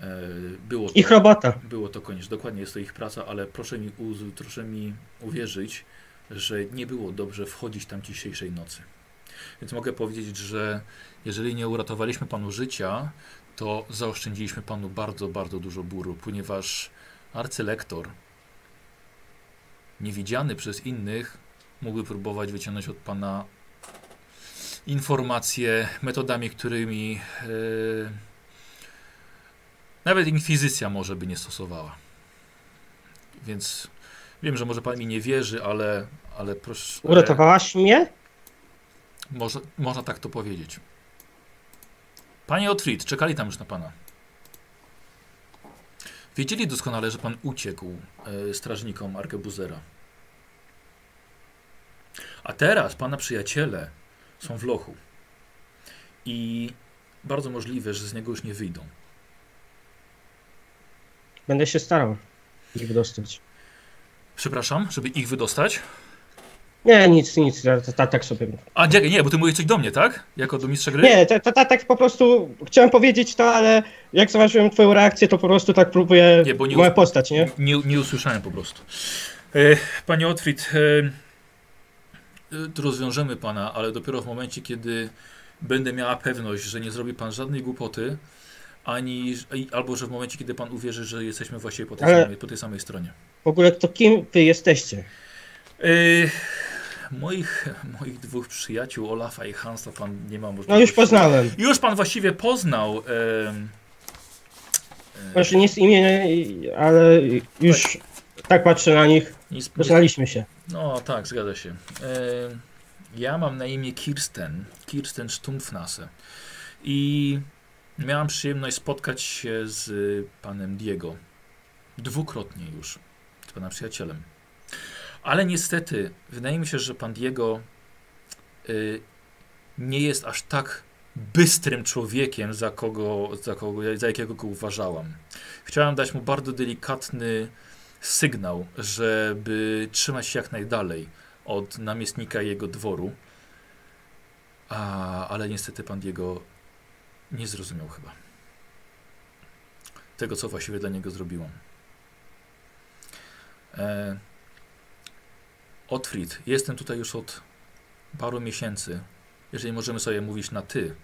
e, było, to, Ich robota. było to konieczne. Dokładnie jest to ich praca, ale proszę mi, uz, proszę mi uwierzyć, że nie było dobrze wchodzić tam dzisiejszej nocy. Więc mogę powiedzieć, że jeżeli nie uratowaliśmy panu życia, to zaoszczędziliśmy panu bardzo, bardzo dużo bólu, ponieważ arcylektor, niewidziany przez innych, mógłby próbować wyciągnąć od pana informacje metodami, którymi e, nawet inkwizycja może by nie stosowała. Więc wiem, że może pan mi nie wierzy, ale, ale proszę. Uratowałaś mnie? Można, można tak to powiedzieć. Panie Otfried, czekali tam już na pana. Wiedzieli doskonale, że pan uciekł e, strażnikom Arkebuzera. A teraz pana przyjaciele są w lochu. I bardzo możliwe, że z niego już nie wyjdą. Będę się starał ich wydostać. Przepraszam, żeby ich wydostać. Nie, nic, nic, ja ta, tak sobie. A, czekaj, nie, bo ty mówisz coś do mnie, tak? Jako do mistrza gry? Nie, ta, ta, ta, tak po prostu chciałem powiedzieć to, ale jak zobaczyłem twoją reakcję, to po prostu tak próbuję Nie, bo nie moja postać, nie? Nie, nie usłyszałem po prostu. E, panie Otfried, e, rozwiążemy pana, ale dopiero w momencie, kiedy będę miała pewność, że nie zrobi pan żadnej głupoty, ani, albo że w momencie, kiedy pan uwierzy, że jesteśmy właściwie po tej, Ale- samej, po tej samej stronie. W ogóle to kim wy jesteście? E, moich, moich dwóch przyjaciół, Olafa i Hansa, pan nie ma możliwości. No już poznałem. Już pan właściwie poznał. e, Może nie z imienia, ale już tak patrzę na nich. nic- nic- Poznaliśmy się. No tak, zgadza się. E, ja mam na imię Kirsten, Kirsten Stumpfnase i miałam przyjemność spotkać się z panem Diego. Dwukrotnie już, z pana przyjacielem. Ale niestety, wydaje mi się, że pan Diego y, nie jest aż tak bystrym człowiekiem, za kogo, za kogo, za jakiego go uważałam. Chciałam dać mu bardzo delikatny sygnał, żeby trzymać się jak najdalej od namiestnika jego dworu. A, ale niestety pan Diego nie zrozumiał chyba tego, co właściwie dla niego zrobiłam. E, Otfried, jestem tutaj już od paru miesięcy, jeżeli możemy sobie mówić na ty.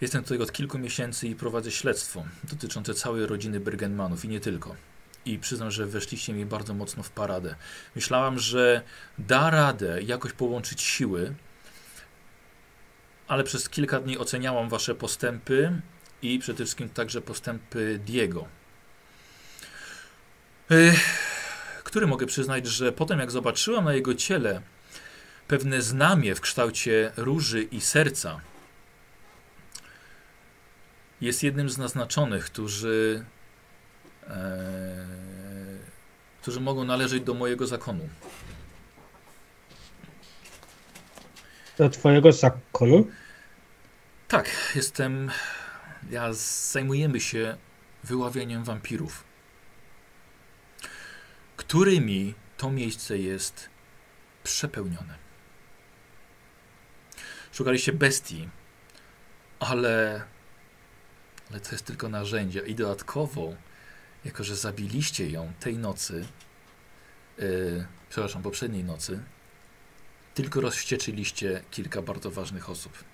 Jestem tutaj od kilku miesięcy i prowadzę śledztwo dotyczące całej rodziny Bergenmanów i nie tylko i przyznam, że weszliście mi bardzo mocno w paradę. Myślałam, że da radę jakoś połączyć siły, ale przez kilka dni oceniałam wasze postępy i przede wszystkim także postępy Diego. Ech, który mogę przyznać, że potem jak zobaczyłam na jego ciele pewne znamie w kształcie róży i serca, jest jednym z naznaczonych, którzy e, którzy mogą należeć do mojego zakonu. Do twojego zakonu? Tak, jestem. Ja zajmujemy się wyławianiem wampirów, którymi to miejsce jest przepełnione. Szukaliście bestii, ale, ale to jest tylko narzędzie. I dodatkowo, jako że zabiliście ją tej nocy, yy, przepraszam, poprzedniej nocy, tylko rozwścieczyliście kilka bardzo ważnych osób.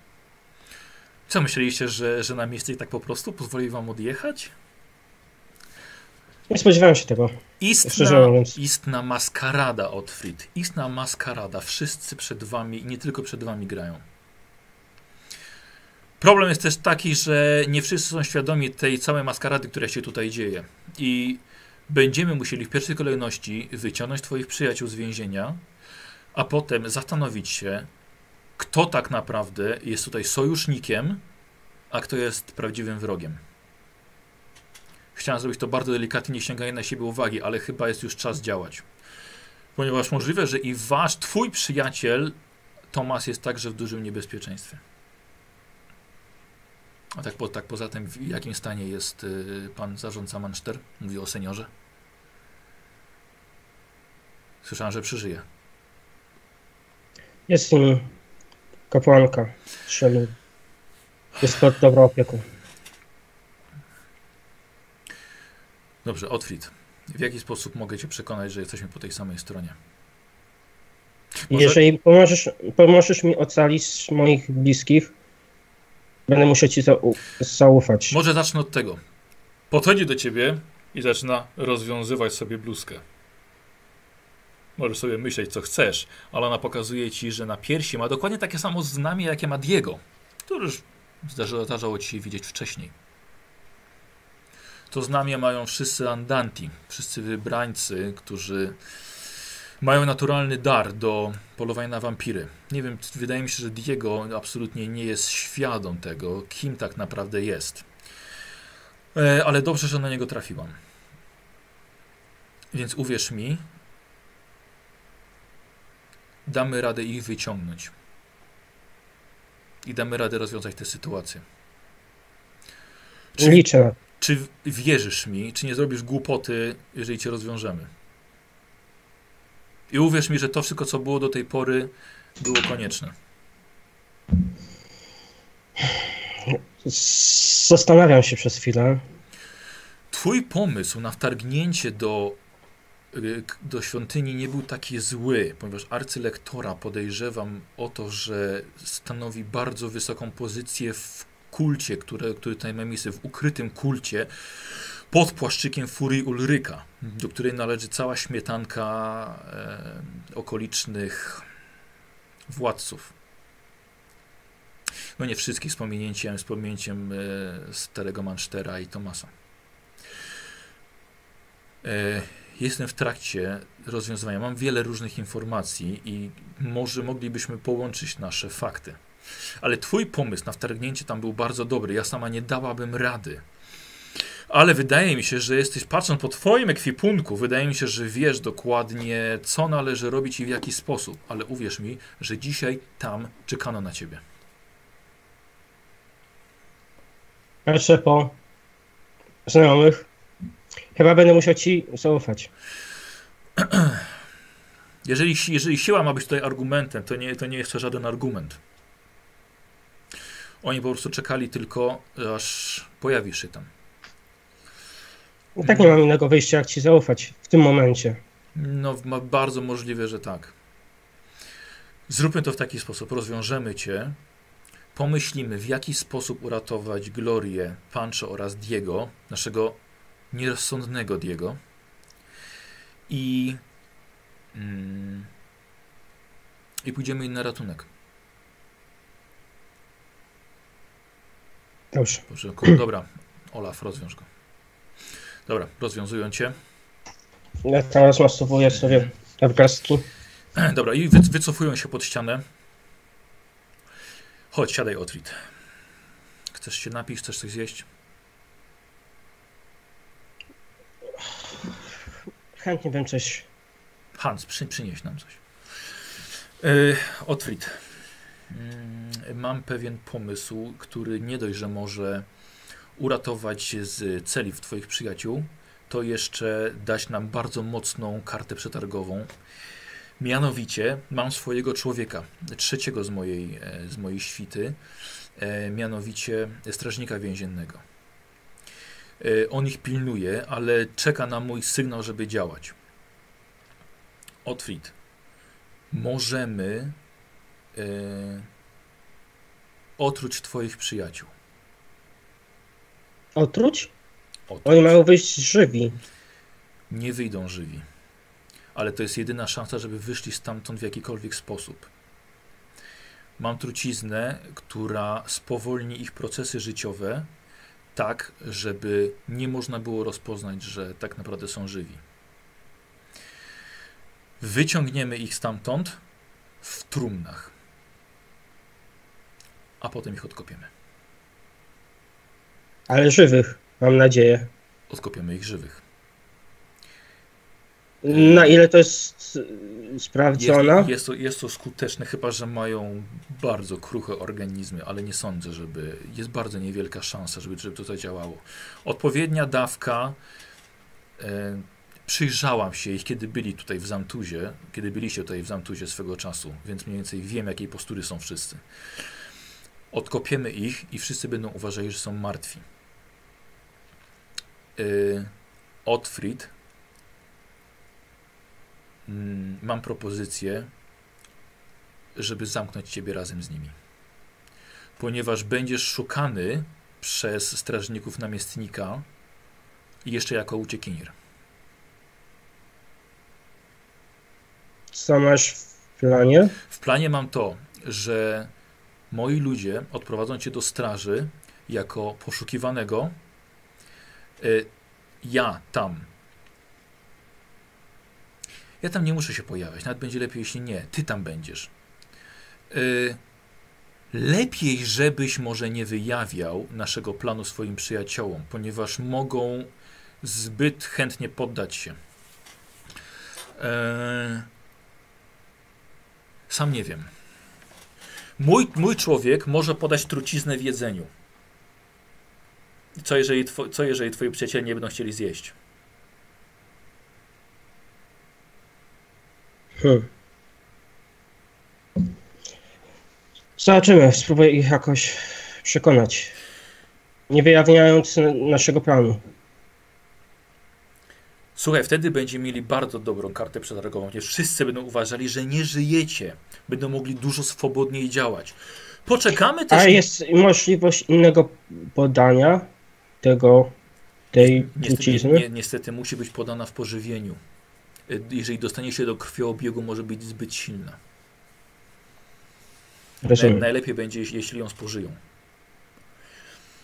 Co myśleliście, że, że na miejsce tak po prostu pozwoli wam odjechać? Nie spodziewałem się tego. Istna, istna maskarada, Otfried. Istna maskarada. Wszyscy przed wami i nie tylko przed wami grają. Problem jest też taki, że nie wszyscy są świadomi tej całej maskarady, która się tutaj dzieje. I będziemy musieli w pierwszej kolejności wyciągnąć twoich przyjaciół z więzienia, a potem zastanowić się, kto tak naprawdę jest tutaj sojusznikiem, a kto jest prawdziwym wrogiem. Chciałem zrobić to bardzo delikatnie, nie sięgając na siebie uwagi, ale chyba jest już czas działać. Ponieważ możliwe, że i wasz, twój przyjaciel Tomas jest także w dużym niebezpieczeństwie. A tak, po, tak poza tym, w jakim stanie jest y, pan zarządca Manchester? Mówi o seniorze. Słyszałem, że przeżyje. Jest nim kapłanka. Jest pod dobrą opieką. Dobrze, Otfried. W jaki sposób mogę cię przekonać, że jesteśmy po tej samej stronie? Może- Jeżeli pomożesz, pomożesz mi ocalić moich bliskich, będę musiał ci zau- zaufać. Może zacznę od tego. Podchodzi do ciebie i zaczyna rozwiązywać sobie bluzkę. Możesz sobie myśleć, co chcesz, ale ona pokazuje ci, że na piersi ma dokładnie takie samo znamie, jakie ma Diego, który już zdarzało ci się widzieć wcześniej. To znamie mają wszyscy Andanti, wszyscy wybrańcy, którzy mają naturalny dar do polowania na wampiry. Nie wiem, wydaje mi się, że Diego absolutnie nie jest świadom tego, kim tak naprawdę jest. E, ale dobrze, że na niego trafiłam. Więc uwierz mi, damy radę ich wyciągnąć. I damy radę rozwiązać tę sytuację. Czy, Liczę. Czy wierzysz mi, czy nie zrobisz głupoty, jeżeli cię rozwiążemy? I uwierz mi, że to wszystko, co było do tej pory, było konieczne. Zastanawiam się przez chwilę. Twój pomysł na wtargnięcie do, y, do świątyni nie był taki zły, ponieważ arcylektora podejrzewam o to, że stanowi bardzo wysoką pozycję w kulcie, które, który tutaj ma miejsce, w ukrytym kulcie pod płaszczykiem furii Ulryka, do której należy cała śmietanka e, okolicznych władców. No nie wszystkich, z pominięciem, z pominięciem e, starego i Tomasa. E, Jestem w trakcie rozwiązywania. Mam wiele różnych informacji i może moglibyśmy połączyć nasze fakty. Ale twój pomysł na wtargnięcie tam był bardzo dobry. Ja sama nie dałabym rady. Ale wydaje mi się, że jesteś, patrząc po twoim ekwipunku, wydaje mi się, że wiesz dokładnie, co należy robić i w jaki sposób. Ale uwierz mi, że dzisiaj tam czekano na ciebie. Patrzę po znajomych. Chyba będę musiał ci zaufać. Jeżeli, jeżeli siła ma być tutaj argumentem, to nie, to nie jest to żaden argument. Oni po prostu czekali tylko, aż pojawisz się tam. Tak nie mam innego wyjścia, jak ci zaufać w tym momencie. No, bardzo możliwe, że tak. Zróbmy to w taki sposób. Rozwiążemy cię. Pomyślimy, w jaki sposób uratować Glorię, Pancho oraz Diego, naszego nierozsądnego Diego. I, mm, i pójdziemy na ratunek. Dobrze. Dobrze, dobra, Olaf, rozwiąż go. Dobra, rozwiązują cię. Ja tam rozmasowuję sobie obrazki. Dobra, i wy, wycofują się pod ścianę. Chodź, siadaj, Otwit. Chcesz się napić, chcesz coś zjeść? Chętnie bym coś. Hans, przy, przynieś nam coś. Yy, Otwit. Yy, mam pewien pomysł, który nie dość, że może uratować się z celi w Twoich przyjaciół, to jeszcze dać nam bardzo mocną kartę przetargową. Mianowicie mam swojego człowieka, trzeciego z mojej, e, z mojej świty, e, mianowicie strażnika więziennego. E, On ich pilnuje, ale czeka na mój sygnał, żeby działać. Otwit, możemy e, otruć Twoich przyjaciół. Otruć? Otruć. Oni mają wyjść żywi. Nie wyjdą żywi. Ale to jest jedyna szansa, żeby wyszli stamtąd w jakikolwiek sposób. Mam truciznę, która spowolni ich procesy życiowe, tak, żeby nie można było rozpoznać, że tak naprawdę są żywi. Wyciągniemy ich stamtąd w trumnach, a potem ich odkopiemy. Ale żywych, mam nadzieję. Odkopiemy ich żywych. Na ile to jest y, Jest, sprawdzone? jest, to, jest to skuteczne, chyba że mają bardzo kruche organizmy, ale nie sądzę, żeby. Jest bardzo niewielka szansa, żeby, żeby to zadziałało. Odpowiednia dawka. E, przyjrzałam się ich, kiedy byli tutaj w Zamtuzie, kiedy byliście tutaj w Zamtuzie swego czasu, więc mniej więcej wiem, jakiej postury są wszyscy. Odkopiemy ich i wszyscy będą uważali, że są martwi. E, Otfrid Mm, mam propozycję, żeby zamknąć ciebie razem z nimi. Ponieważ będziesz szukany przez strażników namiestnika i jeszcze jako uciekinier. Co masz w planie? W planie mam to, że moi ludzie odprowadzą cię do straży jako poszukiwanego. Y, Ja tam. Ja tam nie muszę się pojawiać. Nawet będzie lepiej, jeśli nie. Ty tam będziesz. Y, Lepiej, żebyś może nie wyjawiał naszego planu swoim przyjaciołom, ponieważ mogą zbyt chętnie poddać się. Eee, sam nie wiem. Mój, mój człowiek może podać truciznę w jedzeniu. Co jeżeli, two, co jeżeli twoi przyjaciele nie będą chcieli zjeść? Hmm. Zobaczymy, spróbuję ich jakoś przekonać. Nie wyjawniając naszego planu. Słuchaj, wtedy będziemy mieli bardzo dobrą kartę przetargową, gdzie wszyscy będą uważali, że nie żyjecie. Będą mogli dużo swobodniej działać. Poczekamy też. A jest możliwość innego podania tego, tej Niestety, trucizny? nie, niestety musi być podana w pożywieniu. Y, Jeżeli dostanie się do krwiobiegu, może być zbyt silna. Naj, Rozumiem. najlepiej będzie, jeśli- ją spożyją.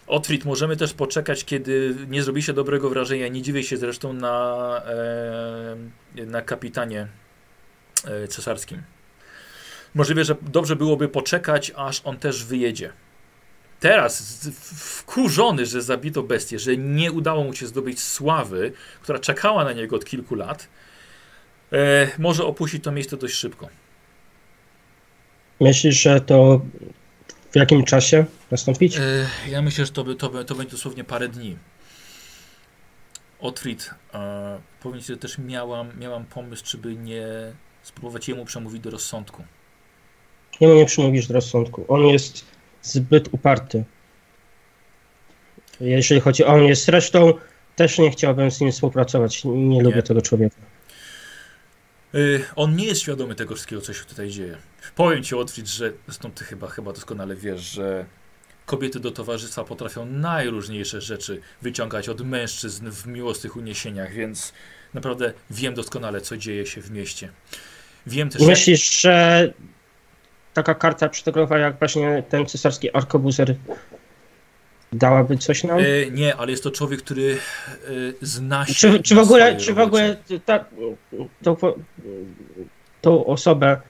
Otwit, możemy też poczekać, kiedy nie zrobi się dobrego wrażenia. Nie dziwię się zresztą na, e, na kapitanie e, cesarskim. Możliwe, że dobrze byłoby poczekać, aż on też wyjedzie. Teraz, wkurzony, że zabito bestię, że nie udało mu się zdobyć sławy, która czekała na niego od kilku lat, e, może opuścić to miejsce dość szybko. Myślisz, że to w jakim czasie nastąpić? E, Ja myślę, że to, by, to, by, to będzie dosłownie parę dni. Otfrid, e, powiem Ci, że też miałam, miałam pomysł, czy by nie spróbować jemu przemówić do rozsądku. Nie mu nie przymówisz do rozsądku. On jest zbyt uparty. Jeżeli chodzi o mnie, zresztą też nie chciałbym z nim współpracować. Nie, lubię tego człowieka. E, on nie jest świadomy tego wszystkiego, co się tutaj dzieje. Powiem Ci, Otfrid, że zresztą Ty chyba, chyba doskonale wiesz, że kobiety do towarzystwa potrafią najróżniejsze rzeczy wyciągać od mężczyzn w miłosnych uniesieniach, więc naprawdę wiem doskonale, co dzieje się w mieście. Wiem też. Myślisz, że taka karta przetargowa jak właśnie ten cesarski arkobuzer dałaby coś nam? E, nie, ale jest to człowiek, który e, zna się. Czy, czy w ogóle, czy w ogóle ta, tą, tą osobę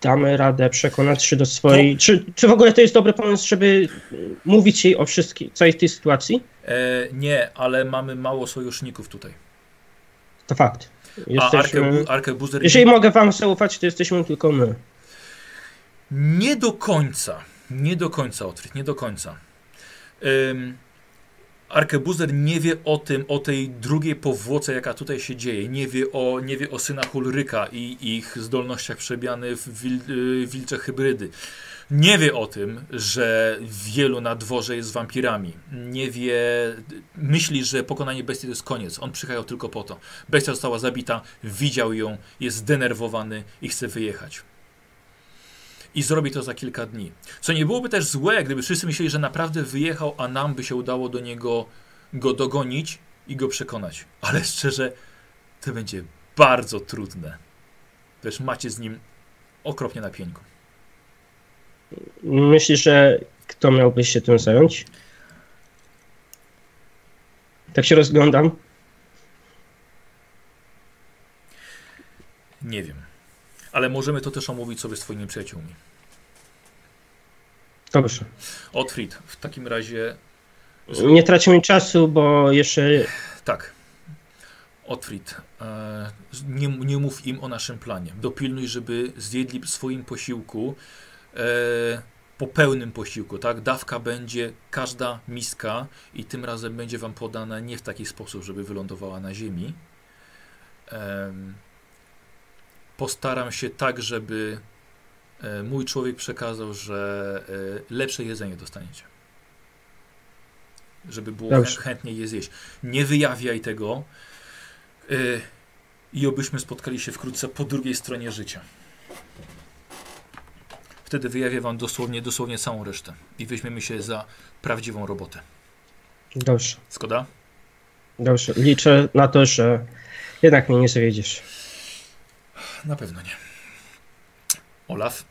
damy radę przekonać się do swojej. Czy, czy w ogóle to jest dobry pomysł, żeby mówić jej o wszystkim, całej tej sytuacji? E, nie, ale mamy mało sojuszników tutaj. To fakt. A Jesteśmy, Arke, Arke Buzer jeżeli mogę wam zaufać, to jesteśmy tylko my. Nie do końca. Nie do końca, Otfrid, nie do końca. Ym, Arkebuzer nie wie o tym, o tej drugiej powłoce, jaka tutaj się dzieje. Nie wie o, nie wie o synach Ulryka i ich zdolnościach przebiany w wil, y, wilcze hybrydy. Nie wie o tym, że wielu na dworze jest wampirami. Nie wie, myśli, że pokonanie bestii to jest koniec. On przyjechał tylko po to. Bestia została zabita, widział ją, jest zdenerwowany i chce wyjechać. I zrobi to za kilka dni. Co nie byłoby też złe, gdyby wszyscy myśleli, że naprawdę wyjechał, a nam by się udało do niego go dogonić i go przekonać. Ale szczerze, to będzie bardzo trudne. Też macie z nim okropnie na pieńku. Myślisz, że kto miałby się tym zająć? Tak się rozglądam. Nie wiem. Ale możemy to też omówić sobie z twoimi przyjaciółmi. Dobrze. Otfrid, w takim razie Nie tracimy czasu, bo jeszcze tak. Otfrid, e, nie, nie mów im o naszym planie. Dopilnuj, żeby zjedli w swoim posiłku e, po pełnym posiłku, tak? Dawka będzie każda miska i tym razem będzie wam podana nie w taki sposób, żeby wylądowała na ziemi. Em, postaram się tak, żeby e, mój człowiek przekazał, że e, lepsze jedzenie dostaniecie. Żeby było Dobrze. chętnie je zjeść. Nie wyjawiaj tego y, i obyśmy spotkali się wkrótce po drugiej stronie życia. Wtedy wyjawię wam dosłownie, dosłownie całą resztę i weźmiemy się za prawdziwą robotę. Dobrze, Zgoda? dobrze. Liczę na to, że jednak mnie nie zawiedziesz. Na pewno nie. Olaf.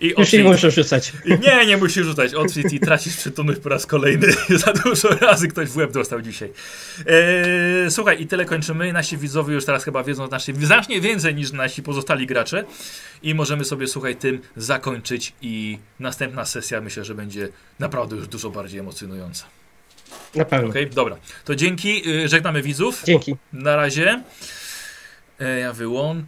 I Już nie muszę rzucać. Nie, nie musisz rzucać. Otwit i tracisz przytomność po raz kolejny. Za dużo razy ktoś w łeb dostał dzisiaj. Eee, słuchaj, i tyle kończymy. Nasi widzowie już teraz chyba wiedzą znacznie, znacznie więcej niż nasi pozostali gracze. I możemy sobie, słuchaj, tym zakończyć. I następna sesja myślę, że będzie naprawdę już dużo bardziej emocjonująca. Na pewno. Okej, dobra. To dzięki. Yy, żegnamy widzów. Dzięki. Na razie. E, ja wyłączę.